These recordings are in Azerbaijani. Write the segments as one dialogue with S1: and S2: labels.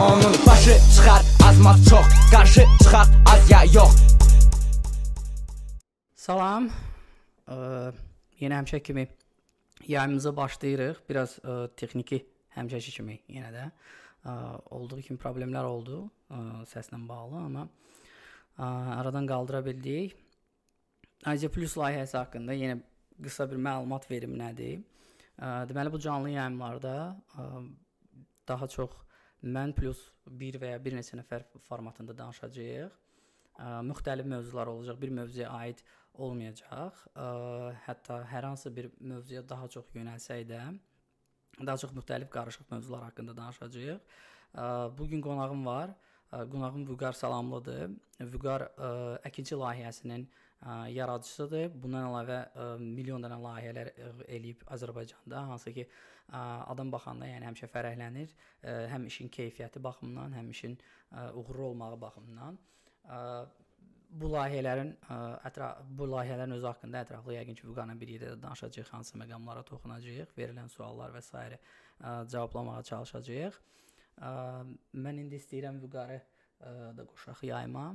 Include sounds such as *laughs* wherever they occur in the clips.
S1: Onun başı çıxar azmaz çox Qarşı çıxaq az ya yox
S2: Salam. Ə, yenə həmişə kimi yayımıza başlayırıq. Biraz ə, texniki həmişəki kimi yenə də ə, olduğu kimi problemlər oldu ə, səslə bağlı, amma ə, aradan qaldıra bildik. IC Plus layihəsi haqqında yenə qısa bir məlumat verim nədir? Ə, deməli bu canlı yayımlarda ə, daha çox mən plus 1 və ya bir neçə nəfər formatında danışacağıq. Ə, müxtəlif mövzular olacaq. Bir mövzuya aid olmayacaq. Ə, hətta hər hansı bir mövzuya daha çox yönəlsək də daha çox müxtəlif qarışıq mövzular haqqında danışacağıq. Ə, bu gün qonağım var. Ə, qonağım Vüqar Salamlıdır. Vüqar ə, əkinçi layihəsinin ə, yaradıcısıdır. Bundan əlavə ə, milyon dənə layihələr ə, eləyib Azərbaycanda, hansı ki ə, adam baxanda yəni həmişə fərəhlənir, ə, həm işin keyfiyyəti baxımından, həm işin ə, uğurlu olmağı baxımından. Ə, bu layihələrin ə, ətraf bu layihələrin özü haqqında ətraflı yəqin ki, Vüqarla bir yerdə də danışacağıq, hansı məqamlara toxunacağıq, verilən suallar və s. Ə, cavablamağa çalışacağıq. Ə, mən indi istəyirəm Vüqarı ə, da qoşaq yayıma,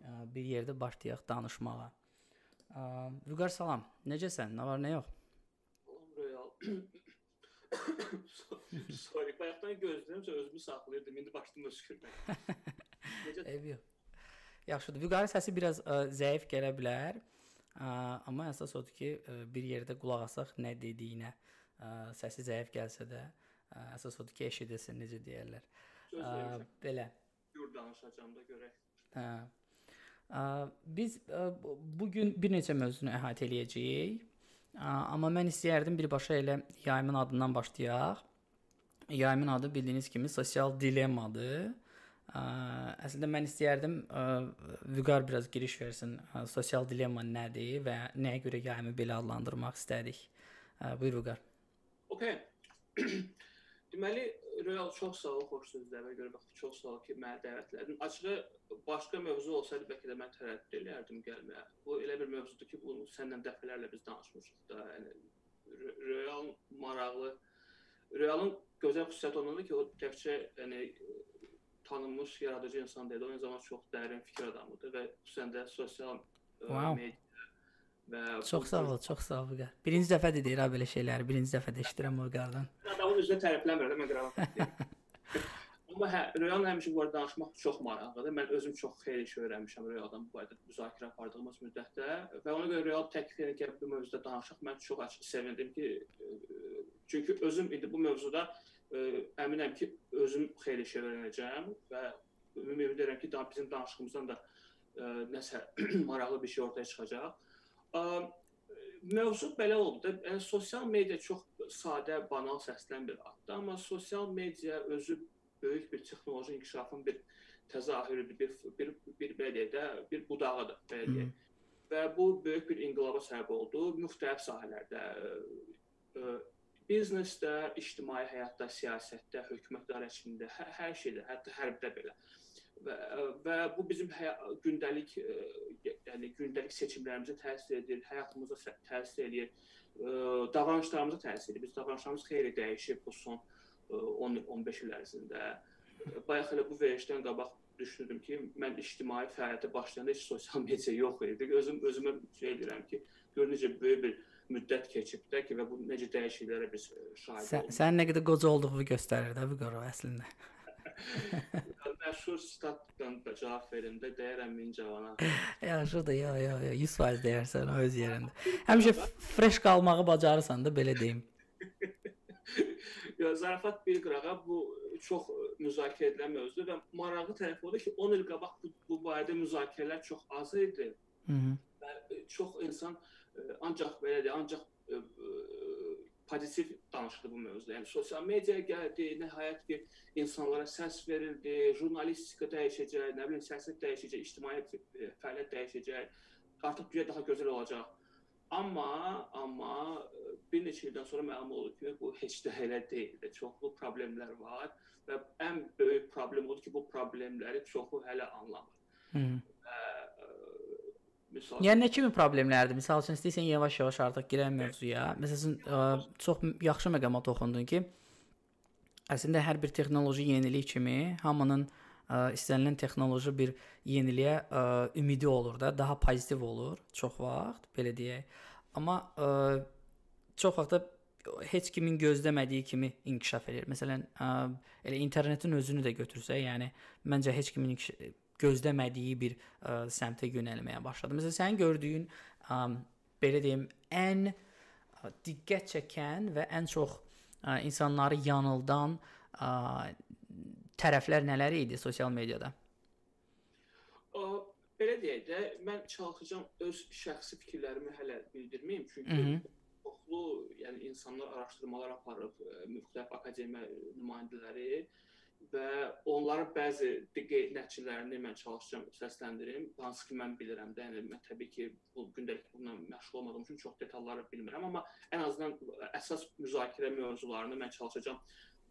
S2: ə, bir yerdə başlayaq danışmağa. Vüqar salam. Necəsən? Nə var, nə yox?
S3: Real. Sorry, bayaqdan gözləyirəm, özümü saxlayırdım. İndi başladım öskürmək. Necə?
S2: Eybi yox. Yaxşıdır. Vüqarın səsi biraz ə, zəif gələ bilər. Ə, amma əsas odur ki, ə, bir yerdə qulaq asaq nə dediyinə. Ə, səsi zəif gəlsə də, ə, əsas odur ki, eşidilsin, necə deyirlər. Ə, belə.
S3: Gur danışacağam da görək.
S2: Hə. Biz ə, bu gün bir neçə mövzunu əhatə eləyəcəyik. Amma mən istəyərdim birbaşa elə yayımın adından başlayaq. Yayımın adı bildiyiniz kimi sosial dilemmadır. Əslində mən istəyərdim ə, Vüqar biraz giriş versin. Ə, sosial dilemma nədir və nəyə görə yayımı belə adlandırmaq istədik. Buyur Vüqar.
S3: Okay. *clears throat* Deməli, Real çox sağ ol xoş sözlərə görə bax çox sağ ol ki, məni dəvət etdin. Açığı başqa mövzu olsaydı bəlkə də mən tərəddüd edərdim gəlməyə. Bu elə bir mövzudur ki, bunu səndən dəfələrlə biz danışmışıq da. Yəni Re- Real maraqlı Realın gözəl xüsusiyyəti ondadır ki, o təkcə yəni tanınmış yaradıcı insan deyil, o eyni zamanda çox dərin fikir adamıdır və xüsusən də sosial ə,
S2: Wow.
S3: media və
S2: Çox sağ ol, çox sağ ol Vüqar. Birinci dəfə deyir ha belə şeyləri, birinci dəfə də eşidirəm Vüqardan.
S3: Adamın üzünə tərəfləmirəm, mən qırağa. *laughs* Amma hə, Röyan həmişə bu barədə danışmaq çox maraqlıdır. Mən özüm çox xeyli şey öyrənmişəm Röyadan bu barədə müzakirə apardığımız müddətdə və ona görə Röyan təklif edir ki, bu mövzuda danışaq. Mən çox açıq sevindim ki, e, çünki özüm indi bu mövzuda ə, əminəm ki, özüm xeyli şey öyrənəcəm və ümid edirəm ki, daha bizim danışığımızdan da ə, nəsə *clears throat* maraqlı bir şey ortaya çıxacaq. Ə, mövzu belə oldu da, yəni sosial media çox sadə, banal səslən bir addır, amma sosial media özü böyük bir texnoloji inkişafın bir təzahürüdür, bir bir bir belə deyək də, bir budağıdır, belə deyək. Və bu böyük bir inqilaba səbəb oldu müxtəlif sahələrdə. ə, ə, Biznesdə, ictimai həyatda, siyasətdə, hökumət idarəçiliyində, hər, hər şeydə, hətta hərbdə belə. Və və bu bizim gündəlik ə, yəni gündəlik seçimlərimizə təsir edir, həyatımıza təsir edir, ə, davranışlarımıza təsir edir. Biz davranışlarımız xeyli dəyişib bu son ə, 10 il, 15 il ərzində. Bayaq elə bu verişdən qabaq düşünürdüm ki, mən ictimai fəaliyyətə başlayanda heç sosial media yox idi. Özüm özümə şey edirəm ki, gör necə böyük bir müddət keçib də ki və bu necə dəyişikliklərə biz şahid
S2: Sən,
S3: olduq.
S2: sən nə qədər qoca olduğunu göstərir də Vüqar o əslində. *laughs*
S3: Məşhur statdan *laughs* da cavab verim də deyərəm min cavana.
S2: Yaxşıdır, ya, ya, ya, 100% deyərsən öz yerində. Həmişə fresh qalmağı bacarırsan da belə deyim. *laughs*
S3: Ya zarafat bir qırağa bu çox müzakirə edilən mövzudur və maraqlı tərəfi odur ki, 10 il qabaq bu, bu barədə müzakirələr çox az idi
S2: Hı -hı.
S3: və çox insan e, ancaq belə deyək, ancaq e, e, pozitiv danışırdı bu mövzuda. Yəni sosial mediaya gəldi, nəhayət ki, insanlara səs verildi, jurnalistika dəyişəcək, nə bilim, siyasət dəyişəcək, ictimai e, fəaliyyət dəyişəcək. Artıq dünya daha gözəl olacaq. Amma amma e, bir neçə ildən sonra məlum oldu ki, bu heç də elə deyildi. Çoxlu problemlər var və ən böyük problem odur ki, bu problemləri çoxu hələ anlamır.
S2: Hı.
S3: Misal
S2: Yəni nə kimi problemlərdir? Məsəl üçün istəyirsən yavaş-yavaş artıq girək mövzuya. Məsələn, ə, çox yaxşı məqama toxundun ki, əslində hər bir texnoloji yenilik kimi hamının ə, istənilən texnoloji bir yeniliyə ə, ümidi olur da, daha pozitiv olur çox vaxt, belə deyək. Amma ə, çox vaxt da heç kimin gözləmədiyi kimi inkişaf edir. Məsələn, ə, elə internetin özünü də götürsək, yəni məncə heç kimin gözləmədiyi bir ə, səmtə yönəlməyə başladı. Məsələn, sənin gördüyün ə, belə deyim, ən ə, diqqət çəkən və ən çox ə, insanları yanıldan ə, tərəflər nələr idi sosial mediada?
S3: O, belə deyək də, mən çalışacağam öz şəxsi fikirlərimi hələ bildirməyim, çünki Hı -hı çoxlu, yəni insanlar araşdırmalar aparıb, müxtəlif akademiya nümayəndələri və onların bəzi qeyd nəticələrini mən çalışacağam səsləndirim. Hansı ki mən bilirəm də, yəni mən təbii ki bu gündəlik bununla məşğul olmadığım üçün çox detalları bilmirəm, amma ən azından əsas müzakirə mövzularını mən çalışacağam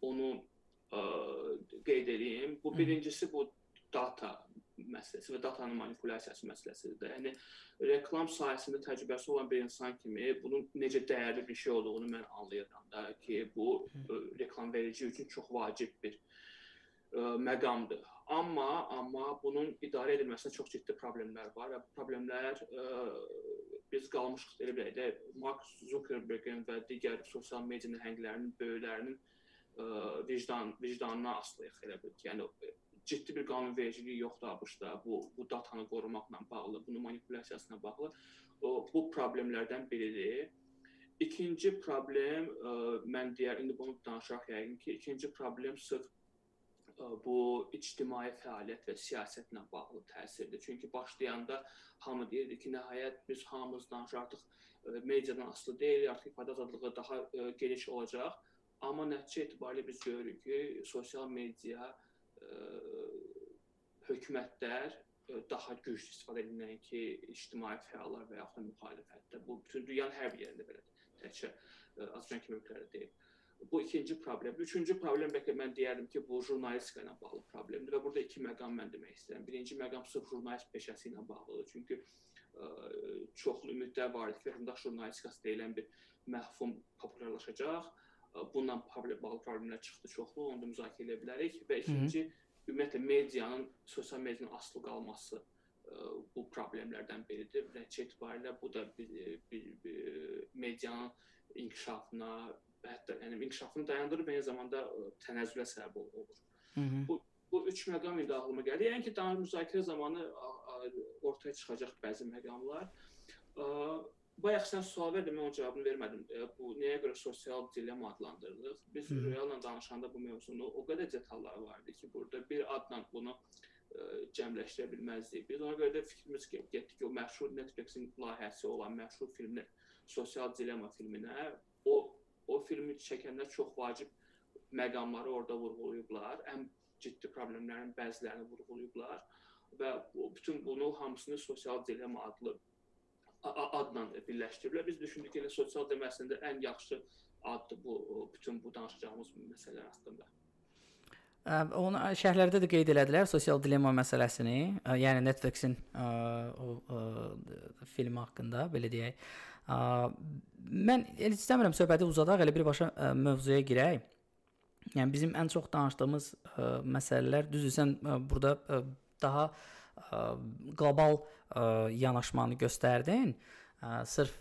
S3: onu ə, qeyd edeyim. Bu birincisi bu data məsələsi və datanın manipulyasiyası məsələsidir. Yəni reklam sahəsində təcrübəsi olan bir insan kimi bunun necə dəyərli bir şey olduğunu mən anlayıram da ki, bu reklamverici üçün çox vacib bir ə, məqamdır. Amma amma bunun idarə edilməsində çox ciddi problemlər var və bu problemlər ə, biz qalmışıq elə bilək də Mark Zuckerbergin və digər sosial media nəhənglərinin böyüklərinin ə, vicdan vicdanına aslıyıq elə bil ki, yəni ciddi bir qanunvericiliyi yoxdur ABŞ-da bu bu datanı qorumaqla bağlı, bunun manipulyasiyasına bağlı. O bu problemlərdən biridir. İkinci problem ə, mən deyər indi bunu danışaq yəqin ki, ikinci problem sırf bu ictimai fəaliyyət və siyasətlə bağlı təsirdir. Çünki başlayanda hamı deyirdi ki, nəhayət biz hamımız danışır artıq ə, mediadan asılı deyil, artıq ifadə azadlığı daha ə, geniş olacaq. Amma nəticə etibarilə biz görürük ki, sosial media hökumətlər daha güclü istifadə edirlər ki, ictimai fəallar və yaxud da müxalifətdə. Bu bütün dünyanın hər bir yerində belədir. Təkcə Azərbaycan kimi ölkələrdə deyil. Bu ikinci problem. Üçüncü problem bəlkə mən deyərdim ki, bu jurnalistika ilə bağlı problemdir və burada iki məqam mən demək istəyirəm. Birinci məqam sırf jurnalist peşəsi ilə bağlıdır. Çünki ə, çoxlu ümidlər var idi ki, vətəndaş jurnalistikası deyilən bir məfhum populyarlaşacaq bununla bağlı problemlər çıxdı çoxlu, onu da müzakirə edə bilərik və ikinci ümumiyyətlə medianın sosial medianın asılı qalması ə, bu problemlərdən biridir. Nəticə etibarilə bu da bir, bir, bir medianın inkişafına, hətta yəni inkişafını dayandırır və eyni zamanda tənəzzülə səbəb olur. Hı -hı. Bu bu üç məqam indi ağlıma gəldi. Yəni ki, daha müzakirə zamanı ortaya çıxacaq bəzi məqamlar. Bayaq sən sual verdin, mən onun cavabını vermədim. E, bu nəyə görə sosial dilemma adlandırılır? Biz Royalla danışanda bu mövzunu o qədər detalları vardı ki, burada bir adla bunu ə, e, cəmləşdirə bilməzdik. Biz ona görə də fikrimiz getdik ki, o məşhur Netflix-in layihəsi olan məşhur filmlər Sosial Dilemma filminə o o filmi çəkənlər çox vacib məqamları orada vurğulayıblar. Ən ciddi problemlərin bəzilərini vurğulayıblar və bütün bunu hamısını Sosial Dilemma adlı adla birləşdiriblər. Biz düşündük ki, elə sosial deməsində ən yaxşı addır bu bütün bu danışacağımız məsələlər haqqında.
S2: Onu şərhlərdə də qeyd elədilər sosial dilemma məsələsini, yəni Netflix-in o, o film haqqında belə deyək. Mən elə istəmirəm söhbəti uzadaq, elə birbaşa mövzuya girək. Yəni bizim ən çox danışdığımız məsələlər düzdür, sən burada daha qlobal yanaşmanı göstərdin. Sırf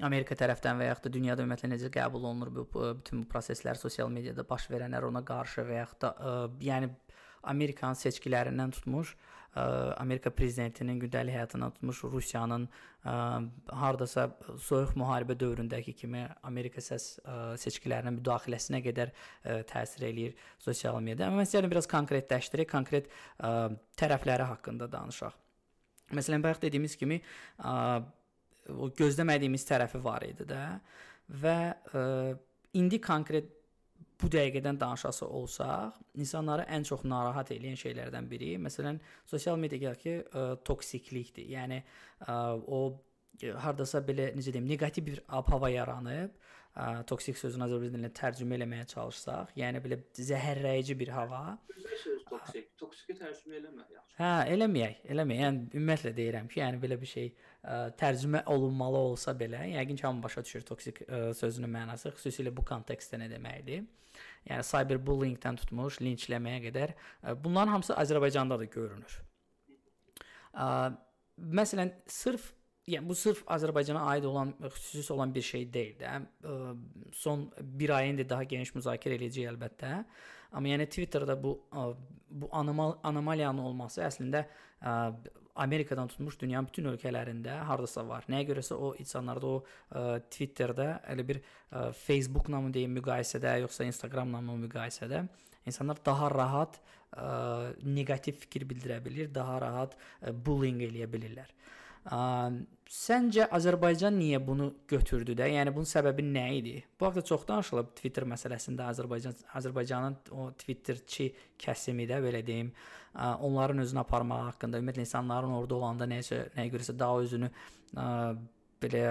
S2: Amerika tərəfdən və yaxud da dünyada ümumiyyətlə necə qəbul olunur bu bütün bu proseslər, sosial mediada baş verənlər ona qarşı və yaxud da ə, yəni Amerikanın seçkilərindən tutmuş, ə, Amerika prezidentinin gündəlik həyatından tutmuş Rusiyanın ə, hardasa soyuq müharibə dövründəki kimi Amerika səs ə, seçkilərinin müdaxiləsinə qədər ə, təsir eləyir sosial media. Amma məsələn yəni biraz konkretləşdirək, konkret ə, tərəfləri haqqında danışaq. Məsələn, bayaq dediyimiz kimi ə, o gözləmədiyimiz tərəfi var idi də və ə, indi konkret bu dəqiqədən danışası olsaq, insanları ən çox narahat edən şeylərdən biri, məsələn, sosial mediadakı ə, toksiklikdir. Yəni ə, o hardasa belə necə deyim, neqativ bir ab-hava yaranıb, ə, toksik sözünü Azərbaycan dilinə tərcümə eləməyə çalışsaq, yəni belə zəhərləyici bir hava.
S3: Söz toksik, toksiki tərcümə eləmə yaxşı.
S2: Hə, eləməyək, eləməyək. Yəni ümumiyyətlə deyirəm ki, yəni belə bir şey ə, tərcümə olunmalı olsa belə, yəqin ki, hamı başa düşür toksik ə, sözünün mənası, xüsusilə bu kontekstdə nə deməkdir. Yəni cyberbullyingdən tutmuş linçləməyə qədər bunların hamısı Azərbaycanda da görünür. Məsələn, sırf yəni bu sırf Azərbaycana aid olan xüsusi olan bir şey deyil də. Son 1 ayın da daha geniş müzakirə edəcəyik əlbəttə. Amma yəni Twitterdə bu bu anomal anomaliyanın olması əslində Amerikadan tutmuş dünyanın bütün ölkələrində hardasa var. Nəyə görəsə o insanlarda o ə, Twitterdə elə bir ə, Facebook-la mı deyim müqayisədə, yoxsa Instagram-la mı müqayisədə insanlar daha rahat ə, neqativ fikir bildirə bilir, daha rahat ə, bullying eləyə bilirlər. Səncə Azərbaycan niyə bunu götürdü də? Yəni bunun səbəbi nə idi? Bu haqqda çox danışılıb Twitter məsələsində Azərbaycan Azərbaycanın o Twitterçi kəsimi də belə deyim, onların özünü aparmağı haqqında, ümumiyyətlə insanların orada olanda nəsə nəyə görəsə daha özünü ə, belə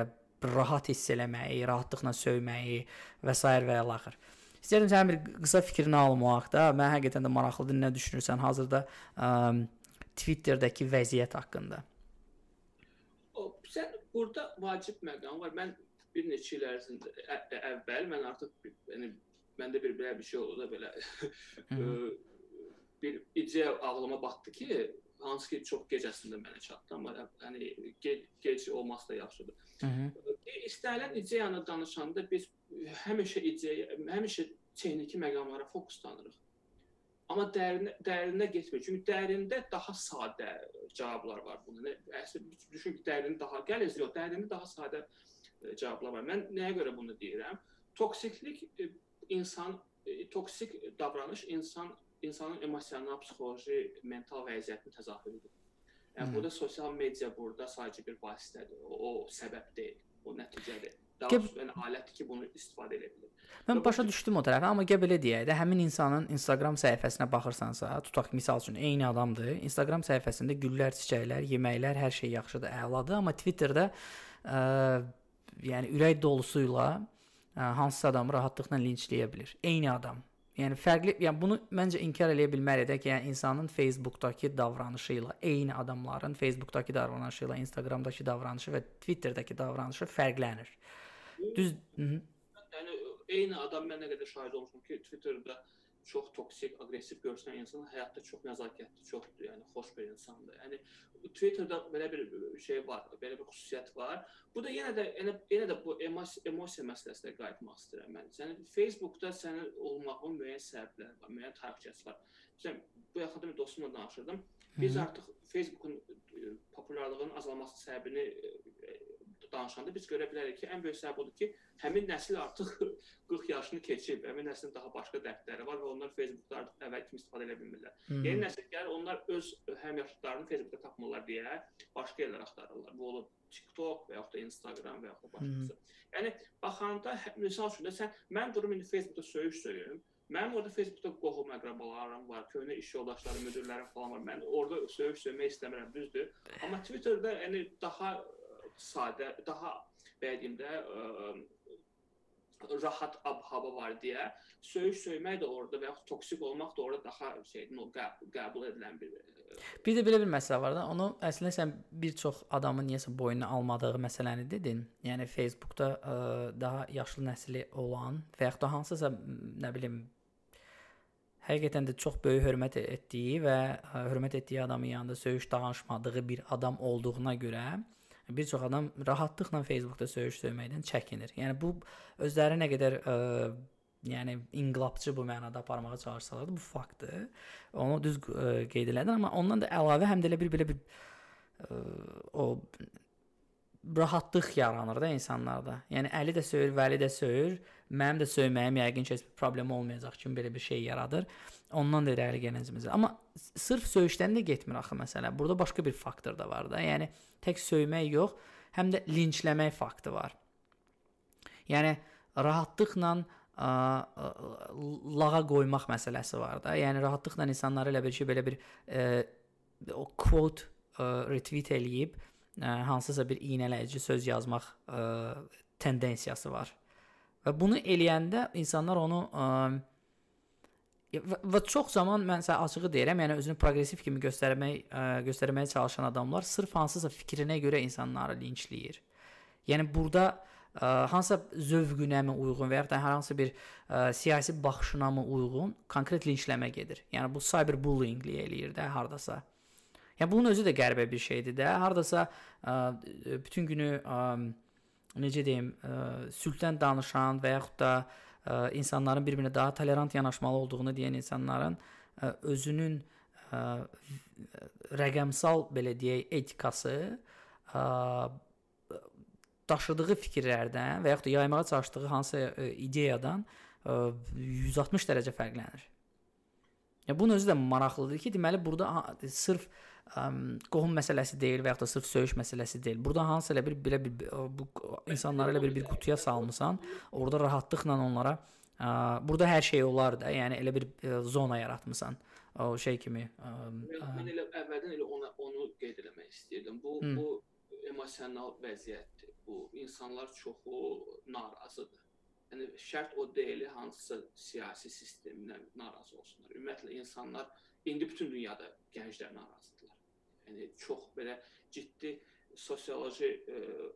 S2: rahat hiss eləməyi, rahatlıqla söyməyi və s. və ilaxır. İstəyirəm sənin bir qısa fikrini alım o haqqda. Mən həqiqətən də maraqlıdır nə düşünürsən hazırda ə, Twitterdəki vəziyyət haqqında.
S3: Sən burada vacib məqam var. Mən bir neçə il ərzində əvvəl mən artıq yəni məndə bir belə bir şey oldu da belə *laughs* bir ideya ağlıma batdı ki, hansı ki çox gecəsində mənə çatdı, amma yəni gec, gec olması da yaxşıdır. -hı. İstənilən ideyanı danışanda biz həmişə ideya, həmişə texniki məqamlara fokuslanırıq. Amma dərinə dərinə getmir. Çünki dərində daha sadə cavablar var buna. Əslində düşün ki, dərin daha gəlir, yox, dərində daha sadə e, cavablar var. Mən nəyə görə bunu deyirəm? Toksiklik e, insan e, toksik davranış insan insanın emosional, psixoloji, mental vəziyyətini təzahürüdür. Yəni burada sosial media burada sadəcə bir vasitədir. O, o səbəb deyil, o nəticədir. Daha Gəb... yəni alətdir ki, bunu istifadə edə bilir.
S2: Mən başa düşdüm o tərəfə, amma gəl belə deyək də, həmin insanın Instagram səhifəsinə baxırsansa, tutaq misal üçün eyni adamdır. Instagram səhifəsində güllər, çiçəklər, yeməklər, hər şey yaxşıdır, əladır, amma Twitterdə ə, yəni ürək dolusuyla ə, hansısa adamı rahatlıqla linçləyə bilər. Eyni adam. Yəni fərqli, yəni bunu məncə inkar eləyə bilmərik də ki, yəni insanın Facebookdakı davranışı ilə eyni adamların Facebookdakı davranışı ilə Instagramdakı davranışı və Twitterdəki davranışı fərqlənir. Düz. Hı -hı.
S3: Yəni eyni adam mən nə qədər şahid olmuşam ki, Twitterdə çox toksik, aqressiv görsənən insan həyatda çox nəzakətli, çox yəni xoş bir insandır. Yəni Twitterdə belə bir şey var, belə bir xüsusiyyət var. Bu da yenə də yenə, yenə də bu emosiya, emosiya məsələsinə qayıtmaq istəyirəm mən. Sənin Facebookda sənin olmağın müəyyən səbəbləri var, müəyyən tarixçəsi var. Məsələn, bu yaxında bir dostumla danışırdım. Biz artıq Facebookun populyarlığının azalması səbəbini danışanda biz görə bilərik ki, ən böyük səbəb odur ki, həmin nəsil artıq *laughs* 40 yaşını keçib, həmin nəslin daha başqa dərdləri var və onlar Facebookda artıq əvvəl kimi istifadə edə bilmirlər. Hmm. Yeni nəsil gəlir, onlar öz həmyaşıdlarını Facebookda tapmırlar deyə başqa yerlər axtarırlar. Bu olur TikTok və yaxud da Instagram və yaxud da başqası. Hmm. Yəni baxanda misal üçün də sən mən durum indi Facebookda söyüş söyüm. Mənim orada Facebookda qohum əqrabalarım var, köhnə iş yoldaşlarım, müdirlərim falan var. Mən orada söyüş söymək istəmirəm, düzdür. Amma Twitterdə yəni daha sadə, daha belə deyim də ə, rahat ab-hava var deyə söyüş söymək də orada və yaxud toksik olmaq da orada daha şey, no, qəbul edilən bir
S2: Bir də belə bir məsələ var da, onu əslində sən bir çox adamın niyəsə boynuna almadığı məsələni dedin. Yəni Facebookda ə, daha yaşlı nəsli olan və yaxud da hansısa nə bilim həqiqətən də çox böyük hörmət etdiyi və hörmət etdiyi adamın yanında söyüş danışmadığı bir adam olduğuna görə bir çox adam rahatlıqla Facebookda söyüş söyməkdən çəkinir. Yəni bu özləri nə qədər ə, yəni inqilabçı bu mənada aparmağa çalışsalar da bu faktdır. Onu düz ə, qeyd elədin, amma ondan da əlavə həm də elə bir belə bir ə, o rahatlıq yaranır da insanlarda. Yəni Əli də söyür, Vəli də söyür. Mənim də söyməyim yəqin ki, heç bir problem olmayacaq kimi belə bir şey yaradır. Ondan da irəli gəlincimizə. Amma sırf söyüşdən də getmir axı məsələ. Burada başqa bir faktor da var da. Yəni tək söymək yox, həm də linçləmək faktı var. Yəni rahatlıqla ə, lağa qoymaq məsələsi var da. Yəni rahatlıqla insanları elə bir şey belə bir ə, o quote ə, retweet eləyib ə, hansısa bir iynələyici söz yazmaq ə, tendensiyası var. Və bunu eləyəndə insanlar onu ə, və, çox zaman mən sizə açığı deyirəm, yəni özünü proqressiv kimi göstərmək ə, göstərməyə çalışan adamlar sırf hansısa fikrinə görə insanları linçləyir. Yəni burada ə, hansısa zövqünəmi uyğun və ya da hər hansı bir ə, siyasi baxışına mı uyğun konkret linçləmə gedir. Yəni bu cyberbullying eləyir də hardasa. Yəni bunun özü də qəribə bir şeydir də. Hardasa ə, bütün günü ə, necə deyim, ə, sülhdən danışan və yaxud da ə, insanların bir-birinə daha tolerant yanaşmalı olduğunu deyən insanların ə, özünün ə, rəqəmsal belə deyək etikası ə, daşıdığı fikirlərdən və yaxud da yaymağa çalışdığı hansı ə, ideyadan ə, 160 dərəcə fərqlənir. Ya bunun özü də maraqlıdır ki, deməli burada sırf qohum məsələsi deyil və ya da sırf söyüş məsələsi deyil. Burada hansı elə bir belə bir bu insanları elə bir bir qutuya salmısan, orada rahatlıqla onlara ə, burada hər şey olar da, yəni elə bir ə, zona yaratmısan. O şey kimi. Ə,
S3: mən elə əvvəldən elə ona onu qeyd etmək istirdim. Bu Hı. bu emosional vəziyyətdir. Bu insanlar çoxu narazıdır. Yəni şərt o deyil hansısa siyasi sistemdən narazı olsunlar. Ümumiyyətlə insanlar indi bütün dünyada gənclər narazıdırlar. Yəni çox belə ciddi sosioloji ə, e,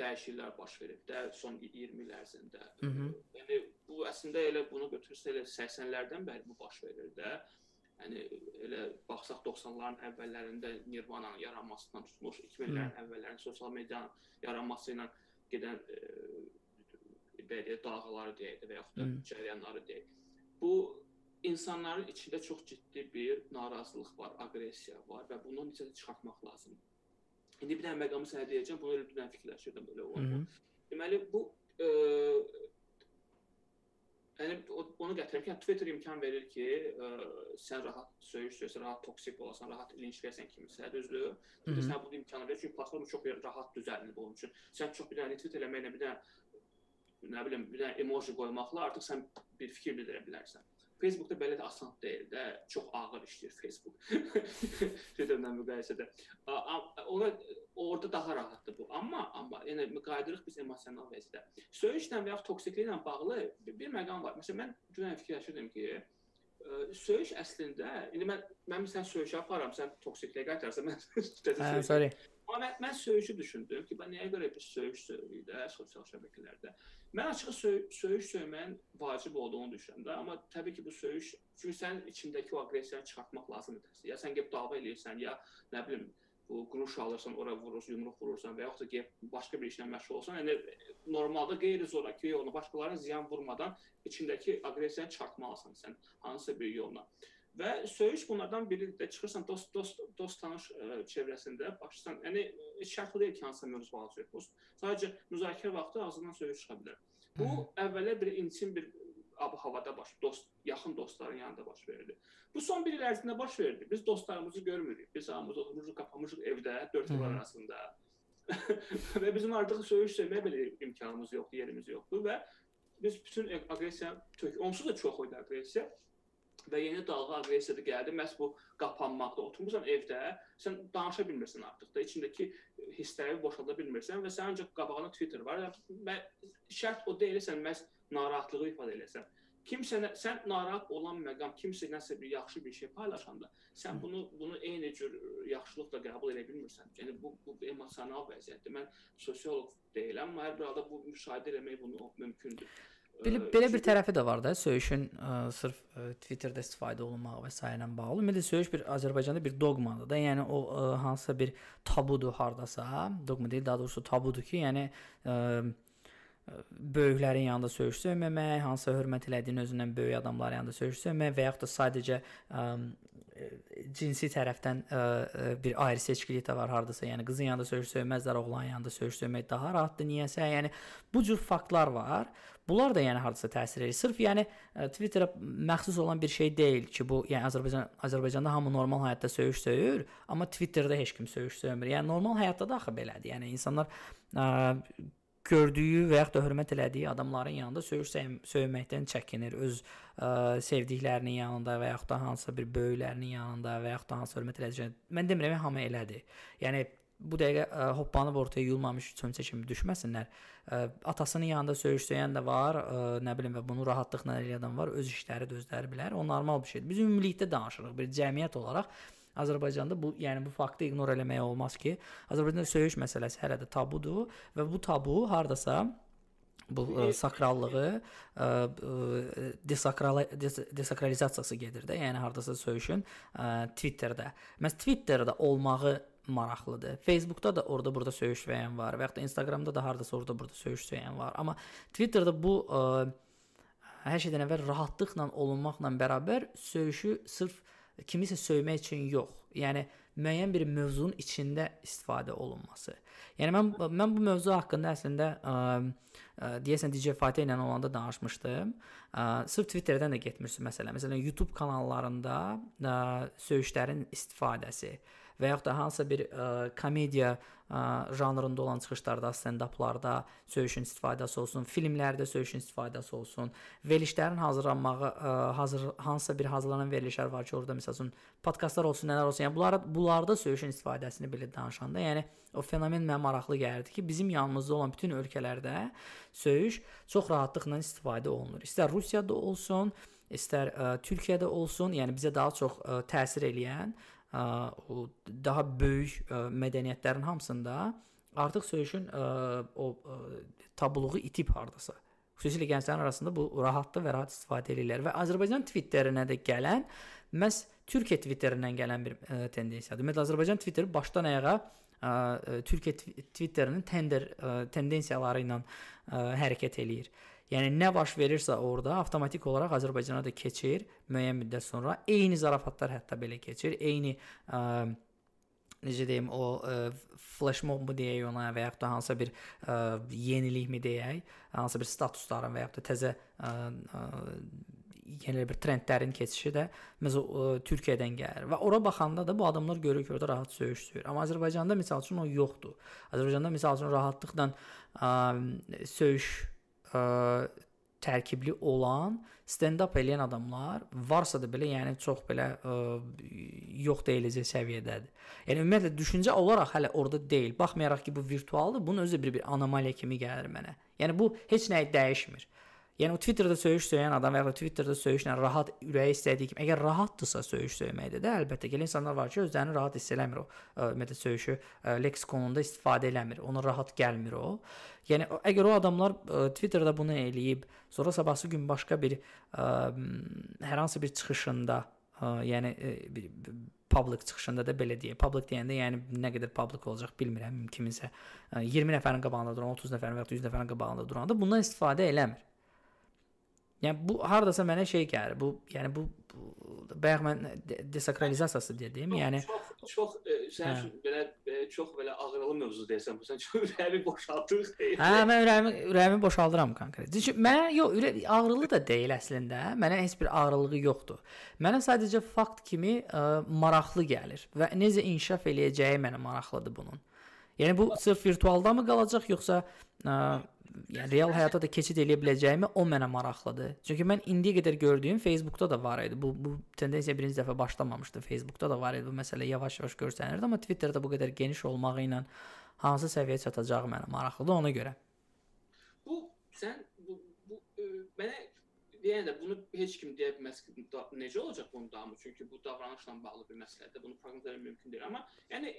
S3: dəyişikliklər baş verib də son 20 il ərzində. Hı -hı. Yəni bu əslində elə bunu götürsə elə 80-lərdən bəri bu baş verir də. Yəni elə baxsaq 90-ların əvvəllərində Nirvananın yaranmasından tutmuş 2000-lərin əvvəllərində sosial medianın yaranması ilə gedən ə, e, belə dalğaları deyək də və yaxud da cərəyanları deyək. Bu insanların içində çox ciddi bir narazılıq var, aqressiya var və bunu necə çıxartmaq lazımdır. İndi bir dənə məqamı sənə deyəcəm, bunu elə dənə fikirləşirdim belə oldu. Deməli bu e, yəni onu gətirirəm ki, yəni Twitter imkan verir ki, ə, e, sən rahat söyüş söysən, rahat toksik olasan, rahat linçləyəsən kimisə, düzdür? Twitter sənə bu imkanı verir çünki platforma çox rahat düzəldilib onun üçün. Sən çox bir dənə retweet eləməklə bir dənə nə bilim, bir dənə emoji qoymaqla artıq sən bir fikir bildirə bilərsən. Facebookda belə də asan deyil də, çox ağır işləyir Facebook. *laughs* Twitterlə müqayisədə. Ona orada daha rahatdır bu. Amma amma yenə qayıdırıq biz emosional vəziyyətə. Söyüşlə və ya toksikliklə bağlı bir, məqam var. Məsələn mən dünən fikirləşirdim ki, ə, söyüş əslində indi mən mən sən söyüşə aparıram, sən toksikliyə qaytarsan mən *laughs*
S2: hə, sorry.
S3: Amma mən, mən söyüşü düşündüm ki, bəs nəyə görə biz söyüş söyürük də sosial şəbəkələrdə. Mən açığı söy söyüş söyməyin vacib olduğunu düşünürəm də, amma təbii ki, bu söyüş çünki sənin içindəki o aqressiyanı çıxartmaq lazımdır. Ya sən gəlib dava eləyirsən, ya nə bilim bu quruş alırsan, ora vurursan, yumruq vurursan və yaxud da gəlib başqa bir işlə məşğul olsan, yəni normalda qeyri-zorakı yolla başqalarına ziyan vurmadan içindəki aqressiyanı çıxartmalısan sən hansısa bir yolla. Və söyüş bunlardan biri də çıxırsan dost dost dost tanış ə, e, çevrəsində başlasan. Yəni e, şərtli deyil ki, hansısa mövzu barədə söhbət olsun. Sadəcə müzakirə vaxtı ağzından söyüş çıxa bilər. Bu əvvələ bir intim bir ab-havada baş, dost, yaxın dostların yanında baş verdi. Bu son bir il ərzində baş verdi. Biz dostlarımızı görmürük. Biz hamımız oturmuşuq, qapamışıq evdə, dörd divar arasında. *laughs* və bizim artıq söyüş söyməyə belə imkanımız yoxdur, yerimiz yoxdur və biz bütün aqressiya tök, onsuz da çox idi aqressiya və yeni dalğa aqressiyada gəldi. Məhz bu qapanmaqda oturmusan evdə, sən danışa bilmirsən artıq da, içindəki hissləri boşalda bilmirsən və sənin ancaq qabağında Twitter var. Və şərt o deyil sən məhz narahatlığı ifadə eləsən. Kimsə sən narahat olan məqam, kimsə nəsə bir yaxşı bir şey paylaşanda, sən bunu bunu eyni cür yaxşılıqla qəbul edə bilmirsən. Yəni bu bu emosional vəziyyətdir. Mən sosioloq deyiləm, amma hər bir halda bu müşahidə etmək bunu mümkündür.
S2: Belə belə bir tərəfi də var da, söyüşün ə, sırf ə, Twitterdə istifadə olunmağı və s. ilə bağlı. Ümumiyyətlə söyüş bir Azərbaycanda bir doqmadır da. Yəni o ə, hansısa bir tabudur hardasa, doqma deyil, daha doğrusu tabudur ki, yəni ə, böyüklərin yanında söyüş söyməmək, hansısa hörmət elədiyin özündən böyük adamların yanında söyüş söyməmək və yaxud da sadəcə ə, cinsi tərəfdən ə, bir ayrı seçkilik də var hardasa. Yəni qızın yanında söyüş söyməzlər, oğlan yanında söyüş söymək daha rahatdır. Niyəsə? Yəni bu cür faktlar var. Bunlar da yəni hardasa təsir edir. Sırf yəni Twitterə məxsus olan bir şey deyil ki, bu yəni Azərbaycan Azərbaycanda hamı normal həyatda söyüş söyür, amma Twitterdə heç kim söyüş söymür. Yəni normal həyatda da axı belədir. Yəni insanlar ə, gördüyü və yaxud da hörmət elədiyi adamların yanında söyüş söyməkdən çəkinir. Öz ə, sevdiklərinin yanında və yaxud da hansısa bir böyüklərinin yanında və yaxud da hansı hörmət elədiyi. Mən demirəm hamı elədir. Yəni bu dəqiqə ə, hoppanıb ortaya yuyulmamış çömçə kimi düşməsinlər. Ə, atasının yanında söyüş-söyən də var, ə, nə bilim və bunu rahatlıqla eləyən var, öz işləri də özləri bilər. O normal bir şeydir. Biz ümumilikdə danışırıq bir cəmiyyət olaraq. Azərbaycanda bu, yəni bu faktı ignor eləmək olmaz ki, Azərbaycanda söyüş məsələsi hələ də tabudur və bu tabu hardasa bu ə, sakrallığı ə, desakral desakralizasiyası gedir də. Yəni hardasa söyüşün ə, Twitterdə. Məs Twitterdə olmağı maraqlıdır. Facebookda da orada burada söyüş söyən var və ya da Instagramda da hardasa orada burada söyüş söyən var. Amma Twitterdə bu ə, hər şeydən əvvəl rahatlıqla olunmaqla bərabər söyüşü sırf kimisə söymək üçün yox. Yəni müəyyən bir mövzunun içində istifadə olunması. Yəni mən mən bu mövzu haqqında əslində ə, ə, deyəsən DJ Fatih ilə olanda danışmışdım. Ə, sırf Twitterdən də getmirsən məsələn. Məsələn YouTube kanallarında ə, söyüşlərin istifadəsi və yaxud da hansısa bir ə, komediya ə, janrında olan çıxışlarda, stand-uplarda söyüşün istifadəsi olsun, filmlərdə söyüşün istifadəsi olsun, verilişlərin hazırlanmağı, ə, hazır hansısa bir hazırlanan verilişlər var ki, orada məsələn podkastlar olsun, nələr olsun, yəni bunlar bunlarda söyüşün istifadəsini belə danışanda, yəni o fenomen mənə maraqlı gəldi ki, bizim yanımızda olan bütün ölkələrdə söyüş çox rahatlıqla istifadə olunur. İstər Rusiyada olsun, istər ə, Türkiyədə olsun, yəni bizə daha çox ə, təsir eləyən o daha böyük ə, mədəniyyətlərin hamısında artıq söyüşün ə, o ə, tabuluğu itib hardasa. Xüsusilə gənclərin arasında bu rahatdır və rahat istifadə edirlər və Azərbaycan Twitterinə də gələn məhz Türkiyə Twitterindən gələn bir ə, tendensiyadır. Ümumiyyətlə Azərbaycan Twitteri başdan ayağa ə, Türkiyə Twitterinin tender ə, tendensiyaları ilə ə, hərəkət eləyir. Yəni nə baş verirsə orada avtomatik olaraq Azərbaycana da keçir müəyyən müddət sonra. Eyni zarafatlar hətta belə keçir. Eyni ə, necə deyim, o ə, flash mob mu deyək ona və yaxud da hansısa bir ə, yenilik mi deyək, hansısa bir statusların və yaxud da təzə ə, ə, yeni bir trendlərin keçişi də məsəl Türkiyədən gəlir və ora baxanda da bu adamlar görür ki, orada rahat söyüş söyür. Amma Azərbaycanda məsəl üçün o yoxdur. Azərbaycanda məsəl üçün rahatlıqla ə, söyüş ə, tərkibli olan stand-up eləyən adamlar varsa da belə, yəni çox belə ə, yox deyiləcək səviyyədədir. Yəni ümumiyyətlə düşüncə olaraq hələ orada deyil. Baxmayaraq ki, bu virtualdır, bunun özü bir bir anomaliya kimi gəlir mənə. Yəni bu heç nəyi dəyişmir. Yəni o Twitterdə söyüş söyən adam və ya Twitterdə söyüşlə rahat ürəyi istədiyi kimi, əgər rahatdırsa söyüş söyməkdə də əlbəttə ki, insanlar var ki, özlərini rahat hiss eləmir o ümumiyyətlə söyüşü ə, leksikonunda istifadə eləmir. Ona rahat gəlmir o. Yəni əgər o adamlar ə, Twitterdə bunu eləyib, sonra sabahsı gün başqa bir ə, hər hansı bir çıxışında, ə, yəni ə, bir, public çıxışında da belə deyək. Public deyəndə yəni nə qədər public olacaq bilmirəm. Kiminsə 20 nəfərin qabağında duran, 30 nəfərin və ya 100 nəfərin qabağında duranda bundan istifadə eləmir. Yəni bu hardasa mənə şey gəlir. Bu, yəni bu, bu bayaq mən desakralizasiyası dedim. Yəni
S3: çox çox e, sən hə. belə e, çox belə ağrılı mövzu deyirsən. Bu sən çox *laughs* ürəyimi boşaltdırıq deyir.
S2: Hə, mən ürəyimi ürəyimi boşaldıram konkret. Çünki mənə yox, ürək ağrılı da deyil əslində. Mənə heç bir ağrılığı yoxdur. Mənə sadəcə fakt kimi ə, maraqlı gəlir və necə inkişaf eləyəcəyi mənə maraqlıdır bunun. Yəni bu sırf virtualda mı qalacaq yoxsa ə, yəni real həyata da keçid eləyə biləcəyimi o mənə maraqlıdır. Çünki mən indiyə qədər gördüyüm Facebookda da var idi. Bu bu tendensiya birinci dəfə başlamamışdı. Facebookda da var idi bu məsələ yavaş-yavaş görsənirdi, amma Twitterdə bu qədər geniş olmağı ilə hansı səviyyəyə çatacağı mənə maraqlıdır ona görə.
S3: Bu sən bu bu ə, e, mənə yəni də bunu heç kim deyə bilməz ki, necə olacaq bunun davamı? Çünki bu davranışla bağlı bir məsələdir. Bunu proqnoz etmək mümkün deyil, amma yəni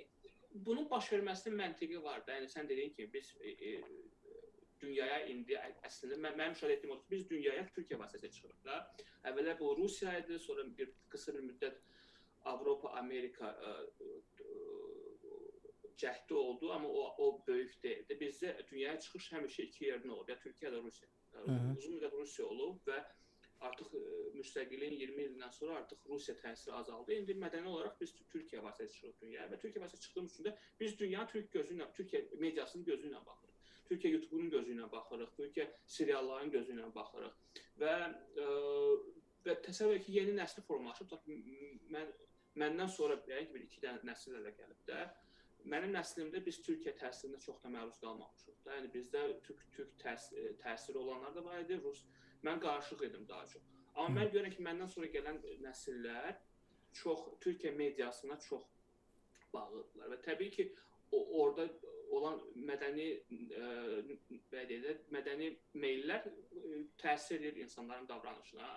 S3: bunun baş verməsinin məntiqi var da. Yəni sən dediyin kimi biz e, e, dünyaya indi əslində mən, mənim müşahidə etdiyim odur ki, biz dünyaya Türkiyə vasitəsilə çıxırıq da. Əvvəllər bu Rusiya idi, sonra bir qısa bir müddət Avropa, Amerika ə, ə, cəhdi oldu, amma o o böyük deyildi. Bizdə dünyaya çıxış həmişə iki yerdən olub, ya Türkiyə ya Rusiya. Uzun müddət Rusiya olub və artıq ə, müstəqilliyin 20 ilindən sonra artıq Rusiya təsiri azaldı. İndi mədəni olaraq biz Türkiyə vasitəsilə çıxırıq dünyaya və Türkiyə vasitəsilə çıxdığımız üçün də biz dünya Türk gözü ilə, Türkiyə mediasının gözü ilə baxırıq. Türkiyə YouTube-nun gözü ilə baxırıq, Türkiyə serialların gözü ilə baxırıq və ə, e, və təsəvvür ki, yeni nəsil formalaşıb. Mən məndən sonra yəni ki, bir iki dənə nəsil ələ gəlib də. Mənim nəslimdə biz Türkiyə təsirinə çox da məruz qalmamışıq da. Yəni bizdə türk türk e, təsiri olanlar da var idi, rus. Mən qarışıq idim daha çox. Amma mən görürəm ki, məndən sonra gələn nəsillər çox Türkiyə mediasına çox bağlıdırlar və təbii ki, orada olan mədəni ə, belə deyək, mədəni meyllər ə, təsir edir insanların davranışına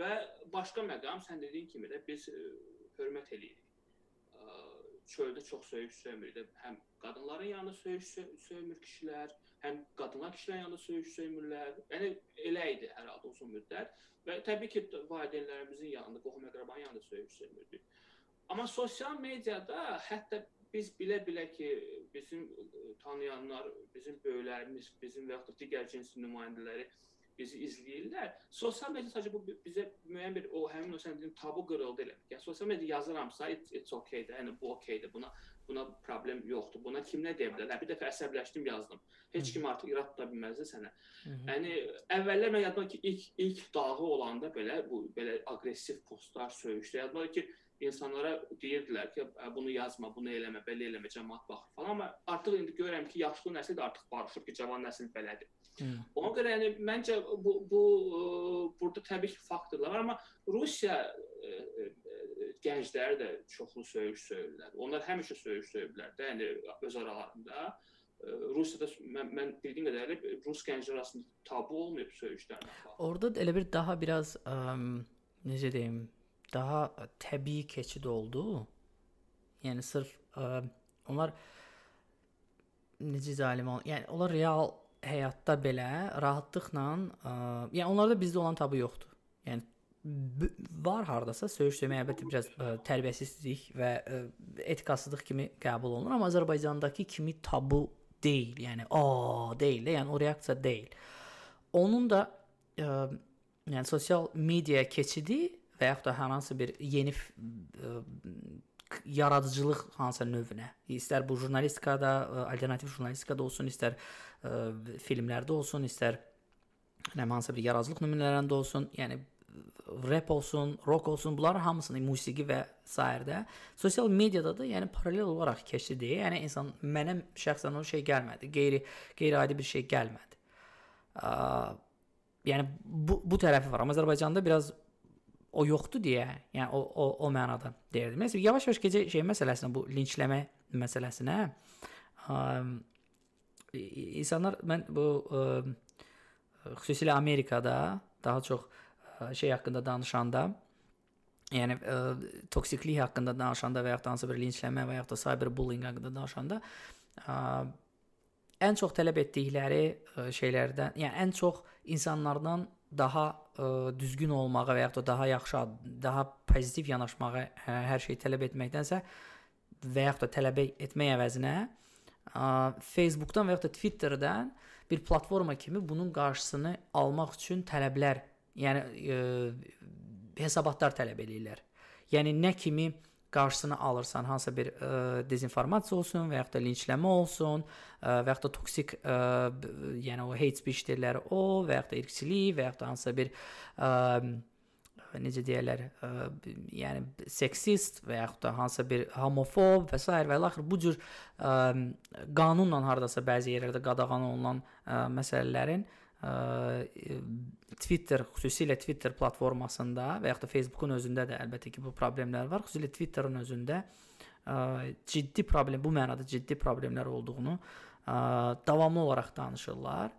S3: və başqa məqam sən dediyin kimi də biz ə, hörmət eləyirik. Çöldə çox söyüş söymür. Həm qadınların yanında söyüş söymür kişilər, həm qadınlar kişilərin yanında söyüş söymürlər. Yəni elə idi hər halda uzun müddət və təbii ki, valideynlərimizin yanında, qohum-əqrabanın yanında söyüş söymürdük. Amma sosial mediada hətta biz bilə-bilə ki, bizim tanıyanlar, bizim böyüklərimiz, bizim və yaxud digər cins nümayəndələri bizi izləyirlər. Sosial media sadəcə bu bizə müəyyən bir o həmin o sən dediyin tabu qırıldı elə. Yəni sosial media yazıramsa it's, it's okay də, yəni bu okeydir. Buna buna problem yoxdur. Buna kim nə deyə bilər? Bir dəfə əsəbləşdim, yazdım. Heç kim artıq irad tuta bilməzdi sənə. Yəni əvvəllər mən yadıma ki, ilk ilk dağı olanda belə bu belə aqressiv postlar, söyüşlər yadıma ki, insanlara deyirdilər ki, bunu yazma, bunu eləmə, belə eləmə, cəmaət baxır falan, amma artıq indi görürəm ki, yaşlı nəsil də artıq barışıb ki, cavan nəsil belədir. Hmm. Ona görə yəni məncə bu bu ə, burada təbii ki, faktorlar var, amma Rusiya ə, ə, gəncləri də çoxlu söyüş söyürlər. Onlar həmişə söyüş söyüblər də, yəni öz aralarında. Rusiyada mən, mən bildiyim qədərilə rus gənclər arasında tabu olmayıb söyüşlərlə.
S2: Orada elə bir daha biraz ə, necə deyim, daha təbii keçid oldu. Yəni sırf ə, onlar necə zalim ol, yəni onlar real həyatda belə rahatlıqla, ə, yəni onlarda bizdə olan tabu yoxdur. Yəni var hardasa söyüş söymək əlbəttə biraz ə, tərbiyəsizlik və ə, etikasızlıq kimi qəbul olunur, amma Azərbaycandakı kimi tabu deyil. Yəni a deyil, yəni o reaksiya deyil. Onun da ə, yəni sosial media keçidi və yaxud da hər hansı bir yeni ə, yaradıcılıq hansısa növünə, istər bu jurnalistikada, alternativ jurnalistikada olsun, istər ə, filmlərdə olsun, istər nə hansısa bir yaradıcılıq nümunələrində olsun, yəni rap olsun, rock olsun, bunların hamısını musiqi və sairdə sosial mediada da yəni paralel olaraq keçdi. Yəni insan mənə şəxsən o şey gəlmədi. Qeyri qeyri-adi bir şey gəlmədi. Ə, yəni bu bu tərəfi var. Amma Azərbaycanda biraz o yoxdur deyə, yəni o o o mənada deyirdim. Məsələn, yavaş-yavaş gecə şey məsələsinə, bu linçləmə məsələsinə ə, insanlar mən bu ə, xüsusilə Amerikada daha çox ə, şey haqqında danışanda yəni ə, toksiklik haqqında danışanda və ya da hansı bir linçləmə və ya da cyberbullying haqqında danışanda ə, ən çox tələb etdikləri ə, şeylərdən, yəni ən çox insanlardan daha ə, düzgün olmağa və ya da daha yaxşı, daha pozitiv yanaşmağa ə, hər şey tələb etməkdənsə və ya da tələb etmək əvəzinə ə, Facebook-dan və ya da Twitter-dən bir platforma kimi bunun qarşısını almaq üçün tələblər, yəni ə, hesabatlar tələb eləyirlər. Yəni nə kimi qarşısını alırsan, hansısa bir ə, dezinformasiya olsun və ya da linçləmə olsun, ə, və ya da toksik ə, yəni o hate speech deyirlər o və ya da irqçilik və ya da hansısa bir ə, necə deyirlər, ə, yəni seksist və ya da hansısa bir homofob və s. və axır bu cür ə, qanunla hardasa bəzi yerlərdə qadağan olunan ə, məsələlərin ə, Twitter, xüsusilə Twitter platformasında və ya da Facebook-un özündə də əlbəttə ki, bu problemlər var. Xüsusilə Twitter-ın özündə ə, ciddi problem, bu mənada ciddi problemlər olduğunu ə, davamlı olaraq danışırlar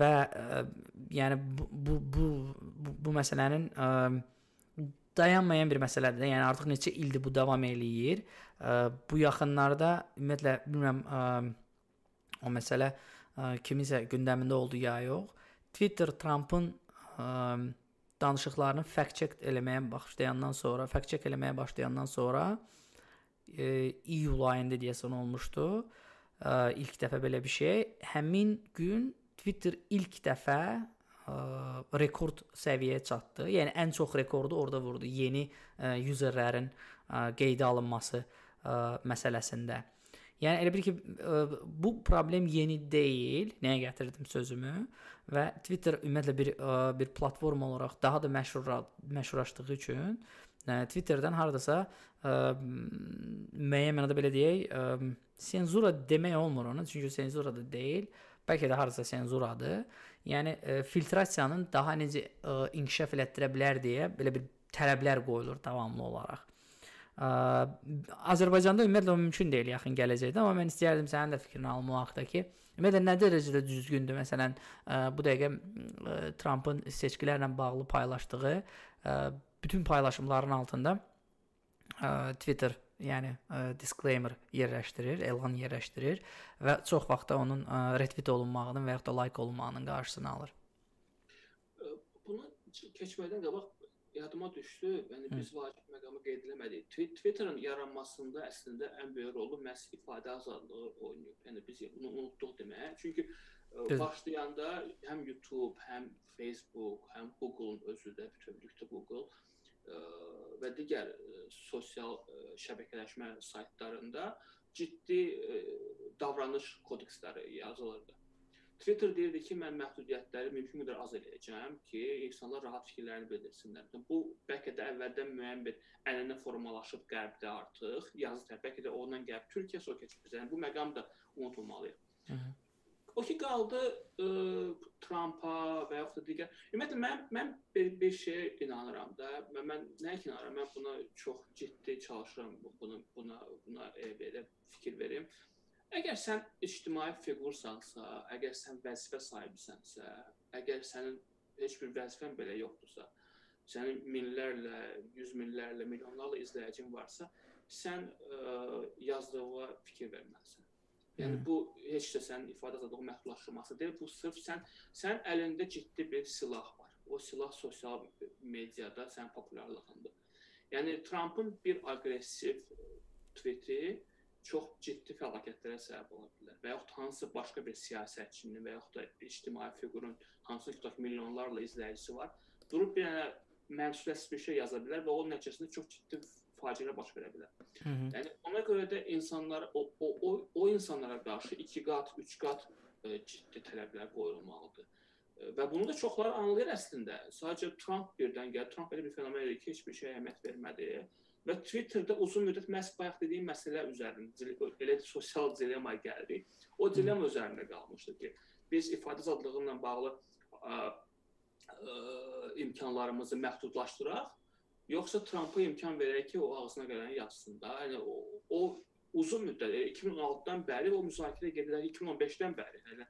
S2: və ə, yəni bu bu bu bu, bu məsələnin ə, dayanmayan bir məsələdir. Yəni artıq neçə ildir bu davam eləyir. Ə, bu yaxınlarda ümumiyyətlə bilmirəm ə, o məsələ ə, kiminsə gündəmində oldu ya yox. Twitter Trumpın ə, danışıqlarını fact check eləməyə başlayandan sonra, fact check eləməyə başlayandan sonra e, iyul ayında deyəsən olmuşdu. Ə, ilk dəfə belə bir şey. Həmin gün Twitter ilk dəfə ə, rekord səviyyəyə çatdı. Yəni ən çox rekordu orada vurdu. Yeni ə, userlərin ə, qeydə alınması ə, məsələsində. Yəni elə bil ki, ə, bu problem yeni deyil. Nəyə gətirdim sözümü? Və Twitter ümumiyyətlə bir ə, bir platforma olaraq daha da məşhur məşhurlaşdığı üçün ə, Twitterdən hardasa ə, müəyyən mənada belə deyək, ə, senzura demək olmur ona, çünki senzura da deyil. Bəlkə də hardasa senzuradır. Yəni ə, filtrasiyanın daha necə ə, inkişaf elətdirə bilər deyə belə bir tələblər qoyulur davamlı olaraq. Ə, Azərbaycanda ümumiyyətlə mümkün deyil yaxın gələcəkdə, amma mən istəyərdim sənin də fikrini o haqqda ki, ümumiyyətlə nə dərəcədə düzgündür məsələn ə, bu dəqiqə ə, Trumpın seçkilərlə bağlı paylaşdığı ə, bütün paylaşımların altında ə, Twitter yəni ə, disclaimer yerləşdirir, elan yerləşdirir və çox vaxtda onun ə, retweet olunmağının və ya da like olunmağının qarşısını alır.
S3: Bunu keçmədən qabaq yadıma düşdü. Yəni biz vacib məqamı qeyd eləmədik. Twitterin yaranmasında əslində ən böyük rolu məhz ifadə azadlığı oynayıb. Yəni biz bunu unutduq demək. Çünki Düz. başlayanda həm YouTube, həm Facebook, həm Google-un özü də bütövlükdə Google ə, və digər ə, sosial ə, şəbəkələşmə saytlarında ciddi ə, davranış kodeksləri yazılırdı. Twitter deyirdi ki, mən məhdudiyyətləri mümkün qədər az eləyəcəm ki, insanlar rahat fikirlərini bildirsinlər. Bu bəlkə də əvvəldən müəyyən bir ənənə formalaşıb qərbdə artıq, yazı tərəf, bəlkə də ondan gəlib Türkiyə sonra keçib bizə. Yəni bu məqam da unutulmalı. O ki qaldı ə, Trumpa və yaxud da digər. Ümumiyyətlə mən mən bir, bir şeyə inanıram da. Mən, mən nə inanıram? Mən buna çox ciddi çalışıram. Bunu buna buna e, belə fikir verim. Əgər sən ictimai fiqursansa, əgər sən vəzifə sahibisənsə, əgər sənin heç bir vəzifən belə yoxdursa, sənin minlərlə, yüz minlərlə, milyonlarla izləyicin varsa, sən ə, yazdığına fikir verməlisən. Yəni bu heç də sənin ifadə azadlığı məhdudlaşdırması deyil, bu sırf sən sən əlində ciddi bir silah var. O silah sosial mediada sənin populyarlığındır. Yəni Trumpın bir aqressiv tweeti çox ciddi fəlakətlərə səbəb ola bilər. Və yaxud hansı başqa bir siyasətçinin və yaxud da ictimai fiqurun hansı tutaq milyonlarla izləyicisi var, durub bir dənə mənsuliyyətsiz bir şey yaza bilər və onun nəticəsində çox ciddi faciələr baş verə bilər. Hı -hı. Yəni ona görə də insanlar o o o, o insanlara qarşı 2 qat, 3 qat ə, e, ciddi tələblər qoyulmalıdır. E, və bunu da çoxları anlayır əslində. Sadəcə Trump birdən gəlir. Trump belə bir fenomen idi ki, heç bir şey əhəmiyyət vermədi və Twitterdə uzun müddət məhz bayaq dediyim məsələ üzərində belə sosial dilemma gəldi. O dilemma üzərində qalmışdı ki, biz ifadə azadlığı ilə bağlı ə, ə, imkanlarımızı məhdudlaşdıraq, yoxsa Trampa imkan verək ki, o ağzına gələni yazsın da. Yəni o, o uzun müddət 2016-dan bəri o müzakirə gedirlər 2015-dən bəri, yəni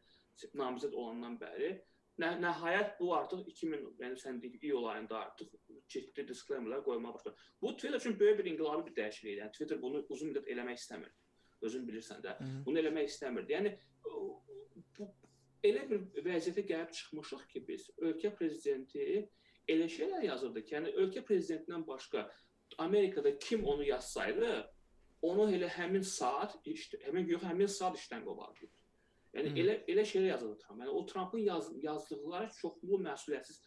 S3: namizəd olandan bəri Nə, nəhayət bu artıq 2000, yəni sən iyul ayında artıq ciddi disclaimerlər qoymağa başladı. Bu Twitter üçün böyük bir inqilabi bir dəyişiklik idi. Yəni Twitter bunu uzun müddət eləmək istəmir. Özün bilirsən də. Hı -hı. Bunu eləmək istəmirdi. Yəni bu elə bir vəziyyətə gəlib çıxmışıq ki, biz ölkə prezidenti elə şeylər yazırdı ki, yəni ölkə prezidentindən başqa Amerikada kim onu yazsaydı, onu elə həmin saat, həmin yox, həmin saat işdən qovardı. Yəni hmm. elə elə şeylər yazılır Trump. Yəni o Trumpın yaz, yazdıqları çoxlu məsuliyyətsiz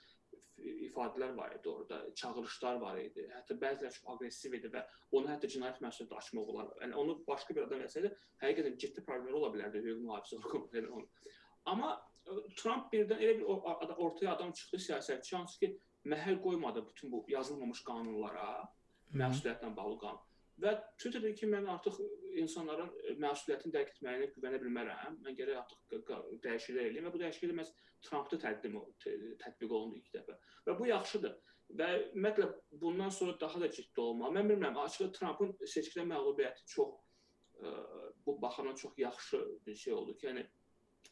S3: ifadələr var idi orada, çağırışlar var idi. Hətta bəziləri çox aqressiv idi və onu hətta cinayət məsuliyyəti açmaq olar. Yəni onu başqa bir adam etsəydi, həqiqətən ciddi problemlər ola bilərdi hüquq mühafizə orqanları. *laughs* Amma e, Trump birdən elə bir ortaya adam çıxdı siyasətçi, hansı ki, məhəl qoymadı bütün bu yazılmamış qanunlara, məsuliyyətlə bağlı qanun. Və Twitter dedi ki, mən artıq insanların məsuliyyətini dərk etməyinə güvənə bilmərəm. Mən gərək artıq dəyişiklik eləyim və bu dəyişiklik məhz Trumpda tətbiq tətbiq olundu ilk dəfə. Və bu yaxşıdır. Və ümumiyyətlə bundan sonra daha da ciddi olmalı. Mən bilmirəm, açıqca Trumpın seçkidə məğlubiyyəti çox ə, bu baxımdan çox yaxşı bir şey oldu ki, yəni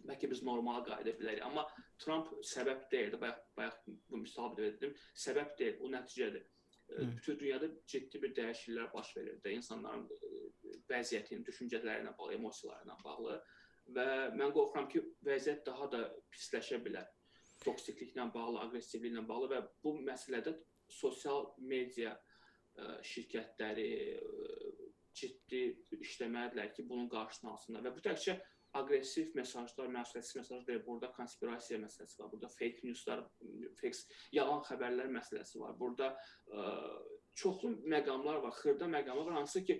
S3: bəlkə biz normala qayıda bilərik, amma Trump səbəb deyildi. Bayaq bayaq bu misal verdim. Səbəb deyil, o nəticədir. Bütün dünyada ciddi bir dəyişikliklər baş verirdi. İnsanların vəziyyətinin, düşüncələri ilə bağlı, emosiyaları ilə bağlı və mən qorxuram ki, vəziyyət daha da pisləşə bilər. Toksikliklə bağlı, aqressivliklə bağlı və bu məsələdə sosial media şirkətləri ciddi işləməlidirlər ki, bunun qarşısını alsınlar və bu təkcə aqressiv mesajlar, məsuliyyətsiz mesajlar deyil, burada konspirasiya məsələsi var, burada fake newslar, fake yalan xəbərlər məsələsi var. Burada ə, çoxlu məqamlar var, xırda məqamlar var, hansı ki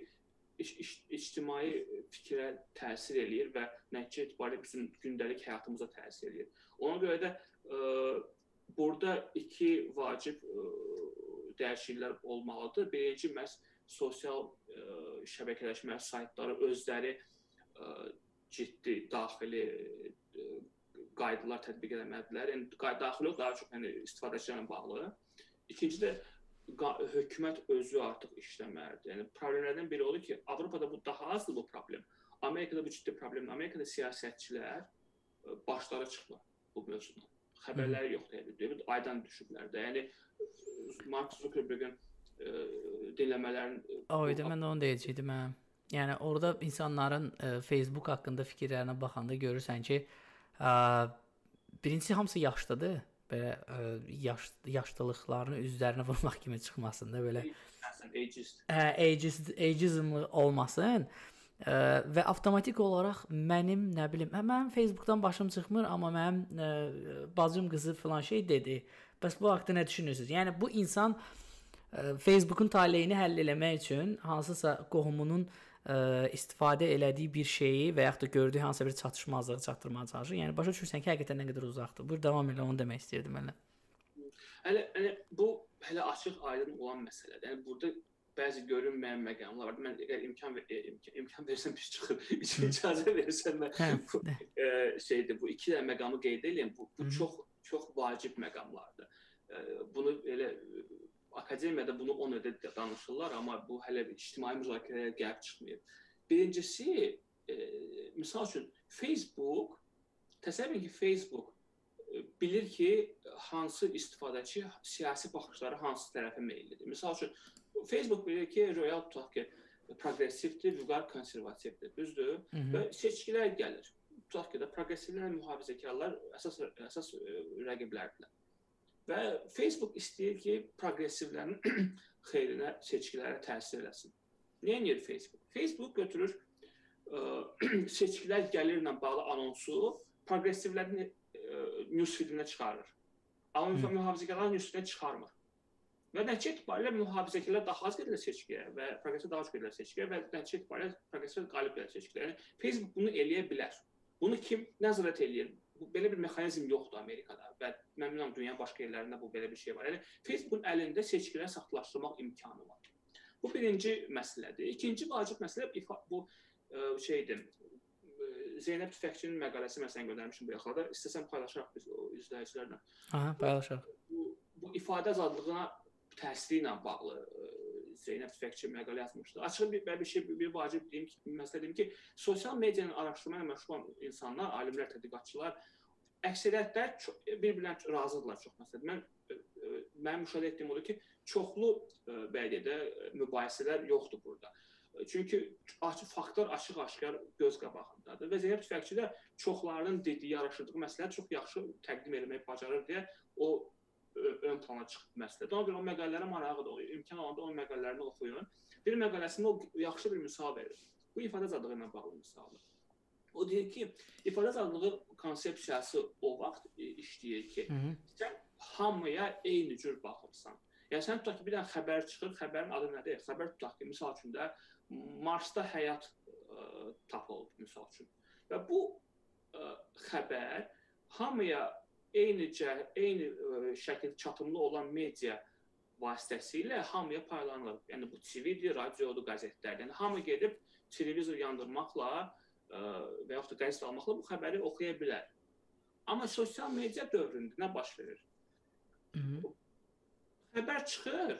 S3: ic ic ictimai fikrə təsir eləyir və nəticə etibarilə bizim gündəlik həyatımıza təsir eləyir. Ona görə də ə, burada iki vacib ə, dəyişikliklər olmalıdır. Birinci məhz sosial ə, şəbəkələşmə saytları özləri ə, ciddi daxili e, qaydalar tətbiq etməlidirlər. Yəni daxili daha çox yəni istifadəçilərlə bağlı. İkinci də hökumət özü artıq işləməlidir. Yəni problemlərdən biri odur ki, Avropada bu daha azdır bu problem. Amerikada bu ciddi problemdir. Amerikada siyasətçilər başları çıxmır bu mövzudan. Xəbərləri yoxdur, yəni aydan düşüblər də. Yəni Mark Zuckerbergin dinləmələrin
S2: Oyda mən onu deyəcəydim mən. Yəni orada insanların ə, Facebook haqqında fikirlərinə baxanda görürsən ki, ə, birincisi hamısı yaşlıdır. Belə ə, yaş yaşlılıqlarını üzlərinə vurmaq kimi çıxmasın da belə.
S3: Ageist.
S2: Hə, ageist, ageism olmasın. Ə, və avtomatik olaraq mənim nə bilim, hə, mənim Facebookdan başım çıxmır, amma mənim ə, bacım qızı falan şey dedi. Bəs bu haqqda nə düşünürsüz? Yəni bu insan ə, Facebookun taleyini həll etmək üçün hansısa qohumunun ə, istifadə elədiyi bir şeyi və yaxud da gördüyü hansısa bir çatışmazlığı çatdırmağa çalışır. Yəni başa düşürsən ki, həqiqətən nə qədər uzaqdır. Buyur davam elə, onu demək istəyirdim mən.
S3: Hələ hələ bu hələ açıq aydın olan məsələdir. Yəni burada bəzi görünməyən məqamlar var. Mən əgər imkan ver, imkan, imkan versən pis çıxır. *laughs* İcazə versən mən
S2: Hə.
S3: bu, e, şeydir. Bu iki dənə məqamı qeyd edeyim. Bu, bu çox çox vacib məqamlardır. E, bunu elə akademiyada bunu 10 ödə danışırlar, amma bu hələ bir ictimai müzakirəyə gəlib çıxmayıb. Birincisi, e, misal üçün Facebook təsəvvür edin ki, Facebook e, bilir ki, hansı istifadəçi siyasi baxışları hansı tərəfə meyllidir. Misal üçün Facebook bilir ki, Royal tutaq ki, progressivdir, vüqar konservativdir, düzdür?
S2: Hı -hı.
S3: Və seçkilər gəlir. Tutaq ki, də progressivlər, mühafizəkarlar əsas əsas ə, rəqiblərdirlər. Və Facebook istəyir ki, progressivlərin *clears throat* xeyrinə seçkilərə təsir eləsin. Nə edir Facebook? Facebook götürür ə, *clears throat* seçkilər gəlirlə bağlı anonsu progressivlərin ə, newsfeedinə çıxarır. Amma mühafizəkarların newsfeedinə çıxarmır. Və nəticə etibarilə mühafizəkarlar daha az gedirlər seçkiyə və progressiv daha çox gedirlər seçkiyə və nəticə etibarilə progressiv qalib gəlir seçkilərə. Yəni Facebook bunu eləyə bilər. Bunu kim nəzarət eləyir? Bu belə bir mexanizm yoxdur Amerikada və mən bilmirəm dünyanın başqa yerlərində bu belə bir şey var. Yəni Facebookun əlində seçkiləri saxtalaşdırmaq imkanı var. Bu birinci məsələdir. İkinci vacib məsələ bu ə, şeydir. Ə, Zeynəb Tüfəkçinin məqaləsi məsələn göndərmişəm bu yaxada. İstəsəm paylaşarıq biz o izləyicilərlə
S2: Aha, paylaşaq.
S3: bu, bu ifadə azadlığına təsiri ilə bağlı ə, Zeynəb Tüfəkçi məqalə yazmışdı. Açıq bir, bir şey bir, vacib deyim ki, məsələ deyim ki, sosial medianın araşdırma ilə məşğul olan insanlar, alimlər, tədqiqatçılar əksəriyyətlər bir-birinə razıdırlar çox məsələn. Mən ə, ə, mənim müşahidə etdiyim odur ki, çoxlu ə, belə deyək də mübahisələr yoxdur burada. Çünki açıq faktlar açıq-aşkar göz qabağındadır və Zeynəb Tüfəkçi də çoxlarının dediyi, araşdırdığı məsələləri çox yaxşı təqdim etməyi bacarır deyə o ön plana çıxıb məsələ. Ona görə o məqalələrə maraqlıdır. O imkan olanda o məqalələrini oxuyun. Bir məqaləsində o yaxşı bir misal verir. Bu ifadə azadlığı ilə bağlı misaldır. O deyir ki, ifadə azadlığı konsepsiyası o vaxt e, işləyir ki,
S2: Hı -hı.
S3: sən hamıya eyni cür baxırsan. Yəni sən tutaq ki, bir dənə xəbər çıxır, xəbərin adı nədir? Xəbər tutaq ki, misal üçün də Marsda həyat ə, tapılıb misal üçün. Və bu ə, xəbər hamıya eyni cə, eyni ə, şəkildə çatımlı olan media vasitəsilə hamıya paylanılır. Yəni bu TV-dir, radiodur, qəzetlərdir. Yəni hamı gedib televizor yandırmaqla ə, və yaxud da qəzet almaqla bu xəbəri oxuya bilər. Amma sosial media dövründə nə baş verir?
S2: Hı -hı.
S3: xəbər çıxır.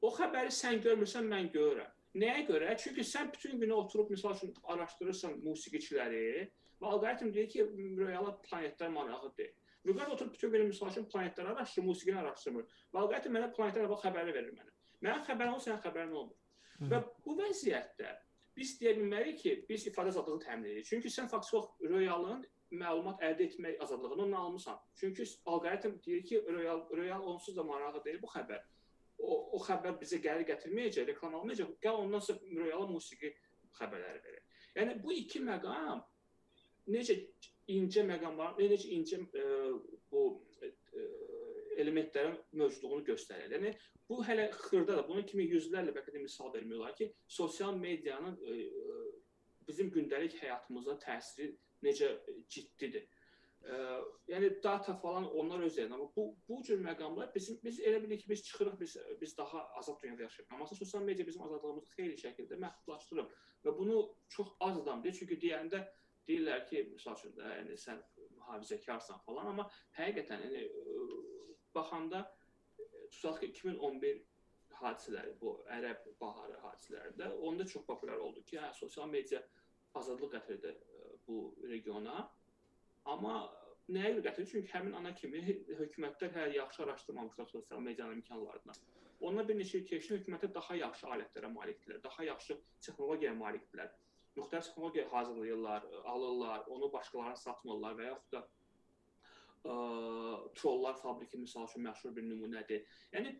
S3: O xəbəri sən görmürsən, mən görürəm. Nəyə görə? Çünki sən bütün günü oturub məsəl üçün araşdırırsan musiqiçiləri və alqoritm deyir ki, real planetlər maraqlı deyil. Vüqar oturub bütün məsəl üçün planetləri araşdırır, musiqini araşdırmır. Və alqoritm mənə planetlərə bax xəbəri verir mənə. Mənim xəbərim olsa, sənin xəbərin olmur.
S2: Hı.
S3: Və bu vəziyyətdə biz deyə bilmərik ki, biz ifadə azadlığını təmin edirik. Çünki sən olaraq realın məlumat əldə etmək azadlığını ondan almısan. Çünki alqoritm deyir ki, real real onsuz da maraqlı deyil bu xəbər. O o xəbər bizə gəlir gətirməyəcək, reklam almayacaq. Gəl ondan sonra real musiqi xəbərləri verir. Yəni bu iki məqam necə incə məqamlar, necə incə ə, bu ə, elementlərin mövcudluğunu göstərir. Yəni bu hələ xırdadır. Bunun kimi yüzlərlə bəlkə də misal vermək olar ki, sosial medianın ə, bizim gündəlik həyatımıza təsiri necə ciddidir. Ə, yəni data falan onlar özlərinə amma bu bu cür məqamlar bizim biz elə bilirik ki, biz çıxırıq, biz biz daha azad dünyada yaşayırıq. Amma sosial media bizim azadlığımızı xeyli şəkildə məhdudlaşdırıb və bunu çox az adam deyir. Çünki deyəndə deyirlər ki, məsəl üçün də yəni sən mühafizəkarsan falan, amma həqiqətən yəni baxanda tutaq ki 2011 hadisələri, bu ərəb baharı hadisələrində onda çox populyar oldu ki, hə, sosial media azadlıq gətirdi bu regiona. Amma nəyə görə gətirir? Çünki həmin ana kimi *laughs* hökumətlər hələ yaxşı araşdırmamışlar sosial medianın imkanlarını. Ondan bir neçə il keçdi, hökumətlər daha yaxşı alətlərə malikdirlər, daha yaxşı texnologiyaya malikdirlər. Müxtəlif texnologiya hazırlayırlar, alırlar, onu başqalarına satmırlar və yaxud da ə, trollar fabriki misal üçün məşhur bir nümunədir. Yəni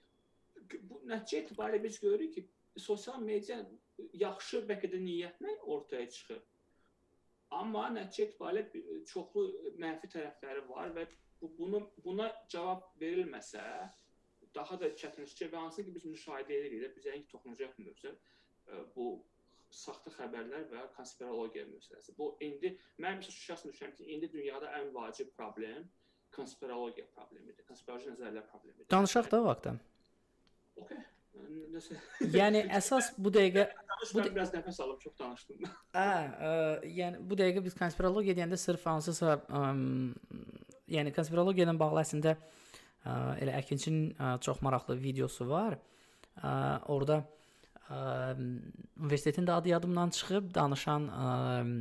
S3: bu nəticə etibarilə biz görürük ki, sosial media yaxşı bəlkə də niyyətlə ortaya çıxır. Amma nəticə etibarilə çoxlu mənfi tərəfləri var və bu bunu buna cavab verilməsə daha da çətinləşəcək və hansı ki biz müşahidə edirik, bizə ən toxunacaq mövzu bu saxta xəbərlər və konspirologiya məsələsi. Bu indi mən məsələn şəxsən düşünürəm ki, indi dünyada ən vacib problem konspirologiya problemidir. Konspiroloji nəzərlər problemidir.
S2: Danışaq da vaxtdan.
S3: Okay.
S2: yəni əsas bu dəqiqə *laughs*
S3: bu də... biraz nəfəs alıb çox danışdım. *laughs*
S2: Hə, ə, yəni bu dəqiqə biz konspirologiya deyəndə sırf hansısa ə, yəni konspirologiya ilə bağlı əslində ə, elə Əkinçinin ə, çox maraqlı videosu var. Ə, orada ə, universitetin də adı yadımdan çıxıb, danışan ə,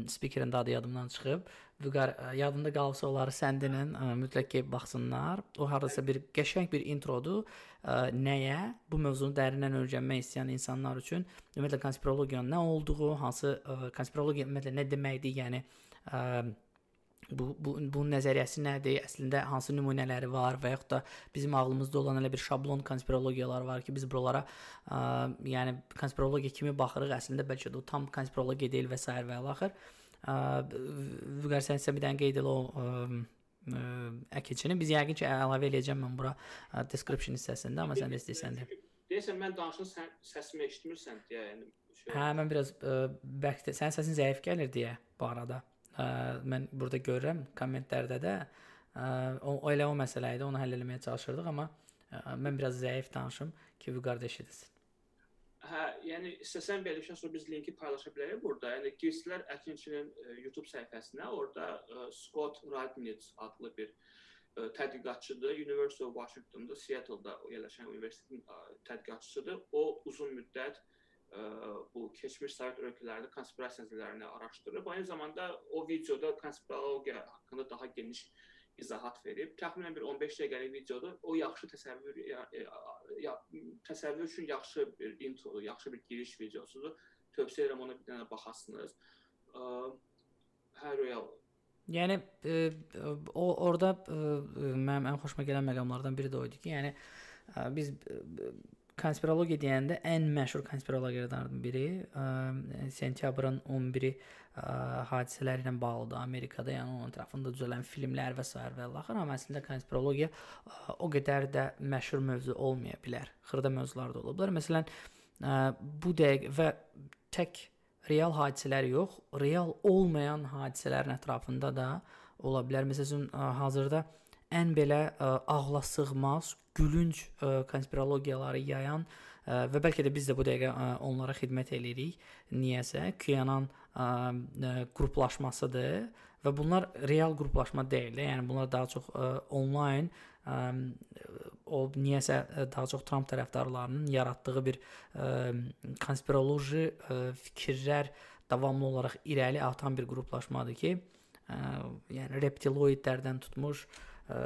S2: spikerin də adı yadımdan çıxıb. Vüqar yadında qalıbsa onları səndinin mütləq ki baxsınlar. O hardasa bir qəşəng bir introdur. Ə, nəyə? Bu mövzunu dərindən öyrənmək istəyən insanlar üçün ümumiyyətlə konspirologiyanın nə olduğu, hansı ə, konspirologiya ümumiyyətlə nə deməkdir, yəni ə, bu bu bunun nəzəriyyəsi nədir? Əslində hansı nümunələri var və yaxud da bizim ağlımızda olan elə bir şablon konspirologiyalar var ki, biz buralara ə, yəni konspirologiya kimi baxırıq, əslində bəlkə də o tam konspirologiya deyil və s. və ilaxır. Vüqar sən isə bir dənə qeyd elə o əkinçini biz yəqin ki əlavə eləyəcəm mən bura description hissəsində, amma sən də istəyirsən də.
S3: Deyəsən mən danışın sən səsimi eşitmirsən deyə, yəni
S2: şey. Hə, mən biraz bəlkə də sənin səsin zəif gəlir deyə bu arada. Ə, mən burada görürəm kommentlərdə də ə, o, elə o məsələ idi, onu həll etməyə çalışırdıq, amma ə, mən biraz zəif danışım ki, Vüqar da eşidilsin.
S3: Hə, yəni istəsən şey sonra biz linki paylaşa bilərik burada. Yəni girsilər Əkinçinin YouTube səhifəsinə, orada e, Scott Radnitz adlı bir e, tədqiqatçıdır. University of Washington'da, Seattle-da yerləşən universitetin tədqiqatçısıdır. O uzun müddət ə, bu keçmiş Sovet ölkələrində konspirasiya nəzərlərini araşdırıb. Aynı zamanda o videoda konspirologiya haqqında daha geniş izahat verib. Təxminən bir 15 dəqiqəlik videodur. O yaxşı təsəvvür ya, təsəvvür üçün yaxşı bir introdur, yaxşı bir giriş videosudur. Tövsiyə edirəm ona bir dənə baxasınız. Hə, real.
S2: Yəni e, o orada e, mənim ən xoşuma gələn məqamlardan biri də o idi ki, yəni e, biz e, konspirologiya deyəndə ən məşhur konspirologiyalardan biri ə, sentyabrın 11-i hadisələri ilə bağlıdır Amerikada, yəni onun ətrafında düzələn filmlər və s. və axır, amma əslində konspirologiya ə, o qədər də məşhur mövzu olmaya bilər. Xırda mövzular da ola bilər. Məsələn, ə, bu dəqiq və tək real hadisələr yox, real olmayan hadisələrin ətrafında da ola bilər. Məsələn, hazırda ən belə ə, ağla sığmaz, gülünc ə, konspirologiyaları yayan ə, və bəlkə də biz də bu dəqiqə ə, onlara xidmət eləyirik. Niyəsə QAnon ə, qruplaşmasıdır və bunlar real qruplaşma deyil. Yəni bunlar daha çox ə, onlayn ə, o niyəsə daha çox Trump tərəfdarlarının yaratdığı bir ə, konspiroloji ə, fikirlər davamlı olaraq irəli atan bir qruplaşmadır ki, ə, yəni reptiloidlərdən tutmuş ə, ə,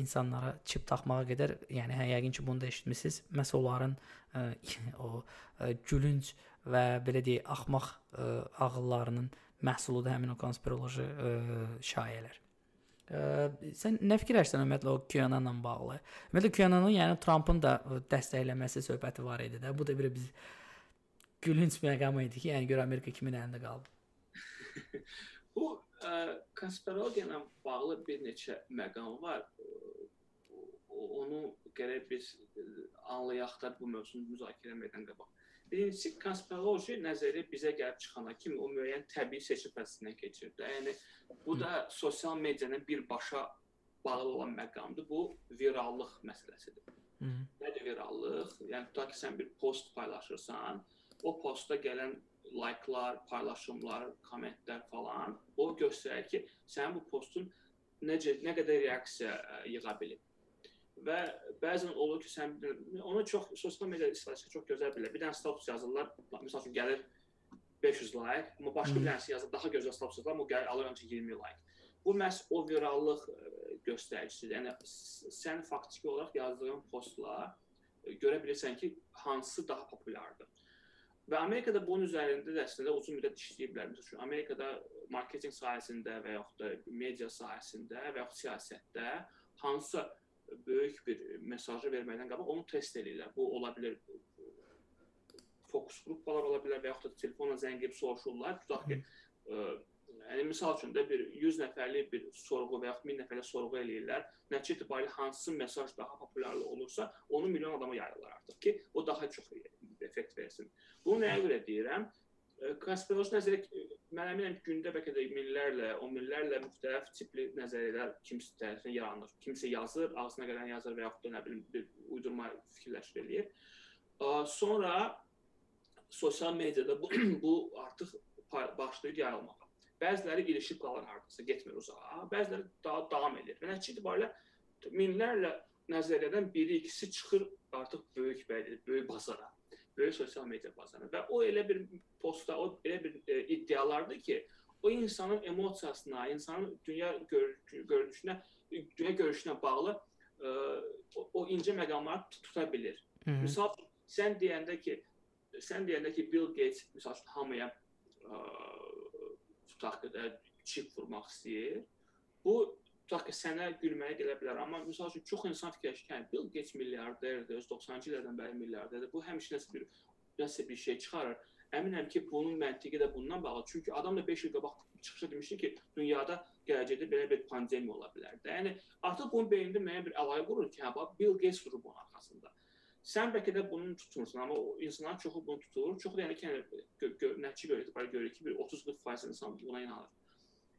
S2: insanlara çip taxmağa qədər, yəni hə yəqin ki, bunu da eşitmisiniz. Məs onların ə, *laughs* o ə, gülünc və belə deyək, axmaq ə, ağıllarının məhsuludur həmin o konspiroloji ə, şayələr. Ə, sən nə fikirləşirsən ümumiyyətlə o QAnon-la bağlı? Ümumiyyətlə QAnon-un yəni Trumpın da dəstəkləməsi söhbəti var idi də. Bu da bir biz gülünc məqam idi ki, yəni gör Amerika kimin əlində qaldı. *laughs*
S3: Bu konspirologiya ilə bağlı bir neçə məqam var. Onu gərək biz anlayaq da bu mövzunu müzakirə etmədən qabaq. Birincisi konspirologiya nəzəriyyə bizə gəlib çıxana kimi o müəyyən təbii seçim prosesindən keçir. Yəni bu da sosial medianın birbaşa bağlı olan məqamdır. Bu virallıq məsələsidir. Hı. Nədir virallıq? Yəni tutaq ki, sən bir post paylaşırsan, o postda gələn layklar, paylaşımlar, kommentlər falan o göstərir ki, sənin bu postun necə nə qədər reaksiya ə, yığa bilib. və bəzən olur ki, sən onu çox sosial media istifadəçiləri çox gözəl bilir. Bir dənə status yazırlar, məsəl üçün gəlir 500 like, amma başqa bir dənəsi yazır daha gözəl status yazırlar, amma gəlir alır ancaq 20 like. Bu məhz o virallıq göstəricisidir. Yəni sən faktiki olaraq yazdığın postla görə bilirsən ki, hansı daha populyardır. Və Amerikada bunun üzərində də əslində uzun müddət işləyiblər. Məsələn, Amerikada marketinq sahəsində və yaxud da media sahəsində və yaxud siyasətdə hansısa böyük bir mesajı verməkdən qabaq onu test edirlər. Bu ola bilər fokus qruplar ola bilər və yaxud da telefonla zəng edib soruşurlar. Tutaq ki, ə, Yəni misal üçün də bir 100 nəfərlik bir sorğu və ya 1000 nəfərlik sorğu eləyirlər. Nəticə itibarilə hansı mesaj daha populyar olursa, onu milyon adama yayırlar artıq ki, o daha çox effekt versin. Bunu nəyə görə deyirəm? Konspiroloji nəzəriyyə mən əminəm gündə bəlkə də minlərlə, on minlərlə müxtəlif tipli nəzəriyyələr kimsə tərəfindən yaranır. Kimsə yazır, ağzına gələn yazır və yaxud da nə bilim bir uydurma fikirləşir eləyir. Sonra sosial mediada bu, *clears throat* bu artıq başlayır yayılmağa. Bəziləri ilişib qalır hardasa, getmir uzağa. Bəziləri daha davam edir. Və nəticə itibarilə minlərlə nəzəriyyədən biri, ikisi çıxır artıq böyük bəli, böyük bazara, böyük sosial media bazarına və o elə bir postda, o elə bir e, iddialardır ki, o insanın emosiyasına, insanın dünya gör görünüşünə, dünya görüşünə bağlı e, o, o incə məqamları tuta bilir. Hı -hı. Misal sən deyəndə ki, sən deyəndə ki, Bill Gates misal üçün hamıya e, tutaq ki, də çip vurmaq istəyir. Bu tutaq ki, sənə gülməyə gələ bilər, amma məsəl üçün çox insan fikirləşir ki, hə, Bill Gates milyarderdir, öz 90-cı illərdən bəri milyarderdir. Bu həmişə nəsə bir nəsə bir şey çıxarır. Əminəm ki, bunun məntiqi də bundan bağlı. Çünki adam da 5 il qabaq çıxışda demişdi ki, dünyada gələcəkdə belə bir pandemiya ola bilər də. Yəni artıq bunun beynində müəyyən bir əlaqə qurur ki, hə, bax Bill Gates durub bunun arxasında. Sən bəlkə də bunu tutmursan, amma o insanların çoxu bunu tutur. Çoxu da yəni ki, nəticə görə etibar görür ki, bir 30-40% insan buna inanır.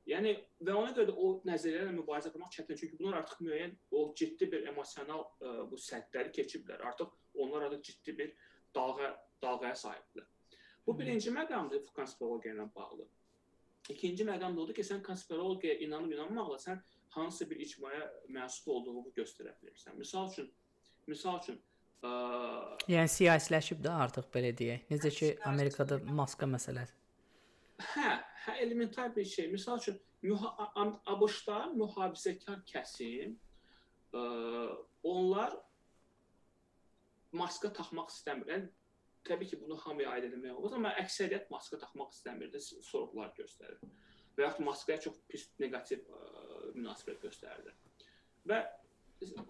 S3: Yəni və ona görə də o nəzəriyyələrlə mübarizə etmək çətindir, çünki bunlar artıq müəyyən o ciddi bir emosional ə, bu səddləri keçiblər. Artıq onlar artıq ciddi bir dalğa dalğaya sahibdirlər. Bu birinci məqamdır konspirologiya ilə bağlı. İkinci məqam da odur ki, sən konspirologiyaya inanıb inanmaqla sən hansı bir icmaya mənsub olduğunu göstərə bilirsən. Misal üçün, misal üçün
S2: Ə, yəni siyasiləşib də artıq belə deyək. Necə ki Amerikada maska məsələsi.
S3: Hə, hə elementar bir şey. Məsəl üçün ABŞ-da mühafizəkar kəsim ə, onlar maska taxmaq istəmir. Yəni təbii ki, bunu hamıya aid etmək olmaz, amma əksəriyyət maska taxmaq istəmirdi, sorğular göstərir. Və yaxud maskaya çox pis neqativ ə, münasibət göstərirdi. Və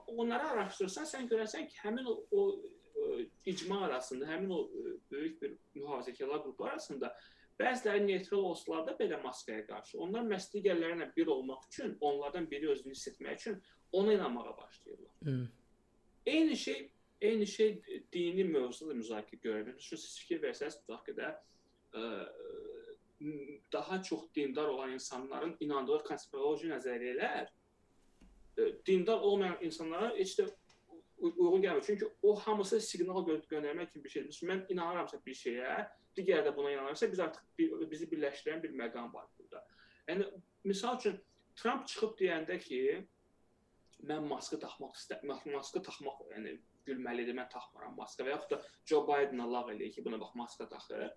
S3: onları araşdırsan, sən görərsən ki, həmin o, o ə, icma arasında, həmin o böyük bir mühafizəkarlar qrupu arasında bəziləri neytral olsalar da belə maskaya qarşı, onlar məhz digərlərlə bir olmaq üçün, onlardan biri özünü hiss etmək üçün ona inanmağa başlayırlar. Hmm. Eyni şey eyni şey dini mövzuda da müzakirə görülür. Siz fikir versəniz, tutaq ki də daha çox dindar olan insanların inandığı konspiroloji nəzəriyyələr dindar olmayan insanlara heç də uyğun gəlmir. Çünki o hamısı siqnal gö göndərmək kimi bir şeydir. Mən inanıramsa bir şeyə, digəri də buna inanırsa, biz artıq bir, bizi birləşdirən bir məqam var burada. Yəni misal üçün Trump çıxıb deyəndə ki, mən maska taxmaq istəmirəm, maska taxmaq, yəni gülməlidir, mən taxmıram maska və yaxud da Joe Biden Allah eləyir ki, buna bax maska taxır.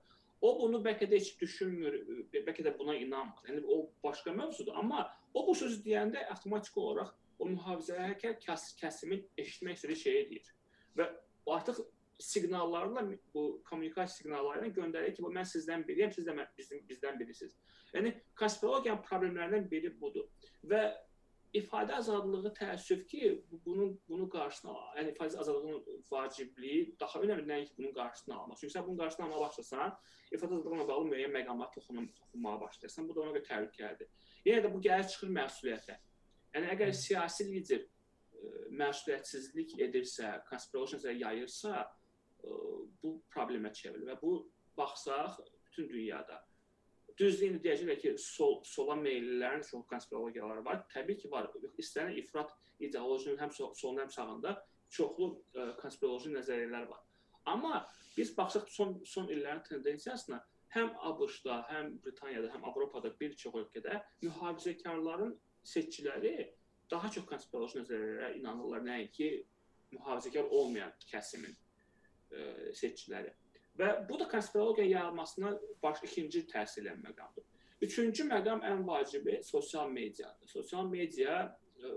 S3: O bunu bəlkə də heç düşünmür, bəlkə də buna inanmır. Yəni o başqa mövzudur, amma o bu sözü deyəndə avtomatik olaraq o mühafizəkar kəs, kəsimin eşitmək istədiyi şeyi deyir. Və artıq siqnallarla bu kommunikasiya siqnalları ilə göndərir ki, bu mən sizdən biriyəm, siz də mən, bizim bizdən birisiniz. Yəni konspirologiyanın problemlərindən biri budur. Və ifadə azadlığı təəssüf ki, bunun bunu qarşısını alır. Yəni ifadə azadlığının vacibliyi daha önəmli nəinki bunun qarşısını almaq. Çünki sən bunun qarşısını almağa başlasan, ifadə azadlığına bağlı müəyyən məqamlar toxunmağa başlayırsan. Bu da ona görə təhlükəlidir. Yenə də bu gəlir çıxır məsuliyyətə. Yəni əgər siyasi lider e, məsuliyyətsizlik edirsə, konspirasiya yayırsa, e, bu problemə çevrilir və bu baxsaq bütün dünyada düzdür indi deyəcəklər ki, sol sola meyllilərin çox konspirologiyaları var. Təbii ki, var. İstənilən ifrat ideologinin həm solunda, həm sağında çoxlu ə, e, konspiroloji nəzəriyyələr var. Amma biz baxsaq son son illərin tendensiyasına həm ABŞ-da, həm Britaniyada, həm Avropada bir çox ölkədə mühafizəkarların seçiciləri daha çox konspiroloji nəzəriyyələrə inanırlar, nəinki mühafizəkar olmayan kəsimin ə, seçiciləri. Və bu da konspirologiya yayılmasına baş ikinci təsir edən məqamdır. Üçüncü məqam ən vacibi sosial mediadır. Sosial media ə,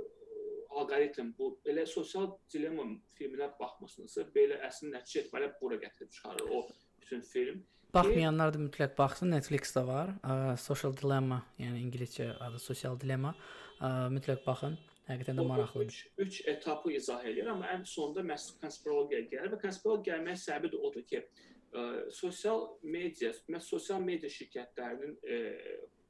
S3: alqoritm bu elə sosial dilemma filminə baxmısınızsa, belə əslində nəticə etməli bura gətirib çıxarır o bütün film.
S2: Baxmayanlar da mütləq baxsın. Netflix-də var. Ə, Social Dilemma, yəni ingiliscə adı Sosial Dilemma. Ə, mütləq baxın. Həqiqətən də maraqlıdır.
S3: 3 3 etapı izah edir, amma ən sonunda məhz konspirologiya gəlir və konspirologiya gəlmək səbəbi də odur ki, ə, sosial media, məhz sosial media şirkətlərinin ə,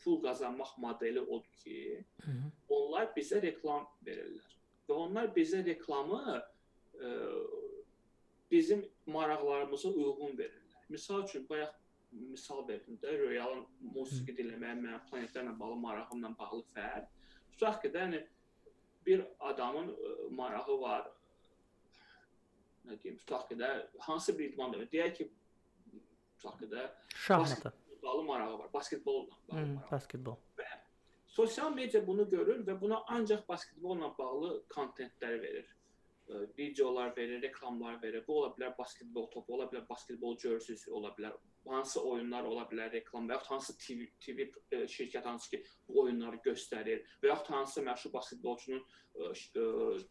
S3: pul qazanmaq modeli odur ki, Hı -hı. onlar bizə reklam verirlər. Və onlar bizə reklamı ə, bizim maraqlarımıza uyğun verirlər. Misal üçün bayaq misal verdim də, Royalın musiqi dinləməyə, mənim planetlərlə bağlı marağımla bağlı fərq. Tutaq ki, də, yəni bir adamın ə, marağı var. Nə deyim, tutaq ki, də hansı bir idman demək, deyək ki, tutaq ki, də
S2: şahmatı
S3: bağlı marağı var, basketbolla bağlı
S2: hmm,
S3: marağı.
S2: Basketbol.
S3: Və sosial media bunu görür və buna ancaq basketbolla bağlı kontentlər verir. Videolar verir, reklamlar verir. Bu ola bilər basketbol topu, ola bilər basketbol jerseysi, ola bilər hansı oyunlar ola bilər reklam və yaxud hansı TV TV ə, şirkət hansı ki bu oyunları göstərir və yaxud hansı məşhur basketbolçunun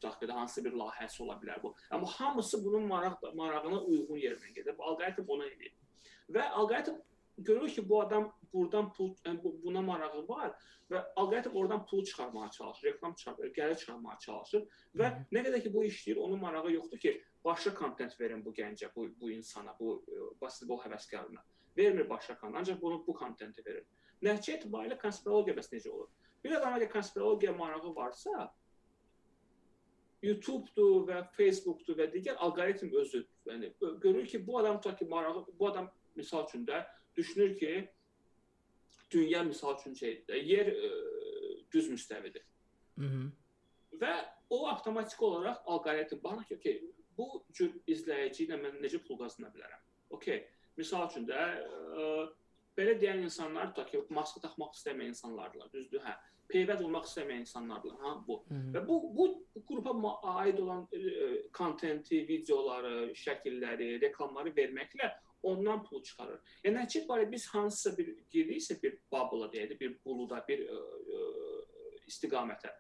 S3: təxminən hansı bir layihəsi ola bilər bu. Amma hamısı bunun maraq marağına uyğun yerinə gedir. Alqoritm ona edir. Və alqoritm görür ki, bu adam buradan pul bu, buna marağı var və alqoritm oradan pul çıxarmağa çalışır, reklam çıxarır, gəlir çıxarmağa çalışır və Hı -hı. nə qədər ki bu işləyir, onun marağı yoxdur ki, başqa kontent verin bu gəncə, bu bu insana, bu ə, basketbol həvəskarına. Vermir başqa kontent, ancaq bunu bu kontenti verir. Nəticə etibarilə konspirologiya bəs necə olur? Bir adama ki, konspirologiya marağı varsa, YouTube-dur və Facebook-dur və digər alqoritm özü, yəni görür ki, bu adam tutaq ki, marağı, bu adam misal üçün də düşünür ki, dünya misal üçün şeydir, yer ə, düz müstəvidir.
S2: Mhm.
S3: Və o avtomatik olaraq alqoritm baxır ki, okay, bu cür izləyici ilə mən necə pul qazana bilərəm? Okay. Misal üçün də ə, belə deyən insanlar tutaq ki, maska taxmaq istəməyən insanlardılar, düzdür? Hə. Peyvənd olmaq istəməyən insanlardılar, ha bu.
S2: Hı -hı.
S3: Və bu bu, bu qrupa aid olan kontenti, videoları, şəkilləri, reklamları verməklə ondan pul çıxarır. Yəni nəticə barədə biz hansısa bir giririksə bir bubble deyək, bir buluda, bir ə, ə, istiqamətə.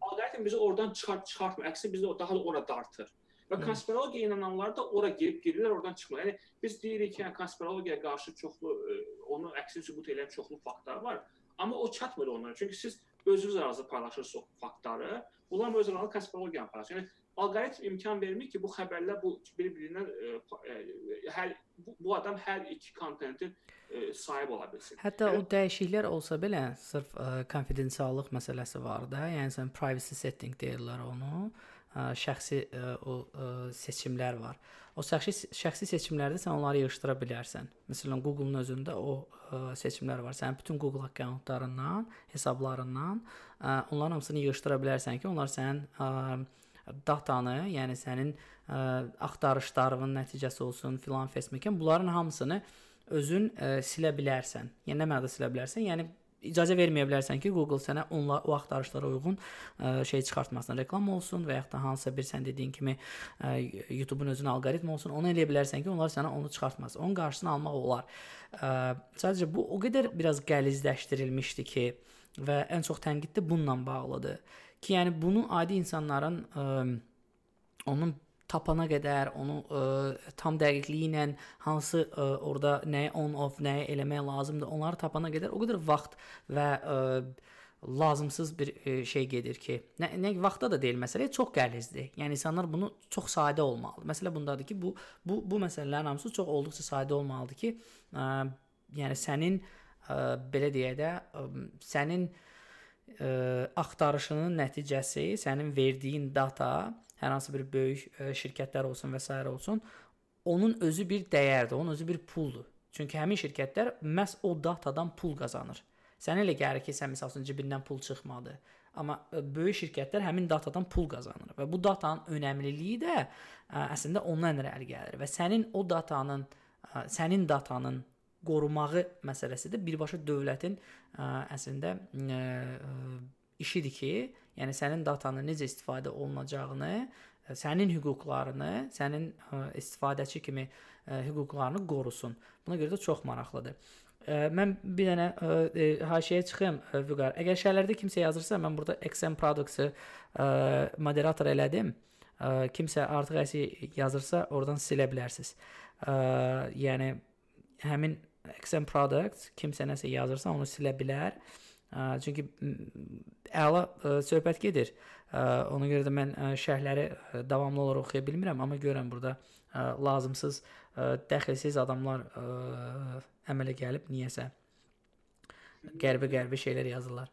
S3: Alqoritm bizi oradan çıxart çıxartmır. Əksinə bizi daha da ora dartır. Və konspirologiya inananlar da ora girib girirlər, oradan çıxmır. Yəni biz deyirik ki, yəni, konspirologiyaya qarşı çoxlu ə, onu əksini sübut edən çoxlu faktlar var. Amma o çatmır onlara. Çünki siz özünüz arasında paylaşırsınız o faktları. Bunlar öz arasında konspirologiyanı paylaşır. Yəni alqoritm imkan vermir ki, bu xəbərlər bu bir-birindən hər bu, bu adam hər iki kontentin ə, sahib ola bilsin.
S2: Hətta yəni, o dəyişikliklər olsa belə, sırf ə, konfidensiallıq məsələsi var da, yəni sən privacy setting deyirlər onu. Ə, şəxsi ə, o ə, seçimlər var. O şəxsi şəxsi seçimlərdə sən onları yığışdıra bilərsən. Məsələn, Google-un özündə o ə, seçimlər var. Sənin bütün Google akkauntlarından, hesablarından ə, onların hamısını yığışdıra bilərsən ki, onlar sənin ə, datanı, yəni sənin ə, axtarışlarının nəticəsi olsun, filan fesmekan, bunların hamısını özün ə, silə bilərsən. Yəni nə mənada silə bilərsən? Yəni icazə verməyə bilərsən ki, Google sənə onla o axtarışlara uyğun ə, şey çıxartmasın, reklam olsun və yaxud da hansısa bir sən dediyin kimi ə, YouTube-un özünün alqoritmi olsun, onu eləyə bilərsən ki, onlar sənə onu çıxartmasın. Onun qarşısını almaq olar. Ə, sadəcə bu o qədər biraz qəlizləşdirilmişdi ki, və ən çox tənqid də bununla bağlıdır ki, yəni bunu adi insanların ə, onun tapana qədər, onu ə, tam dəqiqliyi ilə hansı ə, orada nəyi on off, nəyi eləmək lazımdır, onları tapana qədər o qədər vaxt və ə, lazımsız bir ə, şey gedir ki, nə, nə vaxtda da deyil məsələ, çox qəlizdir. Yəni insanlar bunu çox sadə olmalıdır. Məsələ bundadır ki, bu bu bu məsələlərin hamısı çox olduqca sadə olmalıdır ki, ə, yəni sənin ə, belə deyə də ə, sənin ə, axtarışının nəticəsi, sənin verdiyin data hər hansı bir böyük ə, şirkətlər olsun və s. olsun, onun özü bir dəyərdir, onun özü bir puldur. Çünki həmin şirkətlər məhz o datadan pul qazanır. Sənə elə gəlir ki, sən məsələn cibindən pul çıxmadı. Amma ə, böyük şirkətlər həmin datadan pul qazanır və bu datanın önəmliliyi də ə, əslində ondan irəli gəlir və sənin o datanın ə, sənin datanın qorumağı məsələsi də birbaşa dövlətin ə, əslində ə, işidir ki, yəni sənin datanın necə istifadə olunacağını, sənin hüquqlarını, sənin istifadəçi kimi hüquqlarını qorusun. Buna görə də çox maraqlıdır. Mən bir dənə haşiyə çıxım Vüqar. Əgər şərlərdə kimsə yazırsa, mən burada XM Products-ı moderator elədim. Kimsə artıq əsi yazırsa, oradan silə bilərsiniz. Yəni həmin XM Products kimsə nəsə yazırsa, onu silə bilər. Çünki əla söhbət gedir. Ona görə də mən şərhləri davamlı olaraq oxuya bilmirəm, amma görürəm burada lazımsız dəxilsiz adamlar əmələ gəlib niyəsə qəribə-qəribə şeylər yazırlar.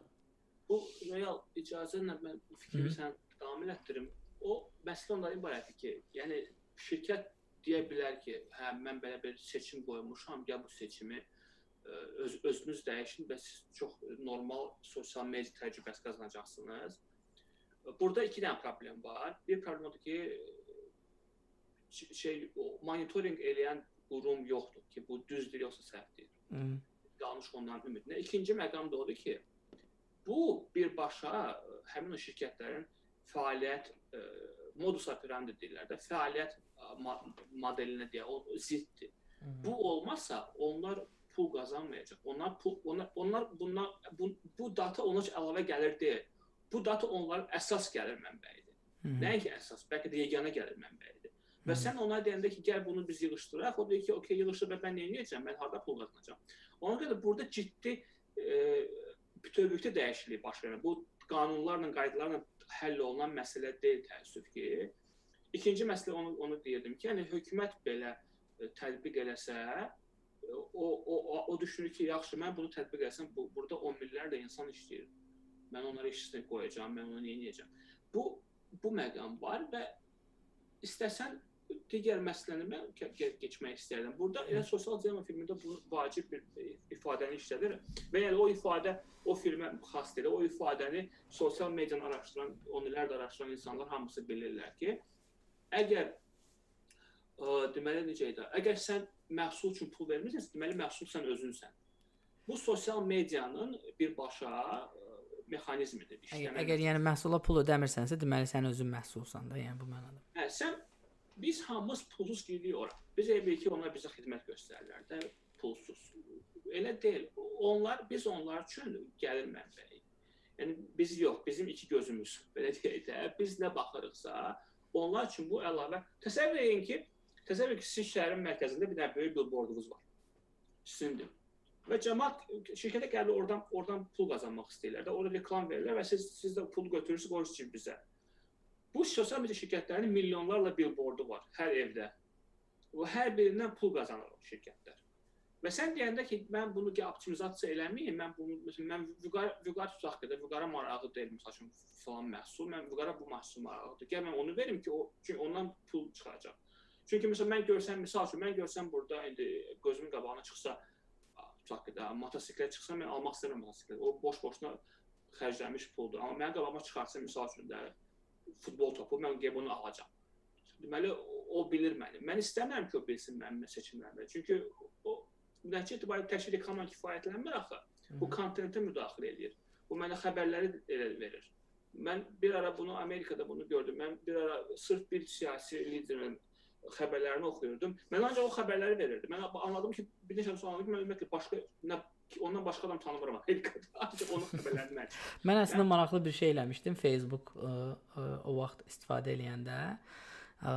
S3: Bu real icazənlə mən bu fikri sən davam elətdirim. O məsələ ondan ibarətdir ki, yəni şirkət deyə bilər ki, hə mən belə bir seçim qoymuşam, ya bu seçimi öz özünüz dəyişin və siz çox normal sosial media təcrübəsi qazanacaqsınız. Burada iki dənə problem var. Bir problem odur ki, şey o monitorinq eləyən qurum yoxdur ki, bu düzdür yoxsa səhvdir. Danış ondan ümidinə. İkinci məqam da odur ki, bu birbaşa e, həmin o şirkətlərin fəaliyyət ə, e, modus operandi deyirlər də, fəaliyyət modelinə deyə o ziddir. Hı -hı. Bu olmazsa onlar pul qazanmayacaq. Onlar pul onlar, onlar bunlar bu, bu data onlar əlavə gəlir deyil. Bu data onların əsas gəlir mənbəyidir. Nəinki əsas, bəlkə də yeganə gəlir mənbəyidir. Və sən ona deyəndə ki, gəl bunu biz yığışdıraq, o deyir ki, okey, yığışdır, mən nə edəcəm? Mən harda pul qazanacağam? Ona görə də burada ciddi e, bütövlükdə dəyişiklik baş verir. Bu qanunlarla, qaydalarla həll olunan məsələ deyil təəssüf ki. İkinci məsələ onu onu deyirdim ki, yəni hökumət belə e, tətbiq eləsə, o o o, o düşünür ki, yaxşı, mən bunu tətbiq etsəm, bu burada 10 minlərlə insan işləyir. Mən onlara işçi qoyacağam, mən onu edəcəm? Bu bu məqam var və istəsən digər məsələni keçmək istəyirəm. Burada elə sosial drama filmində bu vacib bir e, ifadəni işlədir və yəni o ifadə o filmə xasdır. O ifadəni sosial medianı araşdıran, on illərdir araşdıran insanlar hamısı bilirlər ki, əgər ə, deməli necə idi? Əgər sən məhsul üçün pul vermirsənsə, deməli məhsul sən özünsən. Bu sosial medianın birbaşa ə, mexanizmidir.
S2: Əgər, əgər yəni məhsula pul ödəmirsənsə, deməli sən özün məhsulsan da, yəni bu mənada.
S3: Hə, sən biz hamımız pulsuz giririk ora. Biz elə ki, onlar bizə xidmət göstərirlər də, pulsuz. Elə deyil. Onlar biz onlar üçün gəlir mənbəyi. Yəni biz yox, bizim iki gözümüz belə deyək də, biz nə baxırıqsa, onlar üçün bu əlavə. Təsəvvür edin ki, təsəvvür edin ki, sizin şəhərin mərkəzində bir dənə böyük billboardunuz var. Sizindir. Və cəmaət şirkətə gəlir oradan oradan pul qazanmaq istəyirlər də, orada reklam verirlər və siz siz də pulu götürürsüz, qoyursunuz cibinizə. Bu sosial media şirkətlərinin milyonlarla billboardu var hər evdə. Və hər birindən pul qazanır o şirkətlər. Və sən deyəndə ki, mən bunu ki, optimizasiya eləməyim, mən bunu məsələn mən vüqar vüqar tutaq qədər vüqara marağı deyil məsəl üçün falan məhsul, mən vüqara bu məhsul maraqlıdır. Gəl mən onu verim ki, o çünki ondan pul çıxacaq. Çünki məsələn mən görsəm, misal üçün mən görsəm burada indi gözümün qabağına çıxsa tutaq qədər motosiklet çıxsa mən almaq istəmirəm motosiklet. O boş-boşuna xərclənmiş puldur. Amma mənim qabağıma çıxarsa misal üçün də futbol topu, mən gedib onu alacağam. Deməli o bilir məni. Mən istəmirəm ki, o bilsin mənim seçimlərimi. Çünki o nəticə itibarilə təkcə reklamla kifayətlənmir axı. Bu kontentə müdaxilə eləyir. Bu mənə xəbərləri elə verir. Mən bir ara bunu Amerikada bunu gördüm. Mən bir ara sırf bir siyasi liderin xəbərlərini oxuyurdum. Mən ancaq o xəbərləri verirdi. Mən anladım ki, bir neçə sonra ki, mən ümumiyyətlə başqa nə ondan başqa adam tanımıram Amerikada. *laughs* Ancaq onun xəbərlərindən. *laughs*
S2: mən əslində mən... maraqlı bir şey eləmişdim Facebook ə, ə, o vaxt istifadə eləyəndə. Ə,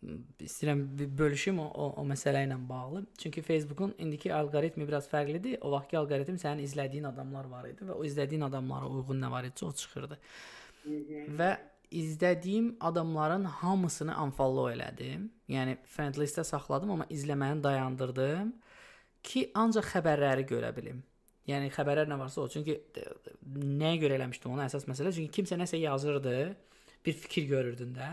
S2: istəyirəm bölüşüm o, o, o məsələ ilə bağlı. Çünki Facebookun indiki alqoritmi biraz fərqlidir. O vaxtki alqoritm sənin izlədiyin adamlar var idi və o izlədiyin adamlara uyğun nə var idi, o çıxırdı. Və izlədiyim adamların hamısını unfollow elədim. Yəni friend listə saxladım, amma izləməni dayandırdım ki, ancaq xəbərləri görə bilim. Yəni xəbərlər nə varsa o. Çünki nəyə görə eləmişdim onu əsas məsələ? Çünki kimsə nəsə yazırdı, bir fikir görürdün də.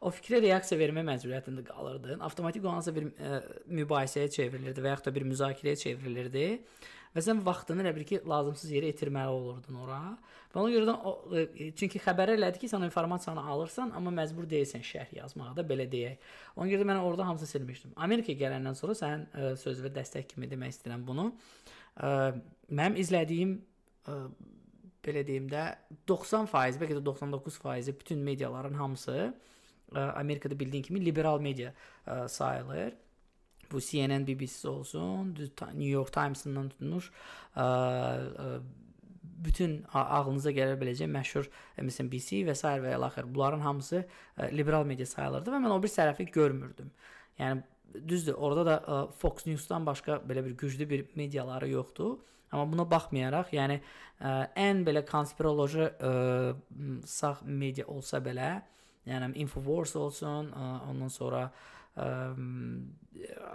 S2: O fikrə reaksiya vermə məcburiyyətində qalırdın. Avtomatik hansısa bir ə, e, mübahisəyə çevrilirdi və yaxud da bir müzakirəyə çevrilirdi. Və sən vaxtını elə bil ki, lazımsız yerə itirməli olurdun ora. Və ona görə də o e, çünki xəbər elədi ki, sən informasiyanı alırsan, amma məcbur deyilsən şərh yazmağa da belə deyək. Ona görə də mən orada hamısını silmişdim. Amerika gələndən sonra sən ə, e, sözlü dəstək kimi demək istəyirəm bunu. Ə, mənim izlədiyim ə, belə deyim də 90%, bəlkə də 99% bütün mediaların hamısı ə, Amerikada bildiyin kimi liberal media ə, sayılır. Bu CNN, BBC olsun, New York Times-ından tutmuş ə, bütün ağlınıza gələ biləcək məşhur MSNBC və s. və ilaxır. Bunların hamısı liberal media sayılırdı və mən o bir tərəfi görmürdüm. Yəni düzdür, orada da Fox News-dan başqa belə bir güclü bir mediaları yoxdur. Amma buna baxmayaraq, yəni ə, ən belə konspiroloji ə, sağ media olsa belə, yəni Infowars olsun, ə, ondan sonra ə,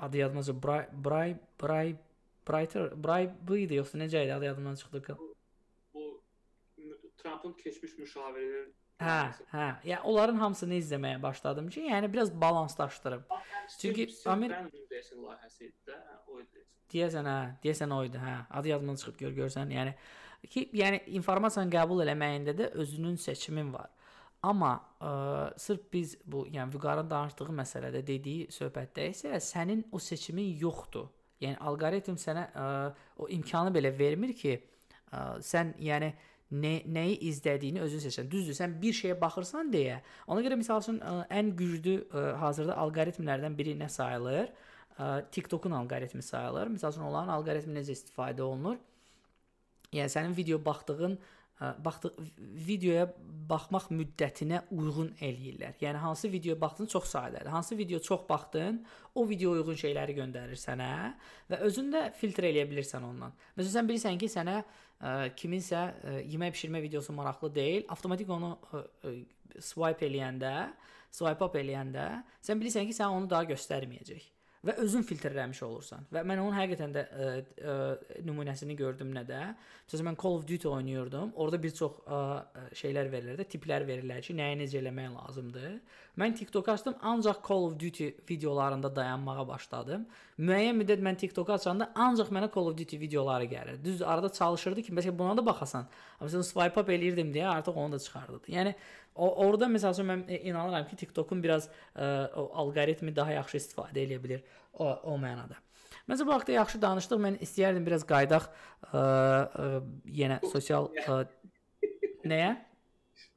S2: adı yadımdaca Bray Bray Bray Brighter Bribe idi yoxsa necə idi adı yadımdan çıxdı.
S3: Bu Trump'ın keçmiş müşavirinin
S2: Hə, hə. Yəni onların hamısını izləməyə başladım ki, yəni biraz balanslaşdırıb. Çünki
S3: Amerika layihəsi idi də, o idi.
S2: Deyəsən hə, deyəsən o idi, hə. Adı yadımdan çıxıb gör görsən. Yəni ki, yəni informasiyanı qəbul eləməyində də özünün seçimin var. Amma ə, sırf biz bu, yəni Vüqarın danışdığı məsələdə dediyi söhbətdə isə sənin o seçimin yoxdur. Yəni alqoritm sənə ə, o imkanı belə vermir ki, ə, sən yəni nə nəyi izlədiyini özün seçsən. Düzdür, sən bir şeyə baxırsan deyə. Ona görə məsəl üçün ən güclü hazırda alqoritmlərdən biri nə sayılır? TikTokun alqoritmi sayılır. Məsəl üçün onların alqoritmi necə istifadə olunur? Yəni sənin video baxdığın baxdı videoya baxmaq müddətinə uyğun eləyirlər. Yəni hansı videoya baxdın çox sadədir. Hansı video çox baxdın, o videoya uyğun şeyləri göndərir sənə və özün də filtr eləyə bilirsən ondan. Məsələn sən bilirsən ki, sənə ə, kiminsə ə, yemək bişirmə videosu maraqlı deyil, avtomatik onu ə, ə, swipe eləyəndə, swipe up eləyəndə sən bilirsən ki, sən onu daha göstərməyəcək və özün filtrləmiş olursan. Və mən onun həqiqətən də ə, ə, nümunəsini gördüm nədə. Məsələn mən Call of Duty oynayırdım. Orada bir çox ə, şeylər verirlər, tiplər verirlər ki, nəyi necə eləmək lazımdır. Mən TikTok açdım, ancaq Call of Duty videolarında dayanmağa başladım. Müəyyən müddət mən TikTok açanda ancaq mənə Call of Duty videoları gəlir. Düz arada çalışırdı ki, məsələn buna da baxasan. Amma sən swipe up eləyirdim deyə artıq onu da çıxardırdı. Yəni o orada məsəl üçün mən e, inanıram ki, TikTokun biraz ə, o alqoritmi daha yaxşı istifadə edə bilər o, o mənada. Məncə bu haqqda yaxşı danışdıq. Mən istəyərdim biraz qaydaq ə, ə, yenə sosial ə, *laughs* nəyə?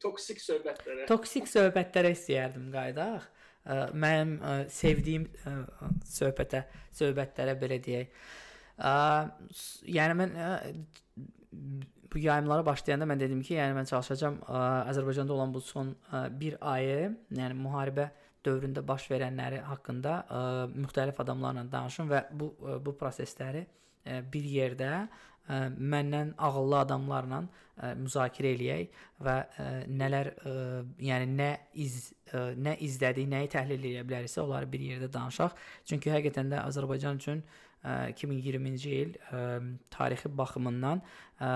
S3: Toksik söhbətlərə.
S2: Toksik söhbətlərə istəyərdim qaydaq. Mənim ə, sevdiyim ə, söhbətə, söhbətlərə belə deyək. Yəni mən ə, bu yayımlara başlayanda mən dedim ki, yəni mən çalışacağam Azərbaycanda olan bu son bir ayı, yəni müharibə dövründə baş verənləri haqqında ə, müxtəlif adamlarla danışım və bu ə, bu prosesləri ə, bir yerdə ə, məndən ağıllı adamlarla ə, müzakirə eləyək və ə, nələr ə, yəni nə iz ə, nə izlədik, nəyi təhlil edə biləriksə, onları bir yerdə danışaq. Çünki həqiqətən də Azərbaycan üçün ə, 2020-ci il ə, tarixi baxımından ə,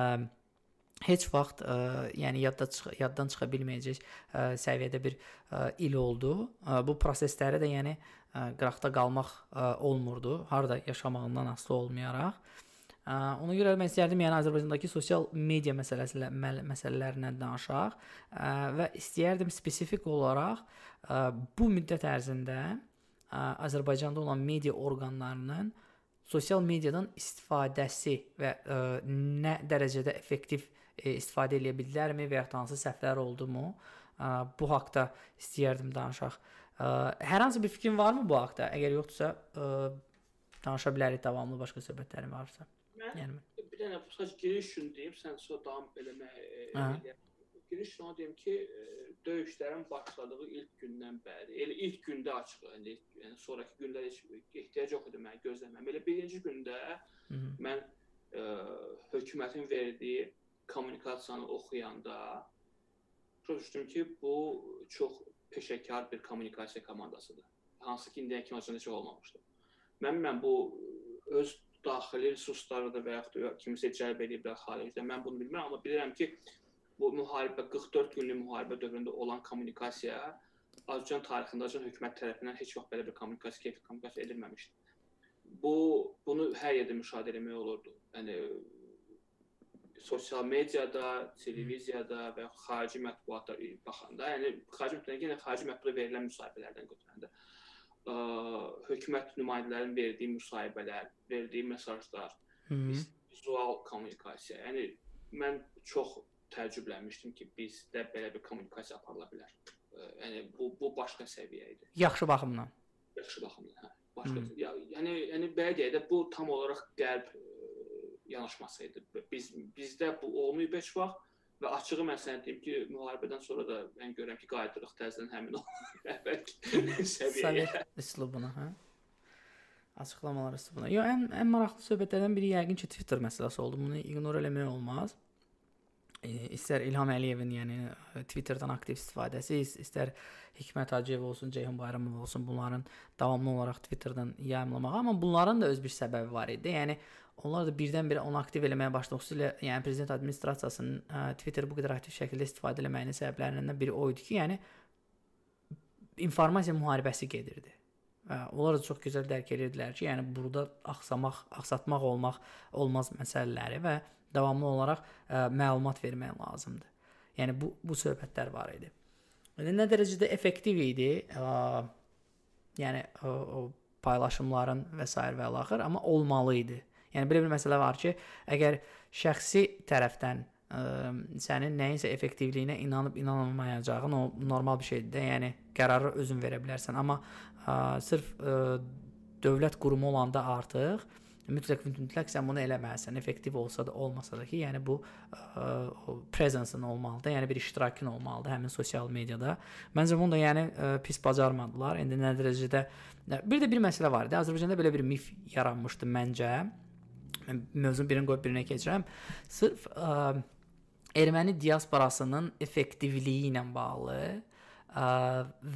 S2: heç vaxt ə, yəni yadda çıx yaddan çıxa bilməyəcək ə, səviyyədə bir ə, il oldu. Ə, bu proseslərə də yəni ə, qıraqda qalmaq ə, olmurdu. Harda yaşamağından asılı olmayaraq. Ona görə mən istərdim yəni Azərbaycandakı sosial media məsələsi məsələlərindən danışaq və istəyərdim spesifik olaraq ə, bu müddət ərzində ə, Azərbaycanda olan media orqanlarının sosial mediadan istifadəsi və ə, nə dərəcədə effektiv e, istifadə edə bildilərmi və ya hansı səhvlər oldumu? Bu haqqda istəyərdim danışaq. Hər hansı bir fikrin varmı bu haqqda? Əgər yoxdursa, danışa bilərik davamlı başqa söhbətlərin varsa.
S3: Mən, yəni bir dənə sadəcə giriş üçün deyim, sən sonra davam eləmək giriş onu deyim ki, döyüşlərin başladığı ilk gündən bəri, elə ilk gündə açıq, yəni, yəni sonrakı günlər heç ehtiyac yox idi mənə gözləməm. Elə birinci gündə Hı -hı. mən ə, hökumətin verdiyi kommunikasiyanı oxuyanda düşdüm ki, bu çox peşəkar bir kommunikasiya komandasıdır. Hansı ki, indiyə kimi heç olmamışdı. Mən mən bu öz daxili resurslarıdır və yaxud da kimisə cəlb ediblər xaricdə. Mən bunu bilmirəm, amma bilirəm ki, bu müharibə 44 günlük müharibə dövründə olan kommunikasiya Azərbaycan tarixində Azərbaycan hökumət tərəfindən heç vaxt belə bir kommunikasiya, keyfi kommunikasiya edilməmişdi. Bu bunu hər yerdə müşahidə etmək olurdu. Yəni sosial mediada, televiziyada və xarici mətbuatda baxanda, yəni xarici mətbuatda yenə xarici mətbuatda verilən müsahibələrdən götürəndə ə, hökumət nümayəndələrinin verdiyi müsahibələr, verdiyi mesajlar, vizual kommunikasiya. Yəni mən çox təəccüblənmişdim ki, bizdə belə bir kommunikasiya aparıla bilər. Yəni bu bu başqa səviyyə idi.
S2: Yaxşı baxımdan.
S3: Yaxşı baxımdan, hə. Başqa hmm. ya, yəni yəni belə deyək də bu tam olaraq qəlb ə, yanaşması idi. Biz bizdə bu olmayıb heç vaxt və açığı mən sənə deyim ki, müharibədən sonra da mən görürəm ki, qayıdırıq təzədən həmin o *laughs* əvvəlki səviyyəyə.
S2: Üslubuna, hə? Açıqlamalar üslubuna. Yo, ən ən maraqlı söhbətlərdən biri yəqin ki, Twitter məsələsi oldu. Bunu ignor eləmək olmaz. E, istər İlham Əliyevin, yəni Twitterdən aktiv istifadəsi, istər Hikmət Hacıyev olsun, Ceyhun Bayramov olsun, bunların davamlı olaraq Twitterdən yayımlamağı, amma bunların da öz bir səbəbi var idi. Yəni onlar da birdən-birə onu aktiv eləməyə başladı. Xüsusilə yəni prezident administrasiyasının ə, Twitter bu qədər aktiv şəkildə istifadə etməyinin səbəblərindən biri o idi ki, yəni informasiya müharibəsi gedirdi. Və onlar da çox gözəl dərk edirdilər ki, yəni burada axsamaq, axsatmaq olmaq olmaz məsələləri və davamlı olaraq ə, məlumat vermək lazımdır. Yəni bu bu söhbətlər var idi. Yəni nə dərəcədə effektiv idi? Ə, yəni o, o paylaşımların və s. və axır, amma olmalı idi. Yəni belə bir məsələ var ki, əgər şəxsi tərəfdən ə, sənin nəyinsə effektivliyinə inanıb inanmayacağın o normal bir şeydir də. Yəni qərarı özün verə bilərsən, amma ə, sırf ə, dövlət qurumu olanda artıq mütləq mütləq sən bunu eləməlisən. Effektiv olsa da, olmasa da ki, yəni bu ə, presence-ın olmalıdır. Yəni bir iştirakın olmalıdır həmin sosial mediada. Məncə bunu da yəni ə, pis bacarmadılar. İndi nə dərəcədə bir də bir məsələ var idi. Azərbaycanda belə bir mif yaranmışdı məncə mövzunun birini qoyub birinə keçirəm. Sırf ə, erməni diasporasının effektivliyi ilə bağlı ə,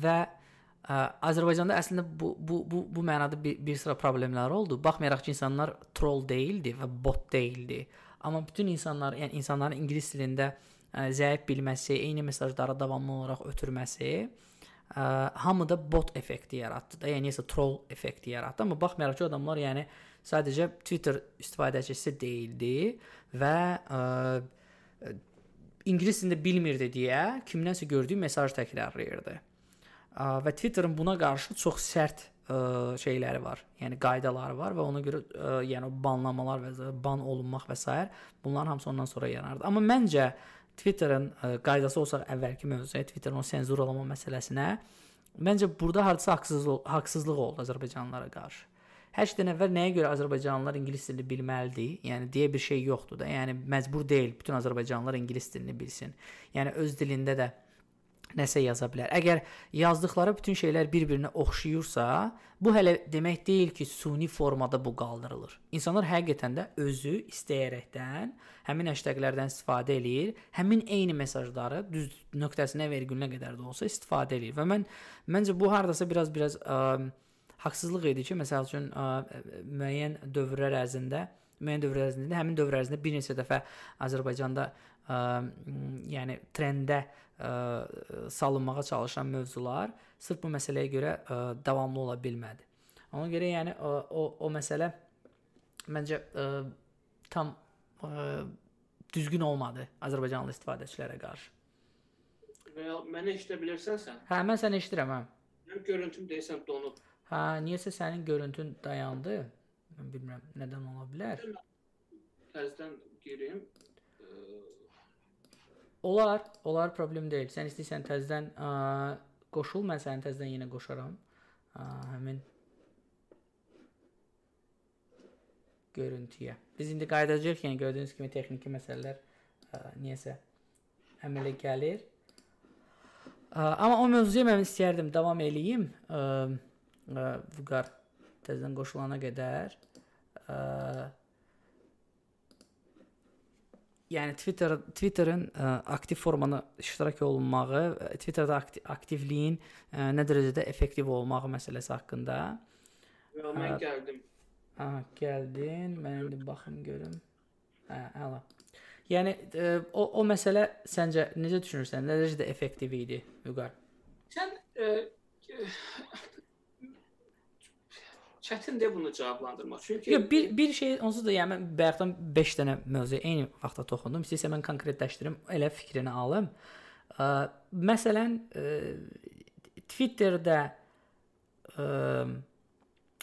S2: və ə, Azərbaycanda əslində bu bu bu bu mənada bir, bir sıra problemlər oldu. Baxmayaraq ki, insanlar troll deyildi və bot deyildi. Amma bütün insanlar, yəni insanların ingilis dilində ə, zəif bilməsi, eyni mesajları davamlı olaraq ötürməsi ə, hamıda bot effekti yaratdı da, yəni isə troll effekti yaratdı. Amma baxmayaraq ki, adamlar yəni sadəcə Twitter istifadəçisi deyildi və ə, ingilis dilində bilmirdi deyə kimdənsə gördüyü mesaj təkrarlayırdı. Ə, və Twitterin buna qarşı çox sərt ə, şeyləri var. Yəni qaydaları var və ona görə ə, yəni banlamalar və ban olunmaq və s. bunların hamısı ondan sonra yaranırdı. Amma məncə Twitterin ə, qaydası olsaq əvvəlki mövzuya, Twitterin o senzurlama məsələsinə məncə burada hardasa haqsızlıq haqsızlıq oldu Azərbaycanlılara qarşı. Hər şeydən əvvəl nəyə görə Azərbaycanlılar ingilis dilini bilməlidir? Yəni deyə bir şey yoxdur da. Yəni məcbur deyil bütün Azərbaycanlılar ingilis dilini bilsin. Yəni öz dilində də nəsə yaza bilər. Əgər yazdıqları bütün şeylər bir-birinə oxşayırsa, bu hələ demək deyil ki, suni formada bu qaldırılır. İnsanlar həqiqətən də özü istəyərəkdən həmin hashtaglərdən istifadə eləyir, həmin eyni mesajları düz nöqtəsinə vergülünə qədər də olsa istifadə eləyir. Və mən məncə bu hardasa biraz biraz ə, haqsızlıq idi ki, məsəl üçün ə, müəyyən dövrlər ərzində, müəyyən dövr ərzində, həmin dövr ərzində bir neçə dəfə Azərbaycanda ə, yəni trendə ə, salınmağa çalışan mövzular sırf bu məsələyə görə ə, davamlı ola bilmədi. Ona görə yəni o o, o məsələ məncə ə, tam ə, düzgün olmadı Azərbaycanlı istifadəçilərə qarşı.
S3: Və mənə eşidə bilirsən sən?
S2: Hə, mən səni eşidirəm, hə.
S3: Görüntüm deyəsən donub.
S2: Hə, niyəsə sənin görüntün dayandı. Mən bilmirəm nədən ola bilər.
S3: Təzədən girim.
S2: Olar, olar problem deyil. Sən istəyirsən təzədən ə, qoşul, mən səni təzədən yenə qoşaram. Ə, həmin görüntüyə. Biz indi qayıdacağıq, yəni gördüyünüz kimi texniki məsələlər ə, niyəsə əmələ gəlir. Ə, amma o mövzuya mən istəyərdim davam eləyim. Ə, Vüqar təzədən qoşulana qədər ə, yəni Twitter Twitterin ə, aktiv formada iştirak olunmağı, Twitterdə aktiv, aktivliyin ə, nə dərəcədə effektiv olmağı məsələsi haqqında.
S3: Ya, mən gəldim.
S2: Ha, gəldin. Mən indi baxım görüm. Hə, əla. Yəni ə, o o məsələ səncə necə düşünürsən? Nə dərəcədə effektiv idi, Vüqar?
S3: Sən ə, çətindir bunu cavablandırmaq. Çünki
S2: Yox, bir bir şey onsuz da yəni mən bayaqdan 5 dənə mövzuya eyni vaxtda toxundum. İstəyirsə mən konkretləşdirim, elə fikrini alım. Ə, məsələn, ə, Twitterdə ə,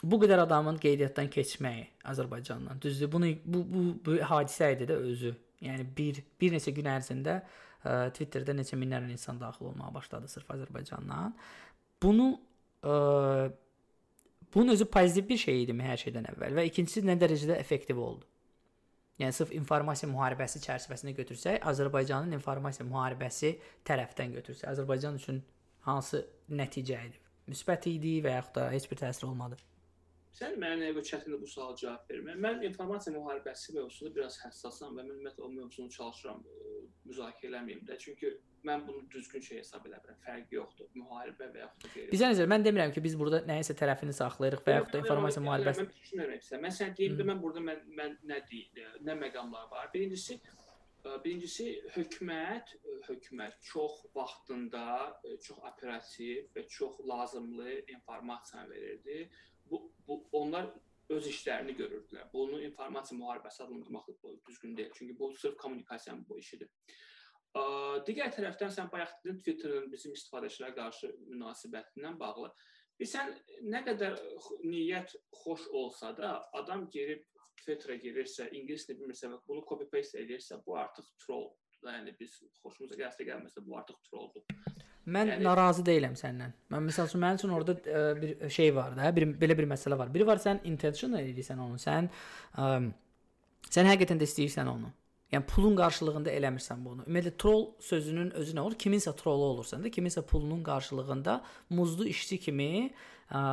S2: bu qədər adamın qeydiyyatdan keçməyi Azərbaycandan. Düzdür? Bunu bu bu, bu hadisə idi də özü. Yəni bir bir neçə gün ərzində ə, Twitterdə neçə minlərlə insan daxil olmağa başladı sırf Azərbaycandan. Bunu ə, bunun özü pozitiv bir şey idimi hər şeydən əvvəl və ikincisi nə dərəcədə effektiv oldu? Yəni sırf informasiya müharibəsi çərçivəsində götürsək, Azərbaycanın informasiya müharibəsi tərəfdən götürsək, Azərbaycan üçün hansı nəticə idi? Müsbət idi və yaxud da heç bir təsir olmadı?
S3: Sən mənə nə qədər çətindir bu suala cavab vermək. Mən informasiya müharibəsi mövzusunda biraz həssasam və mən ümumiyyətlə o mövzunu çalışıram ə, müzakirə eləməyim də. Çünki mən bunu düzgün şey hesab edirəm. Fərqi yoxdur. Müharibə və yaxud da qeyri.
S2: Bizə nəzər mən demirəm ki, biz burada nəyisə tərəfini saxlayırıq və yaxud da informasiya müharibəsi.
S3: Mən düşünürəm isə. Mən sən deyim də mən burada mən mən nə deyim, nə məqamlar var. Birincisi Birincisi hökumət hökumət çox vaxtında çox operativ və çox lazımlı informasiya verirdi bu, bu onlar öz işlərini görürdülər. Bunu informasiya müharibəsi adlandırmaq düzgün deyil. Çünki bu sırf kommunikasiyanın bu işidir. Ə, digər tərəfdən sən bayaq dedin Twitterin bizim istifadəçilərə qarşı münasibətindən bağlı. Bilsən nə qədər niyyət xoş olsa da adam girib Twitterə girirsə, ingilis dilini bilmirsə və bunu copy paste edirsə, bu artıq troll. Yəni biz xoşumuza gəlsə gəlməsə bu artıq trolldur.
S2: Mən yəni... narazı deyiləm səndən. Mən məsəl üçün mənim üçün orada ə, e, bir şey var da, bir belə bir məsələ var. Biri var sən intentional edirsən onu. Sən ə, sən həqiqətən də istəyirsən onu. Yəni pulun qarşılığında eləmirsən bunu. Ümumiyyətlə troll sözünün özü nə olur? Kiminsə trollu olursan da, kiminsə pulunun qarşılığında muzlu işçi kimi ə,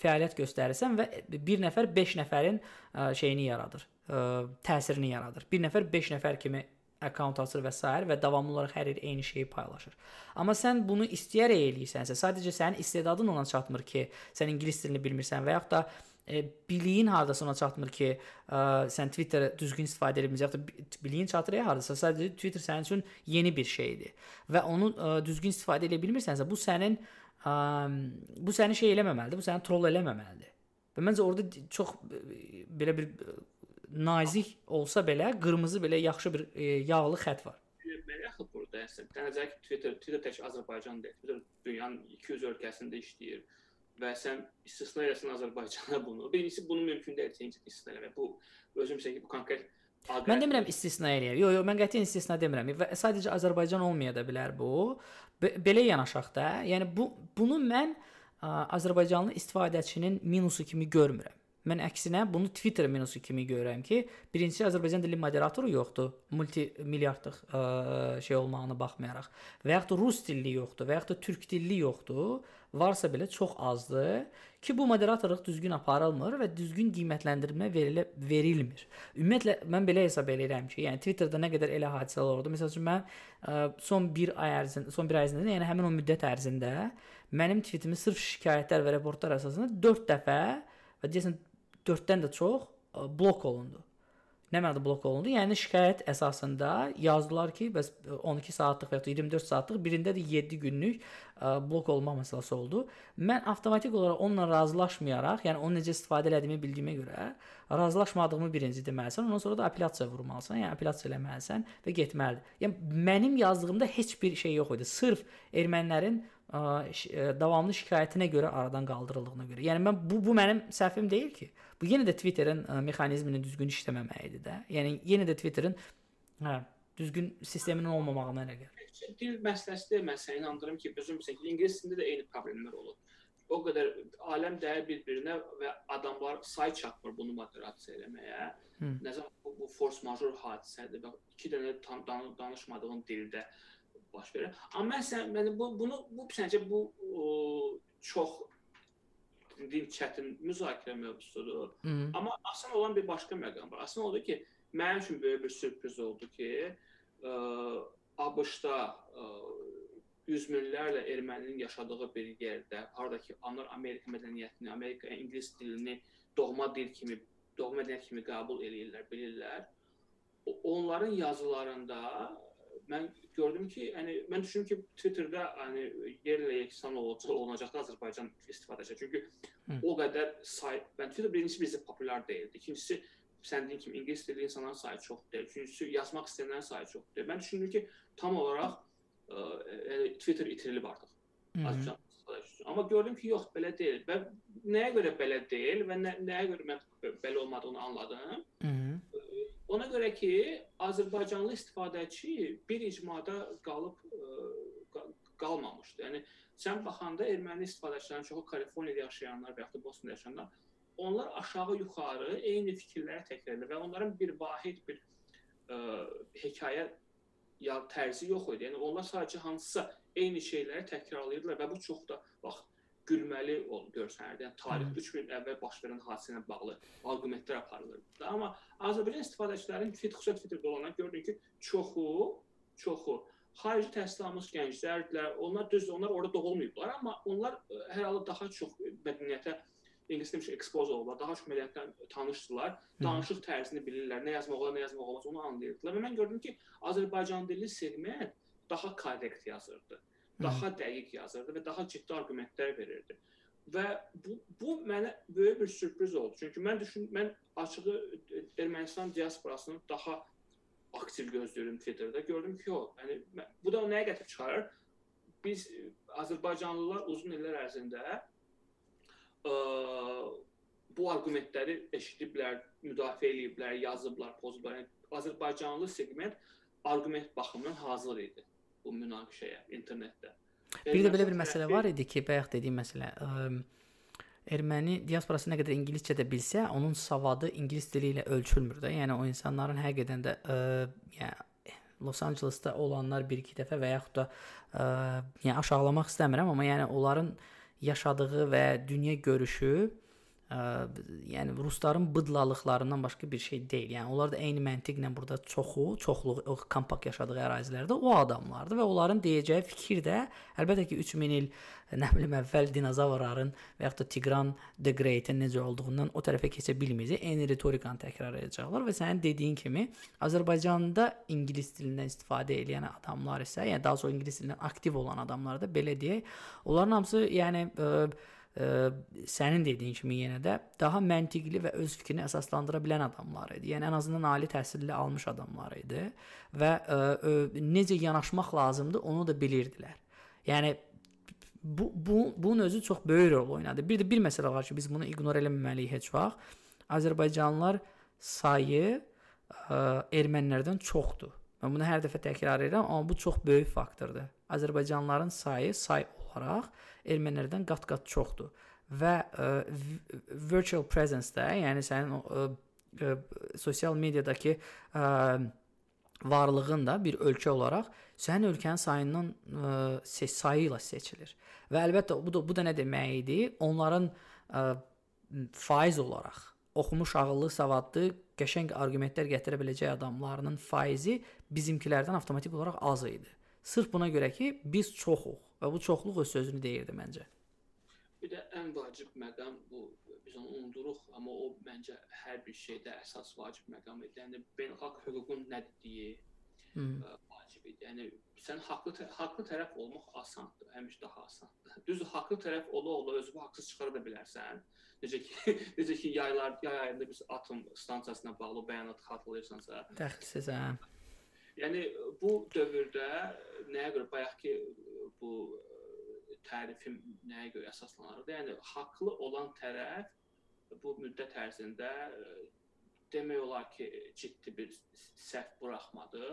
S2: fəaliyyət göstərirsən və bir nəfər 5 nəfərin ə, şeyini yaradır, ə, təsirini yaradır. Bir nəfər 5 nəfər kimi akkaunt açır və s. və davamlı olaraq hər il eyni şeyi paylaşır. Amma sən bunu istəyərək eləyirsənsə, sadəcə sənin istedadın ona çatmır ki, sən ingilis dilini bilmirsən və yaxud da e, biliyin hardasa ona çatmır ki, e, sən Twitter düzgün istifadə edə bilmirsən, yaxud da biliyin çatır ya hardasa, sadəcə Twitter sənin üçün yeni bir şeydir və onu e, düzgün istifadə edə bilmirsənsə, bu sənin ə, bu səni şey eləməməlidir, bu səni troll eləməməlidir. Və məncə orada çox belə bir nazik olsa belə qırmızı belə yaxşı bir e, yağlı xətt var.
S3: Belə axı burada əslən dənəcək Twitter, Twitter tək Azərbaycan deyil. Twitter dünyanın 200 ölkəsində işləyir və sən istisna eləsən Azərbaycana bunu. Birincisi bunu mümkün deyil sən istisna eləmək. Bu özüm ki, bu konkret
S2: Aqrət. Mən demirəm istisna eləyək. Yox, yox, mən qətiyyən istisna demirəm. Və sadəcə Azərbaycan olmaya da bilər bu. Be belə yanaşaq da. Yəni bu bunu mən ə, Azərbaycanlı istifadəçinin minusu kimi görmürəm. Mən əksinə bunu Twitter minusu kimi görürəm ki, birincisi Azərbaycan dilli moderatoru yoxdur, multi milyardlıq ə, şey olmağına baxmayaraq. Və yaxud da rus dilli yoxdur, və yaxud da türk dilli yoxdur. Varsa belə çox azdır ki, bu moderatorluq düzgün aparılmır və düzgün qiymətləndirmə verilə verilmir. Ümumiyyətlə mən belə hesab edirəm ki, yəni Twitterdə nə qədər elə hadisələr oldu. Məsələn, mən ə, son 1 ay ərzində, son 1 ay ərzində, yəni həmin o müddət ərzində mənim tweetimi sırf şikayətlər və reportlar əsasında 4 dəfə və deyəsən 4-dən də çox blok olundu. Nə mənada blok olundu? Yəni şikayət əsasında yazdılar ki, bəs 12 saatlıq və ya 24 saatlıq, birində də 7 günlük blok olma məsələsi oldu. Mən avtomatik olaraq onunla razılaşmayaraq, yəni onu necə istifadə etdiyimi bildiyimə görə, razılaşmadığımı birinci deməlisən, ondan sonra da apellyasiya vurmalısan, yəni apellyasiya eləməlisən və getməlidir. Yəni mənim yazdığımda heç bir şey yox idi. Sırf ermənilərin davamlı şikayətinə görə aradan qaldırıldığına görə. Yəni mən bu bu mənim səhvim deyil ki. Bu yenə də Twitterin mexanizminin düzgün işləməməyidir də. Yəni yenə də Twitterin hə, düzgün sisteminin olmamağına nə gəlir.
S3: Dil məsələsi də mən səni inandırım ki, özüm bilirsən ki, ingilis dilində də eyni problemlər olur. O qədər aləm dəyər bir-birinə və adamlar say çatmır bunu moderasiya eləməyə. Nəzər bu, bu force majeure hadisədir və iki dənə tam danışmadığın dildə baş verir. Amma mən sən yəni bu bunu bu səncə bu o, çox din çətin müzakirə mövzusudur. Hı -hı. Amma asan olan bir başqa məqam var. Asan oldu ki, mənim üçün böyük bir sürpriz oldu ki, ə, ABŞ-da ə, yüz minlərlə erməninin yaşadığı bir yerdə, haradakı onlar Amerika mədəniyyətini, Amerika ingilis dilini doğma dil kimi, doğma mədəniyyət kimi qəbul eləyirlər, bilirlər. Onların yazılarında mən gördüm ki, yəni mən düşünürəm ki, Twitterdə yəni yerlə yeksan olacaq, olacaq da Azərbaycan istifadəçi. Çünki Hı. o qədər say, mən Twitter birincisi bizdə populyar deyildi. İkincisi sən dediyin kimi ingilis dilli insanların sayı çox deyil. Üçüncüsü yazmaq istəyənlərin sayı çox deyil. Mən düşünürəm ki, tam olaraq ə, yəni Twitter itirilib artıq. Azərbaycan Amma gördüm ki, yox, belə deyil. Və nəyə görə belə deyil və nə, nəyə görə mən belə olmadığını anladım. Hı -hı. Ona görə ki, Azərbaycanlı istifadəçi bir icmada qalıb ə, qalmamışdı. Yəni sən baxanda erməni istifadəçilərin çoxu Kaliforniyada yaşayanlar və ya da Bostonda yaşayanlar onlar aşağı-yuxarı eyni fikirləri təkrar edir və onların bir vahid bir ə, hekayə ya tərzi yox idi. Yəni onlar sadəcə hansısa eyni şeyləri təkrarlayırdılar və bu çox da bax gülməli ol görsənirdi. Yəni tarix 3000 il əvvəl baş verən hadisə ilə bağlı arqumentlər aparılırdı. Amma Azərbaycan istifadəçilərinin xüsusilə Twitterdə olanlar gördük ki, çoxu, çoxu xarici təhsil almış gənclərdirlər. Onlar düzdür, onlar orada doğulmayıblar, amma onlar hər halda daha çox mədəniyyətə ingilis demiş ekspoz olurlar, daha çox mədəniyyətlə tanışdılar, danışıq tərzini bilirlər, nə yazmaq olar, nə yazmaq olmaz, onu anlayırdılar. Və mən gördüm ki, Azərbaycan dilli segment daha korrekt yazırdı, daha dəqiq yazırdı və daha ciddi arqumentlər verirdi. Və bu bu mənə böyük bir sürpriz oldu. Çünki mən düşün mən açığı Ermənistan diasporasını daha aktiv gözləyirdim Twitterdə. Gördüm ki, o, yəni bu da nəyə gətirib çıxarır? Biz Azərbaycanlılar uzun illər ərzində ə, bu arqumentləri eşidiblər, müdafiə ediblər, yazıblar, pozublar. Yəni, Azərbaycanlı segment arqument baxımından hazır idi bu münaqişəyə internetdə.
S2: Bir də belə bir məsələ var idi ki, bayaq dediyim məsələ, ə, erməni diasporası nə qədər ingiliscə də bilsə, onun savadı ingilis dili ilə ölçülmür də. Yəni o insanların həqiqətən də ə, yəni Los Ancelesdə olanlar bir iki dəfə və yaxud da ə, yəni aşağılamaq istəmirəm, amma yəni onların yaşadığı və dünya görüşü ə, yəni rusların bıdlalıqlarından başqa bir şey deyil. Yəni onlar da eyni məntiqlə burada çoxu, çoxluq kompakt yaşadığı ərazilərdə o adamlardır və onların deyəcəyi fikir də əlbəttə ki 3000 il nə bilim əvvəl dinozavrların və yaxud da Tigran the Great-in necə olduğundan o tərəfə keçə bilməyəcək. Eyni ritorikanı təkrar edəcəklər və sənin dediyin kimi Azərbaycanda ingilis dilindən istifadə edən adamlar isə, yəni daha çox ingilis dilindən aktiv olan adamlar da belə deyək, onların hamısı yəni ə, ə, sənin dediyin kimi yenə də daha məntiqli və öz fikrini əsaslandıra bilən adamlar idi. Yəni ən azından ali təhsilli almış adamlar idi və ə, ə, necə yanaşmaq lazımdır onu da bilirdilər. Yəni bu bu bunun özü çox böyük rol oynadı. Bir də bir məsələ var ki, biz bunu ignor eləməməliyik heç vaxt. Azərbaycanlılar sayı ə, ermənilərdən çoxdur. Mən bunu hər dəfə təkrar edirəm, amma bu çox böyük faktordur. Azərbaycanlıların sayı say olaraq ermənilərdən qat-qat çoxdur və ə, virtual presence-də, yəni sənin ə, ə, sosial mediadakı ə, varlığın da bir ölkə olaraq sənin ölkənin sayından ə, sayı ilə seçilir. Və əlbəttə bu da bu da nə demək idi? Onların ə, faiz olaraq oxumuş, ağıllı, savadlı, qəşəng arqumentlər gətirə biləcək adamlarının faizi bizimkilərdən avtomatik olaraq az idi. Sırf buna görə ki, biz çoxuq və bu çoxluq öz sözünü deyirdi məncə.
S3: Bir də ən vacib məqam bu biz onu unuduruq, amma o məncə hər bir şeydə əsas vacib məqam idi. Yəni beynəlxalq hüququn nə dediyi hmm. vacib idi. Yəni sən haqlı haqlı tərəf olmaq asandır, həmişə daha asandır. *laughs* Düzdür, haqlı tərəf ola-ola özünü haqsız çıxara da bilərsən. Necə ki, *laughs* necə ki yaylar yay ayında biz atom stansiyasına bağlı bəyanat xatırlayırsansa.
S2: Təxsilsiz hə.
S3: Yəni bu dövrdə nəyə görə bayaqki bu tərifim nəyə görə əsaslanırdı? Yəni haqlı olan tərəf bu müddət ərzində demək olar ki, ciddi bir səhv buraxmadı.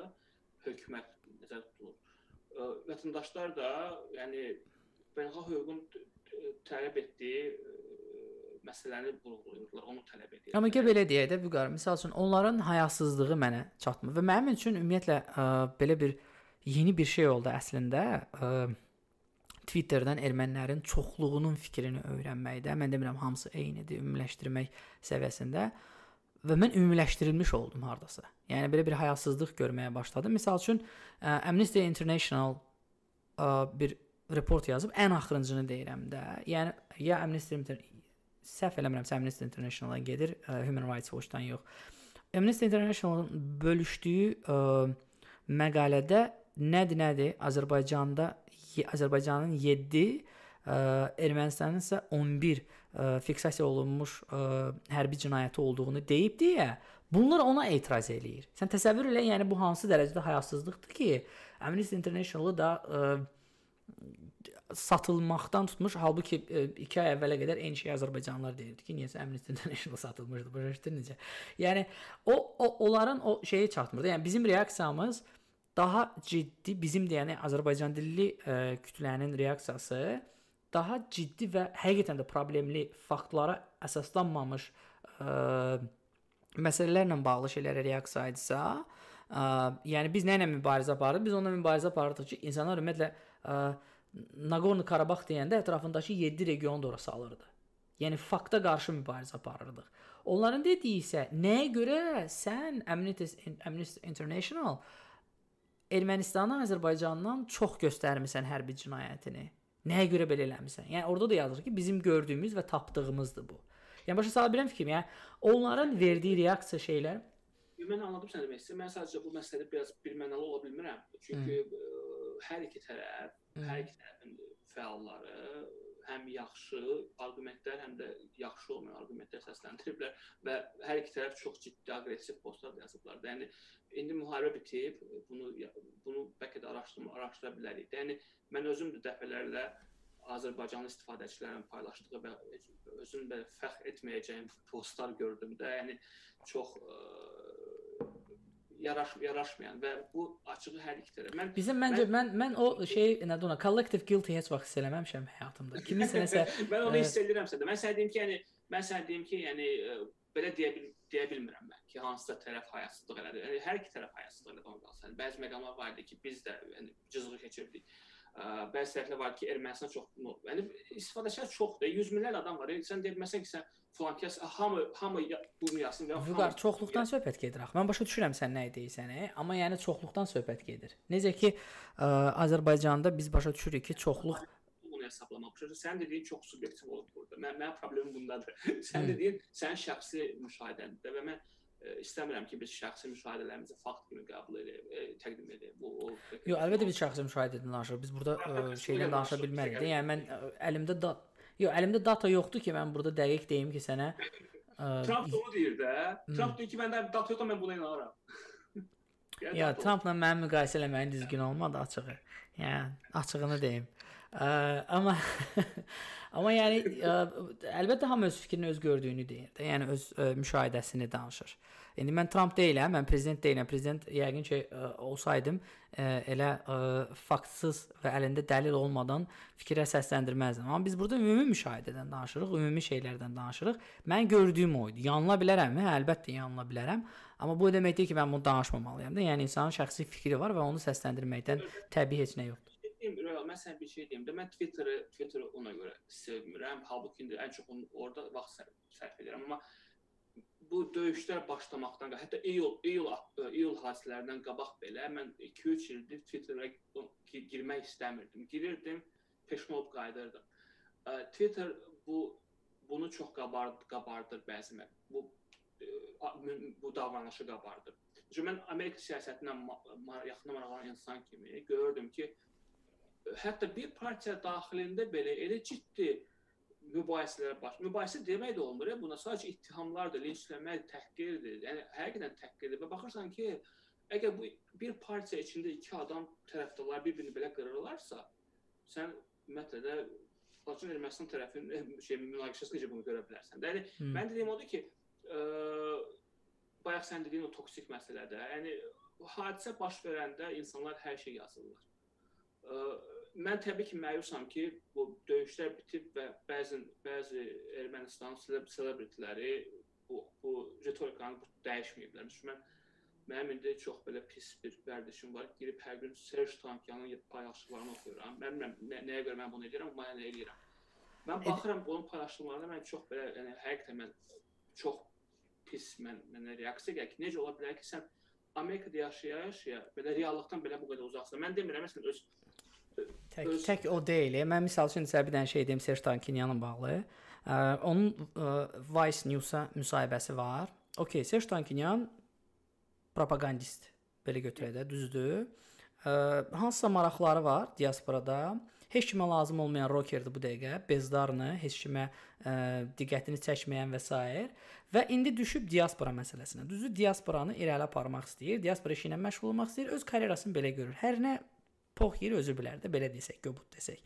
S3: Hökumət nəzərdə tutulur. Vətəndaşlar da, yəni beynəlxalq hüququn tələb etdiyi məsələni vurğulayırlar, onu tələb edirlər.
S2: Amma gəl belə deyək də, Vüqar, məsəl üçün onların hayasızlığı mənə çatmır və mənim üçün ümumiyyətlə ə, belə bir yeni bir şey oldu əslində. Ə, Twitterdən ermənilərin çoxluğunun fikrini öyrənməkdə. Mən demirəm hamısı eynidir, ümumiləşdirmək səviyyəsində və mən ümumiləşdirilmiş oldum hardasa. Yəni belə bir hayasızlıq görməyə başladım. Məsəl üçün Amnesty International ə, bir report yazıb ən axırıncını deyirəm də. Yəni ya Amnesty səhv eləmirəmsə Amnesty International-dan gedir, ə, Human Rights Watch-dan yox. Amnesty International-ın bölüşdüyü ə, məqalədə nədir nədir Azərbaycanda Azərbaycanın 7, ə, Ermənistanın isə 11 ə, fiksasiya olunmuş ə, hərbi cinayəti olduğunu deyib deyə bunlar ona etiraz eləyir. Sən təsəvvür elə, yəni bu hansı dərəcədə hayasızlıqdır ki, Amnesty International-ı da ə, satılmaqdan tutmuş, halbuki 2 ay əvvələ qədər eyni şey Azərbaycanlılar deyirdi ki, niyəsə Amnesty International *laughs* satılmışdı. Başa düşdün necə? Yəni o, o onların o şeyi çatmırdı. Yəni bizim reaksiyamız daha ciddi, bizim deyəni Azərbaycan dilli ə, kütlənin reaksiyası daha ciddi və həqiqətən də problemli faktlara əsaslanmamış ə, məsələlərlə bağlı şeylərə reaksiya etsə, ə, yəni biz nə ilə mübarizə aparırıq? Biz onunla mübarizə aparırdıq ki, insanlar ümumiyyətlə ə, Nagorno Qarabağ deyəndə ətrafındakı 7 regionu da ora salırdı. Yəni fakta qarşı mübarizə aparırdıq. Onların dediyi isə nəyə görə sən Amnesty, Amnesty International Ermənistandan, Azərbaycandan çox göstərmisən hərbi cinayətini. Nəyə görə belə eləmisən? Yəni orada da yazır ki, bizim gördüyümüz və tapdığımızdır bu. Yəni başa sala bilirəm fikrimi? Yəni onların verdiyi reaksiya şeylər
S3: Mən anladım sən demək istəyirsən. Mən sadəcə bu məsələdə biraz birmənalı ola bilmirəm. Çünki Hı. ə, hər iki tərəf, Hı. hər iki tərəfin fəalları həm yaxşı arqumentlər, həm də yaxşı olmayan arqumentlər səsləndiriblər və hər iki tərəf çox ciddi aqressiv postlar yazıblar. Yəni indi müharibə bitib, bunu bunu bəlkə də araşdırma araşdıra bilərik. Yəni mən özüm də dəfələrlə Azərbaycanlı istifadəçilərin paylaşdığı və özüm də fəxr etməyəcəyim postlar gördüm də. Yəni çox ə, yaraş yaraşmayan və bu açığı hər iki tərəf. Mən
S2: Bizim məncə mən mən, o şey nədir ona collective guilty heç vaxt hiss eləməmişəm həyatımda. Kiminsə nəsə *laughs*
S3: mən onu hiss edirəmsə də mən sənə deyim ki, yəni mən sənə deyim ki, yəni ə, belə deyə bil deyə bilmirəm mən ki, hansısa tərəf hayasızlıq elədi. Yəni hər iki tərəf hayasızlıq elədi onu qalsın. Yəni, bəzi məqamlar var idi ki, biz də yəni cızığı keçirdik bəzi tərəflər var ki, Ermənistan çox, yəni istifadəçilər çoxdur. 100 minlərlə adam var. Sən deməsən ki, sən filan kəs hamı hamı bunu yazsın
S2: Vüqar çoxluqdan söhbət gedir axı. Mən başa düşürəm sən nə deyirsən, amma yəni çoxluqdan söhbət gedir. Necə ki, ə, Azərbaycanda biz başa düşürük ki, çoxluq
S3: bunu hesablamaq. Sən dediyin çox subyektiv olub burada. Mən mənim problemim bundadır. *laughs* sən dediyin sənin şəxsi müşahidəndir və mən ə, istəmirəm ki, biz şəxsi müşahidələrimizi fakt kimi qəbul edək, ə, təqdim edək. Bu o
S2: Yox, əlbəttə biz şəxsi müşahidədən danışırıq. Biz burada ə, şeylə danışa bilmərik. Yəni mən ə, əlimdə da Yox, əlimdə data yoxdur ki, mən burada dəqiq deyim ki, sənə
S3: ə, Trump onu deyir də. Trump deyir ki, məndə data yoxdur, mən buna inanıram. *laughs*
S2: ya Trumpla mənim müqayisə eləməyin düzgün olmadı açığı. Yəni açığını deyim. Ə, amma *laughs* amma yəni ə, əlbəttə hamı öz fikrini öz gördüyünü deyir də. Yəni öz ə, müşahidəsini danışır. İndi mən Trump deyiləm, mən prezident deyiləm. Prezident yəqin ki ə, olsaydım ə, elə ə, faktsız və əlində dəlil olmadan fikrə səsləndirməzdim. Amma biz burada ümumi müşahidədən danışırıq, ümumi şeylərdən danışırıq. Mən gördüyüm o idi. Yanıla bilərəmmi? Hə, əlbəttə yanıla bilərəm. Amma bu demək deyil ki, mən bunu danışmamalıyam da. Yəni insanın şəxsi fikri var və onu səsləndirməkdən təbii heç nə yoxdur
S3: deyim, Royal, mən sənə bir şey deyim də, mən Twitter-ı, Twitter-ı ona görə sevmirəm. Halbuki indi ən çox onu orada vaxt sərf edirəm, amma bu döyüşlər başlamaqdan, hətta iyul iyul iyul hadisələrindən qabaq belə mən 2-3 ildir Twitter-a girmək istəmirdim. Girirdim, peşman olub qayıdırdım. Twitter bu bunu çox qabard qabardır bəzən. Bu bu davranışı qabardır. Çünki mən Amerika siyasətindən yaxından maraqlanan insan kimi görürdüm ki, hətta bir partiya daxilində belə elə ciddi mübahisələr baş. Mübahisə demək də olmur. Buna sadəcə ittihamlardır, linçləmək, təhqirdir. Yəni həqiqətən təhqirdir və baxırsan ki, əgər bu bir partiya içində iki adam tərəfdarlar bir-birini belə qırırlarsa, sən ümumiyyətlə Laçın Ermənistan tərəfinin şey münaqişəsi necə bunu görə bilərsən? Yəni hmm. mən dediyim odur ki, ə, bayaq sən dediyin o toksik məsələdə, yəni hadisə baş verəndə insanlar hər şey yazırlar. Ə, mən təbii ki, məyusam ki, bu döyüşlər bitib və bəzi bəzi Ermənistan celebrityləri bu bu ritorikanı dəyişməyiblər. Mən mənim indi çox belə pis bir vərdişim var. Girib hər gün Serj Tankyanın paylaşımlarını oxuyuram. Mən bilmirəm nə, nəyə görə mən bunu edirəm, amma yəni eləyirəm. Mən baxıram onun paylaşımlarına, mən çox belə yəni həqiqətən mən çox pis mən mənə reaksiya gəlir ki, necə ola bilər ki, sən Amerikada yaşaya-yaşaya belə reallıqdan belə bu qədər uzaqsan. Mən demirəm, məsələn öz
S2: Tək, öz... tək o deyil. Mən misal üçün sizə bir dənə şey deyim Serj Tankinyanla bağlı. Ə, onun ə, Vice News-a müsahibəsi var. Okay, Serj Tankinyan propagandist. Belə götürək də, düzdür. Ə, hansısa maraqları var diasporada. Heç kimə lazım olmayan rockerdir bu dəqiqə, bezdarını, heç kimə ə, diqqətini çəkməyən və s. və indi düşüb diaspora məsələsinə. Düzdür, diasporanı irəli aparmaq istəyir, diaspora işi ilə məşğul olmaq istəyir, öz karyerasını belə görür. Hər nə pox yeri özü bilər də, belə desək, göbut desək.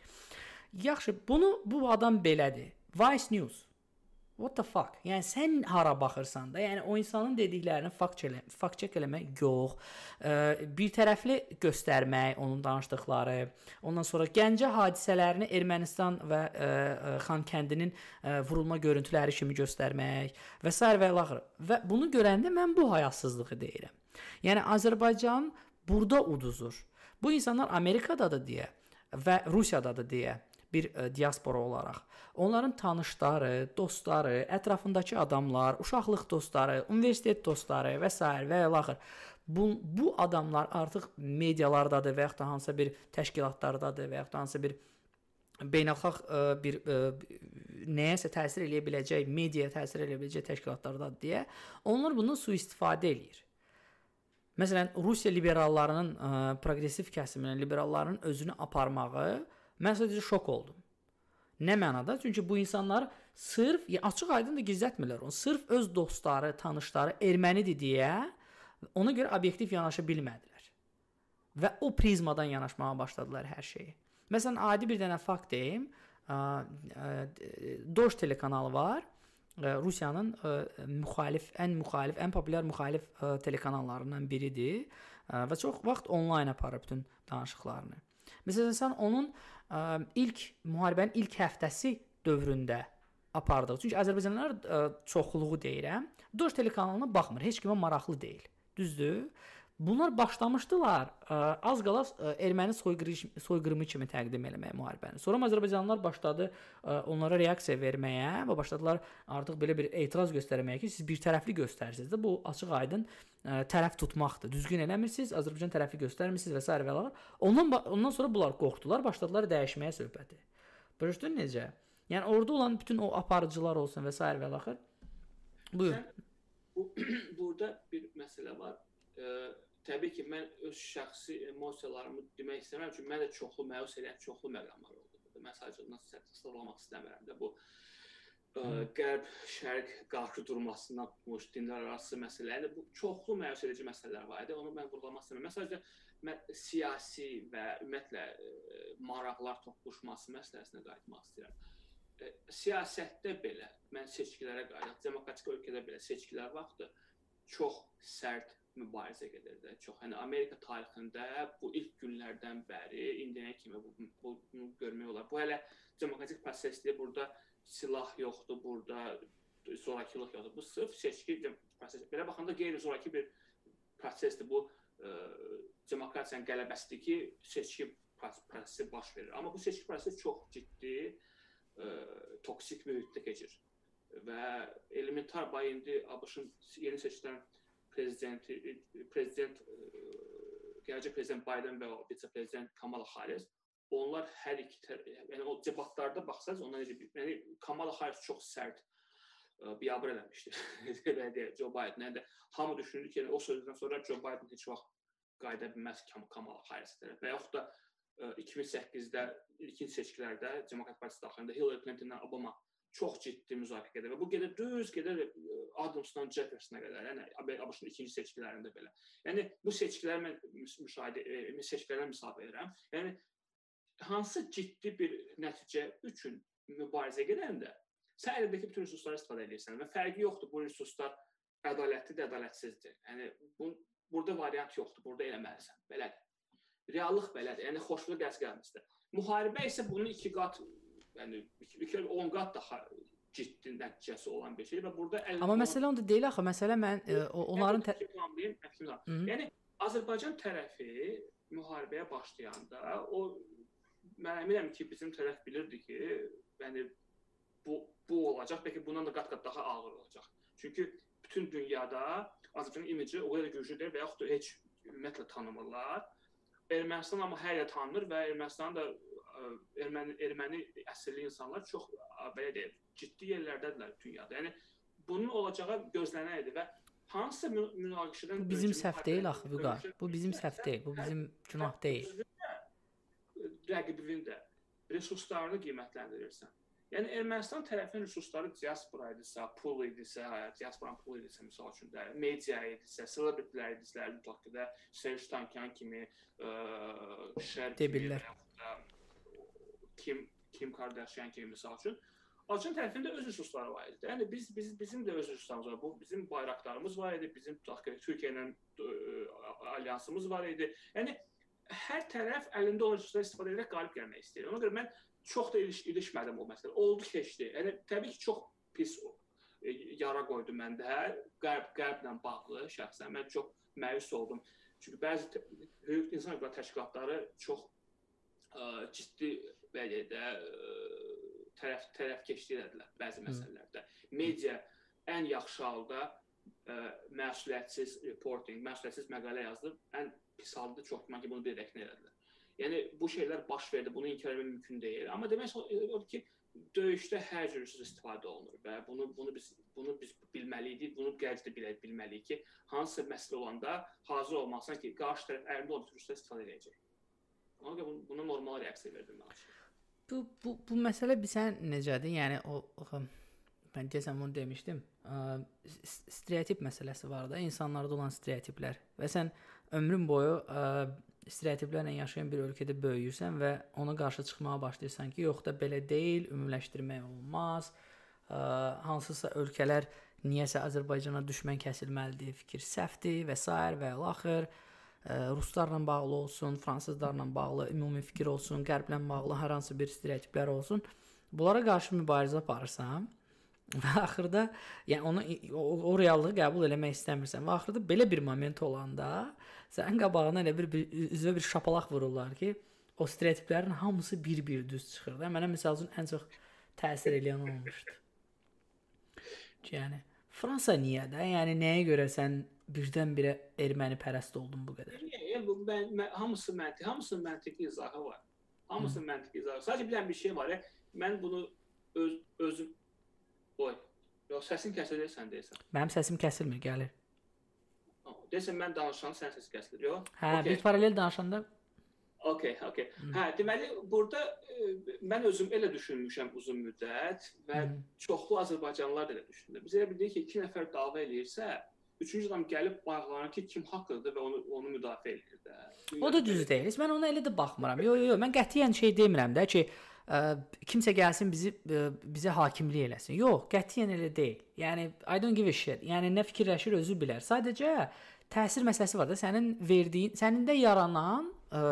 S2: Yaxşı, bunu bu adam belədir. Vice News. What the fuck? Yəni sən hara baxırsan da, yəni o insanın dediklərini fakt check, fakt check eləmək yox. Ə, bir tərəfli göstərmək onun danışdıqları, ondan sonra Gəncə hadisələrini Ermənistan və ə, Xankəndinin ə, vurulma görüntüləri kimi göstərmək və s. və ilaxır. Və bunu görəndə mən bu hayasızlığı deyirəm. Yəni Azərbaycan burada uduzur. Bu insanlar Amerikadadır deyə və Rusiyadadır deyə bir ə, diaspora olaraq onların tanışları, dostları, ətrafındakı adamlar, uşaqlıq dostları, universitet dostları və s. və ilaxır. Bu bu adamlar artıq medialardadır və ya da hansısa bir təşkilatlardadır və ya da hansısa bir beynəlxalq ə, bir ə, nəyəsə təsir eləyə biləcək, mediaya təsir eləyə biləcək təşkilatlardadır deyə onlar bundan sui-istifadə eləyir. Məsələn, Rusiya liberallarının, ə, proqressiv kəsiminin, liberalların özünü aparmağı mən sadəcə şok oldum. Nə mənada? Çünki bu insanlar sırf, açıq-aydın da gizlətmirlər onu. Sırf öz dostları, tanışları ermənidir deyə ona görə obyektiv yanaşa bilmədilər. Və o prizmadan yanaşmağa başladılar hər şeyi. Məsələn, adi bir dənə fakt deyim. Doş telekanalı var. Rusiyanın müxalif, ən müxalif, ən populyar müxalif telekanallarından biridir və çox vaxt onlayn aparır bütün danışıqlarını. Məsələn, sən onun ilk müharibənin ilk həftəsi dövründə apardıq. Çünki Azərbaycanlılar çoxluğu deyirəm, Dost telekanalına baxmır, heç kimə maraqlı deyil. Düzdür? Bunlar başlamışdılar ə, az qala ə, erməni soyqırıcı soyqırımı kimi təqdim etməyə müharibəni. Sonra Azərbaycanlılar başladı ə, onlara reaksiya verməyə və başladılar artıq belə bir etiraz göstərməyə ki, siz bir tərəfli göstərirsiniz də bu açıq-aydın tərəf tutmaqdır. Düzgün eləmirsiniz, Azərbaycan tərəfi göstərmirsiniz və s. və l. Ondan ondan sonra bunlar qorxdular, başladılar dəyişməyə söhbəti. Başdın necə? Yəni orada olan bütün o aparıcılar olsun və s. və l. Buyur. Sən,
S3: bu *clears throat* burada bir məsələ var. Ə, təbii ki, mən öz şəxsi emosiyalarımı demək istəmirəm çünki mən də çoxlu məyus edən çoxlu məqamlar oldu. Mən sadəcə nasıl sıralamaq istəmirəm də bu ə, qərb şərq qarşı durmasından tutmuş dinlər arası məsələ. Yəni bu çoxlu məyus edici məsələlər var idi. Onu mən vurğulamaq istəmirəm. Məsələn, mən siyasi və ümumiyyətlə ə, maraqlar toqquşması məsələsinə qayıtmaq istəyirəm. Ə, siyasətdə belə mən seçkilərə qayıdaq, demokratik ölkədə belə seçkilər vaxtı çox sərt mübarizə gedirdi. Çox yəni Amerika tarixində bu ilk günlərdən bəri indiyənə kimi bu, bu bunu görmək olar. Bu hələ demokratik prosesdir. Burada silah yoxdur, burada zorakılıq yoxdur. Bu sırf seçki proses. Belə baxanda qeyri-zoraki bir prosesdir. Bu ə, e, demokratiyanın qələbəsidir ki, seçki prosesi baş verir. Amma bu seçki prosesi çox ciddi ə, e, toksik mühitdə keçir. Və elementar bay indi ABŞ-ın yeni seçilən prezidenti prezident gələcək prezident Bayden və vitse-prezident Kamala Harris onlar hər iki yəni o debatlarda baxsaz onlar necə yəni Kamala Harris çox sərt biabır eləmişdi. *laughs* Belə deyə Joe Biden. Yəni hamı düşünürdü ki, yəni, o sözdən sonra Joe Biden heç vaxt qayıda bilməz Kamala Harris tərəf. Və yaxud da 2008-də ilkin seçkilərdə Demokrat Partiyası daxilində Hillary Clinton-dan Obama çox ciddi müzakirə gedir və bu gedir düz gedir e, Adamsdan Jeffersona qədər. Yəni ABŞ-ın ikinci seçkilərində belə. Yəni bu seçkiləri mən müşahidə e, seçkilərdən misal verirəm. Yəni hansı ciddi bir nəticə üçün mübarizə gedəndə sən əlindəki bütün resursları istifadə edirsən və fərqi yoxdur bu resurslar ədalətlidir, ədalətsizdir. Yəni bu burada variant yoxdur. Burada eləməlisən. Belədir. Reallıq belədir. Yəni xoşluq qəz gəlməzdir. Müharibə isə bunun iki qat yəni 10 qat daha ciddi nəticəsi olan bir şeydir və burada
S2: Amma məsələ onda deyil axı, məsələ mən ə, onların
S3: tamamlayım, yəni Azərbaycan tərəfi müharibəyə başlayanda o mən əminəm ki, bizim tərəf bilirdi ki, yəni bu bu olacaq, bəlkə bundan da qat-qat daha ağır olacaq. Çünki bütün dünyada Azərbaycanın imici o qədər güclüdür və yaxud da heç ümumiyyətlə tanımırlar. Ermənistan amma yer tanınır və Ermənistan da erməni erməni əsilli insanlar çox belə deyək, ciddi yerlərdədirlər dünyada. Yəni bunun olacağı gözlənən idi və hansısa münaqişədən
S2: bizim səhv deyil axı Vüqar. Bu bizim səhv deyil, bu bizim günah deyil.
S3: Rəqibinin də resurslarını qiymətləndirirsən. Yəni Ermənistan tərəfinin resursları diaspora idisə, pul idisə, diasporanın pulu idisə məsəl üçün də, media idisə, celebrity-lər idisə, tutaq ki də Serj Tankian kimi ə, şərq
S2: debillər
S3: kim Kim Kardashian kimi misal üçün. Azərbaycan tərəfində öz resursları var idi. Yəni biz biz bizim də öz resurslarımız var. Bu bizim bayraqlarımız var idi, bizim Türkiyə ilə alyansımız var idi. Yəni hər tərəf əlində olan resurslardan istifadə edərək qalib gəlmək istəyir. Ona görə mən çox da iliş, ilişmədim o məsələ. Oldu keçdi. Yəni təbii ki, çox pis e, yara qoydu məndə. Qərb qərblə bağlı şəxsən mən çox məyus oldum. Çünki bəzi hüquq insan hüquqları təşkilatları çox ə, ciddi vəziyyətdə tərəf tərəfkeşlik edilər bəzi məsələlərdə. Media ən yaxşı halda ə, məsuliyyətsiz reporting, məsuliyyətsiz məqalə yazdı. Ən pis halda çox güman ki, bunu bilərək edilər. Yəni bu şeylər baş verdi. Bunu inkar etmək mümkün deyil. Amma demək odur ki, döyüşdə hər cür istifadə olunur və bunu bunu biz bunu biz bilməliydik. Bunu gərc də bilə bilməliyik ki, hansısa məsələ olanda hazır olmalısan ki, qarşı tərəf əlində olan resursları istifadə edəcək. Ona görə buna normal reaksiya verdim mən.
S2: Bu bu bu məsələ bizə necədir? Yəni o, o mən deyəsən bunu demişdim. Ə, stereotip məsələsi var da, insanlarda olan stereotiplər. Və sən ömrün boyu ə, stereotiplərlə yaşayan bir ölkədə böyüyürsən və ona qarşı çıxmağa başlayırsan ki, yox da belə deyil, ümumiləşdirmək olmaz. Ə, hansısa ölkələr niyəsə Azərbaycana düşmən kəsilməlidir, fikir səhvdir və s. və ilaxır. Ruslarla bağlı olsun, fransızlarla bağlı ümumi fikir olsun, qərblə bağlı hər hansı bir stereotiplər olsun. Bunlara qarşı mübarizə aparırsan və axırda yəni onu o, o reallığı qəbul eləmək istəmirsən və axırda belə bir moment olanda sənin qabağına elə bir, bir üzvə bir şapalaq vururlar ki, o stereotiplərin hamısı bir-bir düz çıxır da. Mənə məsəl üçün ən çox təsir edən olmuşdu. *laughs* Yəni Fransa niyə də? Yəni nəyə görə sən birdən-birə erməni pərəst oldun bu qədər?
S3: Yəni bu mən, mən hamısı məntiq, hamısının məntiqi izahı var. Hamısının məntiqi izahı. Sadəcə bilən bir şey var. Mən bunu öz özüm Oy. Yox, səsin kəsilirsən deyirsən.
S2: Mənim səsim kəsilmir, gəlir.
S3: Deyirsən mən danışanda sənin səsin kəsilir, yox?
S2: Hə, okay. biz paralel danışanda
S3: Okay, okay. Hmm. Hə, deməli burada e, mən özüm elə düşünmüşəm uzun müddət və hmm. çoxlu azərbaycanlılar da elə düşündü. Biz elə bildik ki, 2 nəfər dava eləyirsə, üçüncü adam gəlib bağlanır ki, kim haqqıdır və onu onu müdafiə edir də.
S2: O da düz deyil. Mən ona elə də baxmıram. Yo, yo, yo, mən qətiyyən şey demirəm də ki, ə, kimsə gəlsin bizi ə, bizə hakimlik eləsin. Yox, qətiyyən elə deyil. Yəni I don't give a shit. Yəni nə fikirləşir özü bilər. Sadəcə təsir məsələsi var da, sənin verdiyin, sənində yaranan ə,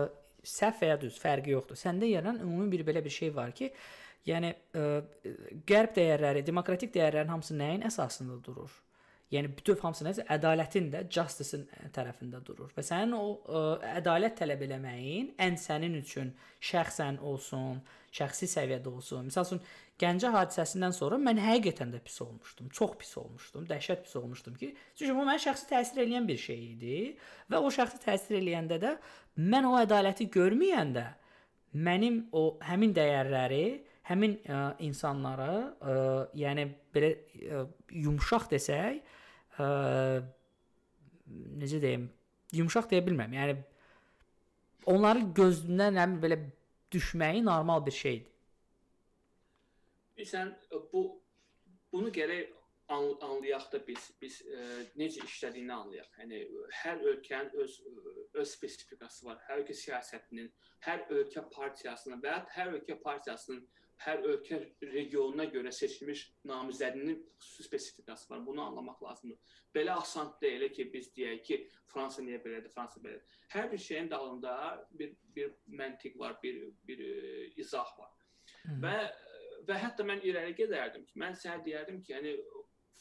S2: səhv və ya düz fərqi yoxdur. Səndə yaranan ümumi bir belə bir şey var ki, yəni ə, qərb dəyərləri, demokratik dəyərlərin hamısı nəyin əsasında durur? Yəni bütöv hamısı nəsə ədalətin də justice-in tərəfində durur və sənin o ə, ədalət tələb eləməyin ən sənin üçün şəxsən olsun, şəxsi səviyyədə olsun. Məsəl üçün Gəncə hadisəsindən sonra mən həqiqətən də pis olmuşdum. Çox pis olmuşdum. Dəhşət pis olmuşdum ki, çünki bu mənə şəxsi təsir edən bir şey idi və o şəxsi təsir eləyəndə də mən o ədaləti görməyəndə mənim o həmin dəyərləri, həmin ə, insanlara, ə, yəni belə ə, yumşaq desək, ə, necə deyim, yumşaq deyə bilmirəm. Yəni onların gözündən nə belə düşməyi normal bir şeydir.
S3: Bilirsən, bu bunu gərək anlayaq da biz biz ə, necə işlədiyini anlayaq. Yəni hər ölkənin öz öz spesifikası var. Hər ölkə siyasətinin, hər ölkə partiyasının və ya hər ölkə partiyasının hər ölkə regionuna görə seçilmiş namizədinin xüsusi spesifikası var. Bunu anlamaq lazımdır. Belə asan deyil ki, biz deyək ki, Fransa niyə belədir, Fransa belədir. Hər bir şeyin dalında bir bir məntiq var, bir bir e, izah var. Hı -hı. Və və hətta mən irəli gedərdim ki, mən sənə deyərdim ki, yəni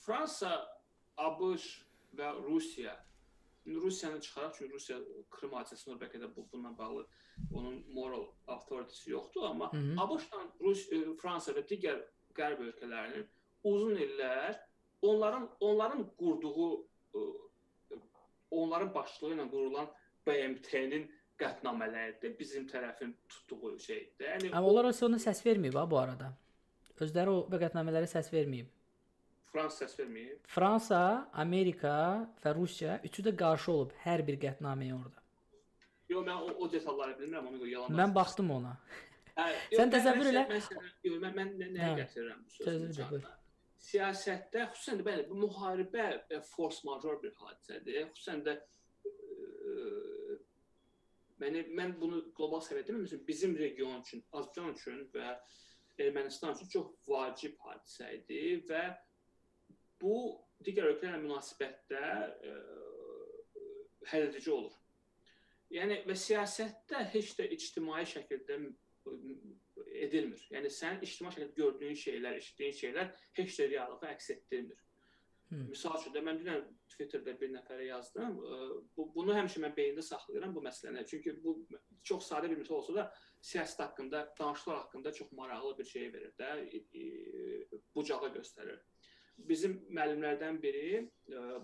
S3: Fransa, ABŞ və Rusiya Rusiyanı çıxaraq, çünki Rusiya Krım hadisəsində bəlkə də bu bununla bağlı onun moral authority yoxdur, amma ABŞ-la Rus e, Fransa və digər qərb ölkələrinin uzun illər onların onların qurduğu e, onların başçılığı ilə qurulan BMT-nin qətnamələrdir, bizim tərəfin tutduğu şeydir. Yəni
S2: Amma onlar ona səs verməyib ha bu arada. Özləri o qətnamələrə səs verməyib.
S3: Fransa səs verməyib.
S2: Fransa, Amerika və Rusiya üçü də qarşı olub hər bir qətnaməyə orada.
S3: Yox, mən o, o detalları bilmirəm, ona görə yalan.
S2: Mən baxdım ona.
S3: Hə,
S2: Sən təsəvvür elə.
S3: Yox, mən mən nəyə gətirirəm bu sözü? Siyasətdə xüsusən də bəli, bu müharibə e, force major bir hadisədir. Xüsusən də Məni mən bunu qlobal səviyyədə demirəm, bizim region üçün, Azərbaycan üçün və Ermənistan üçün çox vacib hadisə idi və bu digər ölkələrlə münasibətdə ə, həlledici olur. Yəni və siyasətdə heç də ictimai şəkildə edilmir. Yəni sən ictimai şəkildə gördüyün şeylər, eşitdiyin şeylər heç də reallığı əks etdirmir. Hmm. Misal üçün də mən dünən Twitterdə bir nəfərə yazdım. Bu bunu həmişə mən beynimdə saxlayıram bu məsələni. Çünki bu çox sadə bir məsələ olsa da siyasət haqqında, danışıqlar haqqında çox maraqlı bir şey verir də, bucağı göstərir. Bizim müəllimlərdən biri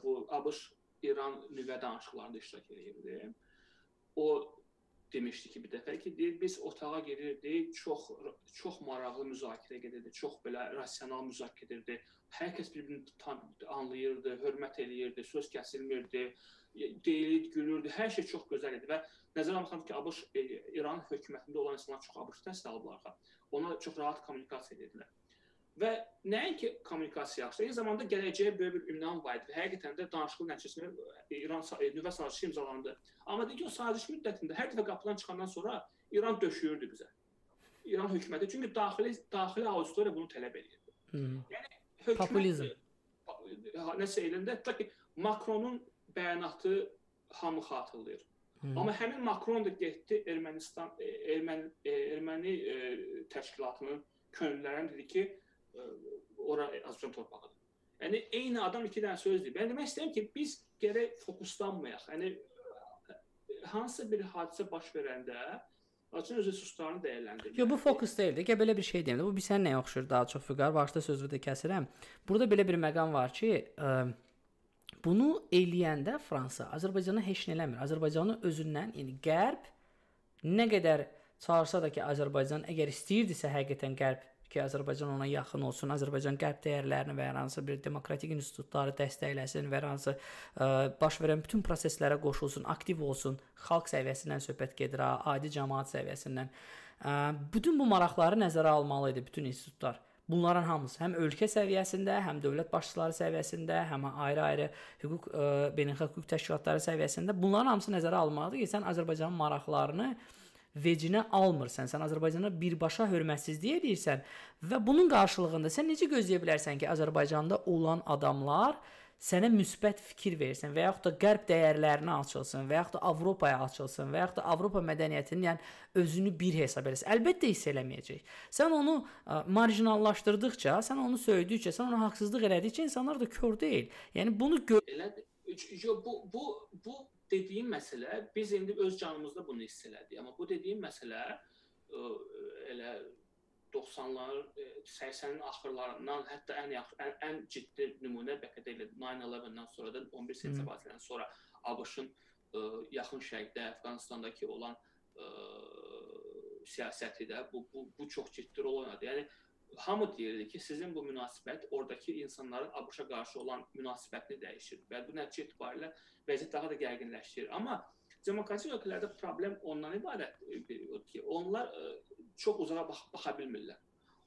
S3: bu ABŞ İran nüvə danışıqlarında iştirak edirdi. O demişdi ki, bir dəfə ki, deyir biz otağa girirdik, çox çox maraqlı müzakirə gedirdi, çox belə rasional müzakirə gedirdi. Hər kəs bir-birini anlayırdı, hörmət eləyirdi, söz kəsilmirdi, deyilirdi, gülürdü. Hər şey çox gözəl idi və nəzərə almaq ki, ABŞ e, İran hökumətində olan insanlar çox ABŞ təhsil alıblar. Ona çox rahat kommunikasiya edirdilər. Və nəinki kommunikasiya yaxşı, eyni zamanda gələcəyə böyük bir ünvan var idi və həqiqətən də danışıqlı nəticəsində İran e, nüvə sazişi imzalandı. Amma deyək ki, o saziş müddətində hər dəfə qapıdan çıxandan sonra İran döşüyürdü bizə. İran hökuməti çünki daxili daxili auditoriya bunu tələb edirdi. Yəni hökumət
S2: populizm
S3: nəsə elində tutaq ki, Makronun bəyanatı hamı xatırlayır. Hmm. Amma həmin Makron da getdi Ermənistan e, Erməni e, Erməni təşkilatının könüllərinə dedi ki, ora Azərbaycan torpağıdır. Yəni eyni adam iki dənə söz deyir. Mən demək istəyirəm ki, biz gərək fokuslanmayaq. Yəni hansısa bir hadisə baş verəndə Açın öz resurslarını dəyərləndirmək.
S2: Yox, bu fokus deyildi. Gəl belə bir şey deyim də. Bu bir sən nəyə oxşur daha çox Füqar? Başda sözü də kəsirəm. Burada belə bir məqam var ki, ə, bunu eləyəndə Fransa Azərbaycana heç nə eləmir. Azərbaycanı özündən, yəni Qərb nə qədər çağırsa da ki, Azərbaycan əgər istəyirdisə həqiqətən Qərb ki, Azərbaycan ona yaxın olsun, Azərbaycan qərb dəyərlərini və hər hansı bir demokratik institutları dəstəkləsin və hər hansı ə, baş verən bütün proseslərə qoşulsun, aktiv olsun, xalq səviyyəsindən söhbət gedir, adi cəmaət səviyyəsindən. Ə, bütün bu maraqları nəzərə almalı idi bütün institutlar. Bunların hamısı həm ölkə səviyyəsində, həm dövlət başçıları səviyyəsində, həm ayrı-ayrı hüquq ə, beynəlxalq hüquq təşkilatları səviyyəsində bunların hamısı nəzərə alınmalıdır ki, sən Azərbaycanın maraqlarını vecinə almırsan. Sən Azərbaycana birbaşa hörmətsizlik edirsən və bunun qarşılığında sən necə gözləyə bilərsən ki, Azərbaycanda olan adamlar sənə müsbət fikir versin və yaxud da qərb dəyərlərinə açılsın və yaxud da Avropaya açılsın və yaxud da Avropa mədəniyyətinin yəni özünü bir hesab eləsin. Əlbəttə hiss eləməyəcək. Sən onu ə, marjinallaşdırdıqca, sən onu söydükcə, sən ona haqsızlıq elədikcə insanlar da kör deyil. Yəni bunu gör
S3: elədir. Bu bu bu dediyim məsələ biz indi öz canımızda bunu hiss elədik. Amma bu dediyim məsələ ə, e, elə 90-lar, 80-in e, axırlarından hətta ən yaxşı ən, ən ciddi nümunə bəlkə də elə 9/11-dən sonra da 11 sentyabr hadisəsindən sonra ABŞ-ın e, yaxın şərqdə, Əfqanistandakı olan ə, siyasəti də bu bu bu çox ciddi rol oynadı. Yəni hamı deyirdi ki, sizin bu münasibət oradakı insanların ABŞ-a qarşı olan münasibətini dəyişir və bu nəticə etibarilə vəziyyət daha da gərginləşir. Amma demokratik ölkələrdə problem ondan ibarətdir ki, onlar e, çox uzağa bax baxa bilmirlər.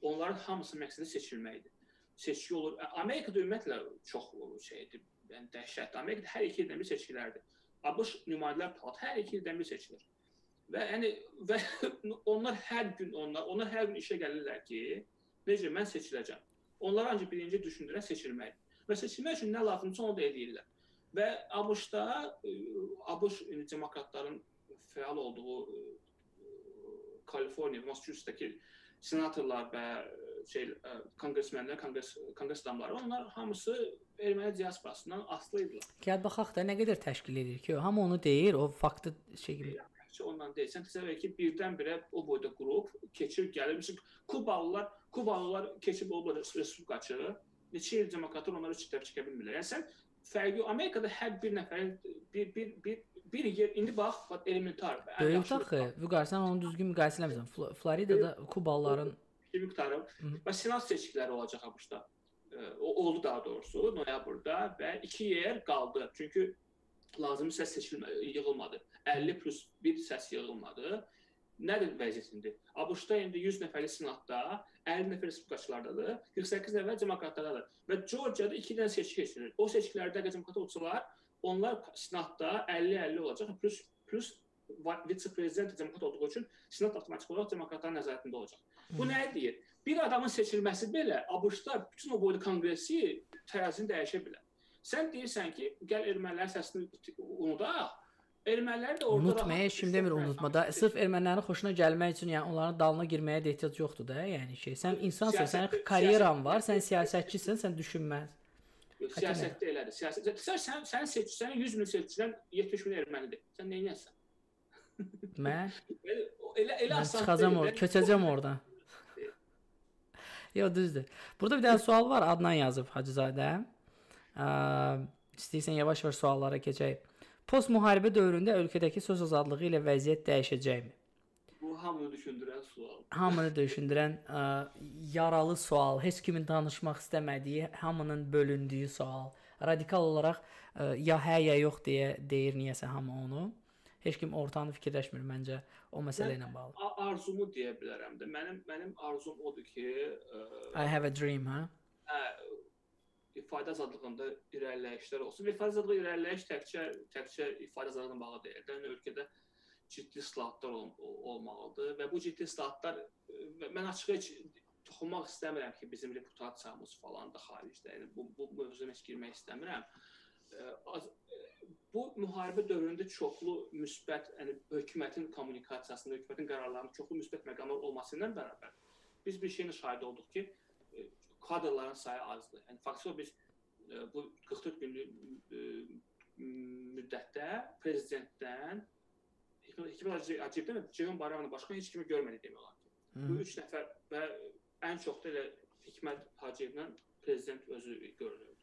S3: Onların hamısı məqsədi seçilməkdir. Seçki olur. Amerikada ümumiyyətlə çox şeydir, yəni dəhşətli. Amerikada hər 2 ildən bir seçkilərdir. ABŞ nümayəndələr palatı hər 2 ildən bir seçilir. Və yəni və *laughs* onlar hər gün onlar onlar hər gün işə gəlirlər ki, Necə mən seçiləcəm. Onlar ancaq birinci düşündürən seçilməkdir. Və seçilmək üçün nə lazımdırsa onu da edirlər. Və ABŞ-da e, ABŞ demokratların fəal olduğu e, Kaliforniya, Massachusettsdəki senatorlar və e, şey konqresmenlər, konqres konqres adamları, onlar hamısı erməni diasporasından asılı idilər.
S2: Gəl baxaq da nə qədər təşkil edir ki, hamı onu deyir, o faktı şey kimi
S3: təkcə ondan deyil. Sən təsəvvür et ki, birdən-birə o boyda qrup keçir, gəlir. Məsələn, Kubalılar, Kubalılar keçib o boyda respublikaçı, neçə il demokratlar onları çitəb çəkə bilmirlər. Yəni sən fərqi Amerikada hər bir nəfərin bir bir bir bir yer indi bax, bax elementar.
S2: Böyük axı, Vüqar sən onu düzgün müqayisə eləmirsən. Floridada Kubalıların
S3: bir miqdarı və senat seçkiləri olacaq ABŞ-da. O oldu daha doğrusu noyabrda və 2 yer qaldı. Çünki lazımi səs seçilmə yığılmadı. 50 plus 1 səs yığılmadı. Nədir vəziyyətində? ABŞ-da indi 100 nəfərlik senatda 50 nəfər respublikaçılardadır, 48 nəfər demokratlardadır və Georgiada 2 dənə seçki keçirilir. O seçkilərdə demokrat olsalar, onlar senatda 50-50 olacaq, plus plus vitse-prezident demokrat olduğu üçün senat avtomatik olaraq demokratların nəzarətində olacaq. Bu nəyə deyir? bir adamın seçilməsi belə ABŞ-da bütün o boyda konqresi tərəzini dəyişə bilər. Sən deyirsən ki, gəl ermənilərin səsini unudaq. Ermənilər də orada
S2: Unutmaya kim demir unutma da. Sırf ermənilərin xoşuna gəlmək üçün, yəni onların dalına girməyə də ehtiyac yoxdur da. Yəni şey, sən insansan, sənin karyeran var, sən siyasətçisən, sən düşünməz.
S3: Siyasətdə elədir. Siyasət sən sən sən seç, sənin 100 min seçicilər 70 min ermənidir. Sən nə edirsən?
S2: Mən *laughs*
S3: elə elə asan.
S2: Çıxacağam orada, köçəcəm oradan. Yox, düzdür. Burada bir dənə sual var, Adnan yazıb Hacızadə. İstəyirsən yavaş-yavaş suallara keçək. Post müharibə dövründə ölkədəki söz azadlığı ilə vəziyyət dəyişəcəkmi?
S3: Bu hamını düşündürən sual.
S2: Hamını düşündürən ə, yaralı sual, heç kimin danışmaq istəmədiyi, hamının bölündüyü sual. Radikal olaraq ə, ya hə ya yox deyə deyir niyəsə hamı onu. Heç kim ortanı fikirləşmir məncə o məsələ ilə bağlı.
S3: Arzumu deyə bilərəm də. Mənim mənim arzum odur ki, ə,
S2: I have a dream, hə?
S3: Hə, ifadə azadlığında irəliləyişlər olsun. İfadə azadlığı irəliləyiş təkcə təkcə ifadə azadlığına bağlı deyil. Yəni ölkədə ciddi islahatlar ol olmalıdır və bu ciddi islahatlar mən açıq heç toxunmaq istəmirəm ki, bizim reputasiyamız falan da xaricdə. Yəni bu bu mövzuya heç girmək istəmirəm. Bu müharibə dövründə çoxlu müsbət, yəni hökumətin kommunikasiyasında, hökumətin qərarlarının çoxlu müsbət məqamlar olması ilə bərabər biz bir şeyin şahidi olduq ki, kadrların sayı azdır. Yəni faktiki biz bu 44 günlük müddətdə prezidentdən Hikmət Hacıyevdən və Ceyhun Bayramovdan başqa heç kimi görmədik demək olar ki. Bu 3 nəfər və ən çox da elə Hikmət Hacıyevdən prezident özü görünürdü.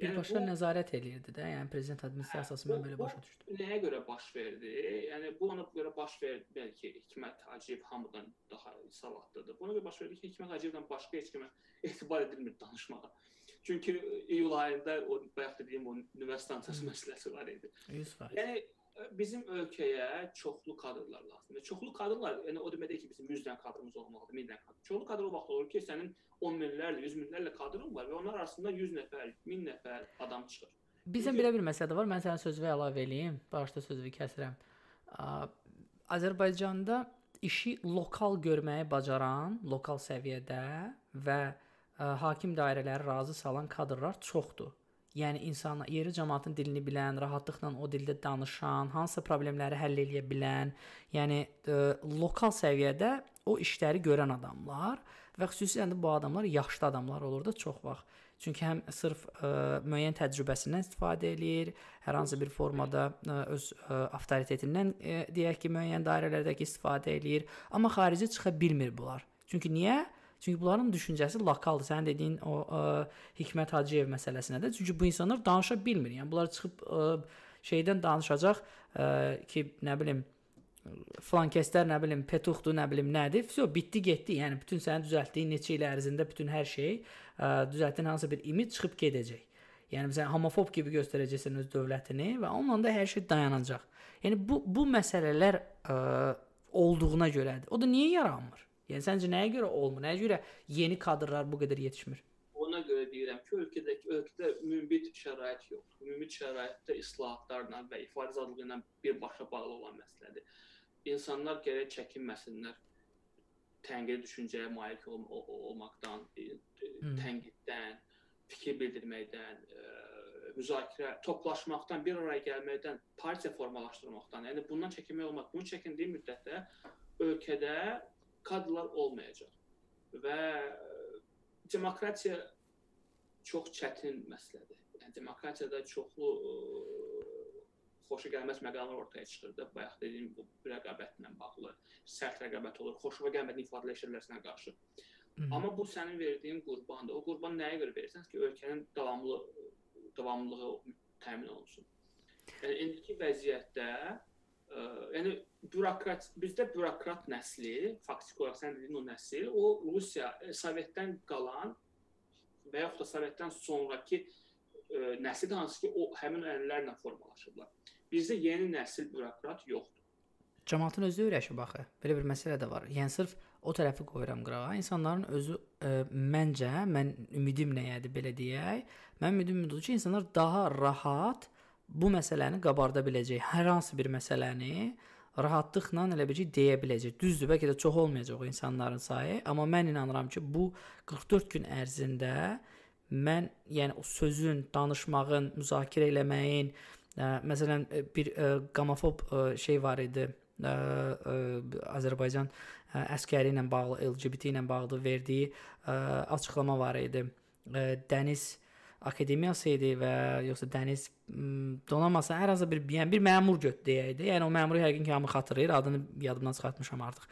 S2: Birbaşa yəni, nəzarət eləyirdi də, yəni prezident administrasiyası mən belə başa düşdüm.
S3: Nəyə görə baş verdi? Yəni bu ona görə baş verdi bəlkə Hikmət Hacıyev hamıdan daha savadlıdır. Buna görə baş verdi ki, Hikmət Hacıyevdən başqa heç kimə etibar edilmir danışmağa. Çünki iyul ayında o bayaq dediyim o nüvə stansiyası məsələsi var idi.
S2: 100%.
S3: Yəni bizim ölkəyə çoxlu kadrlar lazımdır. Çoxlu kadrlar, yəni o demək deyil ki, bizim 100 dənə kadrımız olmalıdır, 1000 dənə kadr. Çoxlu kadr o vaxt olur ki, sənin 10 minlərlə, 100 minlərlə kadrın var və onlar arasında 100 nəfər, 1000 nəfər adam çıxır.
S2: Bizə belə bir məsələ də var. Mən sənin sözünə əlavə eləyim. Başda sözünü kəsirəm. Azərbaycanda işi lokal görməyi bacaran, lokal səviyyədə və ə, hakim dairələri razı salan kadrlar çoxdur. Yəni insanlar, yeri cəmaatın dilini bilən, rahatlıqla o dildə danışan, hansısa problemləri həll edə bilən, yəni ə, lokal səviyyədə o işləri görən adamlar və xüsusilə də bu adamlar yaşlı adamlar olur da çox vaxt. Çünki həm sırf ə, müəyyən təcrübəsindən istifadə eləyir, hər hansı bir formada ə, öz ə, avtoritetindən ə, deyək ki, müəyyən dairələrdəki istifadə eləyir, amma xarici çıxa bilmir bunlar. Çünki niyə? Çünki bunların düşüncəsi lokaldır. Sənin dediyin o ə, Hikmət Hacıyev məsələsinə də. Çünki bu insanlar danışa bilmir. Yəni bunlar çıxıb ə, şeydən danışacaq ə, ki, nə bilim flankestlər, nə bilim, petuxdur, nə bilim, nədir. Vəsə bitdi, getdi. Yəni bütün sənin düzəltdiyin neçə il ərzində bütün hər şey, ə, düzəltdiyin hansı bir imid çıxıb gedəcək. Yəni sən homofob kimi göstərəcəksən öz dövlətini və onunla da hər şey dayanacaq. Yəni bu bu məsələlər ə, olduğuna görədir. O da niyə yaranmır? Yəni səncə nəyə görə olmur? Nəyə görə yeni kadrlar bu qədər yetişmir?
S3: Ona görə deyirəm ki, ölkədəki ölkədə ümumi şərait yoxdur. Ümumi şəraitdə islahatlarla və ifadə azadlığı ilə birbaşa bağlı olan məsələdir. İnsanlar gərək çəkinməsinlər tənqidi düşüncəyə malik ol olmaqdan, hmm. tənqiddən, fikir bildirməkdən, ə, müzakirə, toplaşmaqdan, bir araya gəlməkdən, partiya formalaşdırmaqdan, yəni bundan çəkinmək olmaz. Bunu çəkindiyi müddətdə ölkədə kadrlar olmayacaq. Və demokratiya çox çətin məsələdir. Yəni demokratiyada çoxlu xoşagəlməz məqamlar ortaya çıxır da, bayaq dediyim bu rəqabətlə bağlı, sərt rəqabət olur, xoşuma gəlmədiyini ifadələşdirməsinə qarşı. Hı -hı. Amma bu sənin verdiyin qurbandır. O qurban nəyə görə verirsən ki, ölkənin davamlı davamlılığı təmin olunsun. Yəni indiki vəziyyətdə ə, yəni bürokrat bizdə bürokrat nəsli, faktiki olaraq sən dediyin o nəsil, o Rusiya e, Sovetdən qalan və yaxud da Sovetdən sonrakı ə, nəsil hansı ki, o həmin ənənələrlə formalaşıblar. Bizdə yeni nəsil bürokrat yoxdur.
S2: Cəmaatın özü öyrəşib axı. Belə bir məsələ də var. Yəni sırf o tərəfi qoyuram qırağa. İnsanların özü ə, məncə, mən ümidim nəyədir belə deyək. Mən ümidim budur ki, insanlar daha rahat bu məsələni qabarda biləcək. Hər hansı bir məsələni rahatlıqla elə bir şey deyə biləcək. Düzdür, bəlkə də çox olmayacaq o insanların sayı, amma mən inanıram ki, bu 44 gün ərzində mən yəni o sözün, danışmağın, müzakirə eləməyin, ə, məsələn bir ə, qamofob ə, şey var idi. Ə, ə, Azərbaycan ə, əskəri ilə bağlı, LGBT ilə bağlı verdiyi ə, açıqlama var idi. Ə, Dəniz akademiyası idi və yoxsa dəniz donanması hər hansı bir yəni bir məmur göt deyəydi. Yəni o məmuru yəqin ki, hamı xatırlayır, adını yadımdan çıxartmışam artıq.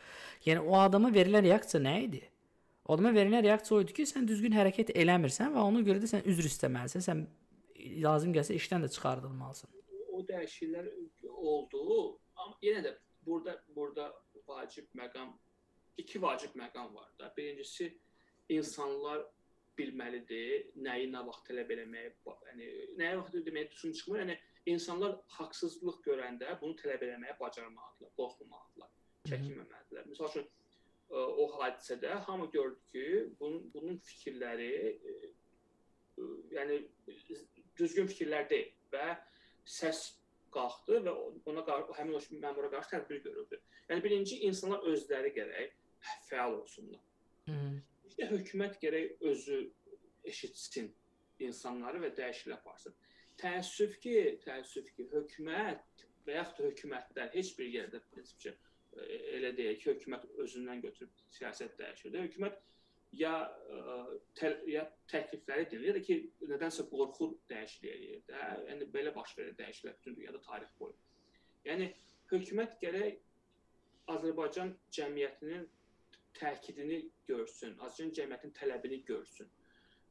S2: Yəni o adama verilən reaksiya nə idi? O adama verilən reaksiya o idi ki, sən düzgün hərəkət eləmirsən və ona görə də sən üzr istəməlisən. Sən lazım gəlsə işdən də çıxardılmalısan.
S3: O dəyişikliklər oldu, amma yenə də burada burada vacib məqam iki vacib məqam var da. Birincisi insanlar bilməlidir, nəyi nə vaxt tələb eləməyi, yəni nəyə vaxt deməyə düşün çıxmır. Yəni insanlar haqsızlıq görəndə bunu tələb eləməyə bacarmalıdırlar, qorxmamalıdırlar, çəkinməməlidirlər. Məsəl üçün e, o hadisədə hamı gördü ki, bunun bunun fikirləri e, e, yəni düzgün fikirlər deyil və səs qalxdı və ona həmin o məmura qarşı tədbir görüldü. Yəni birinci insanlar özləri gərək fəal olsunlar. Hı -hı. İşte hökumət gərək özü eşitsin insanları və dəyişiklik aparsın. Təəssüf ki, təəssüf ki, hökumət və yaxud da hökumətlər heç bir yerdə prinsipcə e, elə deyək ki, hökumət özündən götürüb siyasət dəyişir. Hökumət ya e, tə, ya təklifləri dinləyir ya da ki, nədənsə qorxur dəyişiklik eləyir də. Yəni belə baş verir dəyişikliklər bütün dünyada tarix boyu. Yəni hökumət gərək Azərbaycan cəmiyyətinin təkidini görsün, Azərbaycan cəmiyyətinin tələbini görsün.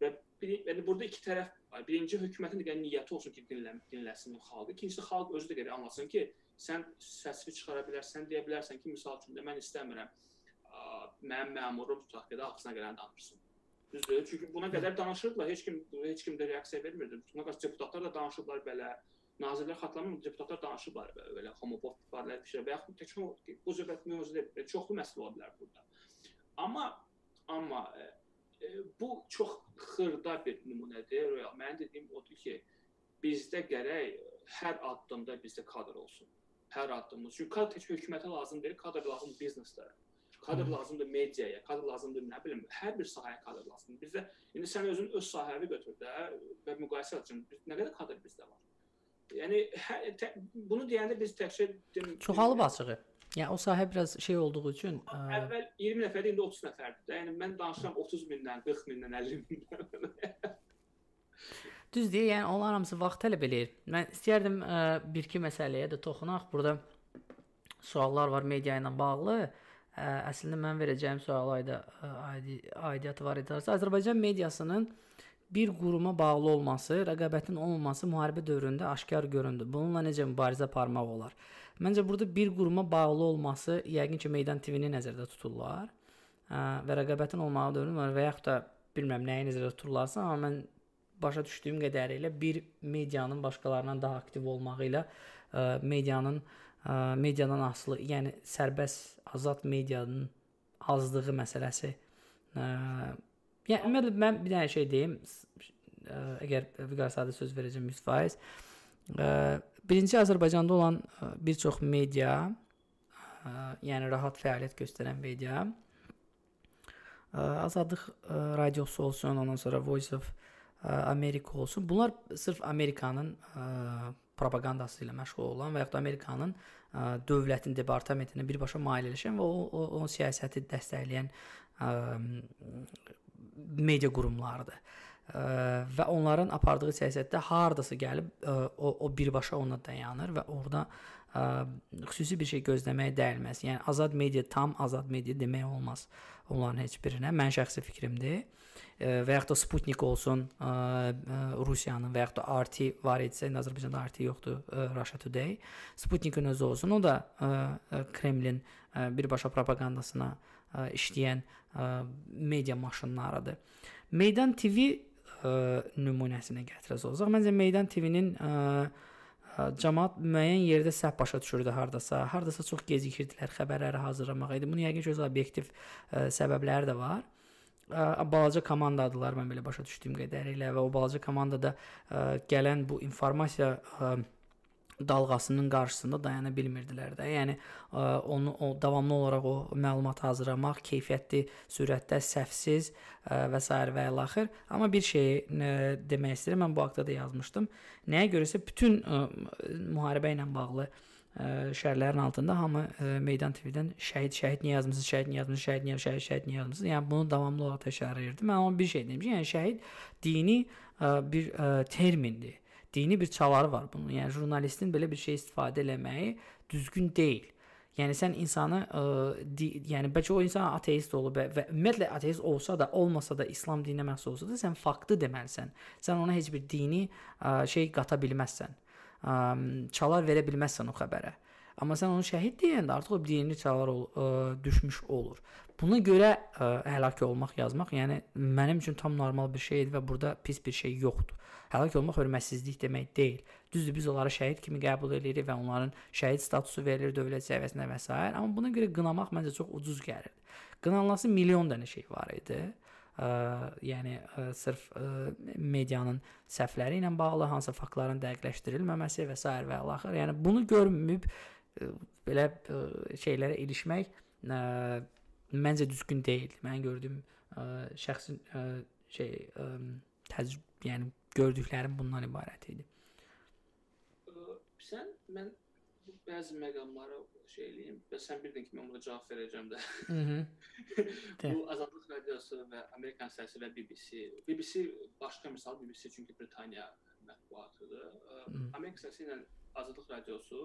S3: Və bir, yəni burada iki tərəf var. Birinci hökumətin də niyyəti olsun ki, dinlə, dinləsin xalqı. İkincisi xalq özü də qədər anlasın ki, sən səsini çıxara bilərsən, deyə bilərsən ki, misal üçün də mən istəmirəm mənim məmurum tutaq ki, ağzına gələni danışsın. Düzdür? Çünki buna qədər danışırdılar, heç kim heç kim də reaksiya vermirdi. Buna qarşı deputatlar da danışıblar belə, nazirlər xatırlamır, deputatlar danışıblar belə homofob ifabələr bir şey və yaxud təkcə bu söhbət mövzu deyil, çoxlu məsələ ola bilər burada. Amma amma e, bu çox xırda bir nümunədir. Mənim dediyim odur ki, bizdə gərək hər addımda bizdə kadr olsun. Hər addımımız. Çünki kadr tək hökumətə lazım deyil, kadr lazımdır bizneslərə. Kadr lazımdır mediaya, kadr lazımdır nə bilim, hər bir sahəyə kadr lazımdır. Bizdə indi sən özün öz sahəni götür də və müqayisə et. Nə qədər kadr bizdə var? Yəni hər, tə, bunu deyəndə biz təkcə
S2: çoxalıb açığı. Yəni o sahə biraz şey olduğu üçün
S3: ə... əvvəl 20 nəfər idi, indi 30 nəfərdir də. Yəni mən danışıram 30 mindən, 40 mindən, 50 mindən.
S2: Düz deyə, yəni onlar hamısı vaxt tələb eləyir. Mən istərdim ə, bir-iki məsələyə də toxunaq. Burada suallar var media ilə bağlı. Ə, əslində mən verəcəyim suala aidi aidi aidiyyatı var idi. Azərbaycan mediasının bir quruma bağlı olması, rəqabətin olmaması müharibə dövründə aşkar göründü. Bununla necə mübarizə aparmaq olar? Məncə burada bir quruma bağlı olması yəqin ki, Meydan TV-ni nəzərdə tuturlar. Hə, və rəqabətin olmağı dönür və yaxud da bilmirəm nəyi nəzərdə tuturlarsa, amma mən başa düşdüyüm qədərilə bir medianın başqalarından daha aktiv olmağı ilə ə, medianın ə, mediadan asılı, yəni sərbəst, azad medianın azlığı məsələsi. Ə, yəni mən, mən bir dənə şey deyim, ə, əgər Vüqar Sadə söz verəcəm 100%. Ə, Birinci Azərbaycanda olan e, bir çox media, e, yəni rahat fəaliyyət göstərən media, e, Azadlıq radiosu olsun, ondan sonra Voice of America olsun. Bunlar sırf Amerikanın propagandası ilə məşğul olan və yaxud da Amerikanın dövlətin departamentinin birbaşa maliyyələşən və o, o, o siyasəti dəstəkləyən media qurumlarıdır və onların apardığı siyasətdə hardasa gəlib o o birbaşa ona dayanır və orada ə, xüsusi bir şey gözləməyə dəyilməz. Yəni azad media tam azad media demək olmaz onların heç birinə. Mən şəxsi fikrimdir. Ə, və yaxud da Sputnik olsun, ə, ə, Rusiyanın və yaxud da RT var indi Azərbaycanda RT yoxdur, ə, Russia Today. Sputnikin özü olsun, o da ə, Kremlin ə, birbaşa propagandasına ə, işləyən ə, media maşınlarıdır. Meydan TV ə, nümunəsinə gətirəcək olsaq, məncə Meydan TV-nin cəmaət müəyyən yerdə səhv başa düşürdü hardasa, hardasa çox gecikirdilər xəbərləri hazırlamaq idi. Bunun yəqin ki, öz obyektiv ə, səbəbləri də var. Ə, balaca komandadılar mən belə başa düşdüyüm qədərilə və o balaca komandada ə, gələn bu informasiya ə, dalğasının qarşısında dayana bilmirdilər də. Yəni ə, onu o davamlı olaraq o məlumat hazırlamaq, keyfiyyətli, sürətdə, səhvsiz ə, və s. və ilaxır. Amma bir şey ə, demək istəyirəm, mən bu haqqda da yazmışdım. Nəyə görəsə bütün ə, müharibə ilə bağlı ə, şərhlərin altında hamı ə, Meydan TV-dən şəhid, şəhid niyə yazmısınız, şəhid niyə yazmısınız, şəhid niyə, şəhid, şəhid niyə yazmısınız? Yəni bunu davamlı olaraq təkrar edirdim. Mən amma bir şey ki, yəni şəhid dini ə, bir ə, termindir dini bir çaları var bunun. Yəni jurnalistin belə bir şey istifadə eləməyi düzgün deyil. Yəni sən insanı ə, di, yəni bəlkə o insan ateist olub və, və ümumiyyətlə ateist olsa da, olmasa da İslam dininə məxsus olsa da sən faktı deməlisən. Sən ona heç bir dini ə, şey qata bilməzsən. Ə, çalar verə bilməzsən o xəbərə. Amma sən onu şəhid deyəndə artıq o dini çalar ol, ə, düşmüş olur. Buna görə ə, həlak olmaq yazmaq, yəni mənim üçün tam normal bir şeydir və burada pis bir şey yoxdur. Həlak olmaq hörmətsizlik demək deyil. Düzdür, biz onları şəhid kimi qəbul edirik və onların şəhid statusu verilir dövlət səviyyəsində və s. amma buna görə qınamaq məncə çox ucuz gəlir. Qınanılası milyon dənə şey var idi. Ə, yəni ə, sırf ə, medianın səhvləri ilə bağlı hansı faktların dəqiqləşdirilməməsi və s. və axır. Yəni bunu görməyib ə, belə ə, şeylərə ilişmək ə, məncə düzgün deyil. Mən gördüyüm ə, şəxsin ə, şey ə, təcrübə, yəni gördüklərim bundan ibarət idi.
S3: Sən mən bəzi məqamlara şey eləyim və sən bildin ki, mən buna cavab verəcəm də. *laughs* Bu Azadlıq Radiosu və Amerikan səsi və BBC. BBC başqa misal BBC çünki Britaniya mətbuatıdır. Amerika səsi ilə Azadlıq Radiosu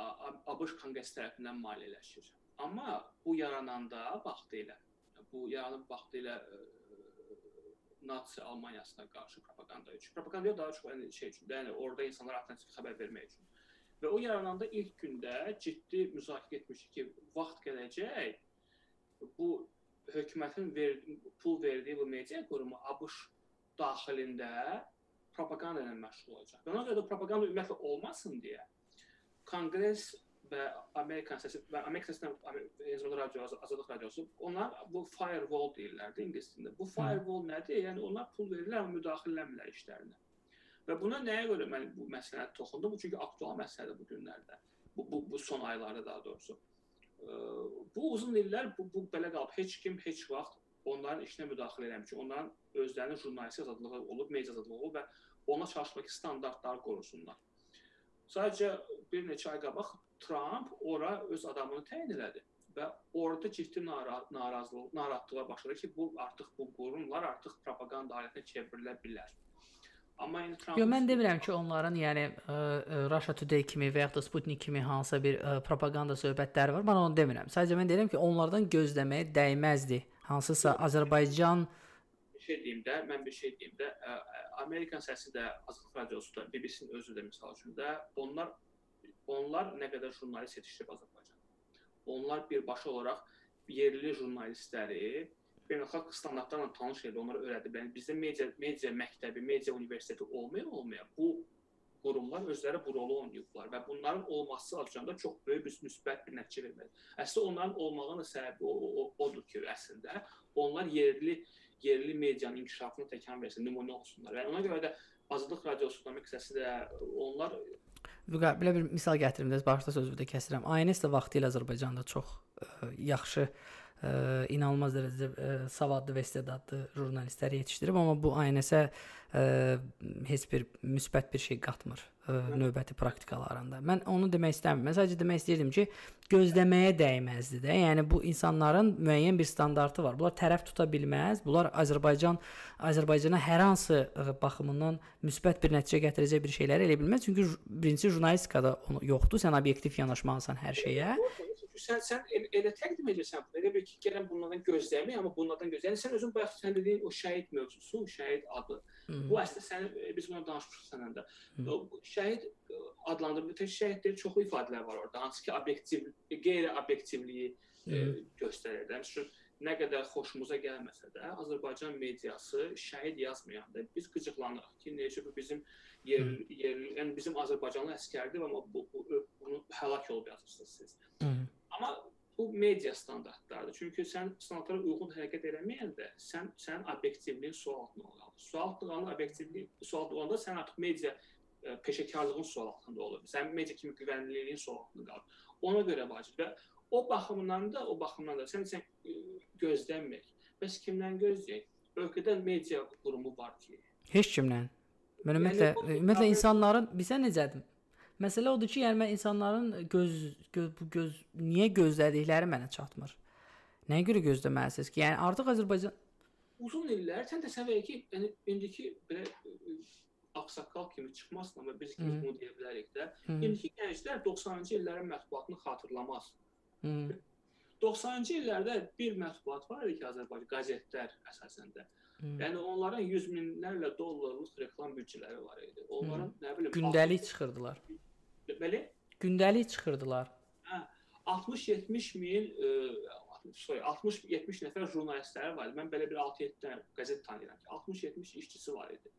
S3: ABŞ Konqresi tərəfindən maliyyələşir. Amma bu yarananda vaxtilə bu yaranıb vaxtilə Nazi Almaniyasına qarşı propaganda üçün. Propaganda daha çox yəni şey üçün, yəni orada insanlara alternativ xəbər vermək üçün. Və o yarananda ilk gündə ciddi müzakirə etmişdik ki, vaxt gələcək bu hökumətin ver, pul verdiyi bu media qurumu ABŞ daxilində propaganda ilə məşğul olacaq. Ona görə də propaganda ümumiyyətlə olmasın deyə Konqres və Amerikan səsi və Amerika səsindən radio Azadlıq radiosu onlar bu firewall deyirlər də ingilis dilində. Bu firewall nədir? Yəni onlar pul verirlər, müdaxiləmirlər işlərinə. Və buna nəyə görə mən bu məsələyə toxundum? Çünki aktual məsələdir bu günlərdə. Bu, bu, bu son aylarda daha doğrusu. Bu uzun illər bu, bu belə qalıb. Heç kim heç vaxt onların işinə müdaxilə eləmir ki, onların özlərinin jurnalistik azadlığı olub, media azadlığı olub və ona çalışmaq standartları qorusunlar. Sadəcə bir neçə ay qabaq Trump ora öz adamını təyin elədi və orada ciddi narazılıq, narahatlığa başladı ki, bu artıq bu qurumlar artıq propaganda alətinə çevrilə bilər.
S2: Amma indi Trump Yox, mən demirəm ki, onların yəni ə, Russia Today kimi və ya da Sputnik kimi hansısa bir ə, propaganda söhbətləri var. Mən onu demirəm. Sadəcə mən deyirəm ki, onlardan gözləməyə dəyməzdi. Hansısa Azərbaycan
S3: bir şey deyim də, mən bir şey deyim də, ə, Amerikan səsi də, Azərbaycan radiosu da, BBC-nin özü də məsəl üçün də, onlar Onlar nə qədər jurnalist yetişdirib Azərbaycanda. Onlar birbaşa olaraq yerli jurnalistləri beynəlxalq standartlarla tanış edir, onlara öyrədib. Yəni bizdə media media məktəbi, media universiteti olmaya olmaya bu qurumlar özləri bu rolu oynayıblar və bunların olması Azərbaycanda çox böyük bir müsbət bir nəticə verməlidir. Əslində onların olmağının səbəbi o, o, odur ki, əslində onlar yerli yerli medianın inkişafına təkan versin, nümunə olsunlar. Və ona görə də Azadlıq radiosu demək səsi də onlar
S2: belə bir misal gətirim də, başda sözümü də kəsirəm. ANS də vaxtilə Azərbaycanda çox ə, yaxşı ə, inanılmaz dərəcədə ə, savadlı və istedadlı jurnalistlər yetişdirib, amma bu ANS-ə heç bir müsbət bir şey qatmır ə, növbəti praktikalarında. Mən onu demək istəmirəm. Mən sadəcə demək istəyirdim ki, gözləməyə dəyməzdi də. Yəni bu insanların müəyyən bir standartı var. Bunlar tərəf tuta bilməz. Bunlar Azərbaycan Azərbaycana hər hansı ə, baxımından müsbət bir nəticə gətirəcək bir şeyləri elə bilməz. Çünki birinci jurnalistikada onu yoxdur. Sən obyektiv yanaşmalısan hər şeyə
S3: sən sən elə təqdim edirsən, elə bil ki, gələn bunlardan gözləmə, amma bunlardan gözlə. Yəni sən özün bayaq sən dediyin o şəhid mövzusu, şəhid adı. Hı -hı. Bu əslində sənin e, biz bunu danışmışıq səninlə. Şəhid e, adlandırılır. Tək şəhidlərin çoxlu ifadələr var orada. Hansı ki, obyektiv, qeyri-obyektivliyi e, göstərir. Məsələn, nə qədər xoşumuza gəlməsə də, Azərbaycan mediası şəhid yazmayanda biz qıcıqlanırıq ki, necə bu bizim yerli, yerli, yəni bizim Azərbaycanlı əskərdir, amma bu, bu, bu bunu həlak olub yazırsınız siz. Hı -hı. Amma bu media standartlarıdır. Çünki sən standartlara uyğun hərəkət eləməyəndə sən sənin obyektivliyin sual altına qalır. Sual altına obyektivlik sual altında sən artıq media ə, peşəkarlığın sual altında olur. Sən media kimi güvənilirliyin sual altında qalır. Ona görə vacib və o baxımdan da, o baxımdan da sən sən ə, gözləmək. Bəs kimdən gözləyək? Ölkədə media qurumu var ki,
S2: Heç kimlə. Mən ümumiyyətlə,
S3: Yəni
S2: ümumiyyətlə insanların bizə necədir? Məsələ odur ki, yəni mən insanların göz, göz bu göz niyə gözlədikləri mənə çatmır. Nəyə görə gözləməlisiniz ki? Yəni artıq Azərbaycan
S3: uzun illər sən təsəvvür et ki, yəni indiki belə ə, ağsaqqal kimi çıxmasın, amma biz kimi bunu deyə bilərik də. İndiki gənclər 90-cı illərin mətbuatını xatırlamaz.
S2: hı,
S3: 90-cı illərdə bir mətbuat var idi ki, Azərbaycan qəzetlər əsasən də.
S2: hı.
S3: Yəni onların 100 minlərlə dollarlıq reklam büdcələri var idi. Onların nə bilim
S2: Gündəlik çıxırdılar.
S3: 60 belə
S2: Gündəlik çıxırdılar.
S3: 60-70 min ə, sorry, 60-70 nəfər jurnalistləri var idi. Mən belə bir 6-7 dənə qəzet tanıyıram ki, 60-70 işçisi var idi.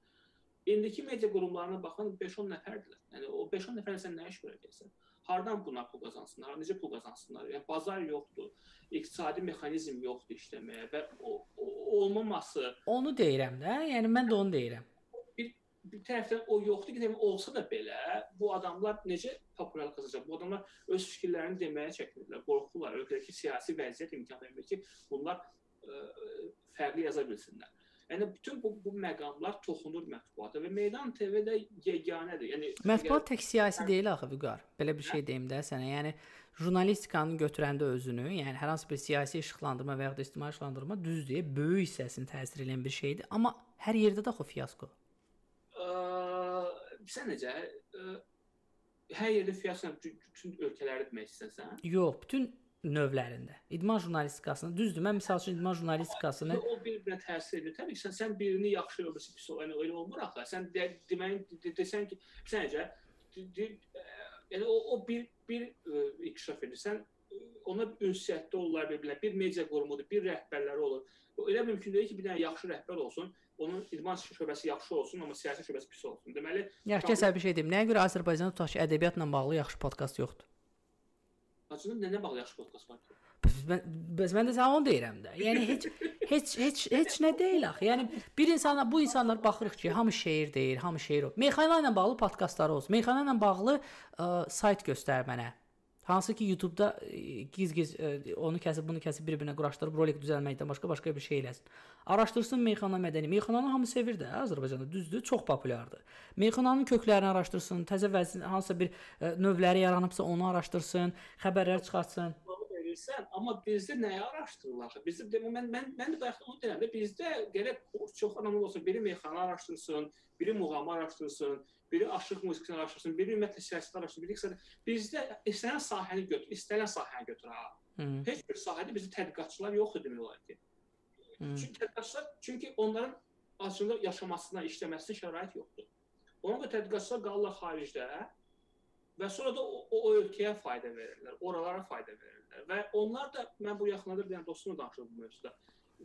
S3: İndiki media qurumlarına baxan 5-10 nəfərdirlər. Yəni o 5-10 nəfərlə sən nə iş görəcəksən? Hardan buna pul qazansınlar? Necə pul qazansınlar? Yəni bazar yoxdur. İqtisadi mexanizm yoxdur işləməyə və o, o olmaması
S2: Onu deyirəm də. Yəni mən də onu deyirəm.
S3: Bir tərəfdən o yoxdur ki, olsa da belə bu adamlar necə populyarlıq qazanacaq? Bu adamlar öz fikirlərini deməyə çəkinirlər, qorxurlar. Ölkədəki siyasi vəziyyət imkan vermir ki, bunlar ə, fərqli yaza bilsinlər. Yəni bütün bu bu məqamlar toxunur mətbuata və Meydan TV də yeganədir. Yəni
S2: Mətbuat tək siyasi deyil axı Vüqar. Belə bir şey deyim də sənə. Yəni jurnalistikanın götürəndə özünü, yəni hər hansı bir siyasi işıqlandırma və ya da ictimai işıqlandırma düzdür, böyük hissəsini təsir edən bir şeydir, amma hər yerdə də axı fiyasko.
S3: Sən necə ə, hər yerdə fiyasko bütün ölkələri demək istəsən?
S2: Yox, bütün növlərində. İdman jurnalistikasını düzdür. Mən məsəl üçün idman jurnalistikasını
S3: O bir-birinə təsir edir. Təbii ki, sən, sən birini yaxşı, öbürsü pis. Yəni elə olmur axı. Sən de, deməyin de, desən ki, sən necə ə, yəni o, o bir bir ə, inkişaf edir. Sən ə, ona ünsiyyətdə olurlar bir-birlə. Bir media qurumudur, bir rəhbərləri olur. Elə mümkün deyil ki, bir dənə yaxşı rəhbər olsun, onun idman şöbəsi yaxşı olsun, amma siyasi şöbəsi pis olsun. Deməli,
S2: Yaxşı kəsə bir şey deyim. Nəyə görə Azərbaycanda tutaq ki, ədəbiyyatla bağlı yaxşı podkast yoxdur?
S3: acının nə bağlı yaxşı podkast var ki?
S2: Bəs mən, bəs mən də sənə onu deyirəm də. Yəni heç heç heç heç nə deyil axı. Yəni bir insana bu insanlar baxırıq ki, hamı şeir deyir, hamı şeir. Meyxana ilə bağlı podkastları olsun. Meyxana ilə bağlı ə, sayt göstər mənə. Hansı ki YouTube-da giz-giz ə, onu kəsib, bunu kəsib bir-birinə quraşdırıb rolik düzəlməkdən başqa başqa bir şey eləsin. Araşdırsın meyxana mədəni. Meyxananı hamı sevir də Azərbaycanda, düzdür, çox populyardır. Meyxananın köklərini araşdırsın, təzə vəzn hansısa bir ə, növləri yaranıbsa onu araşdırsın, xəbərlər çıxartsın.
S3: Bunu verirsən, amma bizdə nəyi araşdırırlar? Bizdə demə mən mən mən bayaq onu deyirəm də bizdə gərək çox adamlar olsun, biri meyxana araşdırsın, biri muğamı araşdırsın, biri aşıq musiqisini araşdırsın, biri ümumiyyətlə siyasət araşdırsın, biri iqtisadi. Bizdə istənilən sahəni götür, istənilən sahəni götür ha.
S2: Hı.
S3: Heç bir sahədə bizdə tədqiqatçılar yoxdur demək olar ki.
S2: Hı.
S3: Çünki tədqiqatçılar çünki onların açığında yaşamasına, işləməsinə şərait yoxdur. Ona görə tədqiqatçılar qalırlar xaricdə və sonra da o, o ölkəyə fayda verirlər, oralara fayda verirlər. Və onlar da mən bu yaxınlarda bir dənə dostumla danışdım bu mövzuda.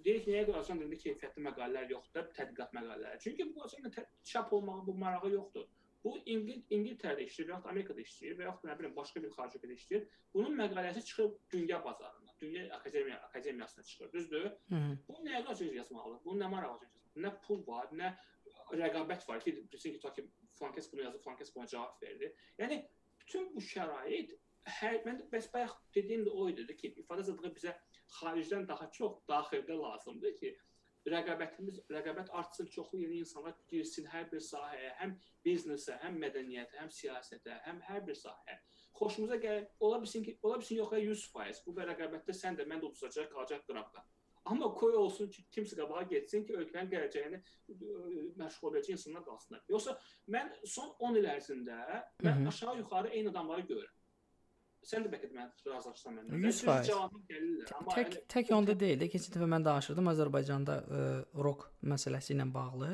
S3: Deyir ki, nəyə görə Azərbaycan dilində keyfiyyətli məqalələr yoxdur, tədqiqat məqalələri. Çünki bu Azərbaycanda çap olmağı bu marağı yoxdur. Bu İngil İngiltərədə işləyir, və yaxud Amerikada işləyir, və yaxud nə bilim başqa bir xarici ölkədə işləyir. Bunun məqaləsi çıxır dünya bazarına, dünya akademiya akademiyasına çıxır, düzdür?
S2: Hı.
S3: Bu nəyə qarşı yazmalıdır? Bunun nə marağı var? Nə pul var, nə rəqabət var ki, bilsin ki, ta ki Flankes bunu yazıb, Flankes buna cavab verdi. Yəni bütün bu şərait hər mən bəs bayaq dediyim də o idi ki, ifadə azadlığı bizə xaricdən daha çox daxildə lazımdır ki, rəqabətimiz, rəqabət artsın, çoxlu yeni insanlar girsin hər bir sahəyə, həm biznesə, həm mədəniyyətə, həm siyasətə, həm hər bir sahəyə. Xoşumuza gəlir, ola bilsin ki, ola bilsin yox, 100% bu rəqabətdə sən də mən də udacaq, qalacaq qıraqda. Amma qoy olsun ki, kimsə qabağa getsin ki, ölkənin gələcəyini məşğul edəcək insanlar qalsınlar. Yoxsa mən son 10 il ərzində mən aşağı-yuxarı eyni adamları görürəm. Sən də bəlkə də mən razılaşsan mənimlə.
S2: 100%.
S3: Cavabım gəlirlər, amma
S2: Tək
S3: yəni-
S2: tək onda deyil. Keçən dəfə mən danışırdım Azərbaycanda ə, rock məsələsi ilə bağlı.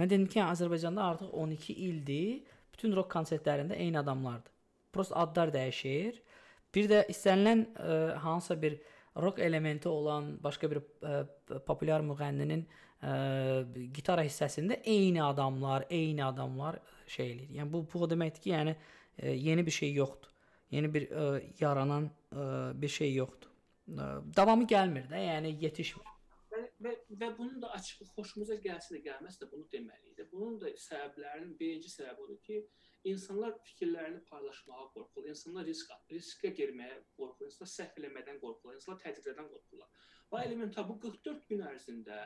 S2: Mən dedim ki, Azərbaycanda artıq 12 ildir bütün rock konsertlərində eyni adamlardır. Prosta adlar dəyişir. Bir də istənilən ə, hansısa bir rock elementi olan başqa bir ə, populyar müğənninin ə, gitara hissəsində eyni adamlar, eyni adamlar şey eləyir. Yəni bu bu o deməkdir ki, yəni ə, yeni bir şey yoxdur. Yeni bir ə, yaranan ə, bir şey yoxdur. Ə, davamı gəlmir də, yəni yetişmir.
S3: Yəni və və bunun da açıq xoşumuza gəlsə də gəlməsə də bunu deməliyik. Bunun da səbəblərinin birinci səbəbi odur ki, insanlar fikirlərini paylaşmağa qorxurlar. İnsanlar risk riskə girməyə qorxurlar. İnsanlar səhv eləmədən qorxurlar. İnsanlar təzyiqlərdən qorxurlar. Və elementar bu 44 gün ərzində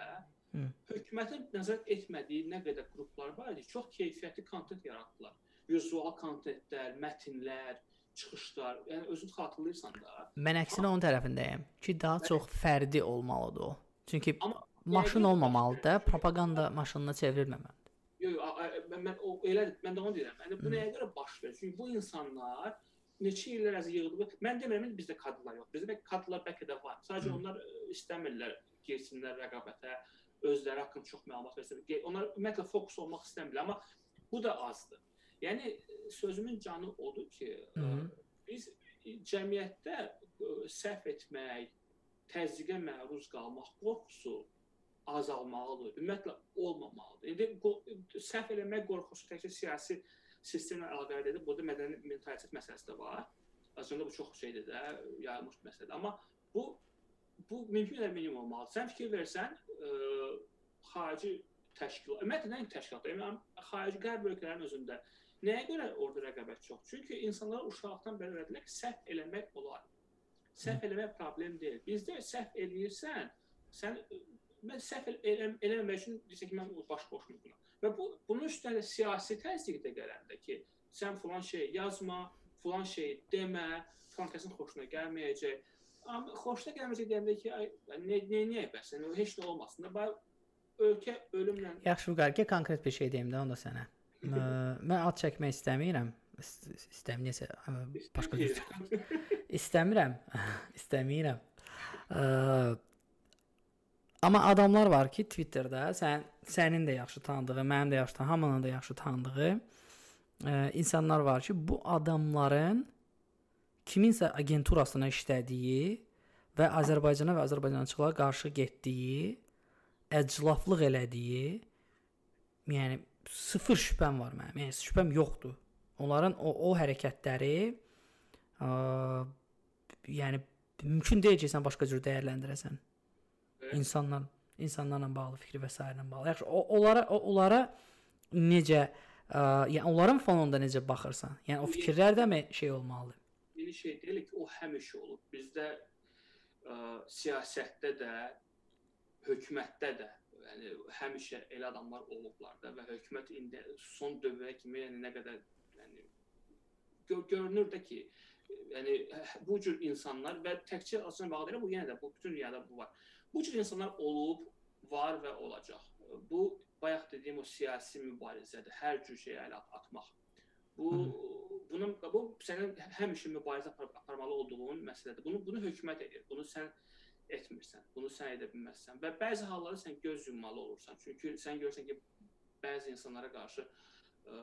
S3: Hı. hökumətin nəzarət etmədiyi nə qədər qruplar var idi, çox keyfiyyətli kontent yaratdılar. Vizual kontentlər, mətnlər, çıxışlar. Yəni özün xatırlayırsan da.
S2: Mən əksinə onun tərəfindəyəm ki, daha çox fərdi olmalıdır o. Çünki Amma maşın olmamalıdır, propaganda maşınına çevrilməməlidir.
S3: Yox, yox, mən, mən o elə mən də onu deyirəm. Yəni bu nəyə görə baş verir? Çünki bu insanlar neçə illər əzə yığılıb. Mən demirəm bizdə kadrlar yox. Bizdə kadrlar bəlkə də var. Sadəcə Hı. onlar e, istəmirlər girsinlər rəqabətə, özləri haqqında çox məlumat versinlər. Onlar ümumiyyətlə fokus olmaq istəmirlər, amma bu da azdır. Yəni sözümün canı odur ki, Hı. biz cəmiyyətdə səhv etmək, təzyiqə məruz qalmaq qorxusu azalmalıdır. Ümumiyyətlə olmamalıdır. İndi səhv eləmək qorxusu təkcə siyasi sistemlə əlaqəli deyil. Burada mədəni mentalitet məsələsi də var. Əslində bu çox şeydir də, yayılmış məsələdir. Amma bu bu mümkün qədər minimum olmalıdır. Sən fikir versən, ə, xarici təşkilat, ümumiyyətlə nə təşkilat, yəni xarici qərb ölkələrinin özündə nəyə görə orada rəqabət çox? Çünki insanlara uşaqdan belə öyrədilir ki, səhv eləmək olar. Səhv eləmək problem deyil. Bizdə səhv eləyirsən, sən mən səhv eləm, eləməmək üçün deyirsən ki, mən baş qoşmuram buna. Və bu bunun üstünə siyasi təsdiq də gələndə ki, sən falan şey yazma, falan şey demə, falan kəsin xoşuna gəlməyəcək. Amma xoşuna gəlməyəcək deyəndə ki, ay nə nə niyə bəs? Yəni heç nə olmasın da. Ölkə ölümlə
S2: Yaxşı, Vüqar, konkret bir şey deyim də onda sənə. Mən ad çəkmək istəmirəm. İstəmirəsə başqa bir istəmirəm. *laughs* istəmirəm. Amma adamlar var ki, Twitterdə sən sənin də yaxşı tanıdığı, mənim də yaxşı tanıdığım, hamının da yaxşı tanıdığı ə, insanlar var ki, bu adamların kiminsə agenturasına işlədiyi və Azərbaycana və Azərbaycançılara qarşı getdiyi, əclaflıq elədiyi, yəni sıfır şübhəm var mənim. Yəni şübhəm yoxdur. Onların o o hərəkətləri ə, yəni mümkün deyil ki, sən başqa cür dəyərləndirəsən. Evet. İnsanlar insanlarla bağlı fikri və s. ilə bağlı. Yaxşı, o onlara o, onlara necə ə, yəni onların fonunda necə baxırsan? Yəni o fikirlər də mi şey olmalıdır?
S3: Yeni şey deyil ki, o həmişə olub. Bizdə ə, siyasətdə də, hökumətdə də yəni həmişə elə adamlar olublar da və hökumət indi son dövrə kimi yəni nə qədər yəni gör görünür də ki, yəni bu cür insanlar və təkcə Azərbaycan bağlı deyil, bu yenə də bu bütün dünyada bu var. Bu cür insanlar olub, var və olacaq. Bu bayaq dediyim o siyasi mübarizədir. Hər cür şeyə əl atmaq. Bu bunun bu sənin həmişə mübarizə aparmalı olduğun məsələdir. Bunu bunu hökumət edir. Bunu sən etmirsən. Bunu sən edə bilməzsən. Və bəzi hallarda sən göz yummalı olursan. Çünki sən görürsən ki, bəzi insanlara qarşı ə,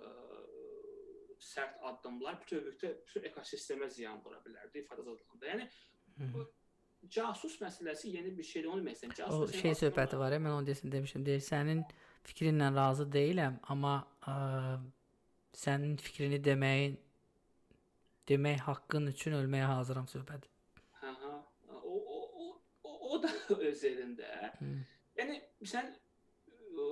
S3: sərt addımlar bütövlükdə bütün ekosistemə ziyan vura bilər də ifadə azadlığında. Yəni bu casus məsələsi yeni bir şeydir. Onu istəyirəm.
S2: Casus o şey söhbəti var mən onu desin demişəm. Deyir, sənin fikrinlə razı deyiləm, amma ə, sənin fikrini deməyin demək haqqın üçün ölməyə hazıram söhbəti.
S3: O da *laughs* öz yerində. Hı. Yəni sən ə,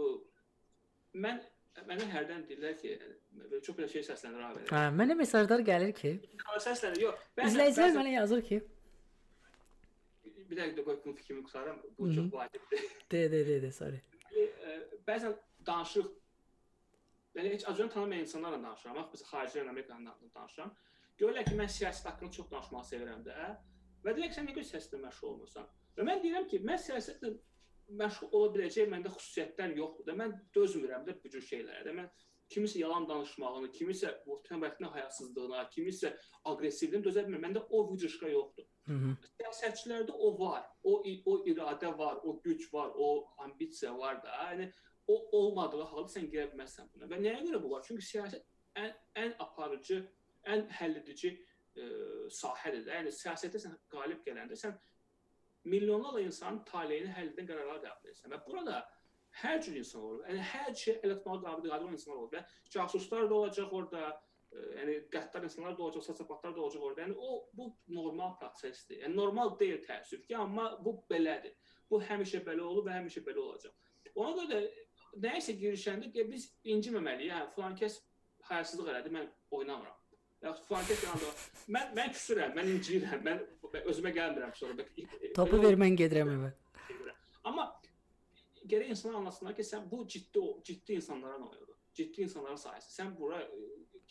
S3: mən mənə hərdən deyirlər ki, belə çox belə şey səslənir belə.
S2: Hə, mənə mesajlar gəlir ki,
S3: səslənir. Yox,
S2: bəzən izləyicilər mənə yazır ki,
S3: bir dəqiqə qoy fikrimi qurtaram. Bu çox vacibdir. *laughs*
S2: De, de, de, de, sorry.
S3: Bəzən danışıq belə heç acını tanımayan insanlarla danışıram. Bax, biz xaricilər Amerikanla danışıram. Görürlər ki, mən siyasət haqqında çox danışmağı sevirəm də. Və deyirlər ki, sən niyə siyasətlə məşğul olmursan? Və mən deyirəm ki, mən siyasətlə məşğul ola biləcək məndə xüsusiyyətlər yoxdur da. Mən dözmürəm də bu cür şeylərə də. Mən kimisə yalan danışmağını, kimisə təmbəxtinə hayasızlığına, kimisə aqressivliyinə dözə bilmirəm. Məndə o vıcışqa yoxdur. Siyasətçilərdə o var. O o iradə var, o güc var, o ambisiya var da. Yəni o olmadığı halda sən girə bilməzsən buna. Və nəyə görə bu var? Çünki siyasət ən ən aparıcı, ən həlledici e, sahədir də. Yəni siyasətdə sən qalib gələndə sən milyonlarla insanın taleyini həll edən qərarlar qəbul etsən. Və burada hər cür insan olur. Yəni hər şey el etməyə qabil qadir olan insanlar olur. Və casuslar da olacaq orada, Ə, yəni qəddar insanlar da olacaq, sosiopatlar da olacaq orada. Yəni o bu normal prosesdir. Yəni normal deyil təəssüf ki, amma bu belədir. Bu həmişə belə olub və həmişə belə olacaq. Ona görə də nəyisə girişəndə biz inciməməliyik. Yəni filan kəs həyasızlıq elədi, mən oynamıram. Yaxud filan kəs yanında mən mən küsürəm, mən inciyirəm, mən özümə gəlmirəm sonra.
S2: Topu ver mən gedirəm evə.
S3: Amma gərək insanlar anlasınlar ki, sən bu ciddi ciddi insanlara olur? Ciddi insanlara sayəsən. Sən bura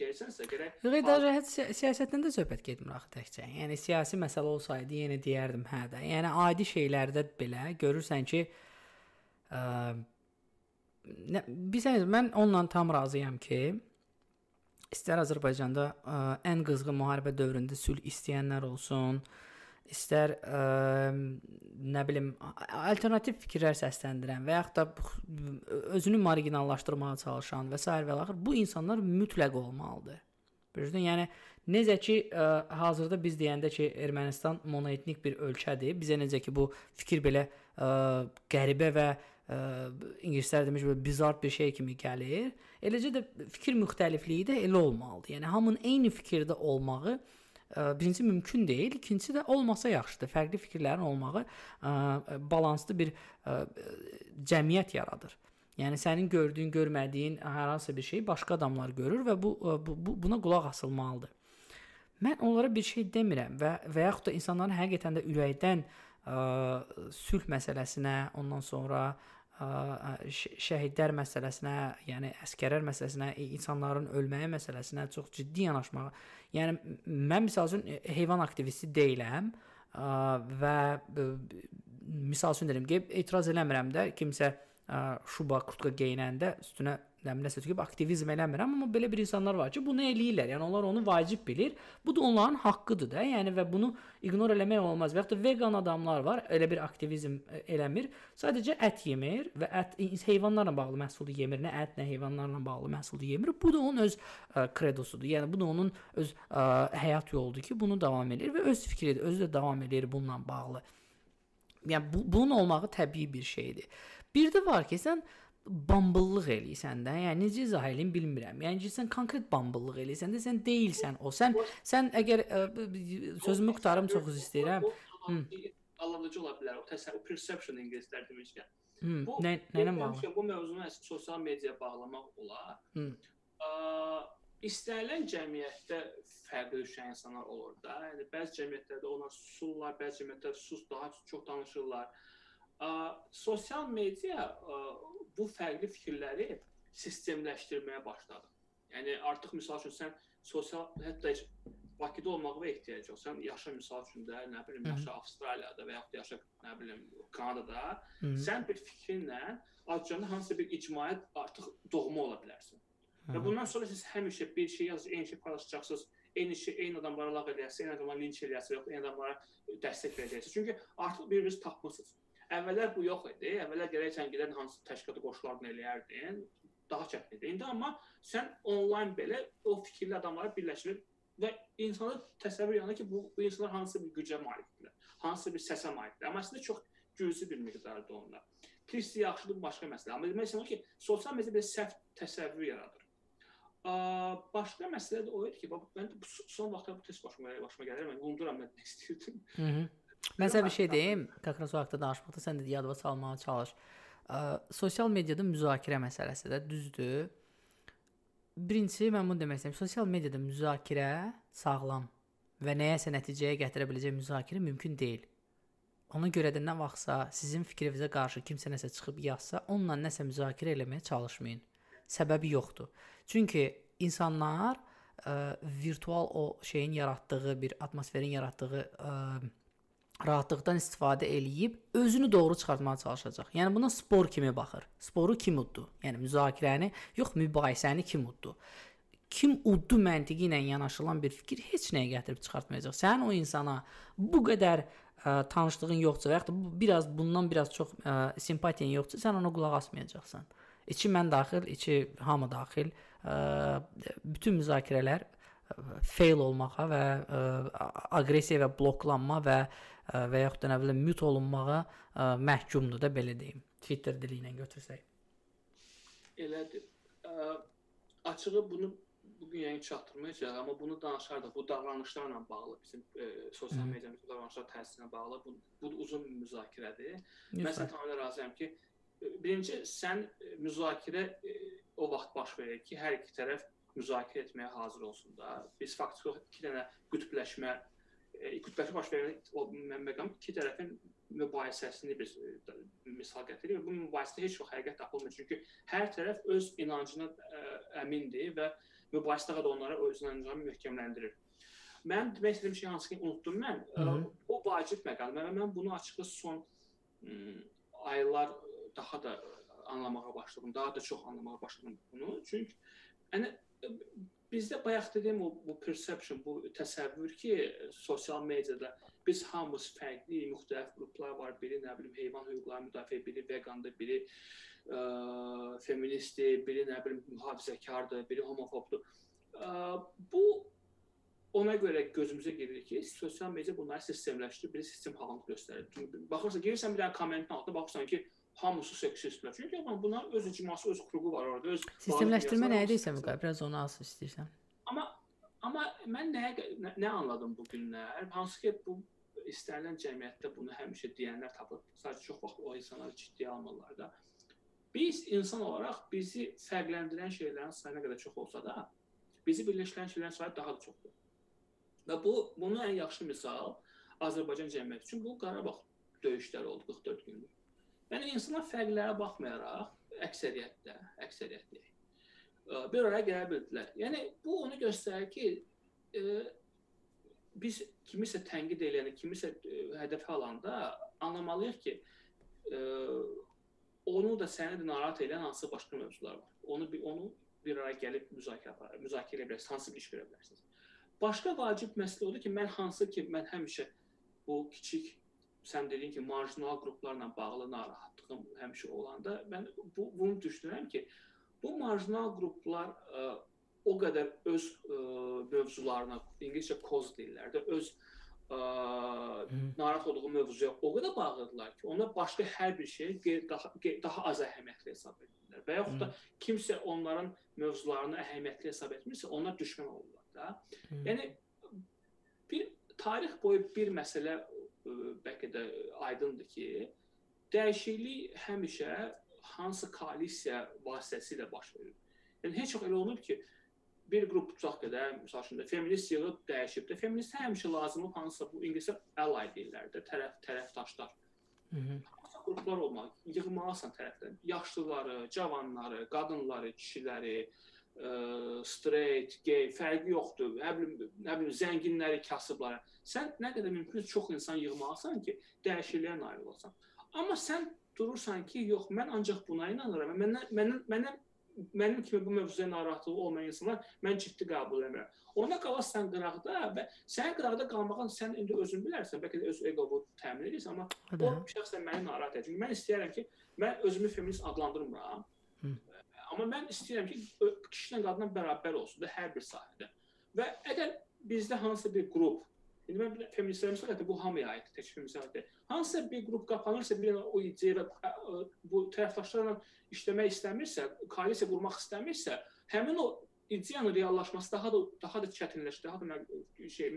S3: gelsənsə gərək
S2: Yox, idarəçi si siyasətdən də söhbət getmir axı təkcə. Yəni siyasi məsələ olsaydı yenə deyərdim hə də. Yəni adi şeylərdə belə görürsən ki, ə, nə, bilsəniz mən onunla tam razıyam ki, istər Azərbaycanda ə, ən qızğın müharibə dövründə sülh istəyənlər olsun, istər ə, nə bilim alternativ fikirlər səsləndirən və yaxud da özünü marginallaşdırmağa çalışan və s. və axır bu insanlar mütləq olmalıdır. Bilirsən, yəni necə ki ə, hazırda biz deyəndə ki Ermənistan monoetnik bir ölkədir, bizə necə ki bu fikir belə ə, qəribə və ə, ingilislər demiş belə bizar bir şey kimi gəlir. Eləcə də fikir müxtəlifliyi də elə olmalıdır. Yəni hamının eyni fikirdə olmağı birinci mümkün deyil, ikincisi də olmasa yaxşıdır. Fərqli fikirlərin olmağı ə, balanslı bir ə, cəmiyyət yaradır. Yəni sənin gördüyün, görmədiyin hər hansı bir şeyi başqa adamlar görür və bu, bu, bu buna qulaq asılmalıdır. Mən onlara bir şey demirəm və və yaxud da insanların həqiqətən də ürəkdən ə, sülh məsələsinə, ondan sonra şəhidlər məsələsinə, yəni əskərlər məsələsinə, insanların ölməyi məsələsinə çox ciddi yanaşmağı. Yəni mən məsəl üçün heyvan aktivisti deyiləm və misal üçün deyim ki, etiraz eləmirəm də kimsə şuba, kurtka geyinəndə üstünə nə bilim nəsə töküb aktivizm eləmirəm, amma belə bir insanlar var ki, bunu eləyirlər. Yəni onlar onu vacib bilir. Bu da onların haqqıdır da. Yəni və bunu ignor eləmək olmaz. Və ya da vegan adamlar var, elə bir aktivizm e, eləmir. Sadəcə ət yemir və ət heyvanlarla bağlı məhsulu yemir. Nə ət, nə heyvanlarla bağlı məhsulu yemir. Bu da onun öz ə, kredosudur. Yəni bu da onun öz ə, həyat yoludur ki, bunu davam edir və öz fikridir. Özü də davam edir bununla bağlı. Yəni bu, bunun olmağı təbii bir şeydir. Bir də var ki, sən bambıllıq eləyirsən də. Yəni necə izah eləyim bilmirəm. Yəni ki, sən konkret bambıllıq eləyirsən də, sən deyilsən o. Sən sən əgər ə, sözümü qutarım çox üzr istəyirəm.
S3: Anladıcı ola bilər. O təsəvvür perception ingilislər demişkən.
S2: Bu nə nə bağlı?
S3: Bu mövzunu əslində sosial mediaya bağlamaq olar. Hı. Ə, istənilən cəmiyyətdə fərqli düşən insanlar olur da. Yəni bəzi cəmiyyətlərdə onlar susurlar, bəzi cəmiyyətlərdə sus daha çox danışırlar. Ə, sosial media ə, bu fərqli fikirləri sistemləşdirməyə başladı. Yəni artıq misal üçün sən sosial hətta heç Bakıda olmağa ehtiyac yox. Sən yaşa misal üçün də, nə bilim, yaşa Avstraliyada və yaxud yaşa, nə bilim, Kanadada, Hı -hı. sən bir fikrinlə acında hansısa bir icmaət artıq doğma ola bilərsən. Hı -hı. Və bundan sonra siz həmişə bir şey yazır, eyni şey paylaşacaqsınız, eyni şey, eyni adamlara lağ eləyəsiniz, eyni adamlara linç eləyəsiniz, yox, eyni adamlara dəstək verəcəksiniz. Çünki artıq bir-birinizi tapmısınız. Əvvəllər bu yox idi. Əvvəllər gərək sən gedən hansı təşkilata qoşulardın eləyərdin. Daha çətin idi. İndi amma sən onlayn belə o fikirli adamları birləşdirib və insanı təsəvvür edir ki, bu, bu insanlar hansı bir gücə malikdirlər, hansı bir səsə malikdirlər. Amma əslində çox cüzi bir miqdarda onlar. Pislik, yaxşılıq başqa məsələ. Amma demək istəyirəm ki, sosial media bir səhv təsəvvür yaradır. Ə, başqa məsələ də o idi ki, bax mən son vaxtlar bu test başıma başıma gəlir. Mən unduram nə istəyirdim.
S2: Hı -hı. Mən sənə bir şey deyim, Kakras o haqqda danışmaqda sən də yadıma salmağa çalış. Ə, sosial mediada müzakirə məsələsi də düzdür. Birincisi mən bunu demək istəyirəm. Sosial mediada müzakirə sağlam və nəyəsə nəticəyə gətirə biləcək müzakirə mümkün deyil. Ona görə də nə vaxtsa sizin fikrinizə qarşı kimsə nəsə çıxıb yazsa, onunla nəsə müzakirə eləməyə çalışmayın. Səbəbi yoxdur. Çünki insanlar ə, virtual o şeyin yaratdığı bir atmosferin yaratdığı ə, rahatlıqdan istifadə eləyib özünü doğru çıxartmağa çalışacaq. Yəni buna spor kimi baxır. Sporu kim uddu? Yəni müzakirəni, yox mübahisəni kim uddu? Kim uddu məntiqi ilə yanaşılan bir fikir heç nəyə gətirib çıxartmayacaq. Sənin o insana bu qədər ə, tanışlığın yoxsa və ya biraz bundan biraz çox ə, simpatiyan yoxsa sən ona qulaq asmayacaqsan. İçi mən daxil, içi hamı daxil, ə, bütün müzakirələr fail olmağa və ə, aqressiya və bloklanma və və yaxud da nə bilim mute olunmağa məhkumdur da belə deyim. Twitter dili ilə götürsək.
S3: Elədir. Ə, açığı bunu bu gün yayın çatdırmayacaq, amma bunu danışardıq. Bu davranışlarla bağlı, bizim e, sosial mediamızda davranışlar təsirinə bağlı bu, bu uzun bir müzakirədir. Mən sən tamamilə razıyam ki, birinci sən müzakirə e, o vaxt baş verir ki, hər iki tərəf müzakirə etməyə hazır olsun da. Biz faktiki iki dənə qütbləşmə e, qütbləşmə baş verən məqam iki tərəfin mübahisəsini biz e, misal gətiririk və bu mübahisədə heç vaxt həqiqət tapılmır. Çünki hər tərəf öz inancına ə, əmindir və mübahisə da onlara öz inancını möhkəmləndirir. Mən demək istədiyim şey hansı ki unutdum mən. Ə, o vacib məqamdır. Mən, mən bunu açıqca son aylar daha da anlamağa başladım. Daha da çox anlamağa başladım bunu. Çünki yəni bizdə bayaq dediyim o bu perception, bu təsəvvür ki, sosial mediada biz hamımız fərqli, müxtəlif qruplar var. Biri nə bilim heyvan hüquqları müdafiə, biri vegandır, biri ə, feministdir, biri nə bilim mühafizəkardır, biri homofobdur. Ə, bu ona görə gözümüzə girir ki, sosial media bunları sistemləşdirir, bir sistem halını göstərir. Baxırsan, girirsən bir dənə kommentin altına baxırsan ki, hamısı seksistlər. Çünki amma buna öz icması, öz kruqu var orada, öz
S2: sistemləşdirmə nəyə deyirsən Müqay? Biraz onu az istəyirsən.
S3: Amma amma mən nəyə nə, nə anladım bu günlər? Hansı ki bu istənilən cəmiyyətdə bunu həmişə deyənlər tapır. Sadəcə çox vaxt o insanları ciddiyə almırlar da. Biz insan olaraq bizi fərqləndirən şeylərin sayı nə qədər çox olsa da, bizi birləşdirən şeylərin sayı daha da çoxdur. Və bu bunu ən yaxşı misal Azərbaycan cəmiyyəti üçün bu Qarabağ döyüşləri oldu 44 günlük. Yəni insanlar fərqlərə baxmayaraq əksəriyyətdə, əksəriyyət deyək, bir araya gələ bildilər. Yəni bu onu göstərir ki, e, biz kimisə tənqid eləyəndə, kimisə e, hədəfə alanda anlamalıyıq ki, e, onu da səni də narahat edən hansı başqa mövzular var. Onu bir onu bir araya gəlib müzakirə aparır, müzakirə edə bilərsiniz, hansı bir iş görə bilərsiniz. Başqa vacib məsələ odur ki, mən hansı ki, mən həmişə bu kiçik sən dedin ki, marjinal qruplarla bağlı narahatlığım həmişə olanda mən bu bunu düşünürəm ki, bu marjinal qruplar ə, o qədər öz ə, mövzularına, ingiliscə cause deyirlər də, öz ə, narahat olduğu mövzuya o qədər bağlıdırlar ki, ona başqa hər bir şey daha daha az əhəmiyyətli hesab edirlər. Və yaxud da kimsə onların mövzularını əhəmiyyətli hesab etmirsə, onlar düşmən olurlar da. Yəni bir tarix boyu bir məsələ bəlkə də aydındır ki, dəyişiklik həmişə hansı koalisiya vasitəsilə baş verir. Yəni heç vaxt elə olmur ki, bir qrup tutaq qədər, məsəl üçün də feminist yığıb dəyişib də. Feminist həmişə lazım olub hansısa bu ingiliscə ally deyirlər də, tərəf tərəfdaşlar. Mhm. Qruplar olmalı, yığmalısan tərəfdən. Yaşlıları, cavanları, qadınları, kişiləri, ə, straight, gay fərqi yoxdur. Nə bilim, nə bilim zənginləri, kasıbları. Sən nə qədər mümkün çox insan yığmalısan ki, dəyişikliyə nail olasan. Amma sən durursan ki, yox, mən ancaq buna inanıram. Məndən məndən məndən mənim kimi bu mövzuya narahatlığı olmayan insanlar mən ciddi qəbul edirəm. Ona qalasan qıraqda və sənin qıraqda qalmağın sən indi özün bilərsən, bəlkə də öz eqonu təmin edirsən, amma Hə. o şəxsən məni narahat edir. Çünki mən istəyirəm ki, mən özümü feminist adlandırmıram. Hı. Amma mən istəyirəm ki, kişi ilə qadın bərabər olsun da hər bir sahədə. Və əgər bizdə hansısa bir qrup İndi mən feministlərə məsələn bu hamıya aiddir, tək feministlərə deyil. Hansısa bir qrup qapanırsa, bir o ideya bu tərəfdaşlarla işləmək istəmirsə, koalisiya qurmaq istəmirsə, həmin o ideyanın reallaşması daha da daha da çətinləşir, daha da şey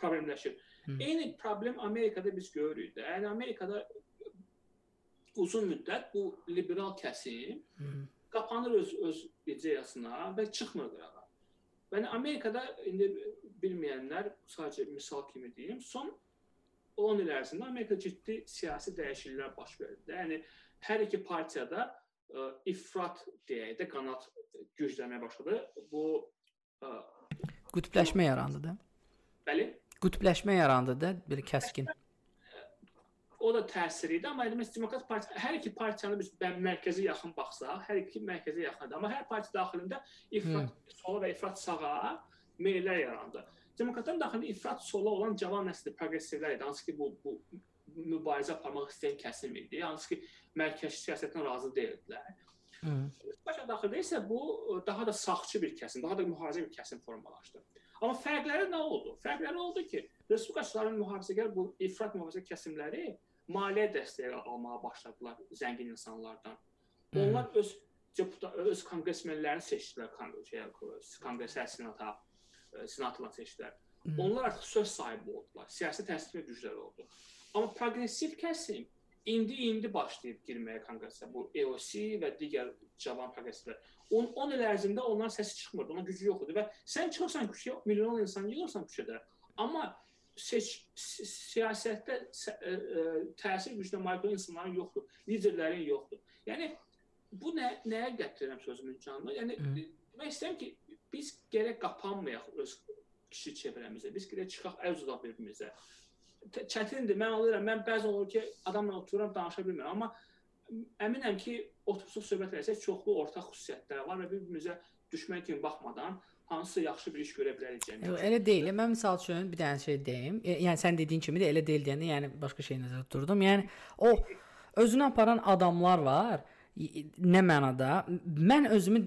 S3: problemləşir. Hı. Eyni problem Amerikada biz görürük də. Yəni Amerikada uzun müddət bu liberal kəsim Hı. Qapanır öz öz ideyasına və çıxmır qırağa. Yəni Amerikada indi bilməyənlər sadəcə misal kimi deyim, son 10 il ərzində Amerikada ciddi siyasi dəyişikliklər baş verdi. Yəni hər iki partiyada ə, ifrat deyək də qanat güclənməyə başladı. Bu ə,
S2: qütbləşmə yarandı da.
S3: Bəli.
S2: Qütbləşmə yarandı da, bir kəskin.
S3: O da təsiri idi, amma demək Demokrat Partiya hər iki partiyanı biz mərkəzə yaxın baxsaq, hər iki mərkəzə yaxındır, amma hər partiya daxilində ifrat hmm. sola və ifrat sağa meyllər yarandı. Demokratların daxilində ifrat sola olan cavan nəsil progressivlər idi, hansı ki bu bu mübarizə aparmaq istəyən kəsim idi. Hansı ki mərkəzi siyasətdən razı deyildilər. Başqa daxildə isə bu daha da sağçı bir kəsim, daha da mühafizə bir kəsim formalaşdı. Amma fərqləri nə oldu? Fərqləri oldu ki, respublikaçıların mühafizəgər bu ifrat mühafizə kəsimləri maliyyə dəstəyi almağa başladılar zəngin insanlardan. Onlar öz deputat öz konqresmenlərini seçdilər konqresə, konqresə, senata, senatla seçdilər. Onlar artıq söz sahibi oldular. Siyasi təsir gücləri oldu. Amma proqressiv kəsim indi indi başlayıb girməyə konqresə. Bu EOC və digər cavan proqressivlər. 10 10 il ərzində onların səsi çıxmırdı, onun gücü yox idi və sən çıxırsan küçəyə, milyon insan yığırsan küçədə. Amma seç siyasətdə ə, ə, təsir gücünə malik insanların yoxdur, liderlərin yoxdur. Yəni bu nə nəyə gətirirəm sözümün canına? Yəni demək istəyirəm ki, biz gərək qapanmayaq öz kiçik çevrəmizə. Biz gərək çıxaq əl uzadaq bir-birimizə. Çətindir. Mən alıram. Mən bəzən olur ki, adamla otururam, danışa bilmirəm, amma əminəm ki, otursuq söhbət etsək çoxlu ortaq xüsusiyyətlər var və bir-birimizə düşmən kimi baxmadan hansısa yaxşı bir iş görə bilərik cəmiyyətdə.
S2: Elə deyil. Mən məsəl üçün bir dənə şey deyim. Yəni sən dediyin kimi də elə deyil deyəndə, yəni başqa şey nəzərdə tuturdum. Yəni o özünü aparan adamlar var nə mənada mən özümü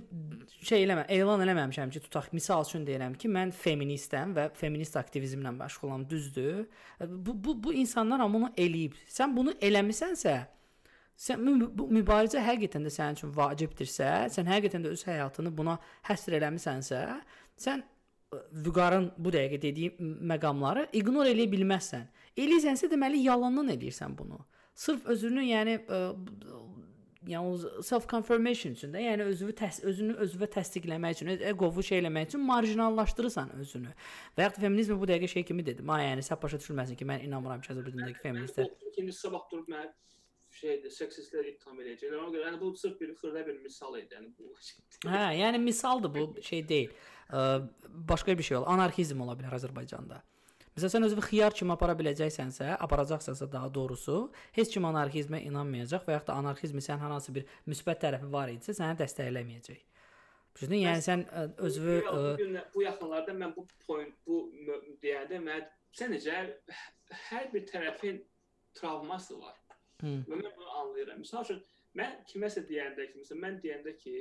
S2: şey eləmə, elan eləməmişəm ki, tutaq misal üçün deyirəm ki, mən feministəm və feminist aktivizmlə məşğulam, düzdür? Bu bu bu insanlar amma bunu eləyib. Sən bunu eləmisənsə, sən bu mübarizə həqiqətən də sənin üçün vacibdirsə, sən həqiqətən də öz həyatını buna həsr eləmisənsə, sən vüqarın bu dəqiqə dediyi məqamları ignor eləyə bilməzsən. Eləyirsənsə deməli yalandan eləyirsən bunu. Sırf özünü, yəni ə, yəni self confirmation üçün də, yəni özünü təs özünü özünə təsdiqləmək üçün, egovu şey eləmək üçün marjinallaşdırırsan özünü. Və ya feminizm bu dəqiqə şey kimi dedim. Ha, yəni sən başa düşülməsin ki, mən inanmıram ki, Azərbaycandakı feministlər.
S3: İkinci sabah durub mən şeydir, seksistlər ittiham edəcəklər. Ona görə yəni bu sırf bir xırda bir misal idi. Yəni bu.
S2: Hə, yəni misaldır bu, şey deyil. Ə, başqa bir şey ol. Anarxizm ola bilər Azərbaycanda. Məsələn, sən özünü xiyar kimi apara biləcəksənsə, aparacaqsansa daha doğrusu, heç kim anarxizmə inanmayacaq və ya da anarxizmi sən hər hansı bir müsbət tərəfi var idisə, səni dəstəkləməyəcək. Düşünün, yəni sən özünü
S3: bu, gün, bu yaxınlarda mən bu point, bu deyəndə mən sən necə hər bir tərəfin travması var. Hı. Və mən bunu anlayıram. Məsəl üçün mən kiməsə deyəndə ki, məsələn mən deyəndə ki,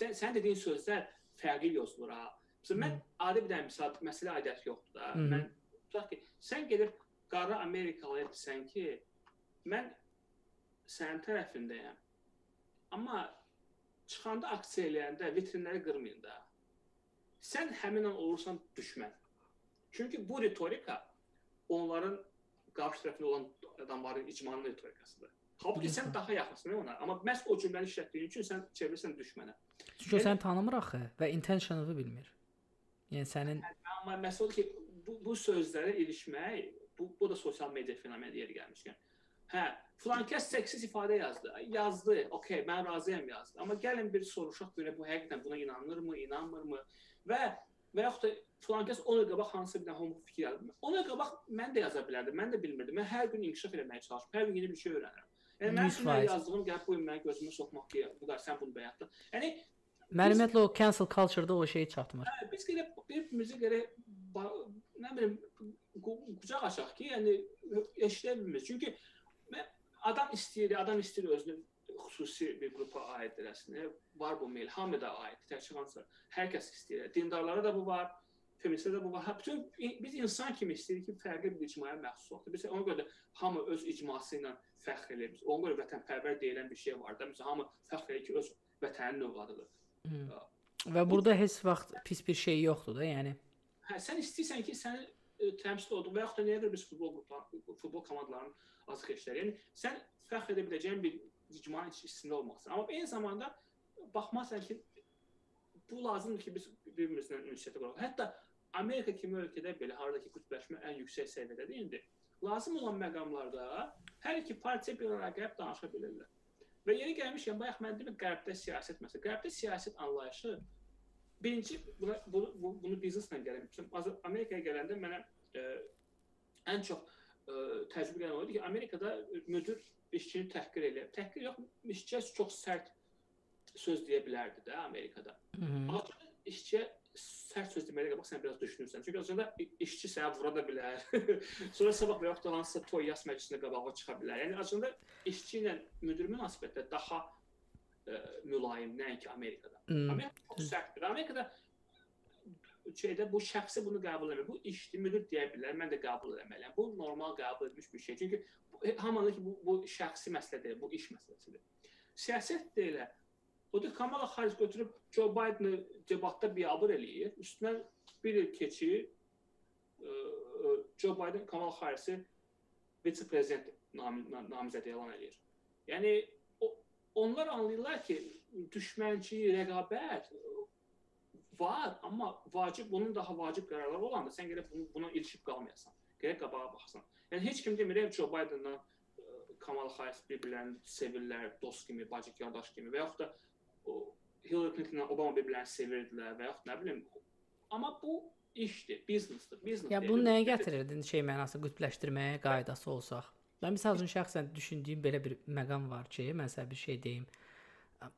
S3: sən, sən dediyin sözlər fərqli yazılır ha. Məsələn mən adi bir dənə misal, məsələ aidiyyəti yoxdur da. -hı. Mən tutaq ki, sən gedib qara Amerikalıya desən ki, mən sənin tərəfindəyəm. Amma çıxanda aksiya eləyəndə vitrinləri qırmayın da. Sən həmin an olursan düşmən. Çünki bu ritorika onların qarşı tərəfində olan adamların icmanın ritorikasıdır. Halbuki sən daha yaxınsın ona, amma məhz o cümləni işlətdiyin üçün sən çevirirsən düşmənə.
S2: Çünki yəni, səni tanımır axı və intentionını bilmir. Yəni sənin
S3: amma məsəl ki, bu bu sözlərə ilişmək, bu bu da sosial media fenomeni yeri gəlmişkən. Hə, filan kəs seksiz ifadə yazdı. Yazdı. Okay, mən razıyam yazdı. Amma gəlin bir soruşaq görə bu həqiqətən buna inanırmı, inanmırmı? Və və yaxud da filan kəs ona qabaq hansı bir homo fikir yazdı. Ona qabaq mən də yaza bilərdim. Mən də bilmirdim. Mən hər gün inkişaf etməyə çalışıram. Hər gün yeni bir şey öyrənirəm. Yəni mən şuna yazdığım bu gün mənim gözümə soxmaq ki, bu qədər sən bunu bəyətdin. Yəni
S2: ümumiyyətlə o cancel culture-da o şey çatmır.
S3: Hə, biz gərək bir-birimizə gərək nə bilim qucaq açaq ki, yəni eşidə bilmirik. Çünki mən adam istəyir, adam istəyir özünü xüsusi bir qrupa aid eləsin. Var bu meyl, hamı da aid, təkcə hansısa. Hər kəs istəyir. Dindarlara da bu var, feministlərdə də bu var. Bütün biz insan kimi istəyirik ki, fərqli bir icmaya məxsus olsun. Biz ona görə də hamı öz icması ilə fəxr eləyir. Ona görə vətənpərvər deyilən bir şey var da. Məsələn, hamı fəxr eləyir ki, öz vətənin övladıdır.
S2: Və burada heç vaxt pis bir şey yoxdur da, yəni.
S3: Hə, sən istəyirsən ki, sənin ə, təmsil olduğun və yaxud da nəyə görə biz futbol qrupları, futbol komandalarının azıq eşləri. Yəni sən fəxr edə biləcəyin bir icmanın içində olmalısan. Amma eyni zamanda baxmasan ki, bu lazımdır ki, biz bir-birimizlə ünsiyyətə quraq. Hətta Amerika kimi ölkədə belə hardakı qütbləşmə ən yüksək səviyyədədir indi. Lazım olan məqamlarda hər iki partiya bir araya gəlib danışa bilirlər. Və yeri gəlmişkən bayaq mən dedim qərbdə siyasət məsələ. Qərbdə siyasət anlayışı birinci buna bunu, bu, bunu bizneslə gəlmişəm. Amerikaya gələndə mənə ə, e, ən çox ə, e, təcrübə edən oldu ki, Amerikada müdir işçini təhqir eləyir. Təhqir yox, işçiyə çox sərt söz deyə bilərdi də Amerikada. Amma işçiyə sərt söz deməyə qabaq sən biraz düşünürsən. Çünki aslında işçi sənə vura da bilər. *laughs* Sonra sabah və yaxud da hansısa toy yas məclisinə qabağa çıxa bilər. Yəni aslında işçi ilə müdir münasibətdə daha ə, e, mülayim nəinki Amerikada. Hmm. Amerika çox sərtdir. Amerikada şeydə bu şəxsi bunu qəbul etmir. Bu işçi müdir deyə bilər, mən də qəbul etməliyəm. Bu normal qəbul edilmiş bir şey. Çünki hamının ki bu, bu şəxsi məsələ deyil, bu iş məsələsidir. Siyasət də elə Odur Kamala Harris götürüb Joe Biden'ı debatda biabır eləyir. Üstündən bir il keçir. ə, Joe Biden Kamala Harris'i vitse-prezident nam namizəd elan edir. Yəni o, onlar anlayırlar ki, düşmənçi, rəqabət var, amma vacib bunun daha vacib qərarlar olanda sən gərək bunu, buna ilişib qalmayasan. Gərək qabağa baxsan. Yəni heç kim demir Joe Biden'dan Kamala Harris bir-birlərini sevirlər, dost kimi, bacı qardaş kimi və yaxud da o Hillary Clinton Obama bir-birlərini sevirdilər və yaxud nə bilim. Amma bu işdir, biznesdir, biznes.
S2: Ya bunu nəyə gətirirdin şey mənası qütbləşdirməyə qaydası olsaq? Mən məsəl üçün şəxsən düşündüyüm belə bir məqam var ki, sizə bir şey deyim.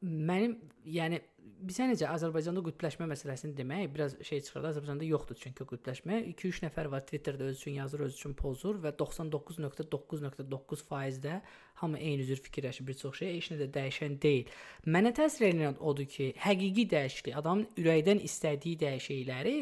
S2: Mənim, yəni bizə necə Azərbaycanda qütbləşmə məsələsini demək biraz şey çıxırdı. Azərbaycanda yoxdur çünki qütbləşmə. 2-3 nəfər var Twitterdə öz üçün yazır, öz üçün pozur və 99.9.9%-də hamı eyni cür fikirləşir bir çox şey, heç nə də dəyişən deyil. Mənə təsir edən odur ki, həqiqi dəyişiklik, adamın ürəkdən istədiyi dəyişiklikləri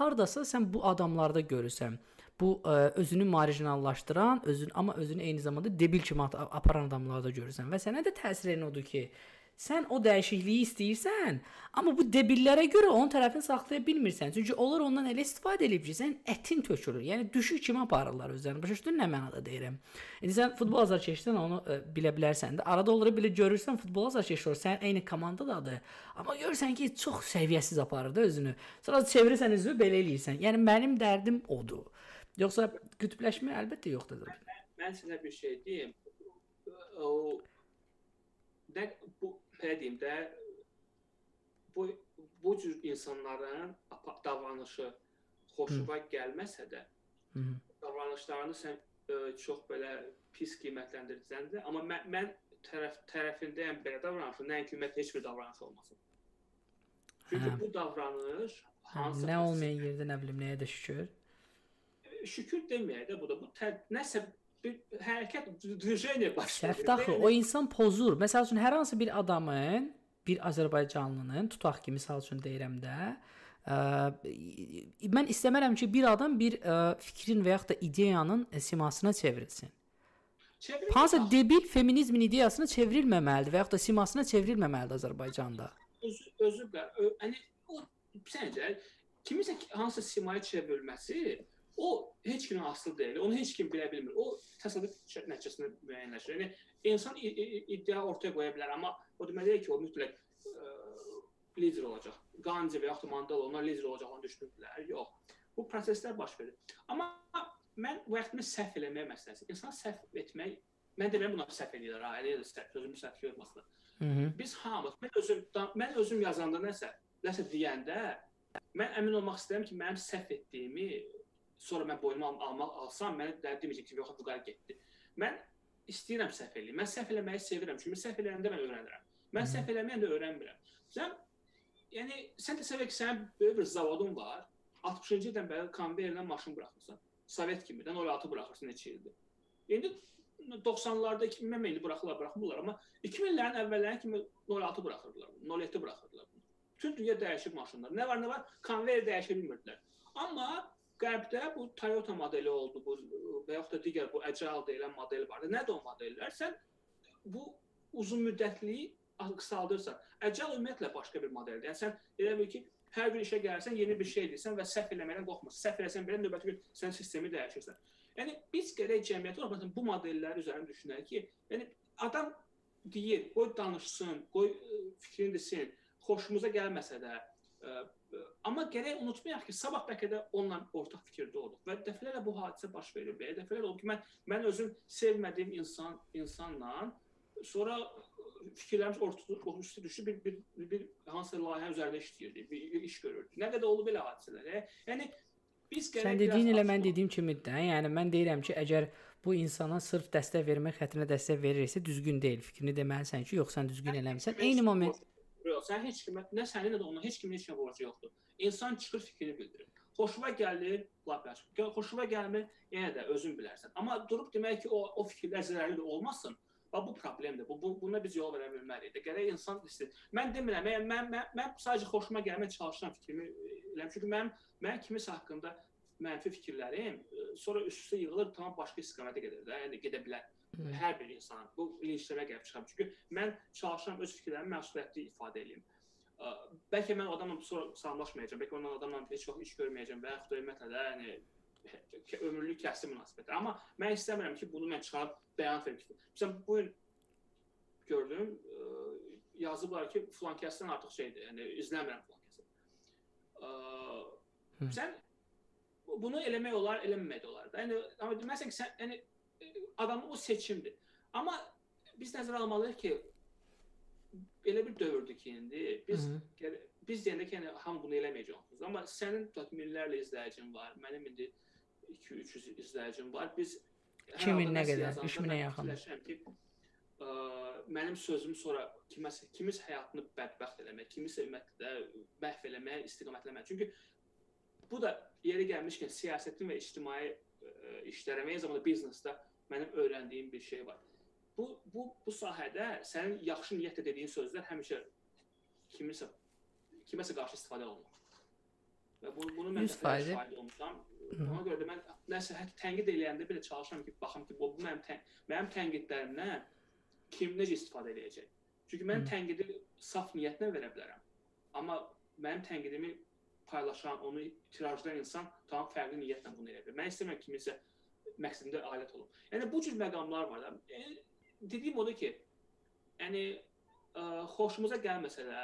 S2: hardasa sən bu adamlarda görürsən bu ə, özünü marjinallaşdıran, özün amma özünü eyni zamanda debil kimi aparan adamlarda görürsən və sənə də təsir edən odur ki, Sən o dəyişikliyi istəyirsən, amma bu debillərə görə onun tərəfini saxlaya bilmirsən. Çünki onlar ondan elə istifadə edib ki, sən ətin tökülür. Yəni düşük kimi aparırlar özlərini. Başa düşdün nə mənada deyirəm? İndi sən futbol azarkeşdən onu ə, e, bilə bilərsən də. Arada olur belə görürsən futbol azarkeşlər sən eyni komandadır. Amma görürsən ki, çox səviyyəsiz aparır da özünü. Sonra çevirirsən üzü belə eləyirsən. Yəni mənim dərdim odur. Yoxsa qütbləşmə əlbəttə yoxdur.
S3: Mən, mən sizə bir şey deyim. O nə bu belə deyim də bu bu cür insanların davranışı xoşuma gəlməsə də Hı -hı. davranışlarını sən ə, çox belə pis qiymətləndirsən də, amma mən, mən tərəf tərəfindəyəm belə davranışın, nəinki ümumiyyətlə heç bir davranış olmasın. Çünki hə. bu davranış
S2: hansı nə olmayan yerdə nə bilim nəyə də şükür.
S3: Şükür deməyək də bu da bu tər, nəsə bir hərəkət движение baş verir.
S2: Səftaxı o insan pozur. Məsəl üçün hər hansı bir adamın, bir Azərbaycanlının tutaq ki, misal üçün deyirəm də, ə, mən istəmərəm ki, bir adam bir ə, fikrin və yaxud da ideyanın simasına çevrilsin. Çevrilmə. Hansı debil feminizmin ideyasını çevrilməməlidir və yaxud da simasına çevrilməməlidir Azərbaycanda.
S3: Özü özü yəni o səncə kimisə hansı simaya çevrilməsi O heç kimə asılı deyil. Onu heç kim bilə bilmir. O təsadüf nəticəsində müəyyənləşir. Yəni insan iddia ortaya qoya bilər, amma o demək deyil ki, o mütləq ə, lider olacaq. Gandhi və yaxud da Mandela onlar lider olacağını düşünürdülər. Yox. Bu proseslər baş verir. Amma mən vaxtını səhv eləmək məsələsi. İnsan səhv etmək mən deyirəm buna səhv edirlər. Ha, elə də səhv, özümü səhv görməsin. Biz hamımız mən özüm mən özüm yazanda nəsə, nəsə deyəndə mən əmin olmaq istəyirəm ki, mənim səhv etdiyimi sonra mən boynuma almaq alsam, mənə deməyəcək ki, yox, bu qədər getdi. Mən istəyirəm səhv eləyim. Mən səhv eləməyi sevirəm. Çünki səhv eləyəndə mən öyrənirəm. Mən səhv eləməyəndə öyrənmirəm. Sən yəni sən təsəvvür et ki, sənin böyük bir zavodun var. 60-cı ildən bəri konveyerlə maşın buraxırsan. Sovet kimidən 06 buraxırsan neçə ildir. İndi 90-larda 2000 ildə buraxırlar, buraxmırlar, amma 2000-lərin əvvəllərinə kimi 06 buraxırdılar, 07 buraxırdılar. Bütün dünya dəyişib maşınlar. Nə var, nə var? Konveyer dəyişə bilmirdilər. Amma Qərbdə bu Toyota modeli oldu, bu və yaxud da digər bu Agile deyilən model var. Nədir o modellər? Sən bu uzun müddətliyi qısaldırsan. Agile ümumiyyətlə başqa bir modeldir. Yəni sən elə bil ki, hər bir işə gəlsən, yeni bir şey edirsən və səhv eləməkdən qorxmursan. Səhv eləsən belə növbəti gün sən sistemi dəyişirsən. Yəni biz gərək cəmiyyət olaraq bu modellər üzərində düşünək ki, yəni adam deyir, qoy danışsın, qoy fikrini desin, xoşumuza gəlməsə də, Amma gərək unutmayaq ki, sabah bəlkə də onunla ortaq fikirdə olduq və dəfələrlə bu hadisə baş verir. Belə dəfələr oldu ki, mən mən özüm sevmədiyim insan insanla sonra fikirlərimiz ortaya üstə düşdü, bir bir bir, bir hansı layihə üzərində işləyirdik, bir iş görürdük. Nə qədər oldu belə hadisələr. Yəni biz
S2: gərək Sən dediyin elə mən dediyim kimidir də. Yəni mən deyirəm ki, əgər bu insana sırf dəstək vermək xətrinə dəstək verirsə düzgün deyil. Fikrini deməlisən ki, yox sən düzgün eləmisən. Eyni moment
S3: Yox, sən heç kimə, nə sənin nə də onun heç kimin heç kimə borcu yoxdur. İnsan çıxır fikrini bildirir. Xoşuma gəlir, lap yaxşı. Xoşuma gəlmir, yenə də özün bilərsən. Amma durub demək ki, o o fikirlər zərərli olmasın. Bax bu problemdir. Bu, bu buna biz yol verə bilmərik. Gərək insan istəyir. Mən demirəm, mən mən mən, mən sadəcə xoşuma gəlməyə çalışıram fikrimi eləm. Çünki mənim mən kimisə haqqında mənfi fikirlərim e, sonra üst-üstə yığılır, tamam başqa istiqamətə gedir də, yəni gedə bilər. Hər bir insan bu linçləmə gəlib çıxar. Çünki mən çalışıram öz fikirlərimi məsuliyyətli ifadə edeyim. Bəlkə mən adamla sonra salamlaşmayacağam, bəlkə ondan adamla heç vaxt iş görməyəcəm və yaxud da ümumiyyətlə də yəni ömürlük kəskin münasibət. Amma mən istəmirəm ki, bunu mən çıxarıb bəyan verim məsələn bu gün gördüm, ə, yazıblar ki, filan kəsdən artıq şeydir, yəni izləmirəm filan kəsi. Sən bu- bunu eləmək olar, eləməmək də olar da. Yəni amma deməsən ki, sən yəni adamın o seçimdir. Amma biz nəzərə almalıyıq ki, elə bir dövrdür ki, indi biz
S2: Hı.
S3: gəl- biz deyəndə ki, yəni hamı bunu eləməyəcək. Amma sənin tutaq minlərlə izləyicin var. Mənim indi 2-300 izləyicim var. Biz hər
S2: 2000
S3: halda
S2: nə
S3: nəsə
S2: qədər?
S3: yazanda
S2: 3000-ə
S3: mən
S2: yaxın.
S3: ki, ə, mənim sözüm sonra kiməsə kimis həyatını bədbəxt eləmək, kimisə ümumiyyətlə məhv eləməyə istiqamətləmək. Çünki bu da yeri gəlmişkən siyasətin və ictimai ə, işlərə və eyni zamanda biznesdə mənim öyrəndiyim bir şey var. Bu bu bu sahədə sənin yaxşı niyyətlə dediyin sözlər həmişə kimisə kiməsə qarşı istifadə olunur. Və bunu, bunu mən
S2: 100%
S3: dəfələrlə şahid olmuşam. Ona görə də mən nəsə hətta tənqid eləyəndə belə çalışıram ki, baxım ki, bu bu mənim tən, mənim tənqidlərimdən kim necə istifadə edəcək. Çünki mən tənqidi saf niyyətlə verə bilərəm. Amma mənim tənqidimi paylaşan, onu tirajlayan insan tam fərqli niyyətlə bunu edə bilər. Mən istəmirəm kiminsə məqsədimdə alət olum. Yəni bu cür məqamlar var da. Yəni, dediyim odur ki, yəni ə, xoşumuza gəlməsə də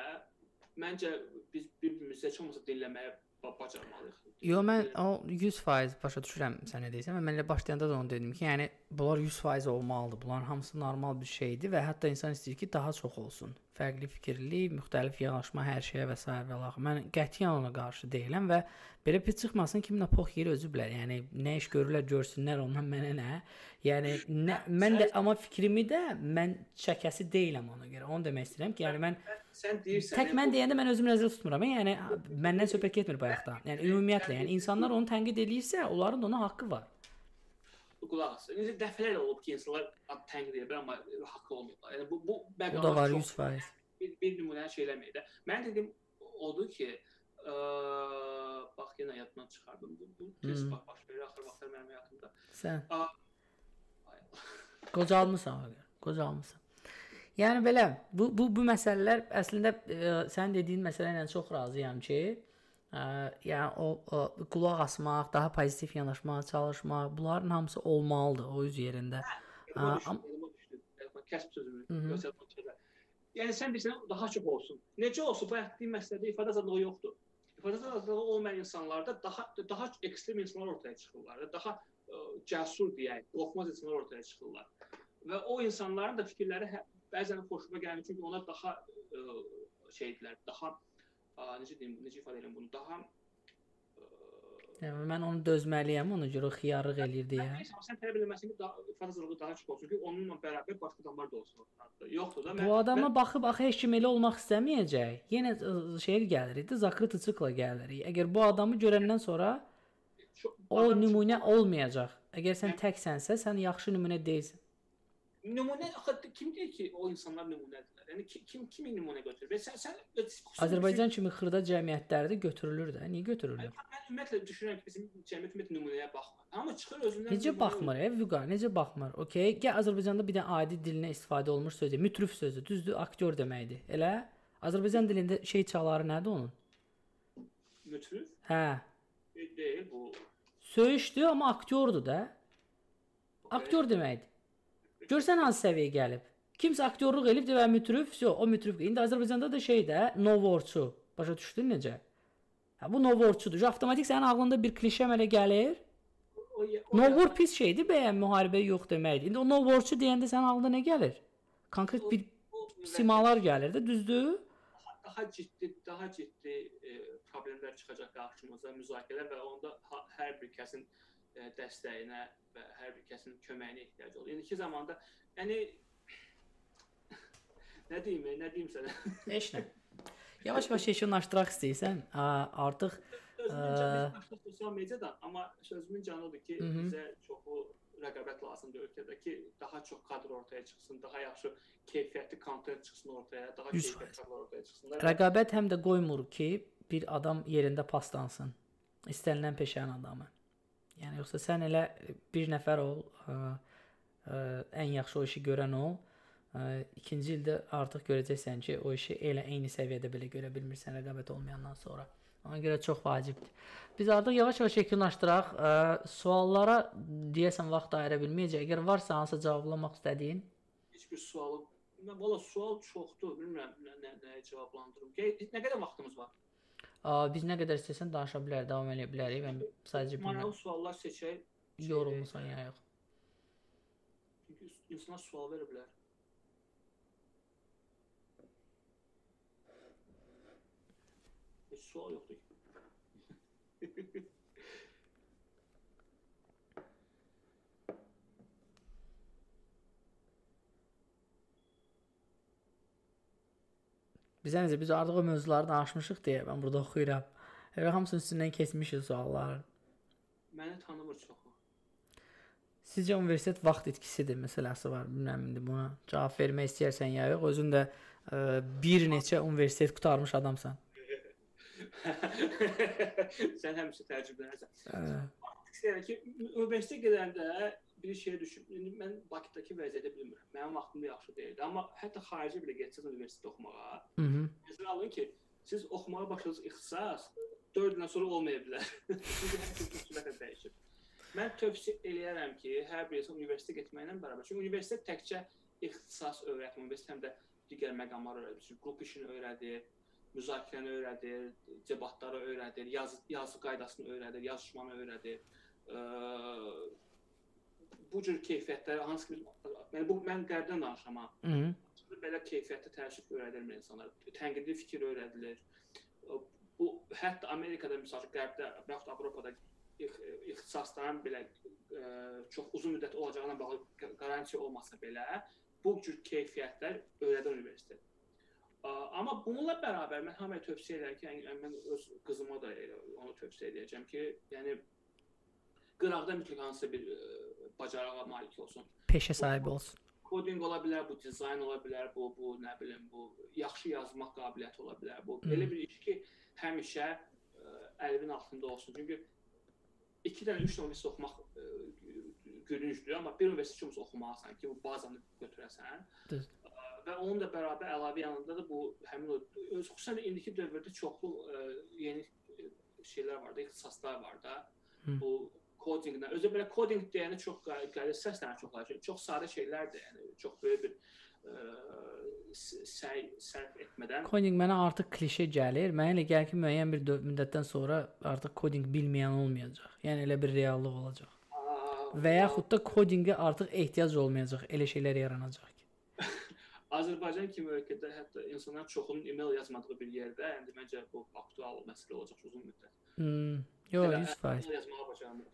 S3: məncə biz bir-birimizə heç olmasa dinləməyə bacarmalıyıq.
S2: Yo mən o 100% başa düşürəm sən nə deyirsən mən elə başlayanda da onu dedim ki, yəni bunlar 100% olmalıdır. Bunların hamısı normal bir şeydir və hətta insan istəyir ki, daha çox olsun. Fərqli fikirli, müxtəlif yanaşma hər şeyə və s. və lax. Mən qətiyyən ona qarşı deyiləm və belə pis çıxmasın kimin pox yeri özü bilər. Yəni nə iş görürlər, görsünlər ondan mənə nə. Yəni nə mən də amma fikrimi də mən çəkəsi deyiləm ona görə. Onu demək istəyirəm ki, yəni mən
S3: Sən deyirsən
S2: Tək mən
S3: bu-
S2: deyəndə mən özümü nəzərdə tutmuram. Yəni məndən söhbət getmir bayaqdan. Yəni ümumiyyətlə, yəni insanlar onu tənqid eləyirsə, onların da ona haqqı var.
S3: qulaq as. Necə dəfələrlə olub ki, insanlar ad tənqid edir, amma haqqı olmurlar. Yəni bu bu
S2: O da
S3: məqamlar
S2: var
S3: çox
S2: 100%.
S3: bir, bir nümunə şey eləmir də. Mən dedim odur ki, ə, bax yenə yaddan çıxardım. Bu, bu tez
S2: Hmm.
S3: baş verir axır vaxtlar mənim həyatımda.
S2: Sən qocalmısan görə. Qocalmısan. Yəni belə bu bu bu məsələlər əslində ə, sən dediyin məsələ ilə çox razıyam ki, ə, yəni o, o qulaq asmaq, daha pozitiv yanaşmağa çalışmaq, bunların hamısı olmalıdır o öz yerində.
S3: Yadıma
S2: Aa,
S3: düşdü,
S2: am-
S3: yadıma düşdü. Yadıma- Kəsb yox, yadıma düşdü. Yəni sən deyirsən daha çox olsun. Necə olsun? Bu etdiyin məsələdə ifadə azadlığı yoxdur. İfadə azadlığı olmayan insanlarda daha daha ekstrem insanlar ortaya çıxırlar. da, Daha ə, cəsur deyək, qorxmaz insanlar ortaya çıxırlar. Və o insanların da fikirləri hə- bəzən xoşuma gəlmir çünki onlar daha ə, şeydilər, daha ə, necə deyim, necə ifadə edim bunu, daha
S2: Yəni mən onu dözməliyəm, ona görə xiyarlıq eləyir deyə.
S3: Sən tələb eləməsin ki, azadlığı daha çox olsun ki, onunla bərabər başqa adamlar da olsun. Yoxdur da.
S2: Bu adama baxıb axı heç kim elə olmaq istəməyəcək. Yenə ə, şeyə gəlirik də, zakrit tıçıqla gəlirik. Əgər bu adamı görəndən sonra o nümunə olmayacaq. Əgər sən təksənsə, sən yaxşı nümunə deyilsən.
S3: Nümunə axı kim deyir ki, o insanlar nümunədirlər? Yəni ki- kim kimi nümunə götürür? Və sən sən
S2: Azərbaycan kimi xırda cəmiyyətlərdə götürülür də. Niyə götürülür?
S3: Mən mən ümumiyyətlə düşünürəm ki, bizim cəmiyyət ümumiyyətlə nümunəyə baxmır. Amma çıxır özündən
S2: Necə baxmır, e, Vüqa, necə baxmır? Okay, gəl Azərbaycanda bir dənə adi dilinə istifadə olunmuş sözdür. Mütrif sözü, düzdür, aktyor deməkdir. Elə? Azərbaycan dilində şey çaları nədir onun?
S3: Mütrif
S2: Hə,
S3: deyil bu.
S2: söyüşdür, amma aktyordur da. Aktyor deməkdir. Görsən hansı səviyyəyə gəlib? Kimsə aktyorluq elib və mütrif, vəsə o mütrif. İndi Azərbaycanda da şey də novorçu. Başa düşdün necə? Hə bu novorçudur. Avtomatik sənin ağlında bir klişə mələ gəlir. Novor pis şeydir, bəyən müharibə yox deməkdir. İndi o novorçu deyəndə sənin ağlına nə gəlir? Konkret bir simalar gəlir də, düzdür?
S3: daha ciddi, daha ciddi e, problemlər çıxacaq qarşımıza, müzakirələr və onda hər bir kəsin dəstəyinə və hər bir kəsin köməyinə ehtiyac olur. İndiki zamanda, yəni nə deyim, e, nə deyim sənə?
S2: Heç nə. Yavaş-yavaş yekunlaşdıraq istəyirsən, artıq
S3: Sözümün canı sosial mediadan, amma sözümün canıdır ki,
S2: Hı hı.
S3: bizə çoxu rəqabət lazımdır ölkədə ki, daha çox kadr ortaya çıxsın, daha yaxşı keyfiyyətli kontent çıxsın ortaya, daha
S2: 100%.
S3: keyfiyyətli kadrlar ortaya çıxsınlar.
S2: rəqabət həm də qoymur ki, bir adam yerində paslansın. İstənilən peşənin adamı. Yəni yoxsa sən elə bir nəfər ol, ə, ə, ən yaxşı o işi görən ol. Ə, ikinci ildə artıq görəcəksən ki, o işi elə eyni səviyyədə belə görə bilmirsən rəqabət olmayandan sonra. Ona görə çox vacibdir. Biz artıq yavaş-yavaş yekunlaşdıraq. Ə, suallara deyəsən vaxt ayıra bilməyəcək. Əgər varsa hansısa cavablamaq istədiyin.
S3: Heç bir sualı Mən valla sual çoxdur, bilmirəm nə, nə nəyə cavablandırım. Nə qədər vaxtımız var?
S2: Biz nə qədər istəsən danışa bilərik, davam edə bilərik. Mən sadəcə
S3: Maraqlı suallar seçək.
S2: Yorulmusan ya yox.
S3: Çünki insanlar sual verə bilər. Heç sual yoxdur ki. *laughs*
S2: Bizə necə biz artıq o mövzuları danışmışıq deyə mən burada oxuyuram. Elə hamısının üstündən keçmişik sualların.
S3: Məni tanımır çoxu.
S2: Sizcə universitet vaxt itkisidir məsələsi var. Bilmirəm indi buna cavab vermək istəyirsən ya yox. Özün də ə, bir neçə universitet qurtarmış adamsan. *laughs*
S3: Sən həmişə təcrübələnirsən.
S2: Ə,
S3: İstəyirəm ki, universitetə gedəndə bir şey düşün. İndi mən Bakıdakı vəziyyəti bilmirəm. Mənim vaxtımda yaxşı deyildi, amma hətta xarici belə getsəz universitetə oxumağa,
S2: Mhm.
S3: Nəzərə alın ki, siz oxumağa başladığınız ixtisas 4 ildən sonra olmaya bilər. *laughs* Sürətlə dəyişir. Mən tövsiyə eləyərəm ki, hər bir insan universitetə getməklə bərabər. Çünki universitet təkcə ixtisas öyrətmir, universitet həm də digər məqamlar öyrədir. Çünki qrup işini öyrədir, müzakirəni öyrədir, debatları öyrədir, yazı yazı qaydasını öyrədir, yazışmanı öyrədir. Ə, bu cür keyfiyyətləri hansı ki biz- yəni bu mən qərbdən danışıram ha belə keyfiyyətli təəssüf öyrədilmir insanlara. Tənqidi fikir öyrədilir. Bu hətta Amerikada məsəl üçün qərbdə və yaxud Avropada ix- ixtisasların belə ə, çox uzun müddət olacağına bağlı qarantiya olmasa belə bu cür keyfiyyətlər öyrədir universitet. Amma bununla bərabər mən hamıya tövsiyə edirəm ki, yəni mən öz qızıma da elə onu tövsiyə edəcəm ki, yəni qıraqda mütləq hansısa bir ə, bacarığa malik olsun
S2: Peşə sahibi olsun.
S3: kodinq ola bilər, bu dizayn ola bilər, bu bu nə bilim, bu yaxşı yazmaq qabiliyyəti ola bilər. Bu belə bir iş ki, həmişə ə, əlinin altında olsun. Çünki 2 dənə 3 dənə oxumaq ə, gülüncdür, amma bir universitet üçün oxumalısan ki, bu bazanı götürəsən.
S2: Düz.
S3: Ə, Və onun da bərabər əlavə yanında da bu həmin o öz xüsusən indiki dövrdə çoxlu ə, yeni şeylər var da, ixtisaslar var da.
S2: Hı.
S3: Bu kodinqlə. Özü belə kodinq deyəndə çox qə- qəliz səslənir çox sadə şeylərdir, yəni çox böyük bir ə, s- səy sərf etmədən
S2: Kodinq mənə artıq klişe gəlir. Mənə elə gəlir ki, müəyyən bir müddətdən sonra artıq kodinq bilməyən olmayacaq. Yəni elə bir reallıq olacaq.
S3: Aa,
S2: Və yaxud da kodinqə artıq ehtiyac olmayacaq. Elə şeylər yaranacaq ki. *laughs*
S3: Azərbaycan kimi ölkədə hətta insanlar çoxunun e-mail yazmadığı bir yerdə, yəni məncə bu aktual məsələ olacaq uzun müddət.
S2: Hmm, yox,
S3: Belə
S2: 100%.
S3: e-mail yazmağı bacarmır.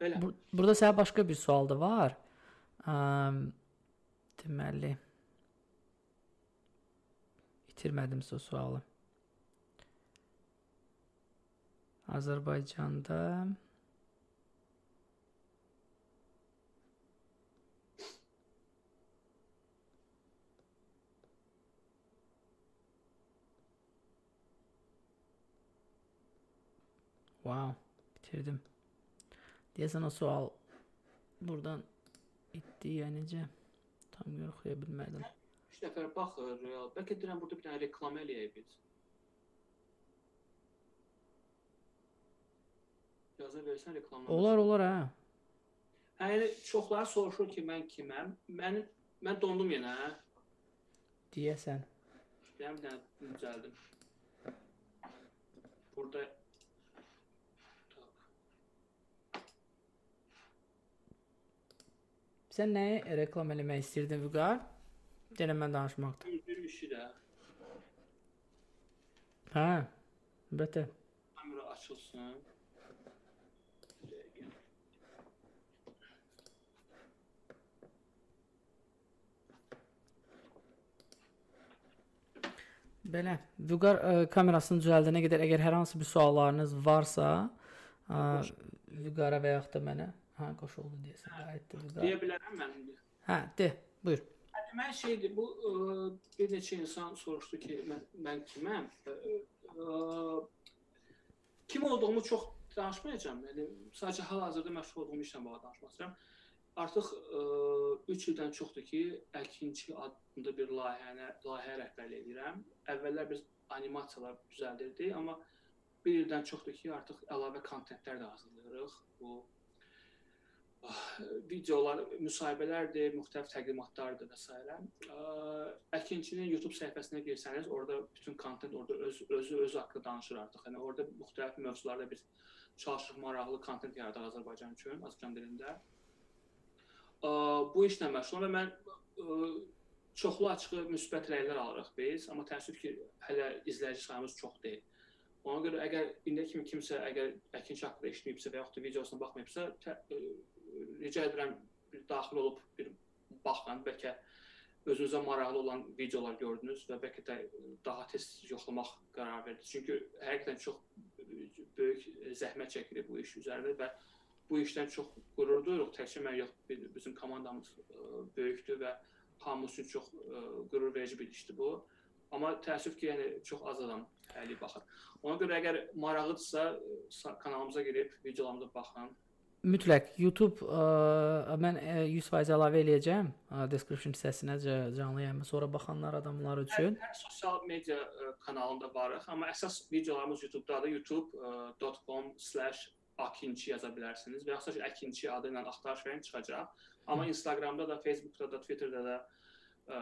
S3: Belə.
S2: Bur burada sənə başqa bir sual da var. Əm, deməli itirmədim o sualı. Azərbaycanda Wow, bitirdim. Deyəsən o sual buradan itdi ya necə? Tam yoxlaya bilmədim.
S3: 3 nəfər baxır, real. Bəlkə deyirəm burada bir dənə reklam eləyək biz. Yaza versən reklamlar.
S2: Olar, olar hə.
S3: Hə, yəni çoxları soruşur ki, mən kiməm? Mən mən dondum yenə. hə?
S2: Deyəsən.
S3: Deyəm dənə düzəldim. Burada
S2: Sən nəyi reklam eləmək istəyirdin Vüqar? Yenə mən danışmaqdır.
S3: bir, bir işi də
S2: Hə. Əlbəttə.
S3: kamera açılsın.
S2: Belə. Vüqar ə, kamerasını düzəldənə qədər əgər hər hansı bir suallarınız varsa, ə, Vüqara və yaxud da mənə hə qoşuldu deyəsən. Qayıtdı Vüqar.
S3: Deyə bilərəm mən indi.
S2: Hə, de. Buyur.
S3: Mən şeydir, bu ə, bir neçə insan soruşdu ki, mən mən kiməm? Ə, ə, kim olduğumu çox danışmayacağam. Yəni sadəcə hal-hazırda məşğul olduğum işlə bağlı danışmaq istəyirəm. Artıq 3 ildən çoxdur ki, Əkinçi adında bir layihəni, layihə rəhbərlik edirəm. Əvvəllər biz animasiyalar düzəldirdik, amma 1 ildən çoxdur ki, artıq əlavə kontentlər də hazırlayırıq. Bu videolar, müsahibələrdir, müxtəlif təqdimatlardır və s. Əkinçinin YouTube səhifəsinə girsəniz, orada bütün kontent orada öz özü öz haqqında danışır artıq. Yəni orada müxtəlif mövzularda biz çalışırıq maraqlı kontent yaradaq Azərbaycan üçün, Azərbaycan dilində. Bu işlə məşğulam və mən çoxlu açığı müsbət rəylər alırıq biz, amma təəssüf ki, hələ izləyici sayımız çox deyil. Ona görə əgər indiyə kimi kimsə əgər əkinçi haqqında eşitməyibsə və yaxud da videosuna baxmayıbsa, rica edirəm bir daxil olub bir baxın, bəlkə özünüzə maraqlı olan videolar gördünüz və bəlkə də daha tez yoxlamaq qərar verdiniz. Çünki həqiqətən çox böyük zəhmət çəkilir bu iş üzərində və bu işdən çox qürur duyuruq. Təkcə mən yox, bizim komandamız böyükdür və hamımız üçün çox qürur verici bir işdir bu. Amma təəssüf ki, yəni çox az adam hələ baxır. Ona görə əgər maraqlıdırsa, kanalımıza girib videolarımıza baxın.
S2: Mütləq YouTube ə, mən 100% əlavə eləyəcəm ə, description hissəsinə canlı yayıma sonra baxanlar adamlar üçün.
S3: Hər, hər sosial media ə, kanalında varıq, amma əsas videolarımız YouTube-dadır. youtube.com/akinçi yaza bilərsiniz və ya sadəcə Əkinçi adı ilə axtarış verin çıxacaq. Amma Instagramda da, Facebookda da, Twitterdə də ə,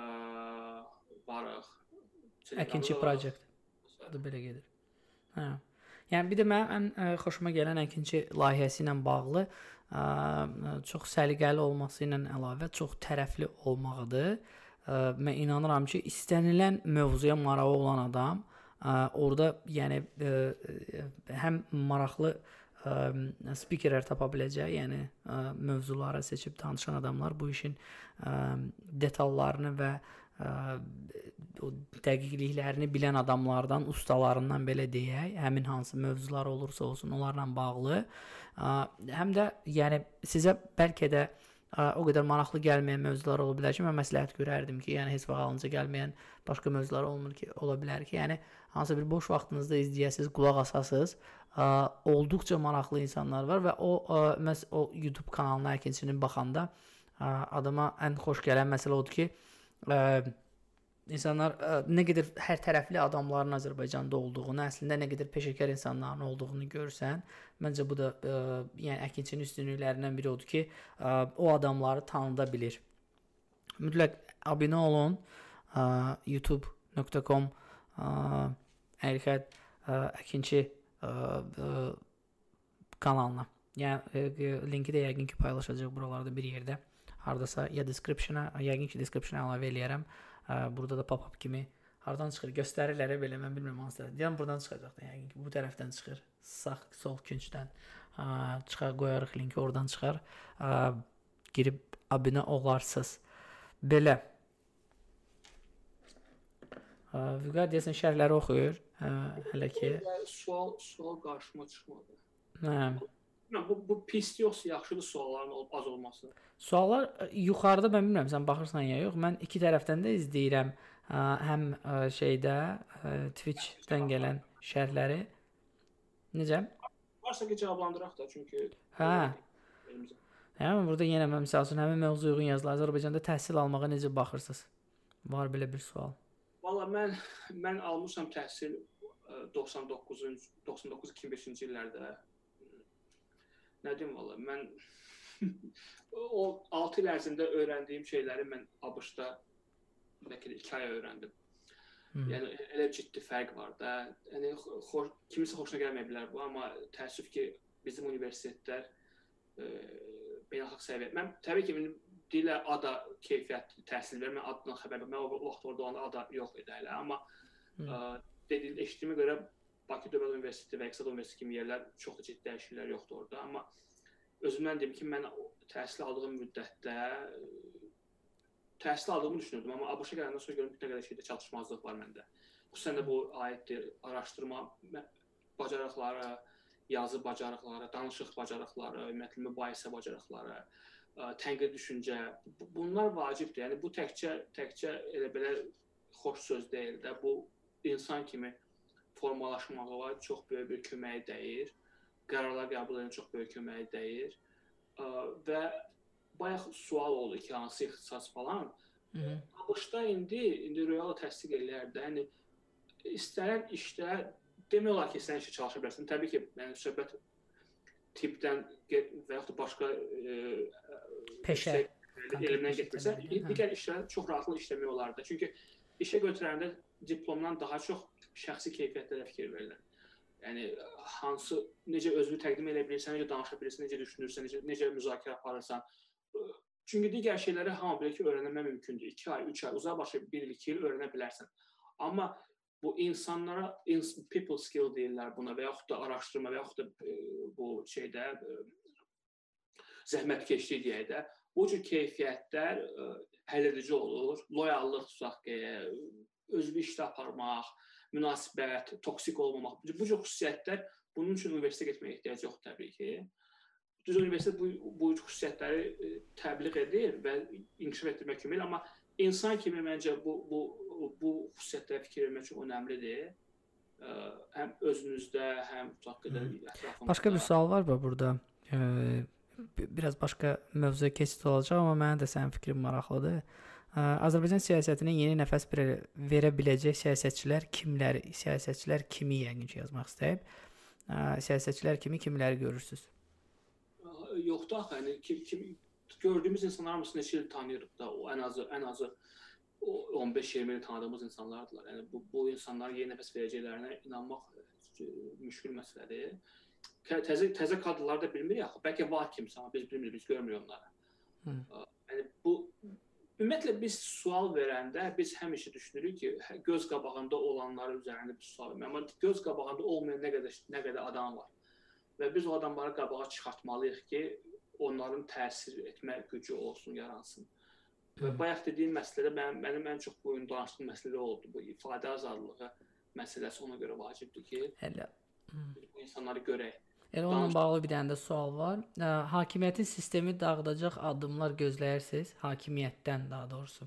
S3: varıq.
S2: Əkinçi project. Adı belə gedir. Hə. Yəni bir də mənim ən ə, xoşuma gələn əkinçi layihəsi ilə bağlı ə, çox səliqəli olması ilə əlavə çox tərəfli olmağıdır. Ə, mən inanıram ki, istənilən mövzuya marağı olan adam ə, orada yəni ə, həm maraqlı ə, spikerlər tapa biləcək, yəni ə, mövzuları seçib danışan adamlar bu işin ə, detallarını və ə, o dəqiqliklərini bilən adamlardan, ustalarından belə deyək, həmin hansı mövzular olursa olsun, onlarla bağlı, həm də yəni sizə bəlkə də o qədər maraqlı gəlməyən mövzular ola bilər ki, mən məsləhət görərdim ki, yəni heç vaxt ağlınıza gəlməyən başqa mövzular olmur ki, ola bilər ki, yəni hansı bir boş vaxtınızda izləyəsiniz, qulaq asasınız, ə, olduqca maraqlı insanlar var və o ə, məs o YouTube kanalına ikincinin baxanda ə, adama ən xoş gələn məsələ odur ki, ə, insanlar ə, nə qədər hər tərəfli adamların Azərbaycanda olduğunu, əslində nə qədər peşəkar insanların olduğunu görsən, məncə bu da ə, yəni əkinçinin üstünlüklərindən biri odur ki, ə, o adamları tanıda bilir. Mütləq abunə olun youtube.com ərixət əkinçi ə, ə, kanalına. Yəni linki də yəqin ki paylaşacaq buralarda bir yerdə. Hardasa ya description-a, yəqin ki description-a əlavə eləyərəm. Burada da pop-up kimi hardan çıxır göstərirlər belə mən bilmirəm hansı tərəfdən. Yəni buradan çıxacaq da yəqin ki bu tərəfdən çıxır. Sağ sol küncdən çıxar qoyarıq linki oradan çıxar. Girib abunə olarsınız. Belə. Vüqar deyəsən şərhləri oxuyur. Hə, hələ ki.
S3: Sual sual qarşıma çıxmadı.
S2: Hə.
S3: Bilmirəm, bu bu pis yoxsa yaxşıdır sualların az olması.
S2: Suallar ə, yuxarıda mən bilmirəm sən baxırsan ya yox. Mən iki tərəfdən də izləyirəm. Ə, həm ə, şeydə Twitch-dən gələn şərhləri. Necə?
S3: Varsa ki cavablandıraq da çünki
S2: Hə. Hə, burada yenə mən məsəl üçün həmin mövzuya uyğun yazılan Azərbaycanda təhsil almağa necə baxırsınız? Var belə bir sual.
S3: Valla mən mən almışam təhsil 99-cu 99-2005-ci illərdə nə deyim valla mən *laughs* o 6 il ərzində öyrəndiyim şeyləri mən ABŞ-da bəlkə də 2 ay öyrəndim. Hmm. Yəni elə ciddi fərq var da. Yəni xoş, kimisə xoşuna gəlməyə bilər bu, amma təəssüf ki, bizim universitetlər e, beynəlxalq səviyyə. Mən təbii ki, dilə ada keyfiyyətli təhsil verir. Mən adından xəbərim. Mən o vaxt orada olanda ada yox idi hələ, amma hmm. ə, e, dediyim eşitdiyimə görə Bakı Dövlət Universiteti və İqtisad Universiteti kimi yerlər çox da ciddi dəyişikliklər yoxdur orada, amma özümdən deyim ki, mən təhsil aldığım müddətdə təhsil aldığımı düşünürdüm, amma ABŞ-a gələndən sonra görürəm ki, nə qədər şeydə çatışmazlıq var məndə. Xüsusən də bu aiddir araşdırma bacarıqları, yazı bacarıqları, danışıq bacarıqları, ümumiyyətlə mübahisə bacarıqları, tənqid düşüncə. Bunlar vacibdir. Yəni bu təkcə təkcə elə belə xoş söz deyil də. Bu insan kimi formalaşmağa çox böyük bir köməyi dəyir. qərarlar qəbul edən çox böyük köməyi dəyir. Və bayaq sual oldu ki, hansı ixtisas falan. ABŞ-da indi indi real təsdiq eləyər də, yəni istənilən işdə demək olar ki, sən işə çalışa bilərsən. Təbii ki, yəni söhbət tipdən və yaxud da başqa e,
S2: peşə
S3: elmdən getmirsə, digər işlər çox rahatlıqla işləmək olar da. Çünki işə götürəndə diplomdan daha çox şəxsi keyfiyyətlərə fikir verilir. Yəni hansı necə özünü təqdim edə bilirsən, necə danışa bilirsən, necə düşünürsən, necə necə müzakirə aparırsan. Çünki digər şeyləri hamı bilir ki, öyrənmək mümkündür. 2 ay, 3 ay, uzaqbaşı 1 il, 2 il öyrənə bilərsən. Amma bu insanlara ins people skill deyirlər buna və yaxud da araşdırma və yaxud da e, bu şeydə e, zəhmətkeşlik deyək də, bu cür keyfiyyətlər e, həlledici olur. Loyallıq tutaq ki, özlü işdə aparmaq, münasibət, toksik olmamaq. Bu cür xüsusiyyətlər bunun üçün universitetə getməyə ehtiyac yoxdur təbii ki. Düz universitet bu bu xüsusiyyətləri e, təbliğ edir və inkişaf etdirmək kimi, amma insan kimi məncə bu bu bu xüsusiyyətlərə fikir vermək çox önəmlidir. Ə, e, həm özünüzdə, həm tutaq qədər ətrafımızda.
S2: Başqa bir sual var mı burada? Ə, biraz başqa mövzuya keçid olacaq, amma mənim də sənin fikrin maraqlıdır. Azərbaycan siyasətinə yeni nəfəs verə biləcək siyasətçilər kimlər, siyasətçilər kimi yəqin ki yazmaq istəyib. Siyasətçilər kimi kimləri görürsüz?
S3: Yoxdur axı, yəni kim kim gördüyümüz insanlar hamısını neçə il tanıyırıq da, o ən azı ən azı 15-20 il tanıdığımız insanlardılar. Yəni bu bu insanların yeni nəfəs verəcəklərinə inanmaq müşkül məsələdir. Təzə təzə kadrları da bilmirik axı. Bəlkə var kimsə, amma biz bilmirik, biz görmürük onları. Hı. Yəni bu Ümumiyyətlə biz sual verəndə biz həmişə düşünürük ki, hə, göz qabağında olanlar üzərində bir sual vermək. Amma göz qabağında olmayan nə qədər nə qədər adam var. Və biz o adamları qabağa çıxartmalıyıq ki, onların təsir etmə gücü olsun, yaransın. Və bayaq dediyim məsələdə mənim, mənim ən çox bu gün danışdığım məsələ oldu. Bu ifadə azadlığı məsələsi ona görə vacibdir ki,
S2: Hələ
S3: bu insanları görək.
S2: Elə onunla bağlı bir dənə də sual var. Ə, hakimiyyətin sistemi dağıdacaq addımlar gözləyirsiniz? Hakimiyyətdən daha doğrusu.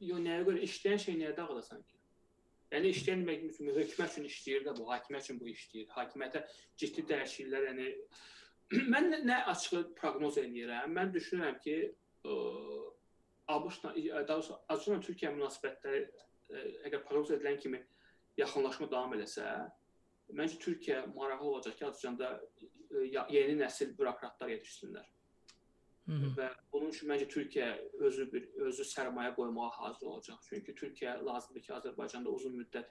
S3: Yox, nəyə görə işləyən şey nəyə dağıdasan ki? Yəni işləyən demək üçün hökumət üçün işləyir də bu, hakimiyyət üçün bu işləyir. Hakimiyyətə ciddi dəyişikliklər, yəni *clears throat* mən nə açıq proqnoz edirəm. Mən düşünürəm ki, ə, ABŞ-la, daha doğrusu Azərbaycan Türkiyə münasibətləri ə, əgər proqnoz edilən kimi yaxınlaşma davam eləsə, Məncə Türkiyə maraqlı olacaq ki, Azərbaycanda e, yeni nəsil bürokratlar yetişsinlər. Hı -hı. Və bunun üçün məncə Türkiyə özü bir özü sərmayə qoymağa hazır olacaq. Çünki Türkiyə lazımdır ki, Azərbaycanda uzun müddət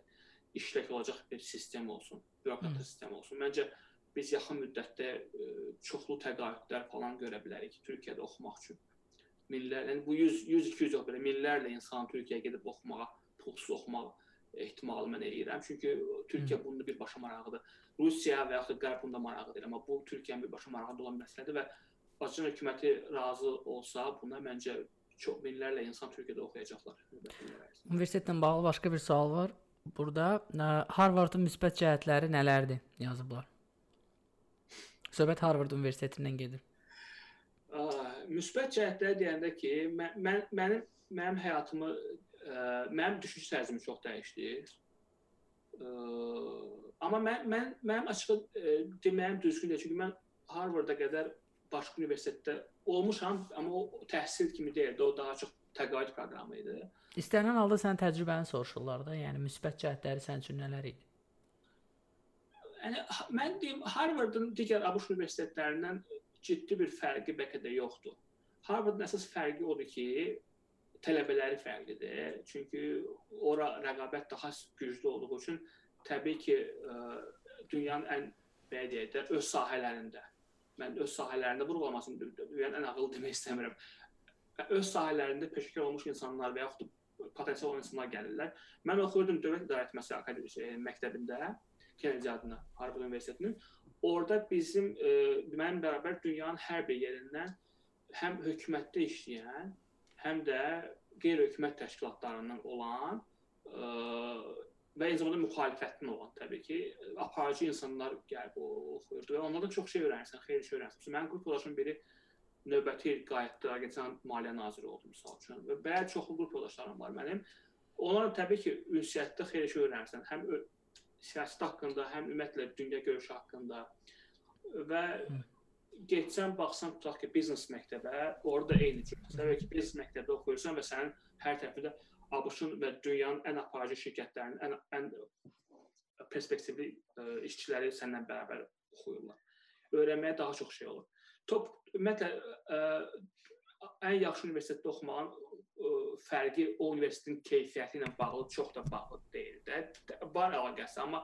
S3: işlək olacaq bir sistem olsun, bürokrat sistem olsun. Məncə biz yaxın müddətdə ə, e, çoxlu təqaüdlər falan görə bilərik Türkiyədə oxumaq üçün. Minlər, yəni bu 100 100 200 yox belə minlərlə insan Türkiyəyə gedib oxumağa, pulsuz oxumağa ehtimalı mən eləyirəm. Çünki Türkiyə bunda birbaşa maraqlıdır. Rusiya və yaxud da Qərb bunda maraqlıdır, amma bu Türkiyənin birbaşa maraqlı olan məsələdir və Azərbaycan hökuməti razı olsa, buna məncə çox minlərlə insan Türkiyədə oxuyacaqlar.
S2: Universitetlə bağlı başqa bir sual var. Burada Harvardın müsbət cəhətləri nələrdir yazıblar. Söhbət Harvard Universitetindən gedir.
S3: Ə, müsbət cəhətləri deyəndə ki, mən, mən mənim mənim həyatımı mənim düşünc tərzimi çox dəyişdi. Amma mən mən mənim açığı deməyim düzgündür. Çünki mən Harvarda qədər başqa universitetdə olmuşam, amma o təhsil kimi deyildi. O daha çox təqaüd proqramı idi.
S2: İstənilən halda sən təcrübəni soruşurlar da, yəni müsbət cəhətləri sənin üçün nələr idi?
S3: Yəni mən deyim Harvardın digər ABŞ universitetlərindən ciddi bir fərqi bəlkə də yoxdur. Harvardın əsas fərqi odur ki, tələbələri fərqlidir. Çünki ora rəqabət daha güclü olduğu üçün təbii ki, ə, dünyanın ən belə deyək də öz sahələrində mən öz sahələrində vurğulamasını dünyanın ən ağıllı demək istəmirəm. Öz sahələrində peşəkar olmuş insanlar və yaxud potensial olan insanlar gəlirlər. Mən oxuyurdum Dövlət İdarəetməsi Akademiyası e, məktəbində, Kennedy adına Harvard Universitetinin. Orada bizim e, mənim bərabər dünyanın hər bir yerindən həm hökumətdə işləyən, həm də qeyri-hökumət təşkilatlarından olan ə, və eyni zamanda müxalifətdən olan təbii ki, aparıcı insanlar gəlib oxuyurdu və onlardan çox şey öyrənirsən, xeyli şey öyrənirsən. Mənim qrup yoldaşım biri növbəti il qayıtdı, Argentina maliyyə naziri oldu məsəl üçün. Və belə çoxlu qrup yoldaşlarım var mənim. Onlarla təbii ki, ünsiyyətdə xeyli şey öyrənirsən. Həm siyasət haqqında, həm ümumiyyətlə dünya görüşü haqqında və getsən baxsan tutaq ki, biznes məktəbə, orada eyni cür. Məsələn ki, biznes məktəbdə oxuyursan və sənin hər tərəfində ABŞ-ın və dünyanın ən aparıcı şirkətlərinin ən ən perspektivli ə, işçiləri səndən bərabər oxuyurlar. Öyrənməyə daha çox şey olur. Top ümumiyyətlə ə, ən yaxşı universitetdə oxumağın ə, fərqi o universitetin keyfiyyəti ilə bağlı çox da bağlı deyil də. Var əlaqəsi, amma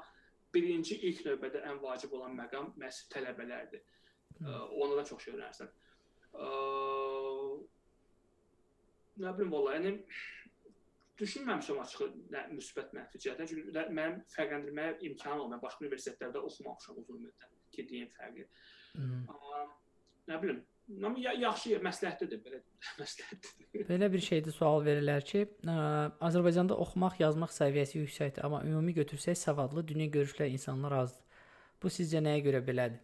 S3: birinci ilk növbədə ən vacib olan məqam məhz tələbələrdir. Ə, ona da çox şey öyrənirsən. Nə bilim vallahi, yəni düşünməmişəm açığı nə müsbət mənfi cəhətdən. Çünki mənim fərqləndirməyə imkanım olmayan başqa universitetlərdə oxumamışam uzun müddət ki, deyim fərqi. Amma nə bilim, amma ya, yaxşı məsləhətlidir belə *laughs* məsləhətlidir.
S2: Belə bir şeydə sual verirlər ki, ə, Azərbaycanda oxumaq, yazmaq səviyyəsi yüksəkdir, amma ümumi götürsək savadlı, dünya görüşlü insanlar azdır. Bu sizcə nəyə görə belədir?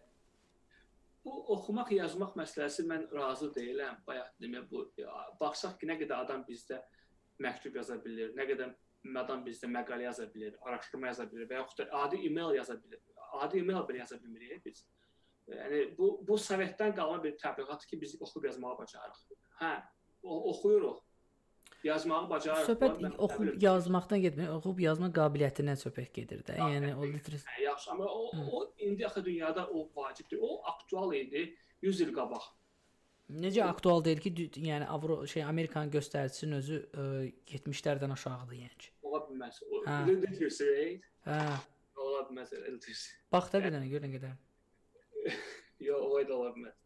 S3: Bu oxumaq, yazmaq məsələsi mən razı deyiləm. Bayaq demək bu baxsaq ki, nə qədər adam bizdə məktub yaza bilir, nə qədər adam bizdə məqalə yaza bilir, araşdırma yaza bilir və yaxud da adi e-mail yaza bilir. Adi e-mail belə yaza bilmirik biz. Yəni bu bu Sovetdən qalma bir təbliğatdır ki, biz oxuyub yazmağı bacarırıq. Hə, oxuyuruq. Yazmağı bacarırıq.
S2: Söhbət oxuyub yazmaqdan getmir, oxuyub yazma qabiliyyətindən söhbət gedir də. Yəni o literatur.
S3: Hə, yaxşı, amma o, o indi axı dünyada o vacibdir. O aktual idi 100 il qabaq.
S2: Necə aktual deyil ki, yəni Avro şey Amerikanın göstəricisinin özü ə, 70-lərdən aşağıdır yəni.
S3: Ola bilməz. Literacy rate.
S2: Hə.
S3: Ola bilməz literacy.
S2: Bax da bir dənə gör nə qədər.
S3: Yox, o da ola bilməz.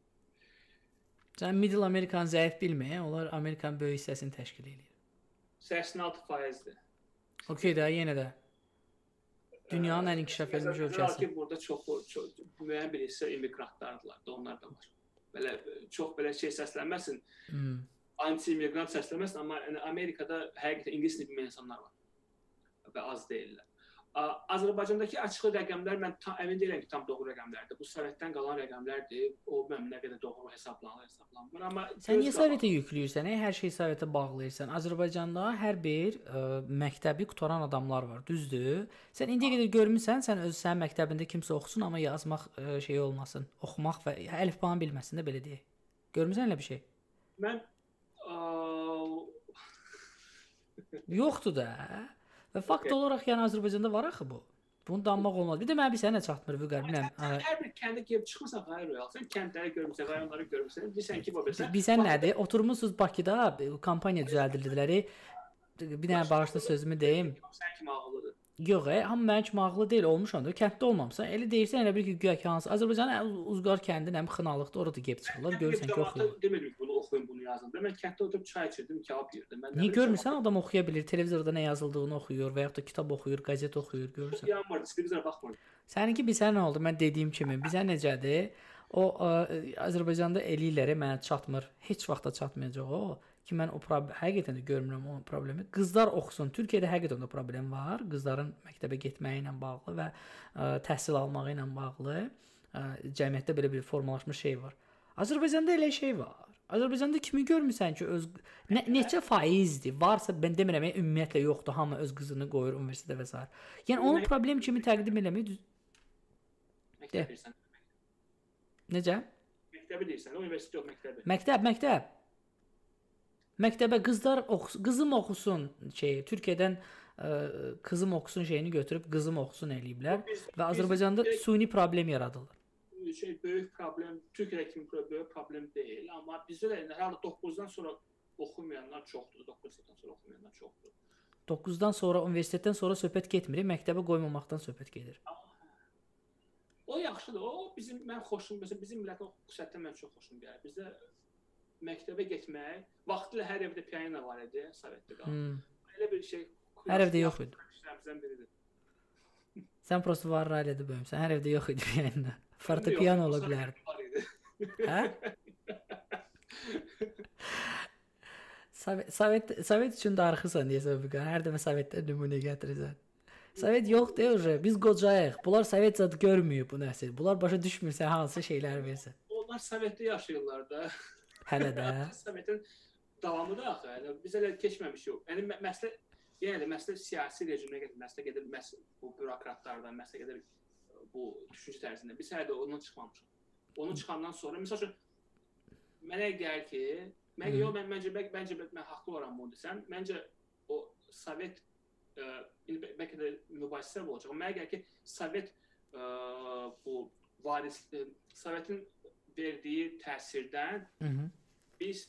S2: Sən Middle Amerikan zəif bilmə, onlar Amerikanın böyük hissəsini təşkil edir.
S3: 86%-dir.
S2: Okay də, yenə də. Dünyanın ən inkişaf etmiş ölkəsi.
S3: Ki, burada çox, çox müəyyən bir hissə immiqrantlardılar da, onlar da var. Belə çox belə şey səslənməsin. Hmm. Anti-immiqrant səslənməsin, amma yəni Amerikada həqiqətən ingilis dilli insanlar var və az deyillər. Azərbaycandakı açıq rəqəmlər mən tam əmin deyiləm ki, tam doğru rəqəmlərdir. Bu Sovetdən qalan rəqəmlərdir. O mənim nə qədər doğru hesablanır, hesablanmır. Amma
S2: sən niyə Sovetə yükləyirsən? Hər şey Sovetə bağlayırsan. Azərbaycanda hər bir ə, məktəbi qutaran adamlar var, düzdür? Sən indiyə qədər görmüsən, sən öz sənin məktəbində kimsə oxusun, amma yazmaq ə, şey olmasın, oxumaq və əlifbanı bilməsin də belə deyək. Görmüsən elə bir şey?
S3: Mən ə...
S2: yoxdur da. Və fakt okay. olaraq yəni Azərbaycanda var axı bu. Bunu danmaq olmaz. Bir də mənə bir sənə çatmır Vüqar, bilmirəm.
S3: Hər bir kəndə gəlib çıxmısan Xayır Royal. Sən kəndləri görmüsən, rayonları görmüsən. Deyirsən ki, bu besən.
S2: Bilsən nədir? Oturmusunuz Bakıda, kampaniya düzəldirdilər. Bir dənə bağışla sözümü deyim.
S3: Sən kimi ağıllıdır.
S2: Yox, e, amma mənim kimi ağlı deyil olmuşam da, kənddə olmamısan. Elə deyirsən, elə bir ki, güya ki, hansı Azərbaycanın Uzqar kəndinin həm xınalıqda orada gəlib çıxırlar, görürsən ki, oxuyur.
S3: Ki, bunu oxuyun, bunu yazın. Da mən kənddə oturub çay içirdim, kebab yeyirdim. Mən
S2: Niyə görmürsən, adam oxuya bilir, televizorda nə yazıldığını oxuyur və yaxud da kitab oxuyur, qəzet oxuyur, görürsən.
S3: Yanmır, televizora baxmır.
S2: Səninki bizə nə oldu? Mən dediyim kimi, bizə necədir? O ə, Azərbaycanda eləyirlər, mənə çatmır. Heç vaxt da çatmayacaq o ki, mən o problem həqiqətən də görmürəm o problemi. Qızlar oxusun. Türkiyədə həqiqətən də problem var. Qızların məktəbə getməyi ilə bağlı və ə, təhsil almağı ilə bağlı ə, cəmiyyətdə belə bir formalaşmış şey var. Azərbaycanda elə şey var. Azərbaycanda kimi görmüsən ki, öz nə, neçə faizdir? Varsa mən demirəm, yəni, ümumiyyətlə yoxdur. Hamı öz qızını qoyur universitetə və s. Yəni onu problem kimi təqdim eləmək düz.
S3: Məktəb.
S2: Necə?
S3: Məktəbi deyirsən, universitet yox, məktəbi.
S2: Məktəb, məktəb. Məktəbə qızlar oxusun, qızım oxusun şey, Türkiyədən ə, qızım oxusun şeyini götürüb qızım oxusun eləyiblər biz, və Azərbaycanda biz, süni problem yaradılır.
S3: Şey böyük problem, Türkiyədə kimi böyük problem deyil, amma bizdə də hər halda 9-dan sonra oxumayanlar çoxdur, 9-dan sonra oxumayanlar çoxdur.
S2: 9-dan sonra universitetdən sonra söhbət getmir, məktəbə qoymamaqdan söhbət gedir.
S3: O yaxşıdır. O bizim mən xoşum, məsələn bizim millətin xüsusiyyətlə mən çox xoşum gəlir. Bizdə məktəbə getmək, vaxtilə hər evdə piano var idi, Sovetdə qaldı. Hmm. Elə bir şey
S2: hər evdə yox idi.
S3: Bizdən biridir.
S2: Sən prosta var raylədə böyümsən. Hər evdə yox idi piano. Fortepiano ola bilərdi. Hə? Sovet Sovet Sovet üçün darıxırsan deyəsən bu qədər. Hər dəfə Sovetdən nümunə gətirirsən. Sovet yox deyir, biz qocayıq. Bunlar Sovet zad görmüyor bu nəsil. Bunlar başa düşmür sən hansı şeylər versən.
S3: Onlar Sovetdə yaşayırlar da.
S2: Hələ də.
S3: Sovetin davamı da axı, yəni biz hələ keçməmişik. Yəni məsələ yenə də məsələ siyasi rejimə gedir, məsələ gedir məs bu bürokratlardan, məsələ gedir bu düşüncə tərzində. Biz hələ də ondan çıxmamışıq. Onu çıxandan sonra məsəl üçün mənə gəlir ki, mən yox mən məncə bəlkə məncə mən haqlı olaram bunu desəm, məncə o Sovet ə, bəlkə də mübahisələr olacaq. Mənə gəlir ki, Sovet ə, bu varis ə, Sovetin verdiyi təsirdən
S2: Hı -hı.
S3: biz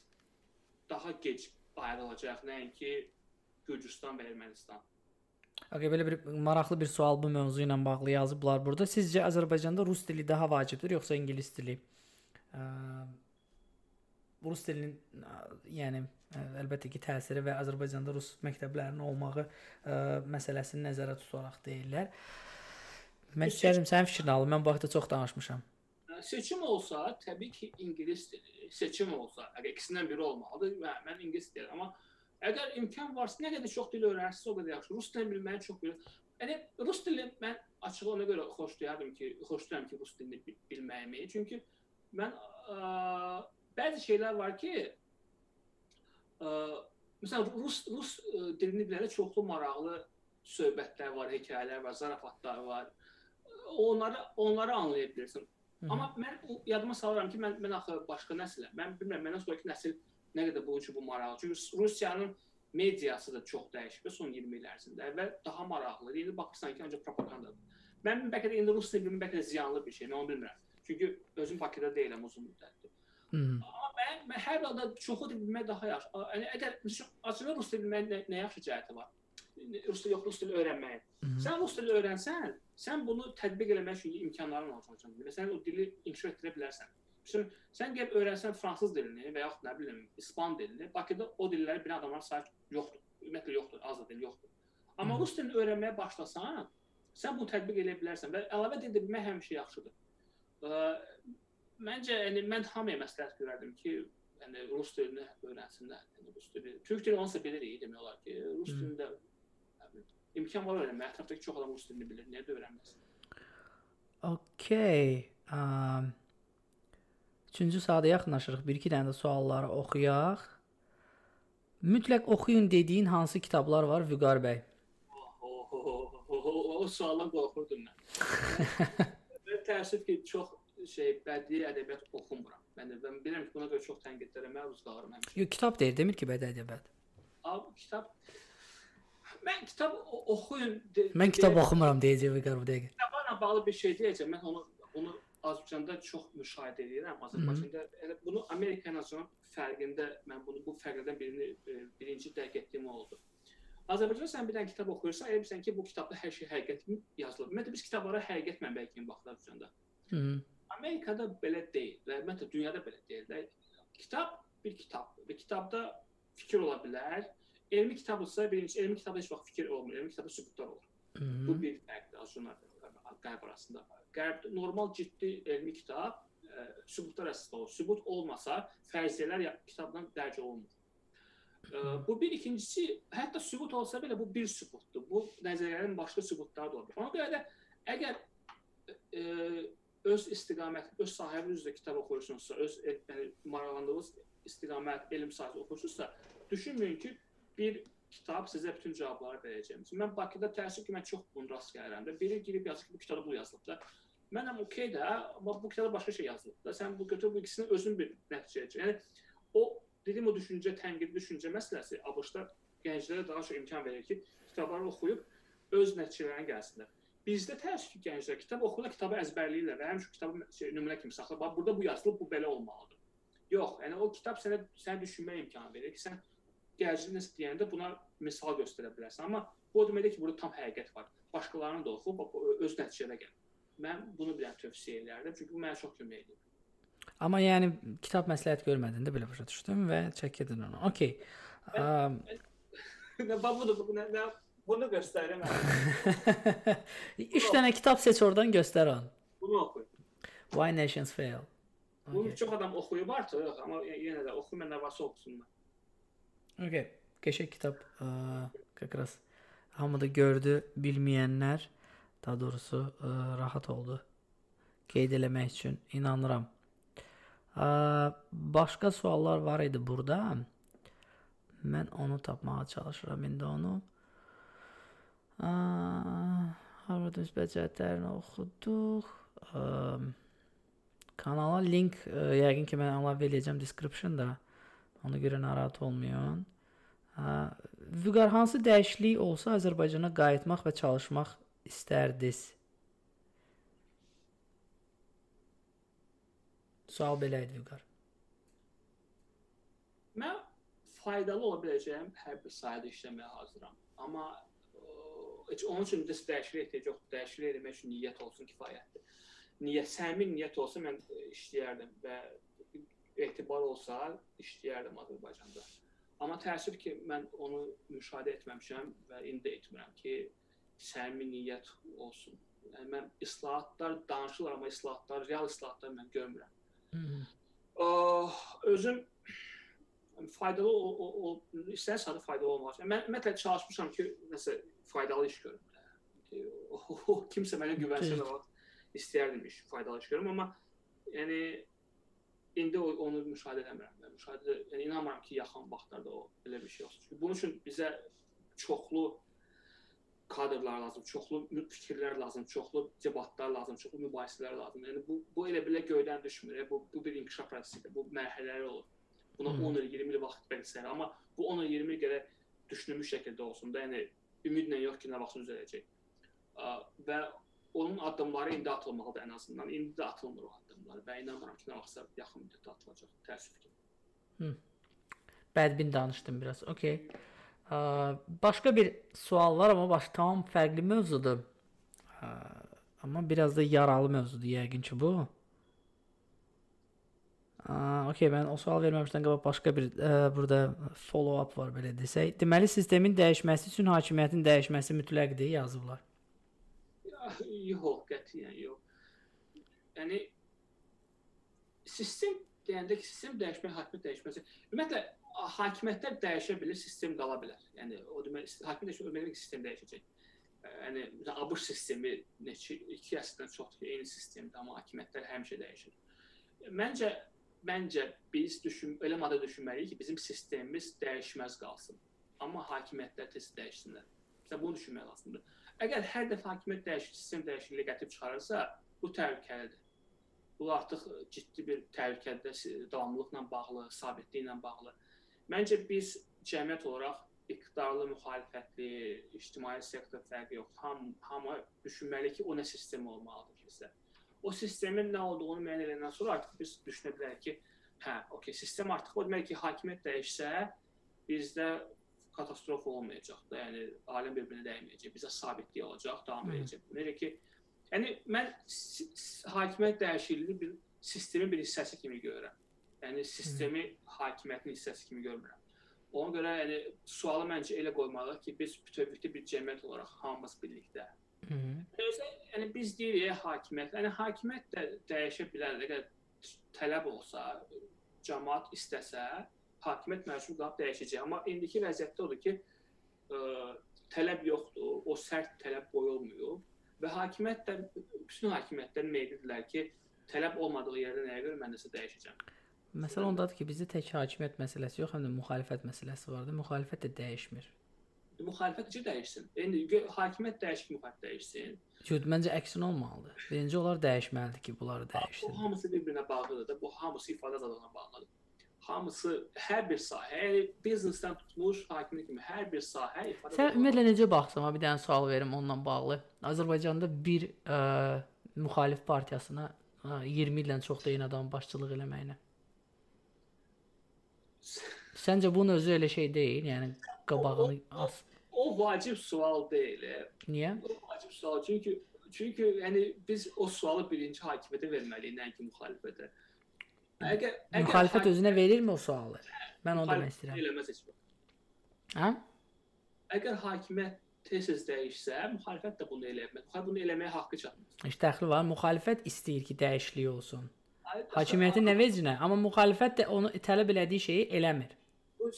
S3: daha gec ayrılacaq, nəinki Gürcüstan və Ermənistan.
S2: Okay, belə bir maraqlı bir sual bu mövzu ilə bağlı yazıblar burada. Sizcə Azərbaycanda rus dili daha vacibdir yoxsa ingilis dili? Ə, rus dilinin ə, yəni ə, əlbəttə ki, təsiri və Azərbaycanda rus məktəblərinin olmağı ə, məsələsini nəzərə tutaraq deyirlər. Mən istəyirəm sənin fikrini alım. Mən bu haqqda çox danışmışam.
S3: Seçim olsa, təbii ki, ingilis dili. Seçim olsa, əgər ikisindən biri olmalıdır. Mən, mən ingilis deyirəm, amma əgər imkan varsa, nə qədər çox dil öyrənsəz, o qədər yaxşı. Rus dilini bilməyi çox bilir. Yəni rus dili mən açığı ona görə xoşlayardım ki, xoşlayıram ki, rus dilini bilməyimi. Çünki mən ə, bəzi şeylər var ki, ə, məsələn rus rus dilini biləndə çoxlu maraqlı söhbətlər var, hekayələr var, zarafatlar var. Onları onları anlaya bilirsən. Hı -hı. Amma mən yadıma salıram ki, mən mən axı başqa nəsiləm. Mən bilmirəm, məndən sonrakı nəsil nə qədər bunun üçün bu maraqlı. Çünki Rusiyanın mediası da çox dəyişib son 20 il ərzində. Əvvəl daha maraqlı idi. İndi baxırsan ki, ancaq propagandadır. Mən bəlkə də indi rus dilinin bəlkə də ziyanlı bir şey, mən onu bilmirəm. Çünki özüm Bakıda deyiləm uzun müddətdir.
S2: Hı.
S3: Amma mən, mən hər halda çoxu dil bilmək daha yaxşı. Yəni əgər açığı rus dili bilməyin nə, nə yaxşı cəhəti var? Rus dili yox, rus dili öyrənməyin. Sən rus dili öyrənsən, sən bunu tətbiq eləmək üçün imkanların olacaq. Sən o dili inkişaf etdirə bilərsən. Şimdi sən gəlib öyrənsən fransız dilini və yaxud nə bilim ispan dilini, Bakıda o dilləri bilən adamlar sayı yoxdur. Ümumiyyətlə yoxdur, az da dil yoxdur. Amma Hı. rus dilini öyrənməyə başlasan, sən bunu tətbiq edə bilərsən və əlavə dil bilmək həmişə yaxşıdır. Ə, məncə yəni mən hamıya məsləhət görərdim ki, yəni rus dilini öyrənsinlər. Yəni rus dili, türk dili onsa bilirik demək olar ki, rus dilində imkan var öyrənməyə. Ətrafdakı çox adam rus dilini bilir. Niyə də öyrənməsin?
S2: Okay. Um, üçüncü saata yaxınlaşırıq. Bir-iki dənə də sualları oxuyaq. Mütləq oxuyun dediyin hansı kitablar var Vüqar bəy?
S3: O, sualdan qorxurdum mən. *laughs* mən təəssüf ki, çox şey bədii ədəbiyyat oxumuram. Mən də mən bilirəm ki, buna görə çox tənqidlərə məruz qalıram həmişə.
S2: Yox, kitab deyir, demir ki, bədii ədəbiyyat.
S3: Abi kitab Mən kitab oxuyun.
S2: De, mən kitab de, oxumuram deyəcək Vüqar bu dəqiqə.
S3: Kitablarla bağlı bir şey deyəcəm. Mən onu onu Azərbaycanda çox müşahidə edirəm. Azərbaycanda elə bunu Amerika ilə son fərqində mən bunu bu fərqlərdən birini e, birinci dərk etdiyim oldu. Azərbaycanda sən bir dənə kitab oxuyursan, elə bilirsən ki, bu kitabda hər şey həqiqət yazılıb. Ümumiyyətlə biz kitablara həqiqət mənbəyi kimi baxırıq Azərbaycanda.
S2: Hı.
S3: Amerikada belə deyil və ümumiyyətlə dünyada belə deyil. Kitab bir kitabdır və kitabda fikir ola bilər. Elmi kitabdırsa, birinci elmi kitabda heç vaxt fikir olmur. Elmi kitabda sübutlar olur. Hı -hı. Bu bir fərqdir Azərbaycan qərb arasında. Qərbdə normal ciddi elmi kitab ə, e, sübutlar əsasında olur. Sübut olmasa fərziyyələr kitabdan dərc olunmur. Ə, e, bu bir ikincisi, hətta sübut olsa belə bu bir sübutdur. Bu nəzəriyyələrin başqa sübutları da olur. Ona görə də əgər ə, e, öz istiqamət, öz sahəniz üzrə kitab oxuyursunuzsa, öz yəni maraqlandığınız istiqamət, elm sahəsi oxuyursunuzsa, düşünməyin ki, bir kitab sizə bütün cavabları verəcəm. Mən Bakıda təəssüf ki, mən çox bunu rast gəlirəm də. Biri girib yazır ki, bu kitabda bu yazılıb da. Mənəm okey də, amma bu kitabda başqa şey yazılıb da. Sən bu götür bu ikisini özün bir nəticəyə. Yəni o dedim o düşüncə, tənqidi düşüncə məsələsi ABŞ-da gənclərə daha çox imkan verir ki, kitabları oxuyub öz nəticələrinə gəlsinlər. Bizdə təəssüf ki, gənclər kitab oxuyurlar, kitabı əzbərləyirlər və həmişə kitabı şey, nümunə kimi saxlayır. Bax, burada bu yazılıb, bu belə olmalıdır. Yox, yəni o kitab sənə sənə düşünmə imkanı verir ki, sən gənclik nəsə deyəndə buna misal göstərə bilərsən. Amma bu o deməkdir ki, burada tam həqiqət var. Başqalarını da oxu, öz nəticəyə gəl. Mən bunu bilən tövsiyə edərdim, çünki bu mənə çox kömək edir.
S2: Amma yəni kitab məsləhət görmədin də belə başa düşdüm və çəkdin onu. Okay. Um, *laughs*
S3: nə babudur bu nə, nə bunu göstərim. *laughs*
S2: 3 dənə kitab seç oradan göstər onu.
S3: Bunu oxu.
S2: Why Nations Fail.
S3: Bunu okay. çox adam oxuyub artıq, amma yenə də oxumayanlar varsa oxusunlar.
S2: Okay. Keşe kitap e, kakras. Hamı da gördü bilmeyenler daha doğrusu e, rahat oldu. Qeyd eləmək üçün inanıram. E, başqa suallar var idi burada. Mən onu tapmağa çalışıram indi onu. Harvard müsbət cəhətlərini oxuduq. E, kanala link e, yəqin ki mən əlavə eləyəcəm description-da. Ona görə narahat olmayın. Hə, Vüqar hansı dəyişiklik olsa Azərbaycana qayıtmaq və çalışmaq istərdiniz? Sual belə idi Vüqar.
S3: Mən faydalı ola biləcəyim hər bir sahədə işləməyə hazıram. Amma ə, heç onun üçün də dəyişiklik ehtiyac yoxdur. Dəyişiklik etmək üçün niyyət olsun kifayətdir. Niyyət, səmimi niyyət olsa mən işləyərdim və etibar olsa işləyərdim Azərbaycanda. Amma təəssüf ki, mən onu müşahidə etməmişəm və indi də etmirəm ki, səmimi niyyət olsun. Yəni mən islahatlar danışırlar, amma islahatlar, real islahatlar mən görmürəm.
S2: Hı -hı.
S3: Oh, özüm faydalı o, o, o istər sadə faydalı olmaq. Yəni, mən ümumiyyətlə çalışmışam ki, nəsə faydalı iş görüm. O, kimsə mənə güvənsə də. İstəyərdim iş, faydalı iş görüm, amma yəni indi onu müşahidə etmirəm. Mən müşahidə yəni inanmıram ki, yaxın vaxtlarda o belə bir şey olsun. Çünki bunun üçün bizə çoxlu kadrlar lazım, çoxlu fikirlər lazım, çoxlu debatlar lazım, çoxlu mübahisələr lazım. Yəni bu bu elə belə göydən düşmür. Bu bu bir inkişaf prosesidir. Bu mərhələlər olur. Buna
S2: Hı.
S3: 10 il, 20 il vaxt verirsən, amma bu 10 il, 20 il gərək düşünülmüş şəkildə olsun da, yəni ümidlə yox ki, nə vaxt düzələcək. Və onun addımları indi atılmalıdır ən azından. İndi də atılmır o addımlar və inanmıram ki, nə vaxtsa yaxın müddətdə atılacaq. Təəssüf ki.
S2: Bədbin danışdım biraz. Okay. Aa, başqa bir sual var amma baş tamam fərqli mövzudur. Aa, amma biraz da yaralı mövzudur yəqin ki bu. Aa, okay, mən o sual verməmişdən qabaq başqa bir ə, burada follow up var belə desək. Deməli sistemin dəyişməsi üçün hakimiyyətin dəyişməsi mütləqdir yazıblar.
S3: Ya, Yox, qətiyyən yox. Yəni sistem deyəndə ki, sistem dəyişmək, hakimiyyət dəyişməsi. Ümumiyyətlə hakimiyyətlər dəyişə bilir, sistem qala bilər. Yəni o demək hakimiyyət dəyişmək o demək sistem dəyişəcək. Ə, Yəni ABŞ sistemi neçə 2 əsrdən çoxdur eyni sistemdir, amma hakimiyyətlər həmişə dəyişir. Məncə məncə biz düşün elə model düşünməliyik ki, bizim sistemimiz dəyişməz qalsın. Amma hakimiyyətlər tez dəyişsinlər. Məsələn bunu düşünmək lazımdır. Əgər hər dəfə hakimiyyət dəyişir, sistem dəyişikliyi gətirib çıxarırsa, bu təhlükəlidir. Bu artıq ciddi bir təhlükədə davamlılıqla bağlı, sabitliklə bağlı. Məncə biz cəmiyyət olaraq iqtidarlı, müxalifətli, ictimai sektor fərqi yoxdur. Ham hamı düşünməli ki, o nə sistem olmalıdır bizdə. O sistemin nə olduğunu müəyyən edəndən sonra artıq biz düşünə bilərik ki, hə, okey, sistem artıq o demək ki, hakimiyyət dəyişsə, bizdə katastrofa olmayacaq da, yəni aləm bir-birinə dəyməyəcək, bizə sabitlik olacaq, davam edəcək. Necə ki, yəni mən hakimiyyət dəyişikliyi bir sistemin bir hissəsi kimi görürəm. Yəni sistemi hakimiyyətin hissəsi kimi görmürəm. Ona görə yəni sualı məncə elə qoymalıyıq ki, biz bütövlükdə bir cəmiyyət olaraq hamımız birlikdə. Özə, yəni biz deyirik hakimiyyət, yəni hakimiyyət də dəyişə bilər. Əgər tələb olsa, cəmaət istəsə, hakimiyyət məcbur qalıb dəyişəcək. Amma indiki vəziyyətdə odur ki, ə, tələb yoxdur, o sərt tələb qoyulmuyor və hakimiyyət də bütün hakimiyyətlər meyillidirlər ki, tələb olmadığı yerdə nəyə görə mən nəsə dəyişəcəm.
S2: Məsələ ondadır ki, bizdə tək hakimiyyət məsələsi yox, həm də müxalifət məsələsi var da. Müxalifət də dəyişmir.
S3: Müxalifət necə dəyişsin? İndi gö- hakimiyyət dəyişik, müxalifət dəyişsin.
S2: Yox, məncə əksinə olmalıdır. Birinci onlar dəyişməlidir ki, bunları
S3: Bu
S2: dəyişsin.
S3: hamısı bir-birinə bağlıdır da. Bu hamısı ifadə azadlığına bağlıdır. Hamısı hər bir sahə, yəni biznesdən tutmuş hakimlik kimi hər bir sahə ifadə
S2: Sən ümumiyyətlə necə baxsan, bir dənə sual verim onunla bağlı. Azərbaycanda bir ə, müxalif partiyasına ə, 20 ildən çox da eyni adam başçılıq eləməyinə. Səncə bunun özü elə şey deyil, yəni qabağını as.
S3: O vacib sual deyil. e.
S2: Niyə?
S3: O vacib sual çünki çünki yəni biz o sualı birinci hakimiyyətə verməliyik, nəinki müxalifətə. Əgər əgər
S2: Müxalifət
S3: hakim-
S2: özünə verirmi o sualı? Mən onu demək istəyirəm.
S3: Eləməz heç vaxt.
S2: Hə?
S3: Əgər hakimiyyət tez-tez dəyişsə, müxalifət də bunu eləməz. Müxalifət bunu eləməyə haqqı çatmır.
S2: İşte dəxli var. Müxalifət istəyir ki, dəyişiklik olsun. Hakimiyyətin nə vecinə? Amma müxalifət də onu tələb elədiyi şeyi eləmir.
S3: bu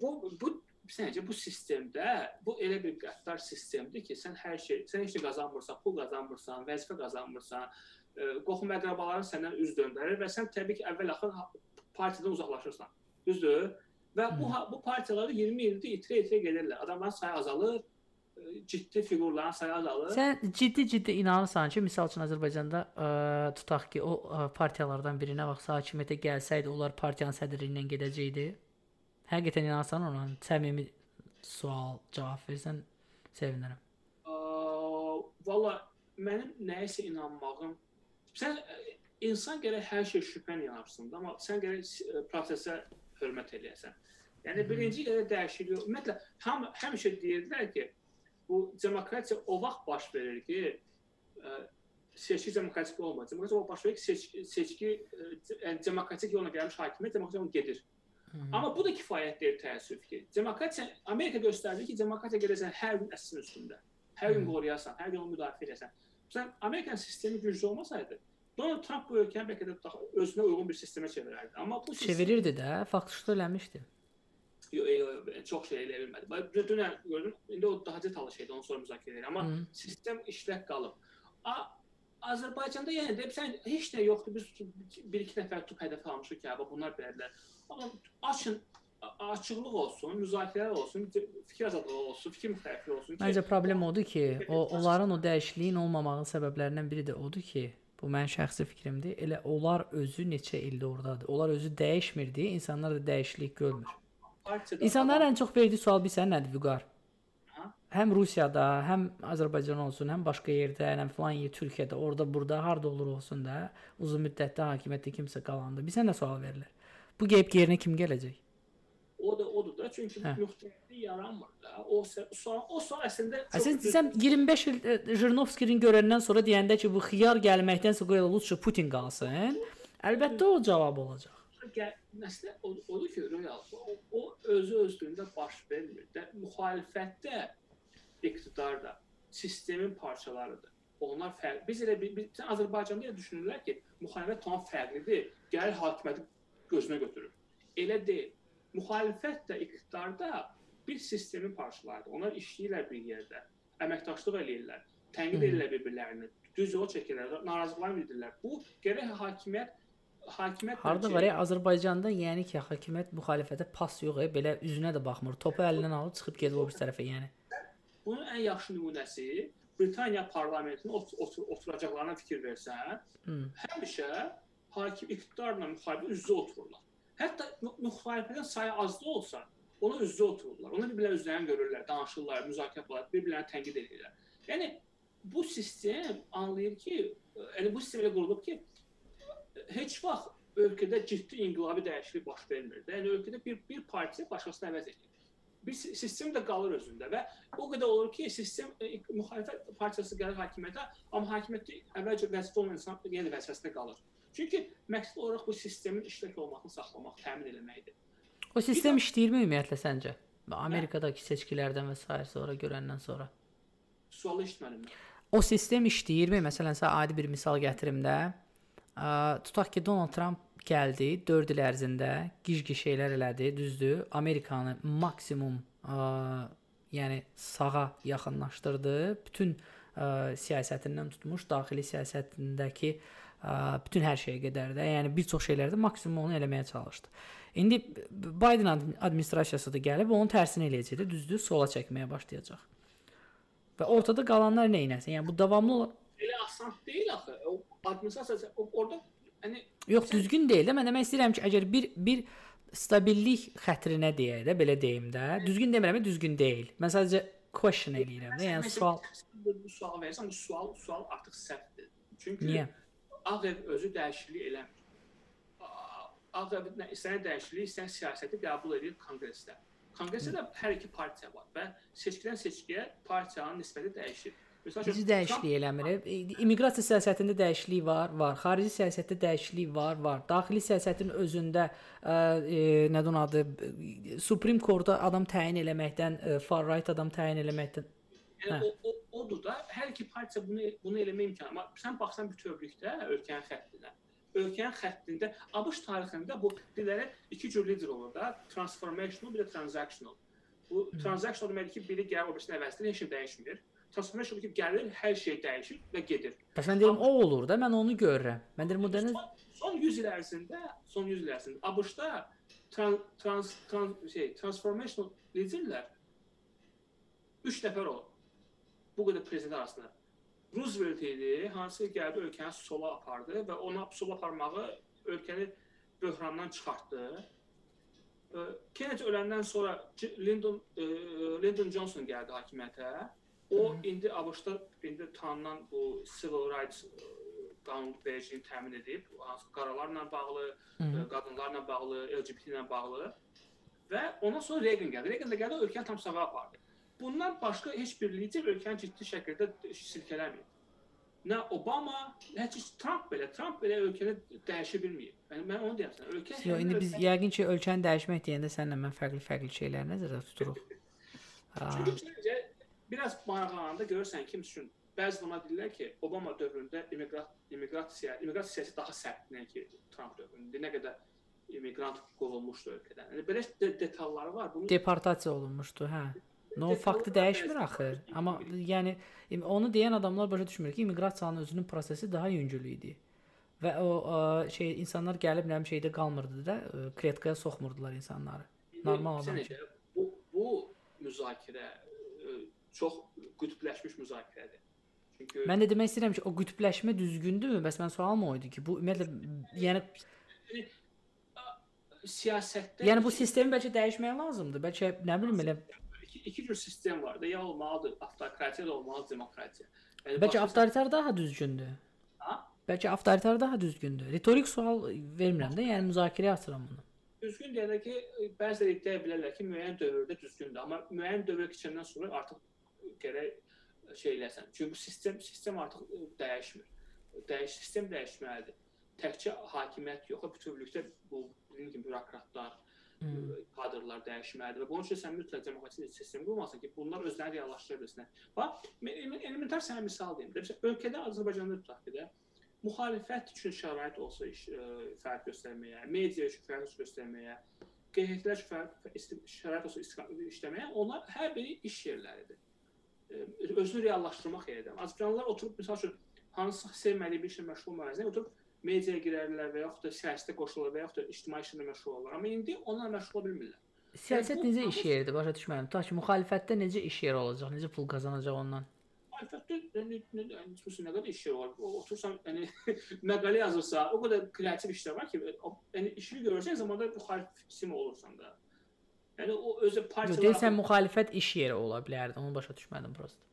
S3: bu bu, bu səncə bu sistemdə bu elə bir qəddar sistemdir ki, sən hər şey, sən heç nə qazanmırsan, pul qazanmırsan, vəzifə qazanmırsan, qohum əqrabaların səndən üz döndərir və sən təbii ki, əvvəl axır ha- partiyadan uzaqlaşırsan. Düzdür? Və bu
S2: Hı.
S3: ha- bu partiyaları 20 ildir itirə-itirə gedirlər. Adamların sayı azalır, ciddi fiqurların sayı azalır.
S2: Sən ciddi-ciddi inanırsan ki, misal üçün Azərbaycanda ə, tutaq ki, o ə, partiyalardan birinə vaxt hakimiyyətə gəlsəydi, onlar partiyanın sədrliyindən gedəcəkdi. Həqiqətən inanırsan ona? Səmimi sual cavab versən sevinərəm.
S3: Valla mənim nəyisə inanmağım sən ə, insan gərək hər şey şübhən yanarsın, amma sən gərək ə, prosesə hörmət eləyəsən. Yəni birinci yerə dəyişiklik yox. Ümumiyyətlə ham həmişə deyirdilər ki, bu demokratiya o vaxt baş verir ki, ə, seçki demokratik olmaz. Demokratiya o baş verir ki, seçki, seçki yəni demokratik yolla gəlmiş hakimiyyət demokratik yolla gedir. Amma bu da kifayət deyil təəssüf ki. Demokratiya Amerika göstərdi ki, demokratiya gedəsən hər gün əsrin üstündə. Hər gün
S2: Hı.
S3: qoruyasan, hər gün onu müdafiə edəsən. Sən Amerikan sistemi güclü olmasaydı, Donald Trump bu ölkəni bəlkə də daha özünə uyğun bir sistemə çevirərdi. Amma bu sistem
S2: Çevirirdi də, faktışda eləmişdi.
S3: Yo, yo, yo, çox şey eləyə bilmədi. Bax, dü- Dünən gördüm, indi o daha detallı şeydir, onu sonra müzakirə edirəm. Amma
S2: Hı.
S3: sistem işlək qalıb. A Azərbaycanda yenə də sən heç nə yoxdur. Biz bir iki nəfər tub hədəf almışıq ki, bunlar belədirlər. Amma açın açıqlıq olsun, müzakirələr olsun, fikir azadlığı olsun, fikir müxtəlifliyi olsun ki,
S2: Məncə problem odur ki, o onların o dəyişikliyin olmamağının səbəblərindən biri də odur ki, bu mənim şəxsi fikrimdir. Elə onlar özü neçə ildir ordadır. Onlar özü dəyişmirdi, insanlar da dəyişiklik görmür. İnsanların ən çox verdiyi sual bilirsən nədir Vüqar?
S3: Ha?
S2: Həm Rusiyada, həm Azərbaycan olsun, həm başqa yerdə, həm filan yer Türkiyədə, orada, burada, harda olur olsun da, uzun müddətdə hakimiyyətdə kimsə qalanda bizə nə sual verilir? Bu gəlib yerinə kim gələcək?
S3: o da da çünki
S2: Hə.
S3: müxtəliflik yaranmır da. O sual o sual əslində
S2: Ha, Sən sən 25 il e, Jirinovskinin görəndən sonra deyəndə ki, bu xiyar gəlməkdənsə qoy lütfü Putin qalsın. Əlbəttə o cavab olacaq.
S3: məsələ odur ki, real o, o özü özlüyündə baş vermir. Də müxalifətdə iqtidar da sistemin parçalarıdır. Onlar fərqli. Biz elə biz sən Azərbaycanda elə düşünürlər ki, müxalifət tamam fərqlidir. Gəlir hakimiyyəti gözünə götürür. Elə deyil. Müxalifət də iqtidar da bir sistemin parçalarıdır. Onlar işləyirlər bir yerdə, əməkdaşlıq eləyirlər, tənqid edirlər bir-birlərini, düz yol çəkirlər, narazılıqlar bildirirlər. Bu gərək hakimiyyət hakimiyyət
S2: Harda var ya Azərbaycanda, yəni ki, hakimiyyət müxalifətə pas yox, e, belə üzünə də baxmır. Topu əlindən alıb çıxıb gedir o bir tərəfə, yəni.
S3: Bunun ən yaxşı nümunəsi Britaniya parlamentinin ot otur oturacaqlarına fikir versən,
S2: Hı.
S3: həmişə hakim iqtidarla müxalifət üz-üzə otururlar. Hətta mü- müxalifətin sayı az da olsa, ona üz-üzə otururlar. Ona bir-birlərini üzlərini görürlər, danışırlar, müzakirə aparırlar, bir-birlərini tənqid edirlər. Yəni bu sistem anlayır ki, yəni bu sistem elə qurulub ki, heç vaxt ölkədə ciddi inqilabi dəyişiklik baş vermir. Yəni ölkədə bir bir partiya başqasını əvəz edir. Bir si- sistem də qalır özündə və o qədər olur ki, sistem e, müxalifət partiyası gəlir hakimiyyətə, amma hakimiyyətdə əvvəlcə vəzifə olan insan yenə də vəzifəsində qalır. Çünki məqsəd olaraq bu sistemin işlək olmasını saxlamaq, təmin etməkdir.
S2: O sistem işləyirmi ümumiyyətlə səncə? Amerikadakı seçkilərdən və s. sonra görəndən sonra.
S3: Sualı eşitmədim.
S2: O sistem işləyirmi? Məsələn, sən adi bir misal gətirim də. Tutaq ki, Donald Trump gəldi 4 il ərzində gic-gic şeylər elədi, düzdür? Amerikanı maksimum ə, yəni sağa yaxınlaşdırdı. Bütün ə, siyasətindən tutmuş daxili siyasətindəki ə, bütün hər şeyə qədər də, yəni bir çox şeylərdə maksimum onu eləməyə çalışdı. İndi Biden ad- administrasiyası da gəlib onun tərsini eləyəcək də, düzdür? Sola çəkməyə başlayacaq. Və ortada qalanlar nə edəsən? Yəni bu davamlı olar
S3: Elə asan deyil axı. O administrasiya orada yəni
S2: Yox, düzgün deyil də. Mən demək istəyirəm ki, əgər bir bir stabillik xətrinə deyək də, belə deyim də. Düzgün demirəm, düzgün deyil. Mən sadəcə question eləyirəm də. Yəni sual
S3: bu, sual verirsən, bu sual sual artıq səhvdir. Çünki
S2: niyə?
S3: Ağ ev özü dəyişiklik eləmir. Ağ ev istəyən dəyişiklik, istəyən siyasəti qəbul edir konqresdə. Konqresdə də hər iki partiya var və seçkidən seçkiyə partiyanın nisbəti dəyişir.
S2: Necə dəyişiklik eləmir? E, İmmiqrasiya siyasətində dəyişiklik var, var. Xarici siyasətdə dəyişiklik var, var. Daxili siyasətin özündə ə, e, nədir onun adı? e, Supreme Court-a adam təyin eləməkdən, e, far right adam təyin eləməkdən
S3: Yəni
S2: Hə.
S3: o, o odur da hər iki partiya bunu bunu eləmə imkanı. Amma sən baxsan bütövlükdə ölkənin xəttinə. Ölkənin xəttində ABŞ tarixində bu dillərə iki cür lider olur da, transformational bir də transactional. Bu transactional demək ki, biri gəlir o birisini əvəzləyir, heç nə dəyişmir. Transformational ki, gəlir, hər şey dəyişir və gedir.
S2: Bəs mən deyirəm o olur da, mən onu görürəm. Mən deyirəm o dənə
S3: Son, son 100 il ərzində, son 100 il ərzində ABŞ-da trans, trans, trans şey, transformational liderlər 3 nəfər olub. Bu qədər prezident arasında Roosevelt idi, hansı ki gəldi ölkəni sola apardı və ona sola aparmağı ölkəni böhrandan çıxartdı. E, Kennedy öləndən sonra Lyndon e, Lyndon Johnson gəldi hakimiyyətə. O indi ABŞ-da indi tanınan bu civil rights e, qanun vericiliyi təmin edib, hansı qaralarla bağlı, -hı. qadınlarla bağlı, LGBT ilə bağlı və ondan sonra Reagan gəldi. Reagan da gəldi ölkəni tam sağa apardı. Bundan başqa heç bir lider ölkəni ciddi şəkildə silkələməyib. Nə Obama, nə Trump belə, Trump belə ölkəni dəyişə bilməyib. Yəni mən onu deyirəm sənə. Ölkə
S2: Yox, indi biz yəqin ki, ölkəni dəyişmək deyəndə səninlə mən fərqli-fərqli şeylər nəzərdə tuturuq. *laughs*
S3: Çünki biraz maraqlananda görürsən ki, üçün bəzi adamlar deyirlər ki, Obama dövründə immiqrat immiqrasiya, immiqrasiya siyasəti daha sərt nəinki Trump dövründə. Nə qədər immiqrant qovulmuşdu ölkədən. Yəni belə de detalları var.
S2: Bunu deportasiya olunmuşdu, hə. No faktı dəyişmir axı. Amma yəni onu deyən adamlar başa düşmür ki, immiqrasiyanın özünün prosesi daha yüngül idi. Və o ə, şey insanlar gəlib nəm şeydə qalmırdı da, ə, kletkaya soxmurdular insanları. Normal adam.
S3: Bu bu müzakirə ə, çox qütbləşmiş müzakirədir.
S2: Çünki Mən də demək istəyirəm ki, o qütbləşmə düzgündürmü? Bəs mən sualım o idi ki, bu ümumiyyətlə yəni
S3: siyasətdə
S2: Yəni bu sistemi bəlkə dəyişmək lazımdır. Bəlkə nə bilim elə
S3: iki, iki cür sistem var da. Ya olmalıdır avtokratiya da olmalıdır demokratiya.
S2: Yəni bəlkə avtoritar daha düzgündür.
S3: Ha?
S2: Bəlkə avtoritar daha düzgündür. Retorik sual vermirəm də, yəni müzakirəyə açıram bunu.
S3: Düzgün deyəndə ki, bəziləri iddia bilərlər ki, müəyyən dövrdə düzgündür, amma müəyyən dövr keçəndən sonra artıq gərək şey eləsən. Çünki bu sistem sistem artıq dəyişmir. Dəyiş sistem dəyişməlidir. Təkcə hakimiyyət yox, bütövlükdə bu dediyim kimi bürokratlar, hmm. kadrlar dəyişməlidir və bunun üçün sən mütləq demokratik sistem qurmalısan ki, bunlar özlərini reallaşdıra bilsinlər. Bax, elementar sənə misal deyim. Məsələn, ölkədə Azərbaycanda tutaq ki də müxalifət üçün şərait olsa iş, ə, fəaliyyət göstərməyə, media üçün fəaliyyət göstərməyə, QHT-lər üçün şərait olsa işləməyə, onlar hər biri iş yerləridir. Ə, özünü reallaşdırmaq yeridir. Azərbaycanlılar oturub məsəl üçün hansı sevmədiyi bir işlə məşğul olmalılar, oturub mediaya girərlər və yaxud da siyasətə qoşulurlar və yaxud da ictimai işlə məşğul olurlar. Amma indi onunla məşğul ola bilmirlər.
S2: Siyasət necə iş yeridir? Başa düşmədim. Ta ki müxalifətdə necə iş yeri olacaq? Necə pul qazanacaq ondan?
S3: Müxalifətdə nə nə nə qədər iş yeri var? Otursan, yəni *laughs* məqalə yazırsa, o qədər kreativ işlər var ki, yəni işini görürsən zamanda müxalif kimi olursan da. Yəni o özü partiyalar
S2: Deyirsən müxalifət iş yeri ola bilərdi. Onu başa düşmədim prosta.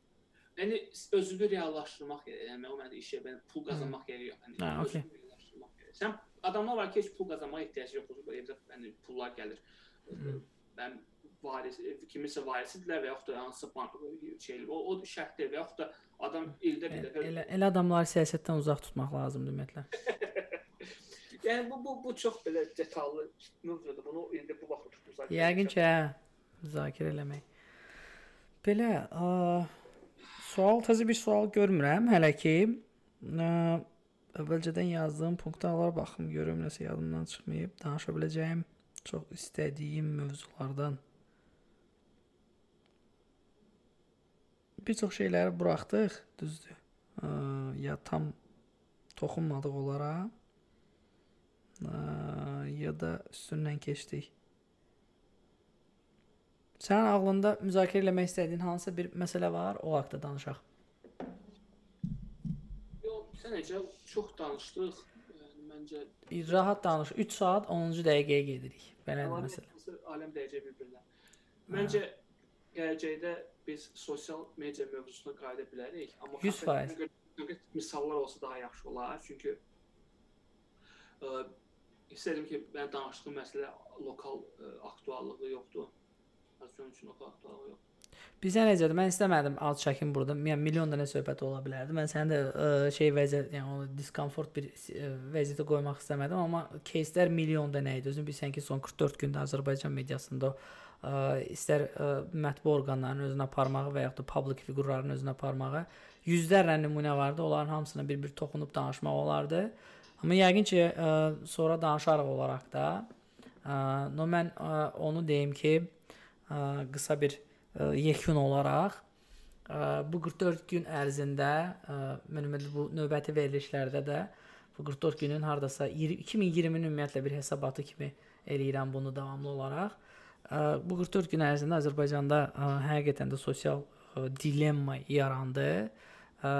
S3: Yəni özünü reallaşdırmaq gəlir. Yəni o məndə işə belə pul qazanmaq gəlir yox. Yəni
S2: hə, okay.
S3: reallaşdırmaq gəlir. Sən adamlar var ki, heç pul qazanmağa ehtiyac yoxdur. Evdə yəni pullar gəlir. Hmm. Mən varis kiminsə varisidirlər və yaxud da hansısa bank şey o, o şərtdir və yaxud da adam ildə bir dəfə
S2: elə elə adamları siyasətdən uzaq tutmaq lazımdır ümumiyyətlə. *laughs*
S3: yəni bu bu bu çox belə detallı mövzudur. Bunu indi bu vaxt
S2: müzakirə. Yəqin ki, hə, müzakirə eləmək. Belə, a Sual təzə bir sual görmürəm hələ ki. Ə, əvvəlcədən yazdığım punktlara baxım görüm nəsə yadımdan çıxmayıb. Danışa biləcəyim çox istədiyim mövzulardan. Bir çox şeyləri buraxdıq, düzdür. Ə, ya tam toxunmadıq onlara. Ə, ya da üstündən keçdik. Sənin ağlında müzakirə etmək istədiyin hansısa bir məsələ var, o haqqda danışaq.
S3: Yox, sən necə çox danışdıq. Yəni məncə
S2: rahat danış. 3 saat 10-cu dəqiqəyə gedirik. Belədir məsələ.
S3: Aləm dəyəcək bir-birinə. Məncə gələcəkdə biz sosial media mövzusuna qayıda bilərik, amma
S2: 100%
S3: konkret misallar olsa daha yaxşı olar. Çünki ə, istədim ki, mən danışdığım məsələ lokal ə, aktuallığı yoxdur kommunikasiyon üçün o faktorlar yox.
S2: Bizə necədir? Mən istəmədim ad çəkim burada. Yəni milyon dənə söhbət ola bilərdi. Mən səni də ə, e, şey vəziyyət, yəni o diskomfort bir ə, e, vəziyyətə qoymaq istəmədim, amma кейslər milyon dənə idi. Özün bilirsən ki, son 44 gündə Azərbaycan mediasında ə, e, istər ə, mətbu orqanların özünə aparmağı və yaxud da public fiqurların özünə aparmağı yüzlərlə nümunə vardı. Onların hamısına bir-bir toxunub danışmaq olardı. Amma yəqin ki, ə, sonra danışarıq olaraq da. Ə, no mən ə, onu deyim ki, qısa bir yekun olaraq bu 44 gün ərzində ümumiyyətlə bu növbəti verilişlərdə də bu 44 günün hardasa 2020-nin ümumiyyətlə bir hesabatı kimi eləyirəm bunu davamlı olaraq. Bu 44 gün ərzində Azərbaycanda həqiqətən də sosial dilemma yarandı. Ə,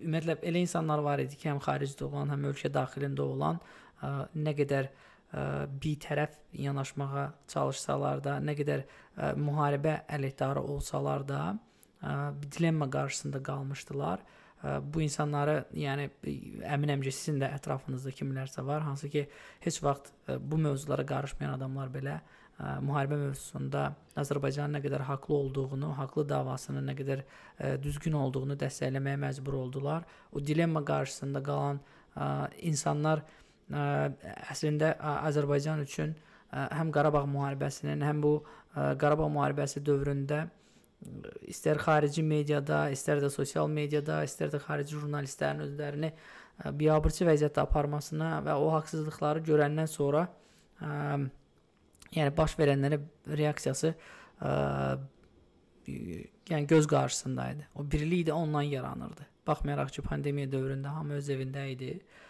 S2: ümumiyyətlə elə insanlar var idi ki, həm xaricdə olan, həm ölkə daxilində olan ə, nə qədər ə, bir tərəf yanaşmağa çalışsalar da, nə qədər müharibə əleyhdarı olsalar da, dilemma qarşısında qalmışdılar. Bu insanları, yəni əminəm ki, sizin də ətrafınızda kimlərsə var, hansı ki, heç vaxt bu mövzulara qarışmayan adamlar belə ə, müharibə mövzusunda Azərbaycanın nə qədər haqlı olduğunu, haqlı davasının nə qədər ə, düzgün olduğunu dəstəkləməyə məcbur oldular. O dilemma qarşısında qalan ə, insanlar ə, əslində Azərbaycan üçün həm Qarabağ müharibəsinin, həm bu Qarabağ müharibəsi dövründə istər xarici mediada, istər də sosial mediada, istər də xarici jurnalistlərin özlərini biabırçı vəziyyətdə aparmasına və o haqsızlıqları görəndən sonra ə, yəni baş verənlərə reaksiyası ə, yəni göz qarşısında idi. O birlik də ondan yaranırdı. Baxmayaraq ki, pandemiya dövründə hamı öz evində idi. Ə,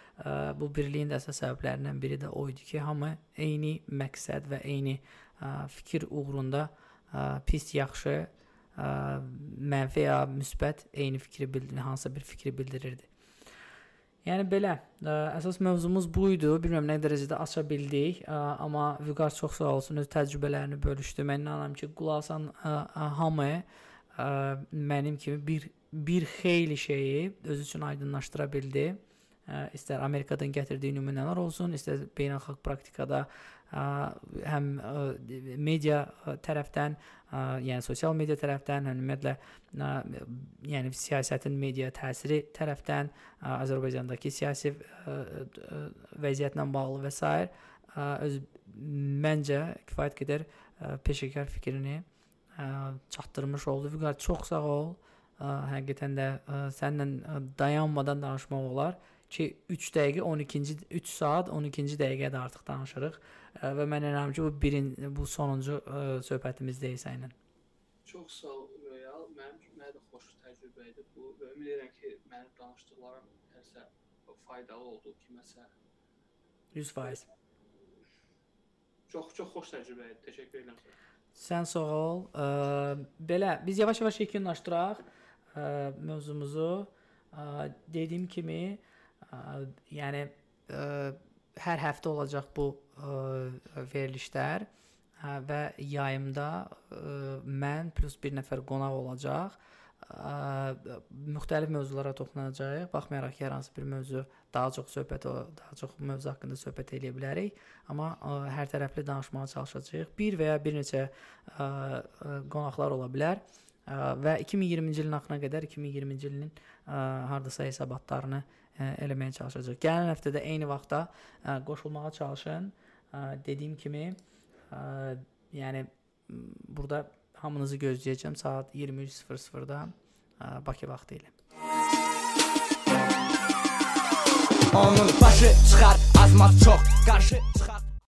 S2: bu birliyin də əsas səbəblərindən biri də o idi ki, hamı eyni məqsəd və eyni ə, fikir uğrunda ə, pis, yaxşı, ə, mənfi ya müsbət eyni fikri bildirir, hansısa bir fikri bildirirdi. Yəni belə, ə, əsas mövzumuz bu idi. Bilmirəm nə dərəcədə aça bildik, ə, amma Vüqar çox sağ olsun öz təcrübələrini bölüşdü. Mən inanıram ki, qulasan ə, ə, hamı ə, mənim kimi bir bir xeyli şeyi öz üçün aydınlaşdıra bildi. Ə, istər Amerikadan gətirdiyi nümunələr olsun, istər beynəlxalq praktikada ə, həm ə, media tərəfdən, ə, yəni sosial media tərəfdən, həm ümumiyyətlə ə, yəni siyasətin media təsiri tərəfdən, ə, Azərbaycandakı siyasi ə, ə, vəziyyətlə bağlı və s. Ə, öz məncə kifayət qədər ə, peşəkar fikrini ə, çatdırmış oldu. Vüqar çox sağ ol. Ə, həqiqətən də ə, səninlə dayanmadan danışmaq olar ki 3 dəqiqə 12-ci 3 saat 12-ci dəqiqədə artıq danışırıq və mən inanıram ki bu birin bu sonuncu ə, söhbətimiz deyil səninlə.
S3: Çox sağ ol Royal. Mənim mənə də xoş təcrübə idi bu və ümid edirəm ki, mənim danışdıqlarım nəsə faydalı oldu kiməsə.
S2: 100%.
S3: Çox çox xoş təcrübə idi. Təşəkkür edirəm sənə.
S2: Sən sağ ol. Ə, belə biz yavaş-yavaş yekunlaşdıraq mövzumuzu. Ə, dediyim kimi yəni hər həftə olacaq bu verilişlər və yayımda mən plus bir nəfər qonaq olacaq. Ə, müxtəlif mövzulara toxunacağıq. Baxmayaraq ki, hər hansı bir mövzu daha çox söhbət o, daha çox mövzu haqqında söhbət eləyə bilərik, amma ə, hər tərəfli danışmağa çalışacağıq. Bir və ya bir neçə ə, ə, qonaqlar ola bilər ə, və 2020-ci ilin axırına qədər 2020-ci ilin ə, hardasa hesabatlarını ə, eləməyə çalışacağıq. Gələn həftədə eyni vaxtda ə, qoşulmağa çalışın. Ə, dediyim kimi, yəni burada hamınızı gözləyəcəm saat 23:00-da Bakı vaxtı ilə.
S1: Onun başı çıxar, azmaz çox, qarşı çıxar.